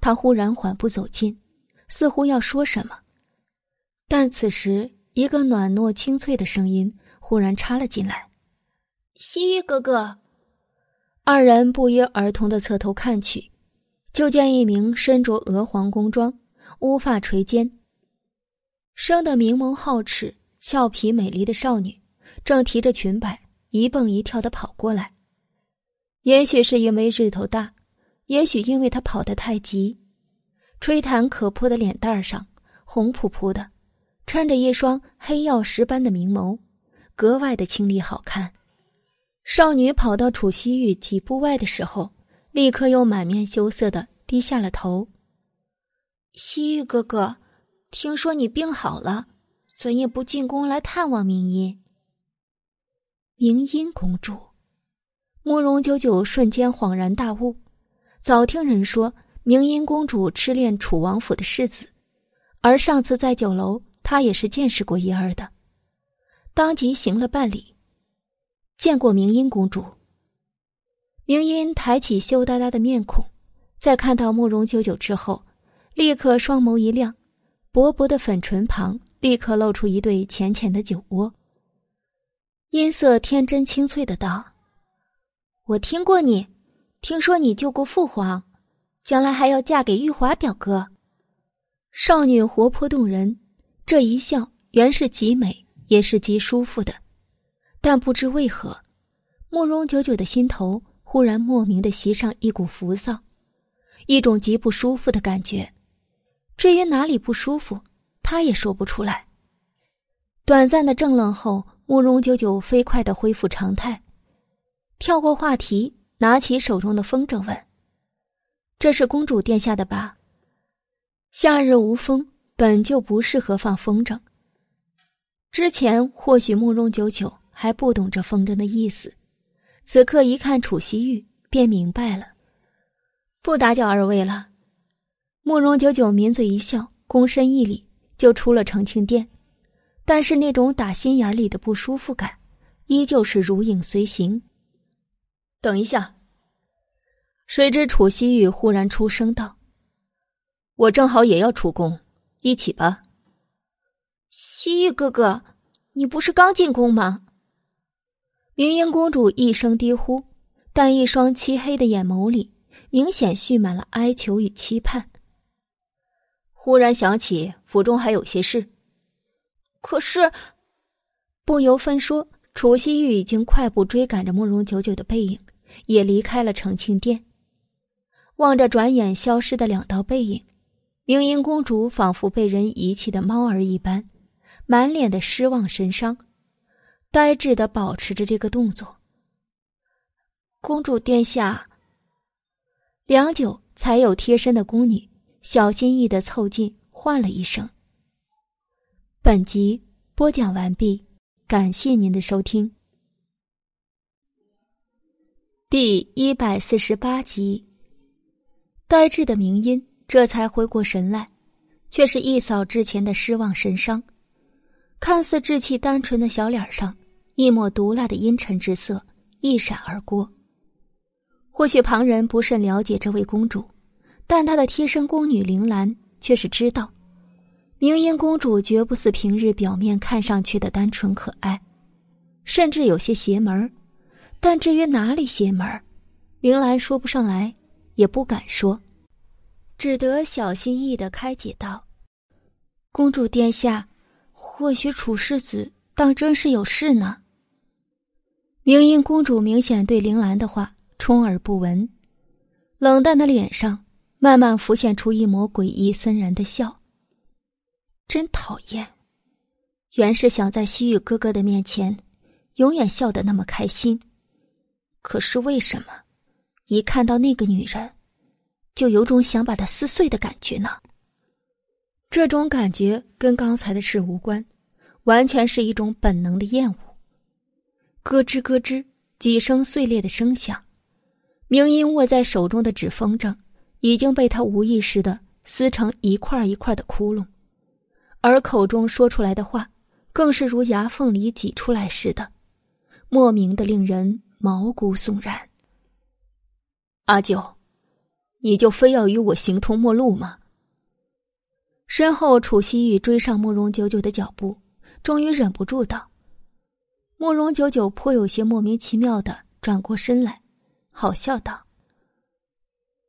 他忽然缓步走近。似乎要说什么，但此时一个暖糯清脆的声音忽然插了进来：“西域哥哥。”二人不约而同的侧头看去，就见一名身着鹅黄宫装、乌发垂肩、生得明眸皓齿、俏皮美丽的少女，正提着裙摆一蹦一跳的跑过来。也许是因为日头大，也许因为她跑得太急。吹弹可破的脸蛋上，红扑扑的，衬着一双黑曜石般的明眸，格外的清丽好看。少女跑到楚西玉几步外的时候，立刻又满面羞涩的低下了头。西玉哥哥，听说你病好了，怎也不进宫来探望明音？明音公主，慕容九九瞬间恍然大悟，早听人说。明音公主痴恋楚王府的世子，而上次在酒楼，他也是见识过一二的，当即行了半礼，见过明音公主。明音抬起羞答答的面孔，在看到慕容九九之后，立刻双眸一亮，薄薄的粉唇旁立刻露出一对浅浅的酒窝，音色天真清脆的道：“我听过你，听说你救过父皇。”将来还要嫁给玉华表哥，少女活泼动人，这一笑原是极美，也是极舒服的。但不知为何，慕容九九的心头忽然莫名的袭上一股浮躁，一种极不舒服的感觉。至于哪里不舒服，他也说不出来。短暂的怔愣后，慕容九九飞快的恢复常态，跳过话题，拿起手中的风筝问。这是公主殿下的吧？夏日无风，本就不适合放风筝。之前或许慕容九九还不懂这风筝的意思，此刻一看楚西玉，便明白了。不打搅二位了。慕容九九抿嘴一笑，躬身一礼，就出了澄清殿。但是那种打心眼里的不舒服感，依旧是如影随形。等一下。谁知楚西玉忽然出声道：“我正好也要出宫，一起吧。”西域哥哥，你不是刚进宫吗？明英公主一声低呼，但一双漆黑的眼眸里明显蓄满了哀求与期盼。忽然想起府中还有些事，可是不由分说，楚西玉已经快步追赶着慕容九九的背影，也离开了澄庆殿。望着转眼消失的两道背影，明英公主仿佛被人遗弃的猫儿一般，满脸的失望神伤，呆滞的保持着这个动作。公主殿下，良久才有贴身的宫女小心翼翼的凑近，唤了一声。本集播讲完毕，感谢您的收听。第一百四十八集。呆滞的明音这才回过神来，却是一扫之前的失望神伤。看似稚气单纯的小脸上，一抹毒辣的阴沉之色一闪而过。或许旁人不甚了解这位公主，但她的贴身宫女铃兰却是知道，明音公主绝不似平日表面看上去的单纯可爱。甚至有些邪门但至于哪里邪门铃兰说不上来，也不敢说，只得小心翼翼的开解道：“公主殿下，或许楚世子当真是有事呢。”明英公主明显对铃兰的话充耳不闻，冷淡的脸上慢慢浮现出一抹诡异森然的笑。真讨厌，原是想在西域哥哥的面前。永远笑得那么开心，可是为什么一看到那个女人，就有种想把它撕碎的感觉呢？这种感觉跟刚才的事无关，完全是一种本能的厌恶。咯吱咯吱几声碎裂的声响，明英握在手中的纸风筝已经被他无意识的撕成一块一块的窟窿，而口中说出来的话，更是如牙缝里挤出来似的。莫名的令人毛骨悚然。阿九，你就非要与我形同陌路吗？身后，楚西玉追上慕容九九的脚步，终于忍不住道：“慕容九九颇有些莫名其妙的转过身来，好笑道：‘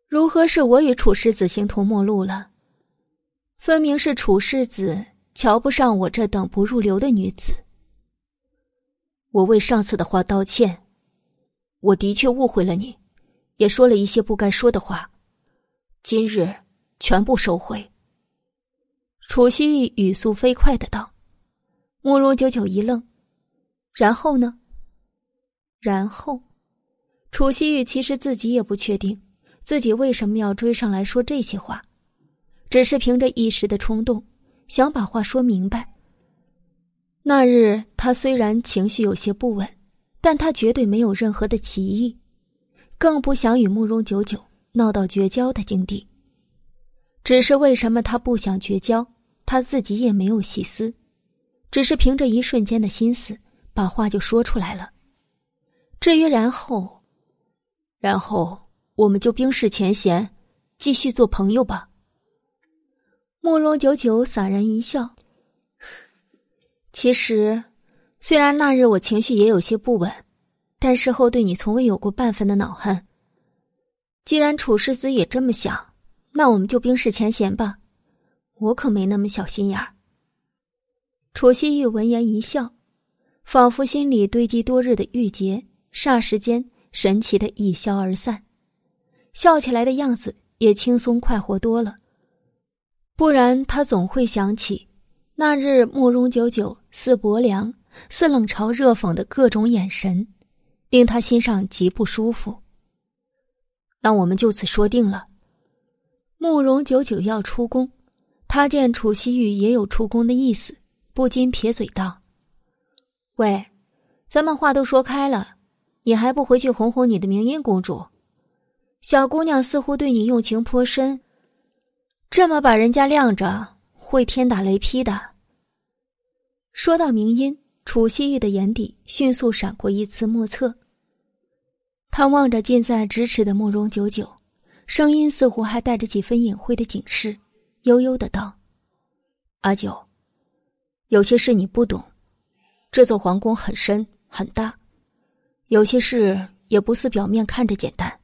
如何是我与楚世子形同陌路了？分明是楚世子瞧不上我这等不入流的女子。’”我为上次的话道歉，我的确误会了你，也说了一些不该说的话，今日全部收回。楚西玉语速飞快的道。慕容九九一愣，然后呢？然后，楚西玉其实自己也不确定自己为什么要追上来说这些话，只是凭着一时的冲动，想把话说明白。那日，他虽然情绪有些不稳，但他绝对没有任何的歧义，更不想与慕容九九闹到绝交的境地。只是为什么他不想绝交，他自己也没有细思，只是凭着一瞬间的心思，把话就说出来了。至于然后，然后我们就冰释前嫌，继续做朋友吧。慕容九九洒然一笑。其实，虽然那日我情绪也有些不稳，但事后对你从未有过半分的恼恨。既然楚世子也这么想，那我们就冰释前嫌吧。我可没那么小心眼儿。楚西玉闻言一笑，仿佛心里堆积多日的郁结，霎时间神奇的一消而散，笑起来的样子也轻松快活多了。不然他总会想起。那日慕容九九似薄凉似冷嘲热讽的各种眼神，令他心上极不舒服。那我们就此说定了。慕容九九要出宫，他见楚西玉也有出宫的意思，不禁撇嘴道：“喂，咱们话都说开了，你还不回去哄哄你的明音公主？小姑娘似乎对你用情颇深，这么把人家晾着，会天打雷劈的。”说到明音，楚西玉的眼底迅速闪过一丝莫测。他望着近在咫尺的慕容九九，声音似乎还带着几分隐晦的警示，悠悠的道：“阿九，有些事你不懂。这座皇宫很深很大，有些事也不似表面看着简单，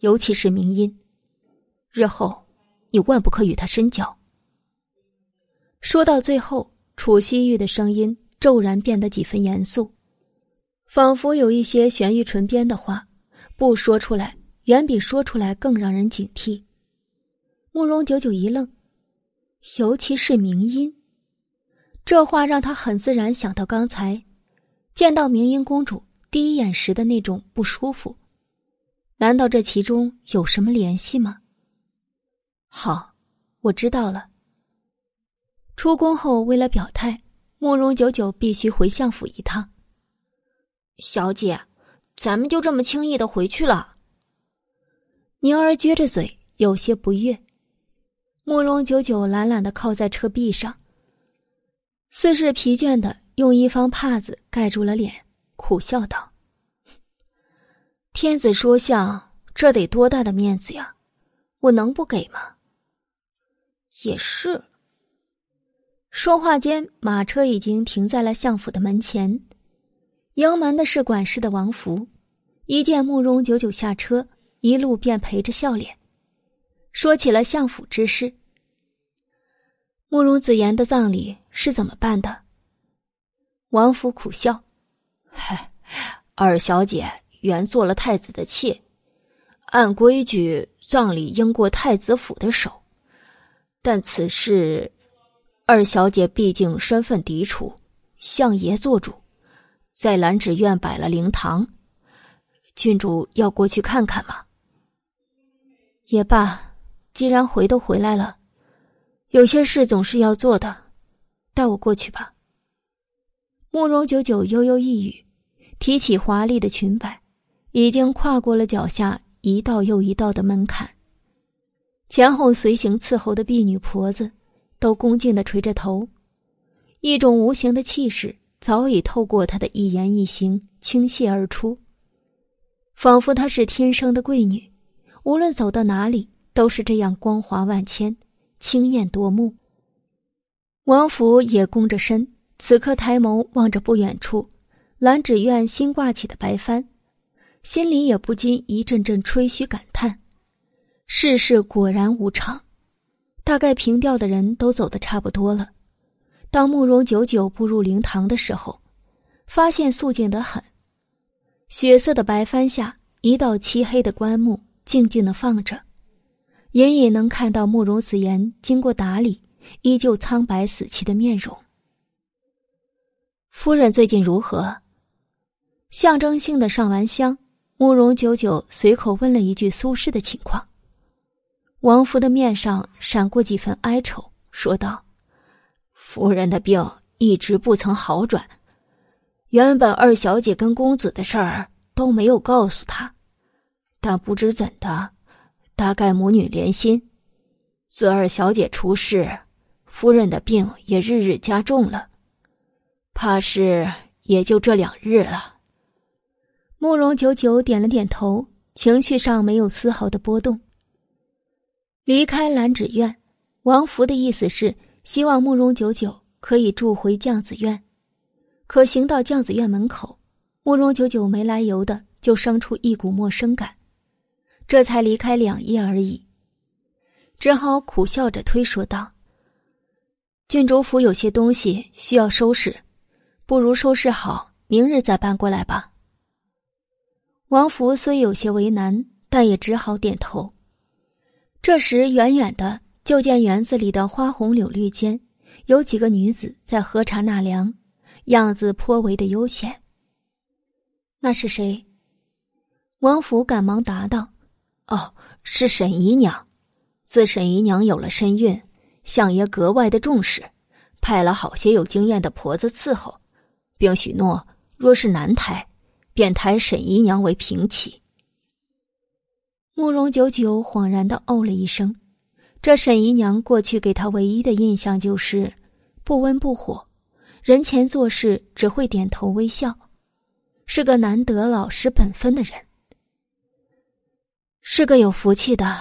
尤其是明音，日后你万不可与他深交。”说到最后。楚西玉的声音骤然变得几分严肃，仿佛有一些悬于唇边的话，不说出来远比说出来更让人警惕。慕容九九一愣，尤其是明音，这话让他很自然想到刚才见到明英公主第一眼时的那种不舒服。难道这其中有什么联系吗？好，我知道了。出宫后，为了表态，慕容九九必须回相府一趟。小姐，咱们就这么轻易的回去了？宁儿撅着嘴，有些不悦。慕容九九懒懒的靠在车壁上，似是疲倦的用一方帕子盖住了脸，苦笑道：“天子说相，这得多大的面子呀？我能不给吗？”也是。说话间，马车已经停在了相府的门前。营门的是管事的王福，一见慕容久久下车，一路便陪着笑脸，说起了相府之事。慕容子言的葬礼是怎么办的？王府苦笑：“嗨，二小姐原做了太子的妾，按规矩葬礼应过太子府的手，但此事，二小姐毕竟身份嫡出，相爷做主，在兰芷院摆了灵堂，郡主要过去看看吗？也罢，既然回都回来了。”有些事总是要做的，带我过去吧。慕容九九悠悠一语，提起华丽的裙摆，已经跨过了脚下一道又一道的门槛。前后随行伺候的婢女婆子，都恭敬的垂着头，一种无形的气势早已透过她的一言一行倾泻而出，仿佛她是天生的贵女，无论走到哪里都是这样光华万千。清艳夺目。王府也弓着身，此刻抬眸望着不远处兰芷苑新挂起的白帆，心里也不禁一阵阵吹嘘感叹：世事果然无常。大概平调的人都走得差不多了。当慕容九九步入灵堂的时候，发现肃静得很。血色的白帆下，一道漆黑的棺木静静的放着。隐隐能看到慕容子言经过打理，依旧苍白死气的面容。夫人最近如何？象征性的上完香，慕容九九随口问了一句苏轼的情况。王福的面上闪过几分哀愁，说道：“夫人的病一直不曾好转，原本二小姐跟公子的事儿都没有告诉他，但不知怎的。”大概母女连心，自二小姐出事，夫人的病也日日加重了，怕是也就这两日了。慕容九九点了点头，情绪上没有丝毫的波动。离开兰芷院，王福的意思是希望慕容九九可以住回绛子院，可行到绛子院门口，慕容九九没来由的就生出一股陌生感。这才离开两夜而已，只好苦笑着推说道：“郡主府有些东西需要收拾，不如收拾好，明日再搬过来吧。”王福虽有些为难，但也只好点头。这时，远远的就见园子里的花红柳绿间，有几个女子在喝茶纳凉，样子颇为的悠闲。那是谁？王府赶忙答道。哦，是沈姨娘。自沈姨娘有了身孕，相爷格外的重视，派了好些有经验的婆子伺候，并许诺，若是男胎，便抬沈姨娘为平妻。慕容九九恍然的哦了一声，这沈姨娘过去给他唯一的印象就是不温不火，人前做事只会点头微笑，是个难得老实本分的人。是个有福气的。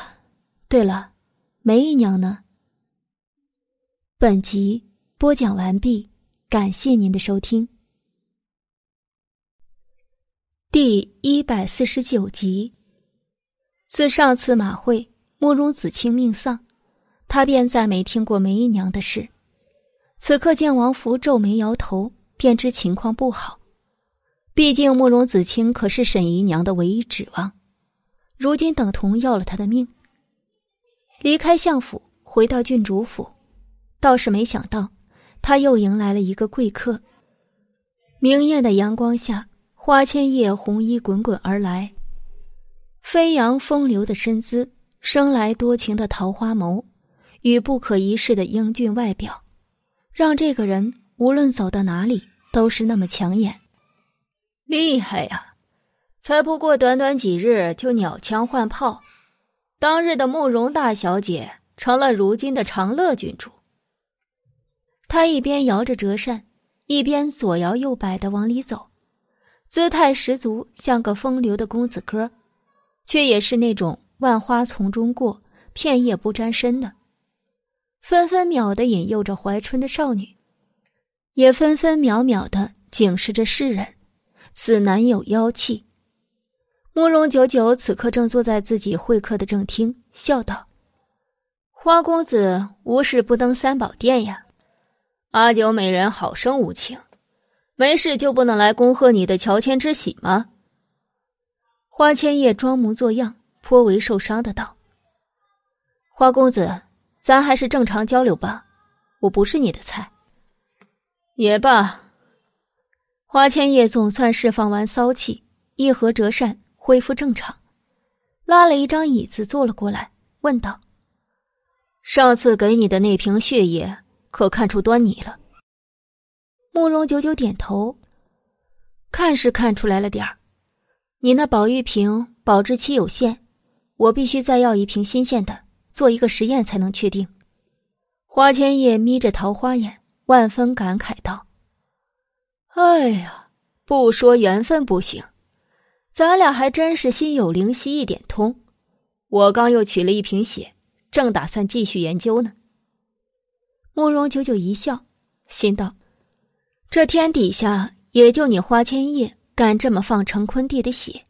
对了，梅姨娘呢？本集播讲完毕，感谢您的收听。第一百四十九集。自上次马会，慕容子清命丧，他便再没听过梅姨娘的事。此刻见王福皱眉摇头，便知情况不好。毕竟慕容子清可是沈姨娘的唯一指望。如今等同要了他的命。离开相府，回到郡主府，倒是没想到，他又迎来了一个贵客。明艳的阳光下，花千叶红衣滚滚而来，飞扬风流的身姿，生来多情的桃花眸，与不可一世的英俊外表，让这个人无论走到哪里都是那么抢眼。厉害呀！才不过短短几日，就鸟枪换炮。当日的慕容大小姐成了如今的长乐郡主。他一边摇着折扇，一边左摇右摆的往里走，姿态十足，像个风流的公子哥，却也是那种万花丛中过，片叶不沾身的，分分秒的引诱着怀春的少女，也分分秒秒的警示着世人。此男有妖气。慕容九九此刻正坐在自己会客的正厅，笑道：“花公子无事不登三宝殿呀？阿九美人好生无情，没事就不能来恭贺你的乔迁之喜吗？”花千叶装模作样，颇为受伤的道：“花公子，咱还是正常交流吧，我不是你的菜。”也罢。花千叶总算释放完骚气，一合折扇，恢复正常，拉了一张椅子坐了过来，问道：“上次给你的那瓶血液，可看出端倪了？”慕容九九点头，看是看出来了点儿。你那宝玉瓶保质期有限，我必须再要一瓶新鲜的，做一个实验才能确定。花千叶眯着桃花眼。万分感慨道：“哎呀，不说缘分不行，咱俩还真是心有灵犀一点通。我刚又取了一瓶血，正打算继续研究呢。”慕容九九一笑，心道：“这天底下也就你花千叶敢这么放成坤弟的血。”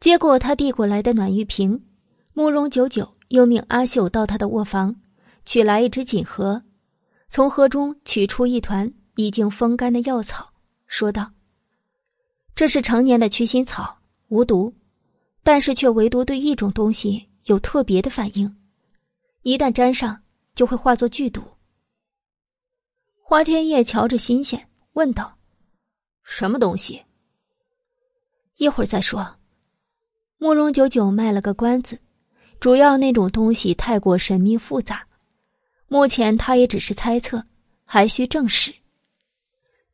接过他递过来的暖玉瓶，慕容九九又命阿秀到他的卧房取来一只锦盒。从盒中取出一团已经风干的药草，说道：“这是成年的驱心草，无毒，但是却唯独对一种东西有特别的反应，一旦沾上就会化作剧毒。”花天叶瞧着新鲜，问道：“什么东西？”一会儿再说。慕容九九卖了个关子，主要那种东西太过神秘复杂。目前他也只是猜测，还需证实。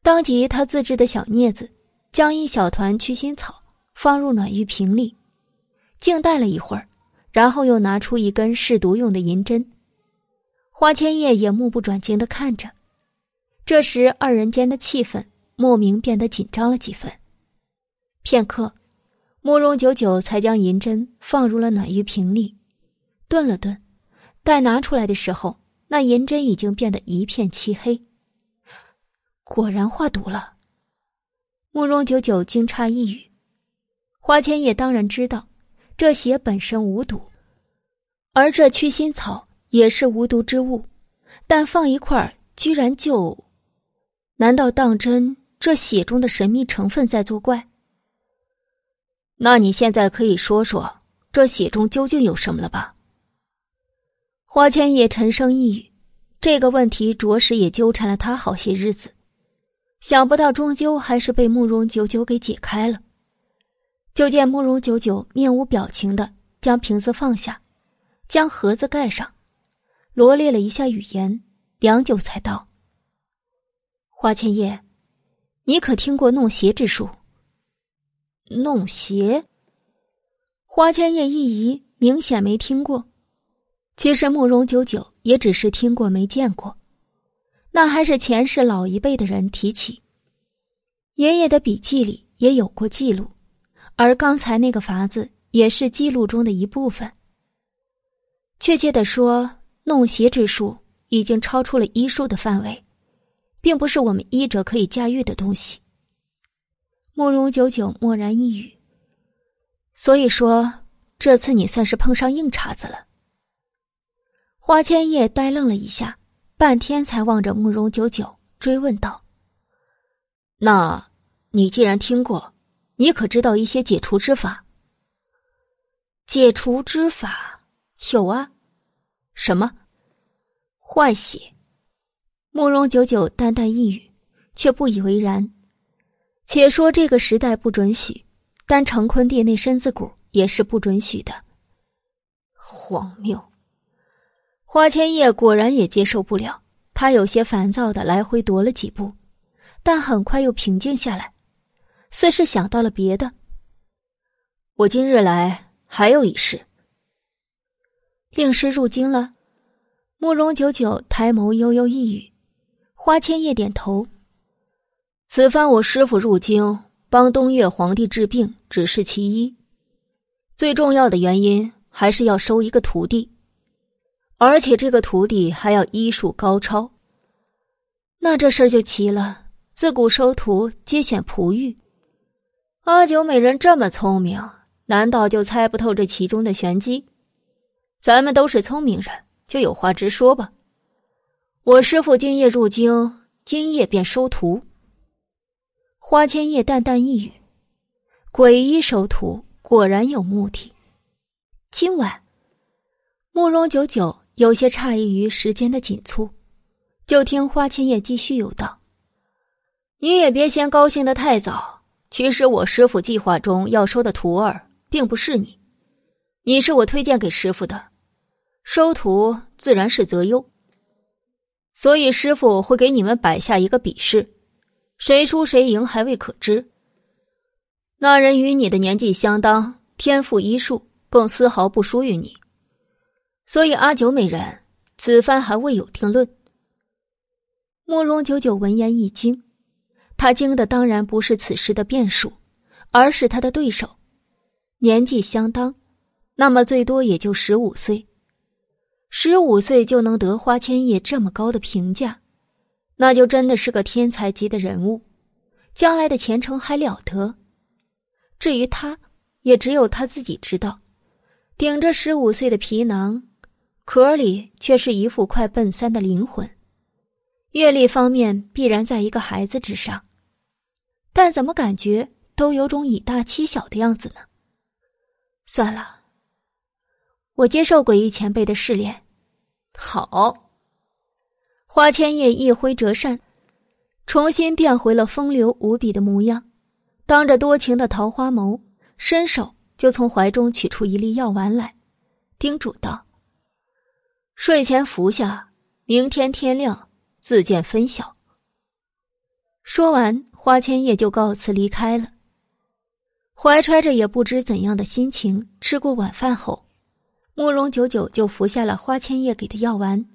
当即，他自制的小镊子将一小团驱心草放入暖玉瓶里，静待了一会儿，然后又拿出一根试毒用的银针。花千叶也目不转睛的看着。这时，二人间的气氛莫名变得紧张了几分。片刻，慕容九九才将银针放入了暖玉瓶里，顿了顿，待拿出来的时候。那银针已经变得一片漆黑，果然化毒了。慕容九九惊诧一语，花千叶当然知道，这血本身无毒，而这驱心草也是无毒之物，但放一块儿居然就……难道当真这血中的神秘成分在作怪？那你现在可以说说这血中究竟有什么了吧？花千叶沉声一语，这个问题着实也纠缠了他好些日子，想不到终究还是被慕容九九给解开了。就见慕容九九面无表情的将瓶子放下，将盒子盖上，罗列了一下语言，良久才道：“花千叶，你可听过弄邪之术？”弄邪？花千叶一疑，明显没听过。其实慕容九九也只是听过没见过，那还是前世老一辈的人提起。爷爷的笔记里也有过记录，而刚才那个法子也是记录中的一部分。确切的说，弄邪之术已经超出了医术的范围，并不是我们医者可以驾驭的东西。慕容九九默然一语，所以说这次你算是碰上硬茬子了。花千叶呆愣了一下，半天才望着慕容九九追问道：“那，你既然听过，你可知道一些解除之法？”解除之法有啊，什么？换血。慕容九九淡淡一语，却不以为然。且说这个时代不准许，但成坤殿那身子骨也是不准许的。荒谬。花千叶果然也接受不了，他有些烦躁的来回踱了几步，但很快又平静下来，似是想到了别的。我今日来还有一事。令师入京了，慕容九九抬眸悠悠一语，花千叶点头。此番我师傅入京帮东岳皇帝治病，只是其一，最重要的原因还是要收一个徒弟。而且这个徒弟还要医术高超，那这事儿就奇了。自古收徒皆选璞玉，阿九美人这么聪明，难道就猜不透这其中的玄机？咱们都是聪明人，就有话直说吧。我师父今夜入京，今夜便收徒。花千叶淡淡一语：“鬼医收徒，果然有目的。”今晚，慕容九九有些诧异于时间的紧促，就听花千叶继续有道：“你也别先高兴的太早。”其实我师傅计划中要收的徒儿，并不是你，你是我推荐给师傅的，收徒自然是择优。所以师傅会给你们摆下一个比试，谁输谁赢还未可知。那人与你的年纪相当，天赋医术更丝毫不输于你，所以阿九美人此番还未有定论。慕容九九闻言一惊。他惊的当然不是此时的变数，而是他的对手，年纪相当，那么最多也就十五岁，十五岁就能得花千叶这么高的评价，那就真的是个天才级的人物，将来的前程还了得。至于他，也只有他自己知道，顶着十五岁的皮囊，壳里却是一副快奔三的灵魂，阅历方面必然在一个孩子之上。但怎么感觉都有种以大欺小的样子呢？算了，我接受诡异前辈的试炼。好，花千叶一挥折扇，重新变回了风流无比的模样，当着多情的桃花眸，伸手就从怀中取出一粒药丸来，叮嘱道：“睡前服下，明天天亮自见分晓。”说完。花千叶就告辞离开了，怀揣着也不知怎样的心情。吃过晚饭后，慕容九九就服下了花千叶给的药丸，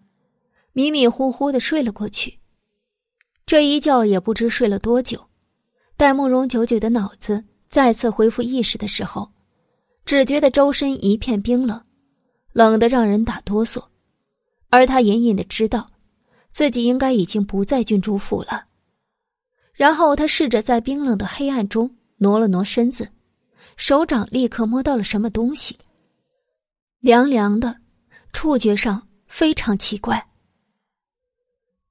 迷迷糊糊的睡了过去。这一觉也不知睡了多久，待慕容九九的脑子再次恢复意识的时候，只觉得周身一片冰冷，冷得让人打哆嗦，而他隐隐的知道，自己应该已经不在郡主府了。然后他试着在冰冷的黑暗中挪了挪身子，手掌立刻摸到了什么东西，凉凉的，触觉上非常奇怪。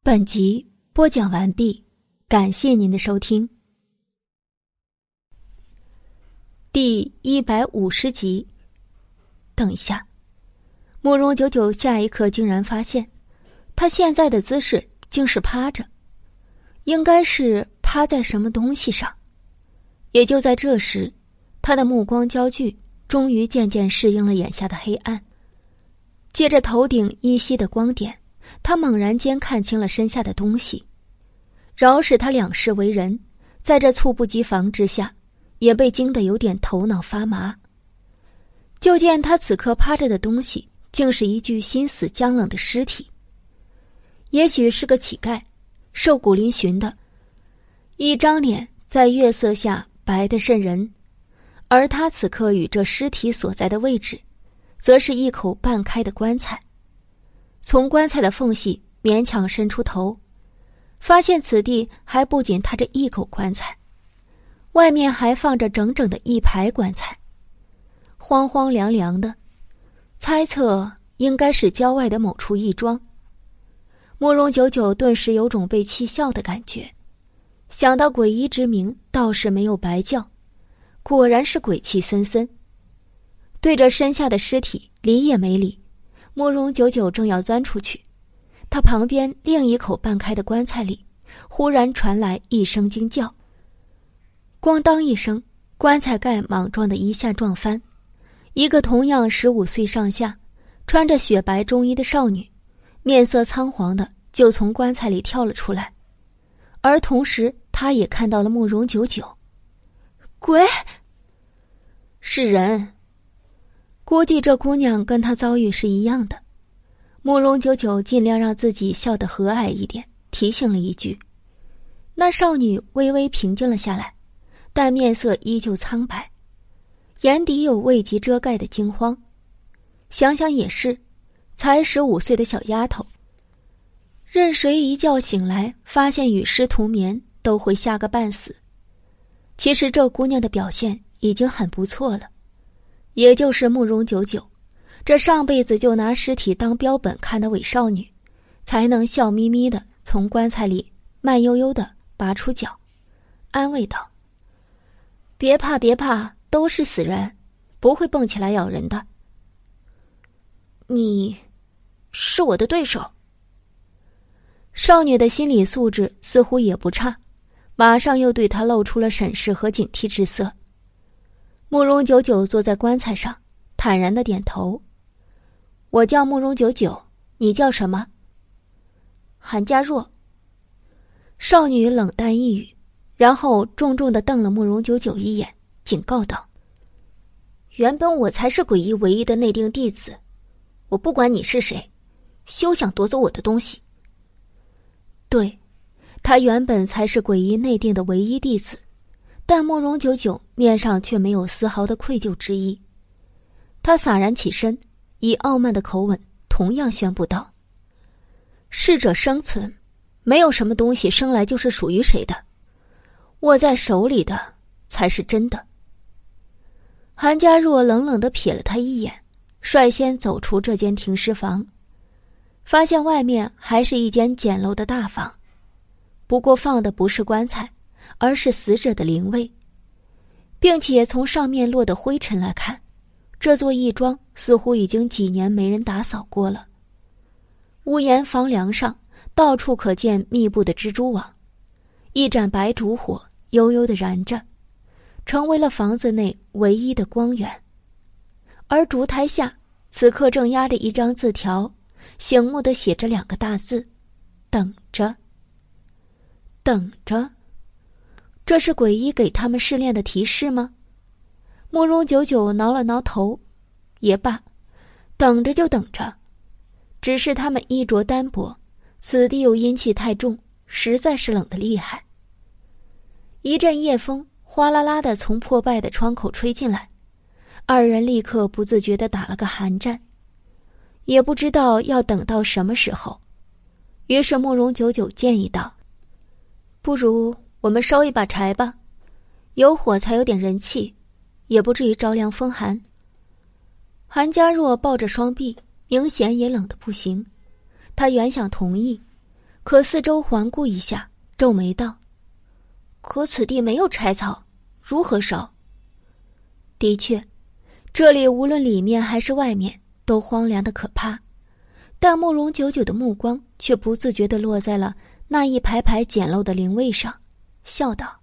本集播讲完毕，感谢您的收听。第一百五十集，等一下，慕容九九下一刻竟然发现，他现在的姿势竟是趴着。应该是趴在什么东西上，也就在这时，他的目光焦距终于渐渐适应了眼下的黑暗。借着头顶依稀的光点，他猛然间看清了身下的东西。饶使他两世为人，在这猝不及防之下，也被惊得有点头脑发麻。就见他此刻趴着的东西，竟是一具心死僵冷的尸体。也许是个乞丐。瘦骨嶙峋的，一张脸在月色下白得渗人，而他此刻与这尸体所在的位置，则是一口半开的棺材。从棺材的缝隙勉强伸出头，发现此地还不仅他这一口棺材，外面还放着整整的一排棺材，荒荒凉凉的，猜测应该是郊外的某处义庄。慕容九九顿时有种被气笑的感觉，想到诡医之名倒是没有白叫，果然是鬼气森森。对着身下的尸体理也没理，慕容九九正要钻出去，他旁边另一口半开的棺材里，忽然传来一声惊叫。咣当一声，棺材盖莽撞的一下撞翻，一个同样十五岁上下、穿着雪白中衣的少女。面色仓皇的就从棺材里跳了出来，而同时她也看到了慕容九九。鬼，是人。估计这姑娘跟他遭遇是一样的。慕容九九尽量让自己笑得和蔼一点，提醒了一句。那少女微微平静了下来，但面色依旧苍白，眼底有未及遮盖的惊慌。想想也是。才十五岁的小丫头，任谁一觉醒来发现与尸同眠，都会吓个半死。其实这姑娘的表现已经很不错了，也就是慕容九九，这上辈子就拿尸体当标本看的伪少女，才能笑眯眯的从棺材里慢悠悠的拔出脚，安慰道：“别怕，别怕，都是死人，不会蹦起来咬人的。”你，是我的对手。少女的心理素质似乎也不差，马上又对他露出了审视和警惕之色。慕容九九坐在棺材上，坦然的点头：“我叫慕容九九，你叫什么？”韩家若。少女冷淡一语，然后重重的瞪了慕容九九一眼，警告道：“原本我才是诡异唯一的内定弟子。”我不管你是谁，休想夺走我的东西。对，他原本才是诡异内定的唯一弟子，但慕容九九面上却没有丝毫的愧疚之意。他洒然起身，以傲慢的口吻同样宣布道：“适者生存，没有什么东西生来就是属于谁的，握在手里的才是真的。”韩家若冷冷的瞥了他一眼。率先走出这间停尸房，发现外面还是一间简陋的大房，不过放的不是棺材，而是死者的灵位，并且从上面落的灰尘来看，这座义庄似乎已经几年没人打扫过了。屋檐、房梁上到处可见密布的蜘蛛网，一盏白烛火悠悠的燃着，成为了房子内唯一的光源。而烛台下，此刻正压着一张字条，醒目的写着两个大字：“等着。”等着，这是鬼医给他们试炼的提示吗？慕容九九挠了挠头，也罢，等着就等着。只是他们衣着单薄，此地又阴气太重，实在是冷得厉害。一阵夜风哗啦啦的从破败的窗口吹进来。二人立刻不自觉的打了个寒战，也不知道要等到什么时候。于是慕容九九建议道：“不如我们烧一把柴吧，有火才有点人气，也不至于着凉风寒。”韩家若抱着双臂，明显也冷得不行。他原想同意，可四周环顾一下，皱眉道：“可此地没有柴草，如何烧？”的确。这里无论里面还是外面都荒凉的可怕，但慕容九九的目光却不自觉的落在了那一排排简陋的灵位上，笑道：“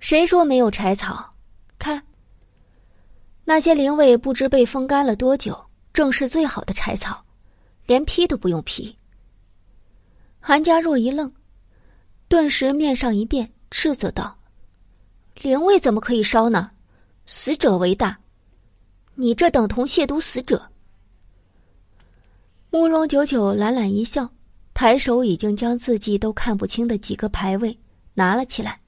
谁说没有柴草？看，那些灵位不知被风干了多久，正是最好的柴草，连劈都不用劈。”韩家若一愣，顿时面上一变，斥责道：“灵位怎么可以烧呢？”死者为大，你这等同亵渎死者。慕容九九懒懒一笑，抬手已经将字迹都看不清的几个牌位拿了起来，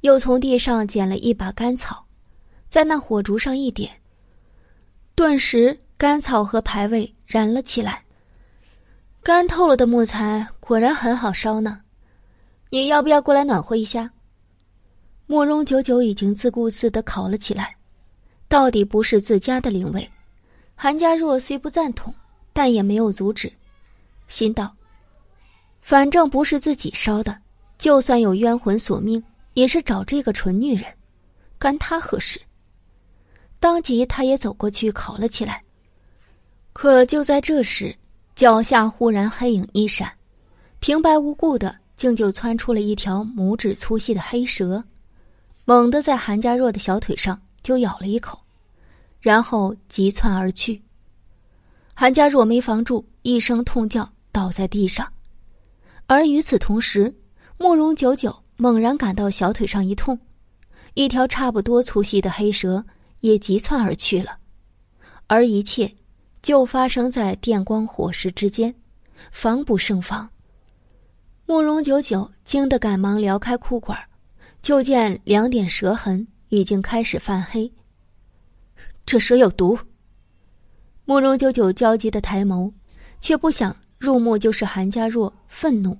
又从地上捡了一把干草，在那火烛上一点，顿时干草和牌位燃了起来。干透了的木材果然很好烧呢，你要不要过来暖和一下？慕容九九已经自顾自的烤了起来，到底不是自家的灵位。韩家若虽不赞同，但也没有阻止，心道：反正不是自己烧的，就算有冤魂索命，也是找这个蠢女人，干他何事？当即，他也走过去烤了起来。可就在这时，脚下忽然黑影一闪，平白无故的，竟就窜出了一条拇指粗细的黑蛇。猛地在韩家若的小腿上就咬了一口，然后急窜而去。韩家若没防住，一声痛叫，倒在地上。而与此同时，慕容九九猛然感到小腿上一痛，一条差不多粗细的黑蛇也急窜而去了。而一切就发生在电光火石之间，防不胜防。慕容九九惊得赶忙撩开裤管就见两点蛇痕已经开始泛黑。这蛇有毒。慕容九九焦急的抬眸，却不想入目就是韩家若愤怒，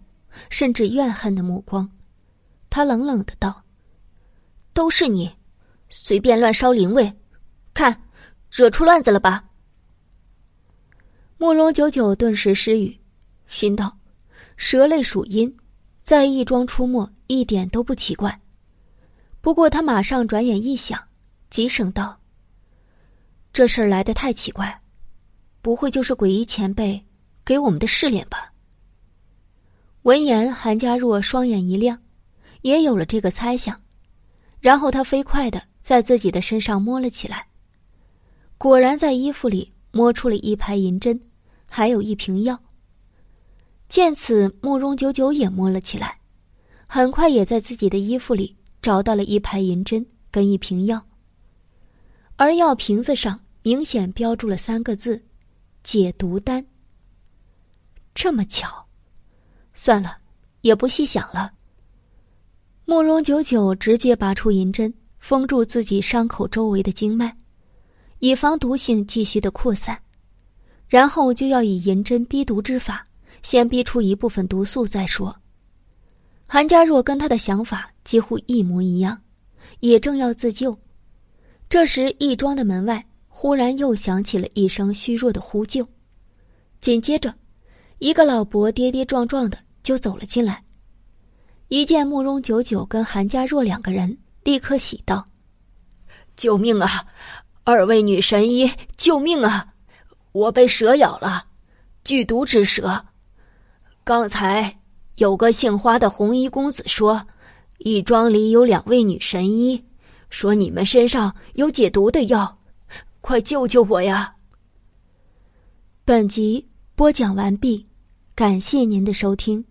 甚至怨恨的目光。他冷冷的道：“都是你，随便乱烧灵位，看，惹出乱子了吧？慕容九九顿时失语，心道：蛇类属阴，在义庄出没一点都不奇怪。不过他马上转眼一想，急声道：“这事儿来的太奇怪，不会就是诡异前辈给我们的试炼吧？”闻言，韩家若双眼一亮，也有了这个猜想。然后他飞快的在自己的身上摸了起来，果然在衣服里摸出了一排银针，还有一瓶药。见此，慕容九九也摸了起来，很快也在自己的衣服里。找到了一排银针跟一瓶药，而药瓶子上明显标注了三个字：“解毒丹。”这么巧，算了，也不细想了。慕容九九直接拔出银针，封住自己伤口周围的经脉，以防毒性继续的扩散，然后就要以银针逼毒之法，先逼出一部分毒素再说。韩家若跟他的想法几乎一模一样，也正要自救，这时义庄的门外忽然又响起了一声虚弱的呼救，紧接着，一个老伯跌跌撞撞的就走了进来。一见慕容九九跟韩家若两个人，立刻喜道：“救命啊！二位女神医，救命啊！我被蛇咬了，剧毒之蛇，刚才。”有个姓花的红衣公子说：“义庄里有两位女神医，说你们身上有解毒的药，快救救我呀！”本集播讲完毕，感谢您的收听。